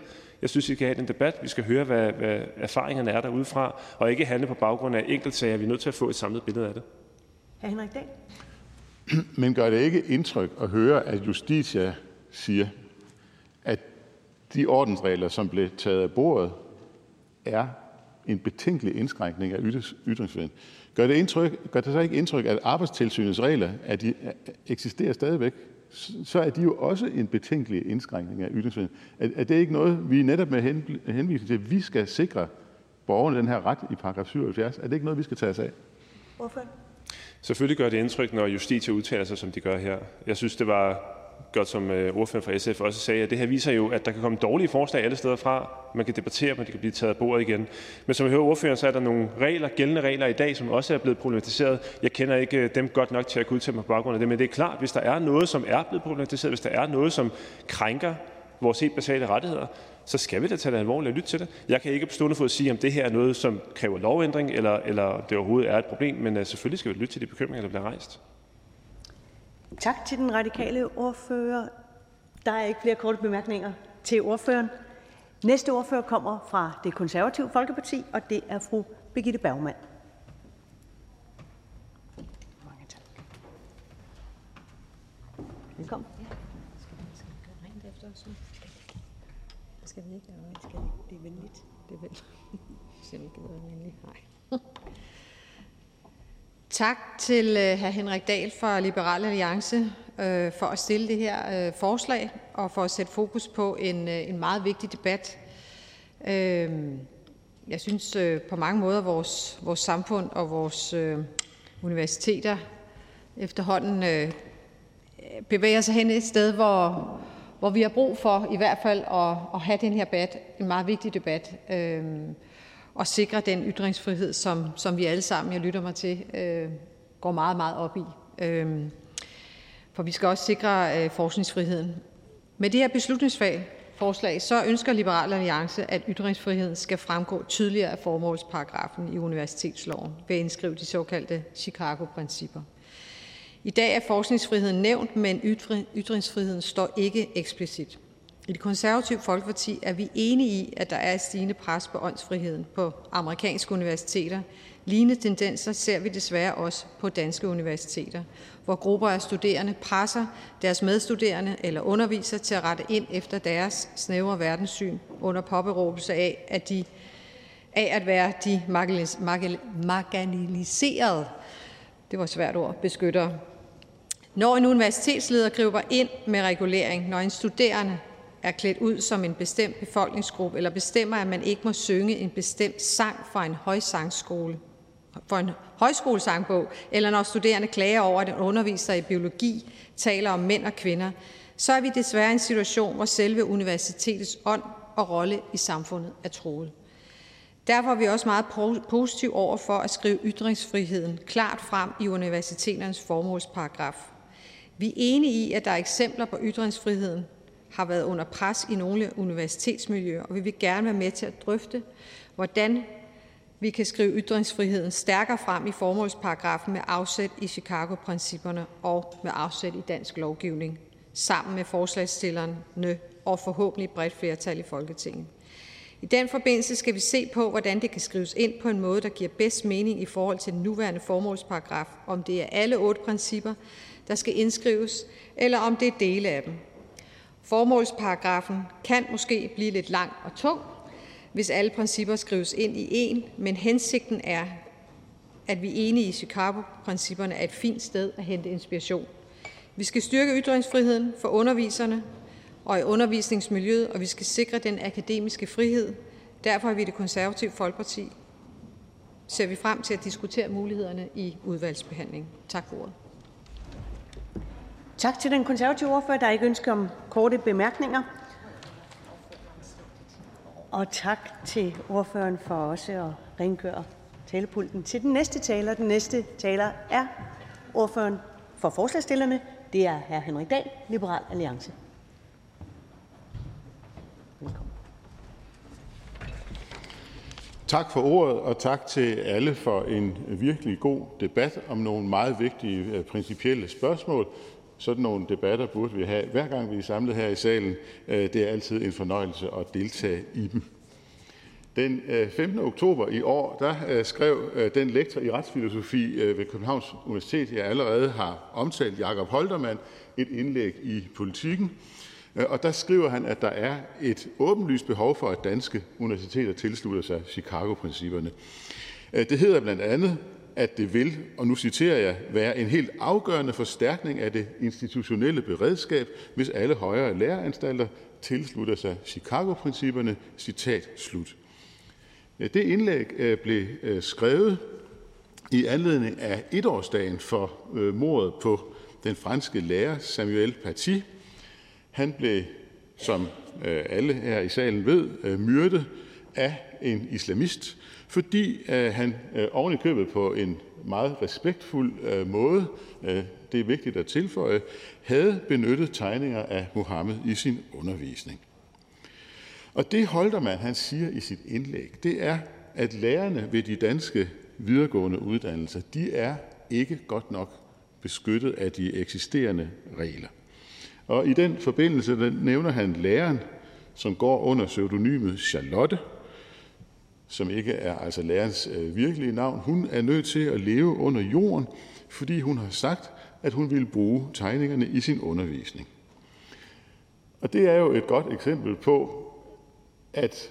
Jeg synes, vi skal have den debat. Vi skal høre, hvad, hvad erfaringerne er derude fra, og ikke handle på baggrund af enkeltsager. Vi er nødt til at få et samlet billede af det. Hr. Henrik Dahl. Men gør det ikke indtryk at høre, at Justitia siger, at de ordensregler, som blev taget af bordet, er en betænkelig indskrænkning af ytringsfriheden. Gør det, indtryk, gør det så ikke indtryk, at arbejdstilsynets regler at de eksisterer stadigvæk? Så er de jo også en betænkelig indskrænkning af ytringsfriheden. Er, er det ikke noget, vi netop med henvisning til, at vi skal sikre borgerne den her ret i paragraf 77, er det ikke noget, vi skal tage os af? Hvorfor? Selvfølgelig gør det indtryk, når Justitia udtaler sig, som de gør her. Jeg synes, det var godt, som øh, ordføreren fra SF også sagde, at det her viser jo, at der kan komme dårlige forslag alle steder fra. Man kan debattere dem, de kan blive taget af bordet igen. Men som jeg hører ordføreren, så er der nogle regler, gældende regler i dag, som også er blevet problematiseret. Jeg kender ikke øh, dem godt nok til at kunne udtale mig på baggrund af det, men det er klart, hvis der er noget, som er blevet problematiseret, hvis der er noget, som krænker vores helt basale rettigheder, så skal vi da tage det alvorligt og lytte til det. Jeg kan ikke på stående fod sige, om det her er noget, som kræver lovændring, eller, eller det overhovedet er et problem, men uh, selvfølgelig skal vi lytte til de bekymringer, der bliver rejst. Tak til den radikale ordfører. Der er ikke flere korte bemærkninger til ordføreren. Næste ordfører kommer fra det konservative Folkeparti, og det er fru Birgitte Bergmann. Velkommen. Skal vi ikke? Skal vi? Det er venligt. Det er venligt. Så vi gider være venligt. Nej. Tak til øh, hr. Henrik Dahl fra Liberal Alliance øh, for at stille det her øh, forslag og for at sætte fokus på en, en meget vigtig debat. Jeg synes på mange måder, vores, vores samfund og vores universiteter efterhånden bevæger sig hen et sted, hvor, hvor vi har brug for i hvert fald at, at have den her debat, en meget vigtig debat, øh, og sikre den ytringsfrihed, som, som vi alle sammen, jeg lytter mig til, øh, går meget, meget op i. Øh, for vi skal også sikre øh, forskningsfriheden. Med det her beslutningsforslag, så ønsker Liberal Alliance, at ytringsfriheden skal fremgå tydeligere af formålsparagrafen i universitetsloven ved at indskrive de såkaldte Chicago-principper. I dag er forskningsfriheden nævnt, men ytringsfriheden står ikke eksplicit. I det konservative Folkeparti er vi enige i, at der er et stigende pres på åndsfriheden på amerikanske universiteter. Lignende tendenser ser vi desværre også på danske universiteter, hvor grupper af studerende presser deres medstuderende eller underviser til at rette ind efter deres snævre verdenssyn under påberåbelse af, at de af at være de marginaliserede, det var et svært ord, beskyttere. Når en universitetsleder griber ind med regulering, når en studerende er klædt ud som en bestemt befolkningsgruppe eller bestemmer, at man ikke må synge en bestemt sang fra en højsangskole, for en højskolesangbog, eller når studerende klager over, at en underviser i biologi taler om mænd og kvinder, så er vi desværre i en situation, hvor selve universitetets ånd og rolle i samfundet er troet. Derfor er vi også meget positive over for at skrive ytringsfriheden klart frem i universiteternes formålsparagraf. Vi er enige i, at der er eksempler på ytringsfriheden har været under pres i nogle universitetsmiljøer, og vi vil gerne være med til at drøfte, hvordan vi kan skrive ytringsfriheden stærkere frem i formålsparagrafen med afsæt i Chicago-principperne og med afsæt i dansk lovgivning, sammen med forslagsstillerne og forhåbentlig bredt flertal i Folketinget. I den forbindelse skal vi se på, hvordan det kan skrives ind på en måde, der giver bedst mening i forhold til den nuværende formålsparagraf, om det er alle otte principper, der skal indskrives, eller om det er dele af dem. Formålsparagrafen kan måske blive lidt lang og tung, hvis alle principper skrives ind i en, men hensigten er, at vi er enige i Chicago-principperne er et fint sted at hente inspiration. Vi skal styrke ytringsfriheden for underviserne og i undervisningsmiljøet, og vi skal sikre den akademiske frihed. Derfor er vi i det konservative Folkeparti ser vi frem til at diskutere mulighederne i udvalgsbehandling. Tak for ordet. Tak til den konservative ordfører. Der er ikke ønske om korte bemærkninger. Og tak til ordføreren for også at rengøre talepulten til den næste taler. Den næste taler er ordføreren for forslagsstillerne. Det er hr. Henrik Dahl, Liberal Alliance. Velkommen. Tak for ordet, og tak til alle for en virkelig god debat om nogle meget vigtige øh, principielle spørgsmål. Sådan nogle debatter burde vi have, hver gang vi er samlet her i salen. Øh, det er altid en fornøjelse at deltage i dem. Den øh, 15. Oktober i år der øh, skrev den lektor i retsfilosofi ved Københavns Universitet, jeg allerede har omtalt, Jakob Holtermann, et indlæg i Politiken, og der skriver han, at der er et åbenlyst behov for, at danske universiteter tilslutter sig Chicago-principperne. Det hedder blandt andet, at det vil, og nu citerer jeg, være en helt afgørende forstærkning af det institutionelle beredskab, hvis alle højere læreanstalter tilslutter sig Chicago-principperne. Citat slut. Det indlæg øh, blev øh, skrevet i anledning af etårsdagen for øh, mordet på den franske lærer Samuel Paty, han blev, som alle her i salen ved, myrdet af en islamist, fordi øh, han øh, ovenikøbet på en meget respektfuld øh, måde, øh, det er vigtigt at tilføje, havde benyttet tegninger af Mohammed i sin undervisning. Og det Holtermann han siger i sit indlæg, det er, at lærerne ved de danske videregående uddannelser, de er ikke godt nok beskyttet af de eksisterende regler. Og i den forbindelse nævner han læreren, som går under pseudonymet Charlotte, som ikke er altså lærerens øh, virkelige navn. Hun er nødt til at leve under jorden, fordi hun har sagt, at hun ville bruge tegningerne i sin undervisning. Og det er jo et godt eksempel på, at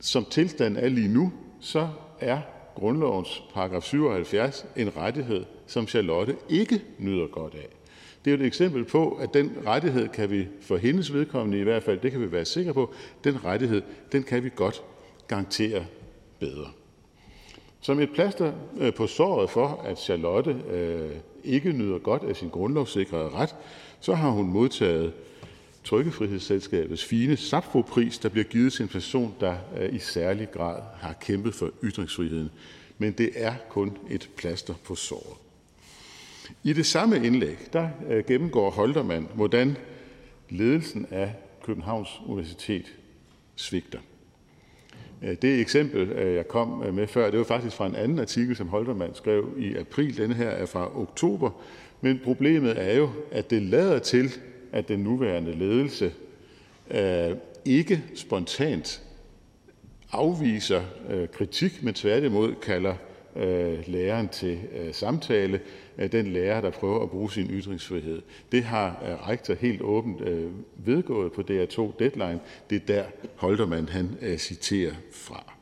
som tilstanden er lige nu, så er grundlovens paragraf 77 en rettighed, som Charlotte ikke nyder godt af. Det er jo et eksempel på, at den rettighed kan vi for hendes vedkommende i hvert fald, det kan vi være sikre på, den rettighed, den kan vi godt garantere bedre. Som et plaster øh, på såret for, at Charlotte øh, ikke nyder godt af sin grundlovssikrede ret, så har hun modtaget Trykkefrihedsselskabets fine Sapfo-pris, der bliver givet til en person, der øh, i særlig grad har kæmpet for ytringsfriheden. Men det er kun et plaster på såret. I det samme indlæg der gennemgår Holtermann, hvordan ledelsen af Københavns Universitet svigter. Øh, det eksempel, øh, jeg kom øh, med før, det var faktisk fra en anden artikel, som Holtermann skrev i april. Denne her er fra oktober. Men problemet er jo, at det lader til, at den nuværende ledelse ikke spontant afviser kritik, men tværtimod kalder læreren til samtale, den lærer, der prøver at bruge sin ytringsfrihed. Det har øh, rektor helt åbent øh, vedgået på DR2 Deadline. Det er der, Holtermann han øh, citerer fra.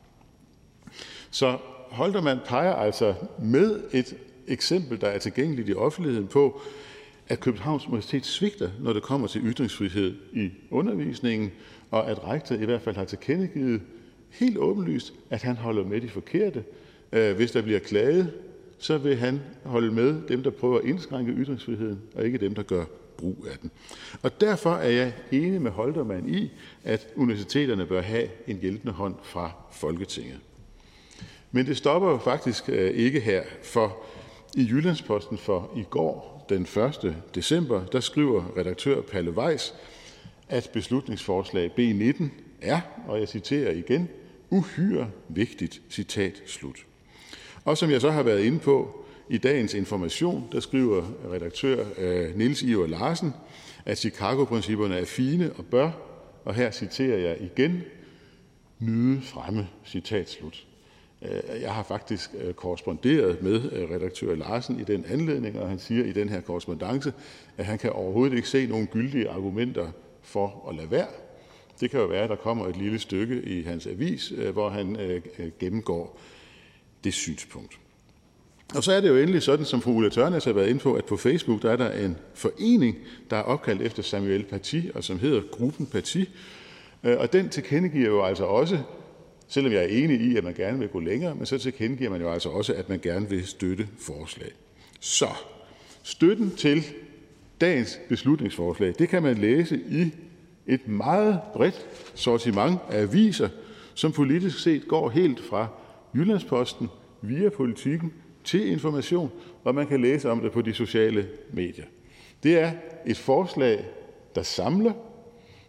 Så Holtermann peger altså med et eksempel, der er tilgængeligt i offentligheden på, at Københavns Universitet svigter, når det kommer til ytringsfrihed i undervisningen, og at rektor i hvert fald har tilkendegivet helt åbenlyst, at han holder med de forkerte. Hvis der bliver klaget så vil han holde med dem, der prøver at indskrænke ytringsfriheden, og ikke dem, der gør brug af den. Og derfor er jeg enig med Holtermann i, at universiteterne bør have en hjælpende hånd fra Folketinget. Men det stopper jo faktisk øh, ikke her, for i Jyllandsposten for i går, den 1. december, der skriver redaktør Palle Weiss, at beslutningsforslag B19 er, og jeg citerer igen, uhyre vigtigt, citat slut. Og som jeg så har været inde på i dagens Information, der skriver redaktør øh, Niels Iver Larsen, at Chicago-principperne er fine og bør, og her citerer jeg igen, nyde fremme, citat slut. Øh, jeg har faktisk øh, korresponderet med øh, redaktør Larsen i den anledning, og han siger i den her korrespondence, at han kan overhovedet ikke se nogen gyldige argumenter for at lade være. Det kan jo være, at der kommer et lille stykke i hans avis, hvor han gennemgår det synspunkt. Og så er det jo endelig sådan, som fru Ulla Tørnes har været inde på, at på Facebook der er der en forening, der er opkaldt efter Samuel Paty, og som hedder Gruppen Paty. Øh, og den tilkendegiver jo altså også, selvom jeg er enig i, at man gerne vil gå længere, men så tilkendegiver man jo altså også, at man gerne vil støtte forslag. Så støtten til dagens beslutningsforslag, det kan man læse i et meget bredt sortiment af aviser, som politisk set går helt fra Jyllandsposten via Politiken til Information, og man kan læse om det på de sociale medier. Det er et forslag, der samler.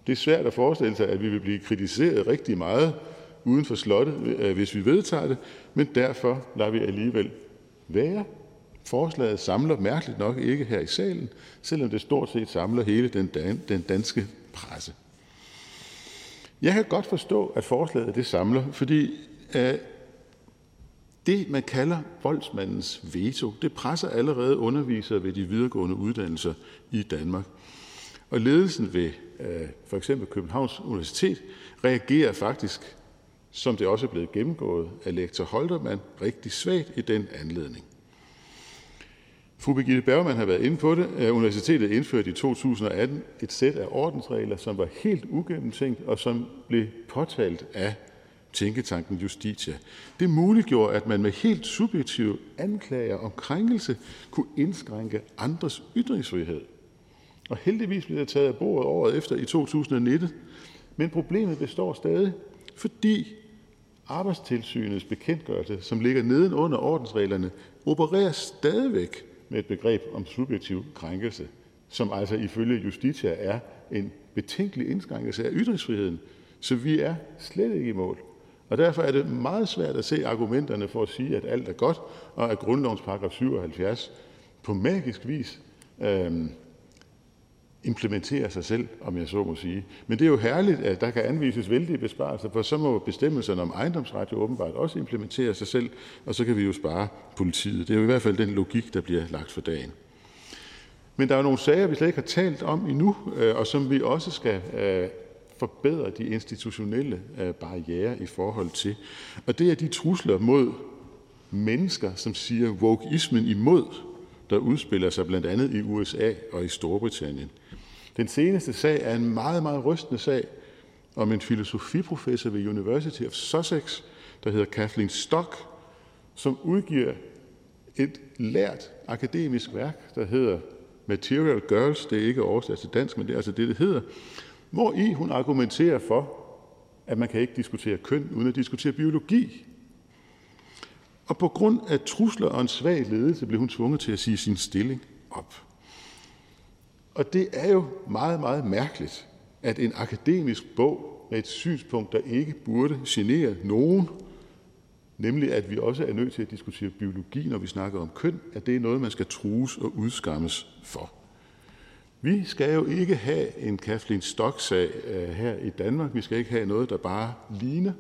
Det er svært at forestille sig, at vi vil blive kritiseret rigtig meget uden for slottet, øh, hvis vi vedtager det, men derfor lader vi alligevel være. Forslaget samler mærkeligt nok ikke her i salen, selvom det stort set samler hele den, dan- den danske presse. Jeg kan godt forstå, at forslaget det samler, fordi øh, det, man kalder voldsmandens veto, det presser allerede undervisere ved de videregående uddannelser i Danmark. Og ledelsen ved øh, for eksempel Københavns Universitet reagerer faktisk, som det også er blevet gennemgået af lektor Holtermann, rigtig svagt i den anledning. Fru Birgitte Bergman har været inde på det. Øh, universitetet indførte i 2018 et sæt af ordensregler, som var helt ugennemtænkt og som blev påtalt af tænketanken Justitia. Det muliggjorde, at man med helt subjektive anklager om krænkelse kunne indskrænke andres ytringsfrihed. Og heldigvis blev det taget af bordet året efter i 2019. Men problemet består stadig, fordi arbejdstilsynets bekendtgørelse, som ligger nedenunder ordensreglerne, opererer stadigvæk med et begreb om subjektiv krænkelse, som altså ifølge Justitia er en betænkelig indskrænkelse af ytringsfriheden. Så vi er slet ikke i mål. Og derfor er det meget svært at se argumenterne for at sige, at alt er godt, og at grundlovens paragraf 77 på magisk vis øh, implementerer sig selv, om jeg så må sige. Men det er jo herligt, at der kan anvises vældige besparelser, for så må bestemmelserne om ejendomsret jo åbenbart også implementere sig selv, og så kan vi jo spare politiet. Det er jo i hvert fald den logik, der bliver lagt for dagen. Men der er jo nogle sager, vi slet ikke har talt om endnu, øh, og som vi også skal øh, forbedre de institutionelle øh, barrierer barriere i forhold til. Og det er de trusler mod mennesker, som siger wokeismen imod, der udspiller sig blandt andet i USA og i Storbritannien. Den seneste sag er en meget, meget rystende sag om en filosofiprofessor ved University of Sussex, der hedder Kathleen Stock, som udgiver et lært akademisk værk, der hedder Material Girls. Det er ikke oversat til dansk, men det er altså det, det hedder. Hvor i hun argumenterer for, at man kan ikke diskutere køn uden at diskutere biologi. Og på grund af trusler og en svag ledelse blev hun tvunget til at sige sin stilling op. Og det er jo meget, meget mærkeligt, at en akademisk bog med et synspunkt, der ikke burde genere nogen, nemlig at vi også er nødt til at diskutere biologi, når vi snakker om køn, at det er noget, man skal trues og udskammes for. Vi skal jo ikke have en Kathleen Stock-sag øh, her i Danmark. Vi skal ikke have noget, der bare ligner.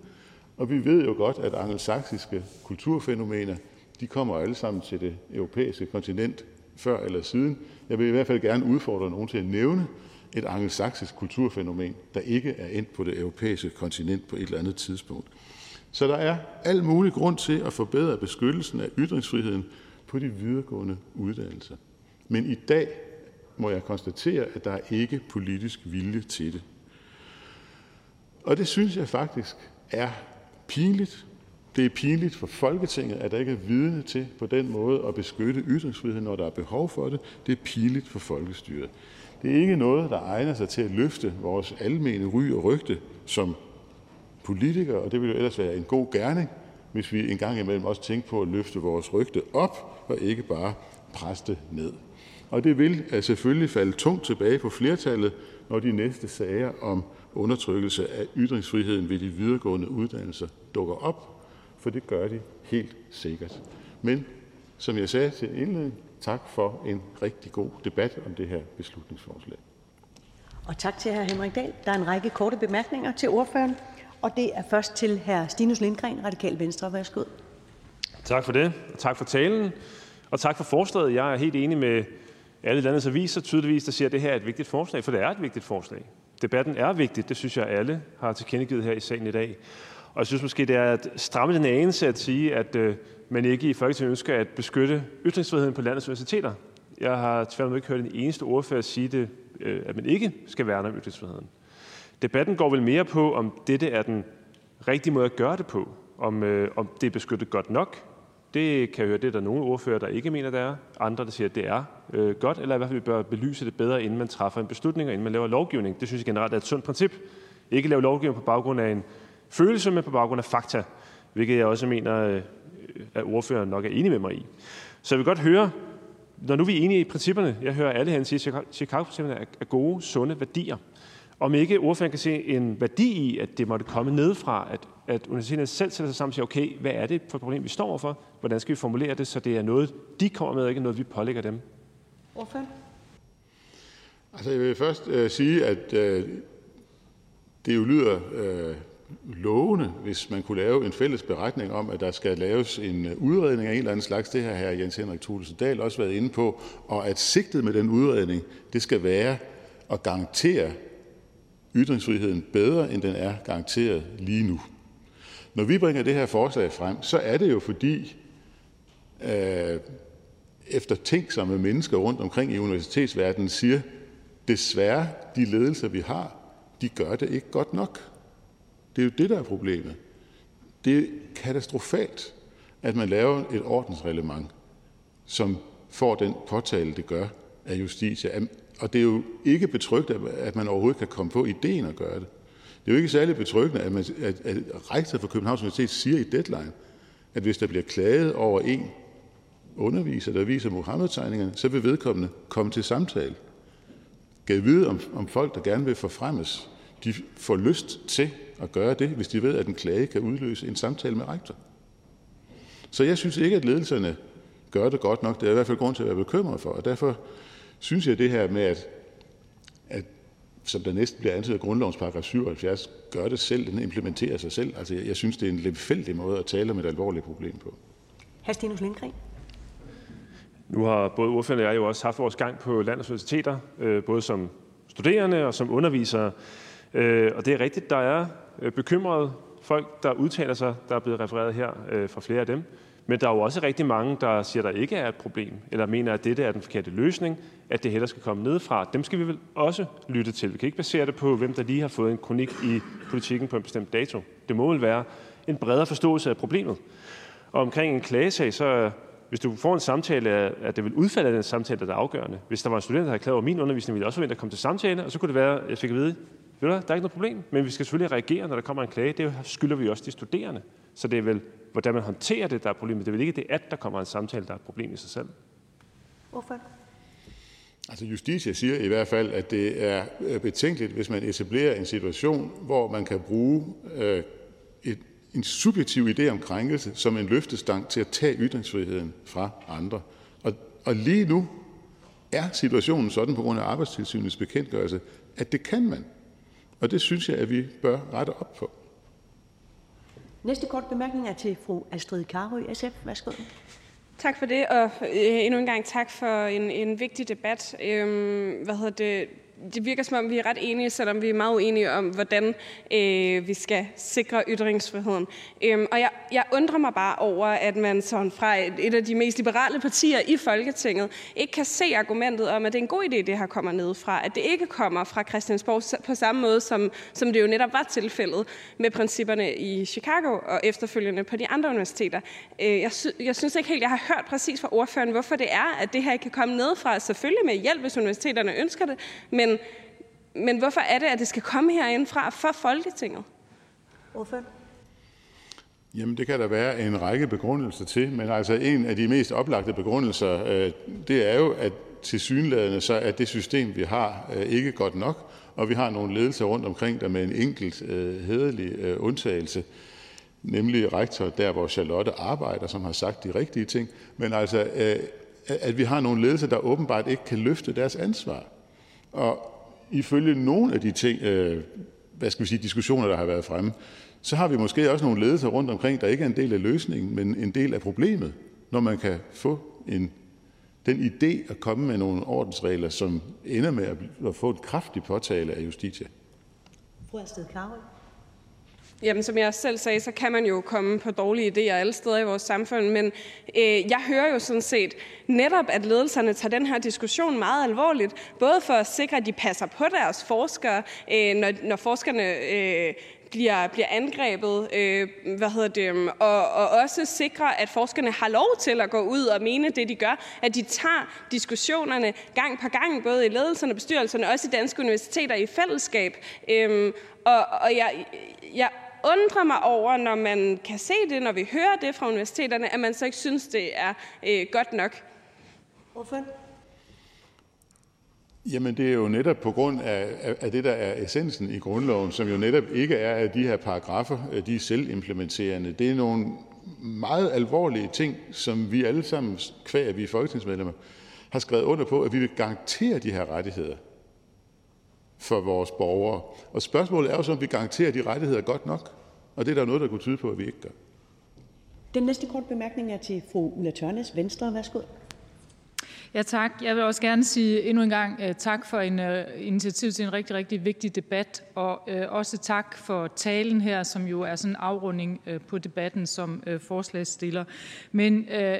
Og vi ved jo godt, at angelsaksiske kulturfænomener de kommer alle sammen til det europæiske kontinent før eller siden. Jeg vil i hvert fald gerne udfordre nogen til at nævne et angelsaksisk kulturfænomen, der ikke er endt på det europæiske kontinent på et eller andet tidspunkt. Så der er al mulig grund til at forbedre beskyttelsen af ytringsfriheden på de videregående uddannelser. Men i dag må jeg konstatere, at der ikke er politisk vilje til det. Og det synes jeg faktisk er pinligt. Det er pinligt for Folketinget, at der ikke er vidne til på den måde at beskytte ytringsfriheden, når der er behov for det. Det er pinligt for folkestyret. Det er ikke noget, der egner sig til at løfte vores almene ry og rygte som politikere, og det ville jo ellers være en god gerning, hvis vi en gang imellem også tænkte på at løfte vores rygte op og ikke bare presse det ned. Og det vil øh, selvfølgelig falde tungt tilbage på flertallet, når de næste sager om undertrykkelse af ytringsfriheden ved de videregående uddannelser dukker op, for det gør de helt sikkert. Men som jeg sagde til indledning, tak for en rigtig god debat om det her beslutningsforslag. Og tak til hr. Henrik Dahl. Der er en række korte bemærkninger til ordføreren, og det er først til hr. Stinus Lindgren, Radikal Venstre. Værsgo. Tak for det, og tak for talen, og tak for forslaget. Jeg er helt enig med alle landets aviser tydeligvis, der siger, at det her er et vigtigt forslag, for det er et vigtigt forslag. Debatten er vigtig, det synes jeg alle har tilkendegivet her i salen i dag. Og jeg synes måske, det er at stramme den anelse at sige, at øh, man ikke i Folketinget ønsker at beskytte ytringsfriheden på landets universiteter. Jeg har tværtimod ikke hørt en eneste ordfører sige det, øh, at man ikke skal værne om ytringsfriheden. Debatten går vel mere på, om dette er den rigtige måde at gøre det på. Om, øh, om det er beskyttet godt nok, det kan jeg høre, det er der nogle ordfører, der ikke mener, det er. Andre, der siger, at det er øh, godt, eller i hvert fald, vi bør belyse det bedre, inden man træffer en beslutning, og inden man laver lovgivning. Det synes jeg generelt er et sundt princip. Ikke lave lovgivning på baggrund af en følelse, men på baggrund af fakta, hvilket jeg også mener, øh, at ordføreren nok er enig med mig i. Så jeg vil godt høre, når nu vi er enige i principperne, jeg hører alle herinde sige, at Chicago-principperne er gode, sunde værdier. Om ikke ordføreren kan se en værdi i, at det måtte komme nedefra, at, at universiteterne selv sætter sig sammen og siger, okay, hvad er det for et problem, vi står overfor? Hvordan skal vi formulere det, så det er noget, de kommer med, og ikke noget, vi pålægger dem? Ordføreren? Altså, jeg vil først øh, sige, at øh, det jo lyder øh, lovende, hvis man kunne lave en fælles beretning om, at der skal laves en øh, udredning af en eller anden slags. Det har her Jens Henrik Thulesen Dahl også været inde på, og at sigtet med den udredning, det skal være at garantere ytringsfriheden bedre, end den er garanteret lige nu. Når vi bringer det her forslag frem, så er det jo fordi øh, eftertænksomme mennesker rundt omkring i universitetsverdenen siger, desværre, de ledelser, vi har, de gør det ikke godt nok. Det er jo det, der er problemet. Det er katastrofalt, at man laver et ordensreglement, som får den påtale, det gør af Justitia. Og det er jo ikke betryggende, at man overhovedet kan komme på ideen at gøre det. Det er jo ikke særlig betryggende, at, man, at, at rektor for Københavns Universitet siger i deadline, at hvis der bliver klaget over en underviser, der viser Muhammed-tegningerne, så vil vedkommende komme til samtale. Gav vide, om, om folk, der gerne vil forfremmes, de får lyst til at gøre det, hvis de ved, at en klage kan udløse en samtale med rektor. Så jeg synes ikke, at ledelserne gør det godt nok. Det er i hvert fald grund til at være bekymret for, og derfor synes jeg det her med, at som der næsten bliver antaget af grundlovens paragraf 77, gør det selv, den implementerer sig selv. Altså, jeg, jeg synes, det er en lemfældig måde at tale om et alvorligt problem på. Hr. Stinus Lindgren. Nu har både ordføreren og jeg jo også haft vores gang på landets universiteter, øh, både som studerende og som undervisere. Øh, og det er rigtigt, der er øh, bekymrede folk, der udtaler sig, der er blevet refereret her fra flere af dem. Men der er jo også rigtig mange, der siger, at der ikke er et problem, eller mener, at dette er den forkerte løsning, at det heller skal komme nedefra. Dem skal vi vel også lytte til. Vi kan ikke basere det på, hvem der lige har fået en kronik i politikken på en bestemt dato. Det må vel være en bredere forståelse af problemet. Og omkring en klagesag, så hvis du får en samtale, at det vil udfalde af den samtale, der er afgørende. Hvis der var en student, der havde klaget over min undervisning, ville jeg også forvente at komme til samtale, og så kunne det være, at jeg fik at vide, ved du, der er ikke noget problem, men vi skal selvfølgelig reagere, når der kommer en klage. Det skylder vi også de studerende. Så det er vel, hvordan man håndterer det, der er problemet. Det er vel ikke det, at der kommer en samtale, der er et problem i sig selv. Hvorfor? Altså Justitia siger i hvert fald, at det er øh, betænkeligt, hvis man etablerer en situation, hvor man kan bruge øh, et, en subjektiv idé om krænkelse som en løftestang til at tage ytringsfriheden fra andre. Og, og lige nu er situationen sådan på grund af arbejdstilsynets bekendtgørelse, at det kan man. Og det synes jeg, at vi bør rette op på. Næste kort bemærkning er til fru Astrid Karø, SF. Værsgo. Tak for det, og øh, endnu en gang tak for en, en vigtig debat. Øhm, hvad hedder det? Det virker som om, vi er ret enige, selvom vi er meget uenige om, hvordan øh, vi skal sikre ytringsfriheden. Øhm, og jeg, jeg undrer mig bare over, at man sådan fra et, et af de mest liberale partier i Folketinget ikke kan se argumentet om, at det er en god idé, det her kommer ned fra. At det ikke kommer fra Christiansborg på samme måde, som, som det jo netop var tilfældet med principperne i Chicago og efterfølgende på de andre universiteter. Øh, jeg, sy- jeg synes ikke helt, jeg har hørt præcis fra ordføreren, hvorfor det er, at det her ikke kan komme ned fra. Selvfølgelig med hjælp, hvis universiteterne ønsker det, men men hvorfor er det, at det skal komme herindefra for Folketinget? Hvorfor? Jamen, det kan der være en række begrundelser til, men altså en af de mest oplagte begrundelser, øh, det er jo, at til synlædende så er det system, vi har, øh, ikke godt nok, og vi har nogle ledelser rundt omkring, der med en enkelt øh, hederlig øh, undtagelse, nemlig rektor der, hvor Charlotte arbejder, som har sagt de rigtige ting, men altså, øh, at vi har nogle ledelser, der åbenbart ikke kan løfte deres ansvar. Og ifølge nogle af de ting, øh, hvad skal vi sige, diskussioner, der har været fremme, så har vi måske også nogle ledelser rundt omkring, der ikke er en del af løsningen, men en del af problemet, når man kan få en, den idé at komme med nogle ordensregler, som ender med at få en kraftig påtale af Justitia. Fru Astrid Karø. Jamen, som jeg selv sagde, så kan man jo komme på dårlige idéer alle steder i vores samfund, men øh, jeg hører jo sådan set netop, at ledelserne tager den her diskussion meget alvorligt, både for at sikre, at de passer på deres forskere, øh, når, når forskerne øh, bliver, bliver angrebet, øh, hvad hedder det, øhm, og, og også sikre, at forskerne har lov til at gå ud og mene det, de gør, at de tager diskussionerne gang på gang, både i ledelserne, bestyrelserne også i danske universiteter i fællesskab. Øh, og, og jeg, jeg undrer mig over, når man kan se det, når vi hører det fra universiteterne, at man så ikke synes, det er øh, godt nok. Hvorfor? Jamen det er jo netop på grund af, af det, der er essensen i grundloven, som jo netop ikke er, at de her paragrafer de er selvimplementerende. Det er nogle meget alvorlige ting, som vi alle sammen, kvæg vi er folketingsmedlemmer, har skrevet under på, at vi vil garantere de her rettigheder for vores borgere. Og spørgsmålet er jo så, om vi garanterer de rettigheder godt nok. Og det er der noget, der kunne tyde på, at vi ikke gør. Den næste kort bemærkning er til fru Ulla Tørnes, Venstre. Værsgo. Ja, tak. Jeg vil også gerne sige endnu en gang uh, tak for en uh, initiativ til en rigtig, rigtig vigtig debat, og uh, også tak for talen her, som jo er sådan en afrunding uh, på debatten som uh, forslagsstiller. Men uh,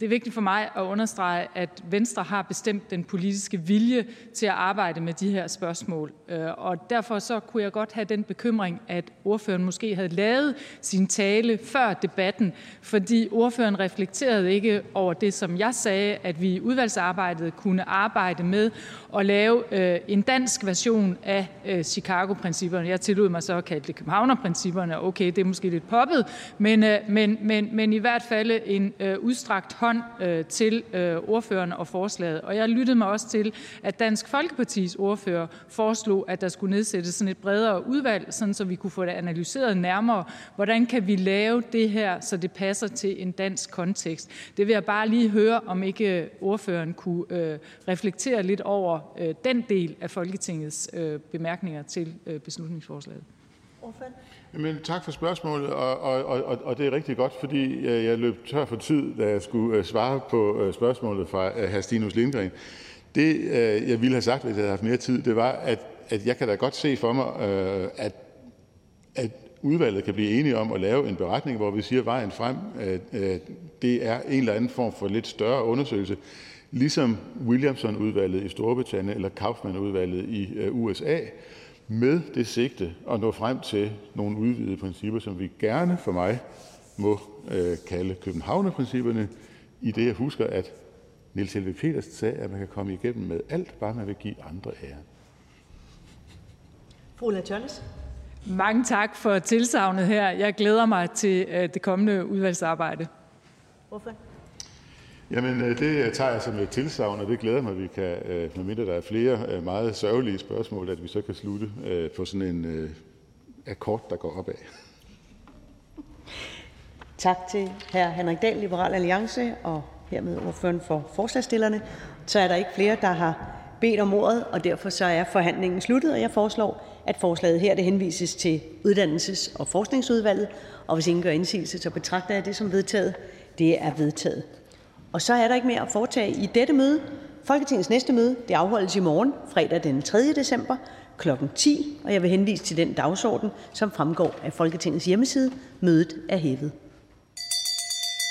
det er vigtigt for mig at understrege, at Venstre har bestemt den politiske vilje til at arbejde med de her spørgsmål. Øh, og derfor så kunne jeg godt have den bekymring, at ordføreren måske havde lavet sin tale før debatten, fordi ordføreren reflekterede ikke over det, som jeg sagde, at vi i udvalgsarbejdet kunne arbejde med at lave øh, en dansk version af øh, Chicago-principperne. Jeg tillod mig så at kalde det Københavner-principperne. Okay, det er måske lidt poppet, men, men, men, men i hvert fald en udstrakt hånd øh, til øh, ordføreren og forslaget. Og jeg lyttede mig også til, at Dansk Folkepartis ordfører foreslog, at der skulle nedsættes sådan et bredere udvalg, sådan så vi kunne få det analyseret nærmere. Hvordan kan vi lave det her, så det passer til en dansk kontekst? Det vil jeg bare lige høre, om ikke øh, ordføreren kunne øh, reflektere lidt over øh, den del af Folketingets øh, bemærkninger til øh, beslutningsforslaget. Ordfører. Men tak for spørgsmålet, og, og, og, og det er rigtig godt, fordi øh, jeg løb tør for tid, da jeg skulle øh, svare på øh, spørgsmålet fra hr. Stinus Lindgren. Det, jeg ville have sagt, hvis jeg havde haft mere tid, det var, at, at jeg kan da godt se for mig, at, at udvalget kan blive enige om at lave en beretning, hvor vi siger, at vejen frem, at det er en eller anden form for lidt større undersøgelse, ligesom Williamson-udvalget i Storbritannien eller Kaufmann-udvalget i USA, med det sigte at nå frem til nogle udvidede principper, som vi gerne for mig må øh, kalde Københavnerprincipperne, i det jeg husker, at Niels Helve Petersen sagde, at man kan komme igennem med alt, bare man vil give andre ære. Fru Ulla Tørnes. Mange tak for tilsavnet her. Jeg glæder mig til øh, det kommende udvalgsarbejde. Hvorfor? Jamen, øh, det øh, tager jeg som et tilsavn, og det glæder mig, at vi kan, øh, medmindre der er flere meget sørgelige spørgsmål, at vi så kan slutte på sådan en akkord, der går opad. Tak til hr. Henrik Dahl, Liberal Alliance, og hermed ordføreren for forslagsstillerne. Så er der ikke flere, der har bedt om ordet, og derfor så er forhandlingen sluttet, og jeg foreslår, at forslaget her det henvises til Uddannelses- og Forskningsudvalget, og hvis ingen gør indsigelse, så betragter jeg det som vedtaget. Det er vedtaget. Og så er der ikke mere at foretage i dette møde. Folketingets næste møde det afholdes i morgen, fredag den 3. december kl. 10, og jeg vil henvise til den dagsorden, som fremgår af Folketingets hjemmeside. Mødet er hævet.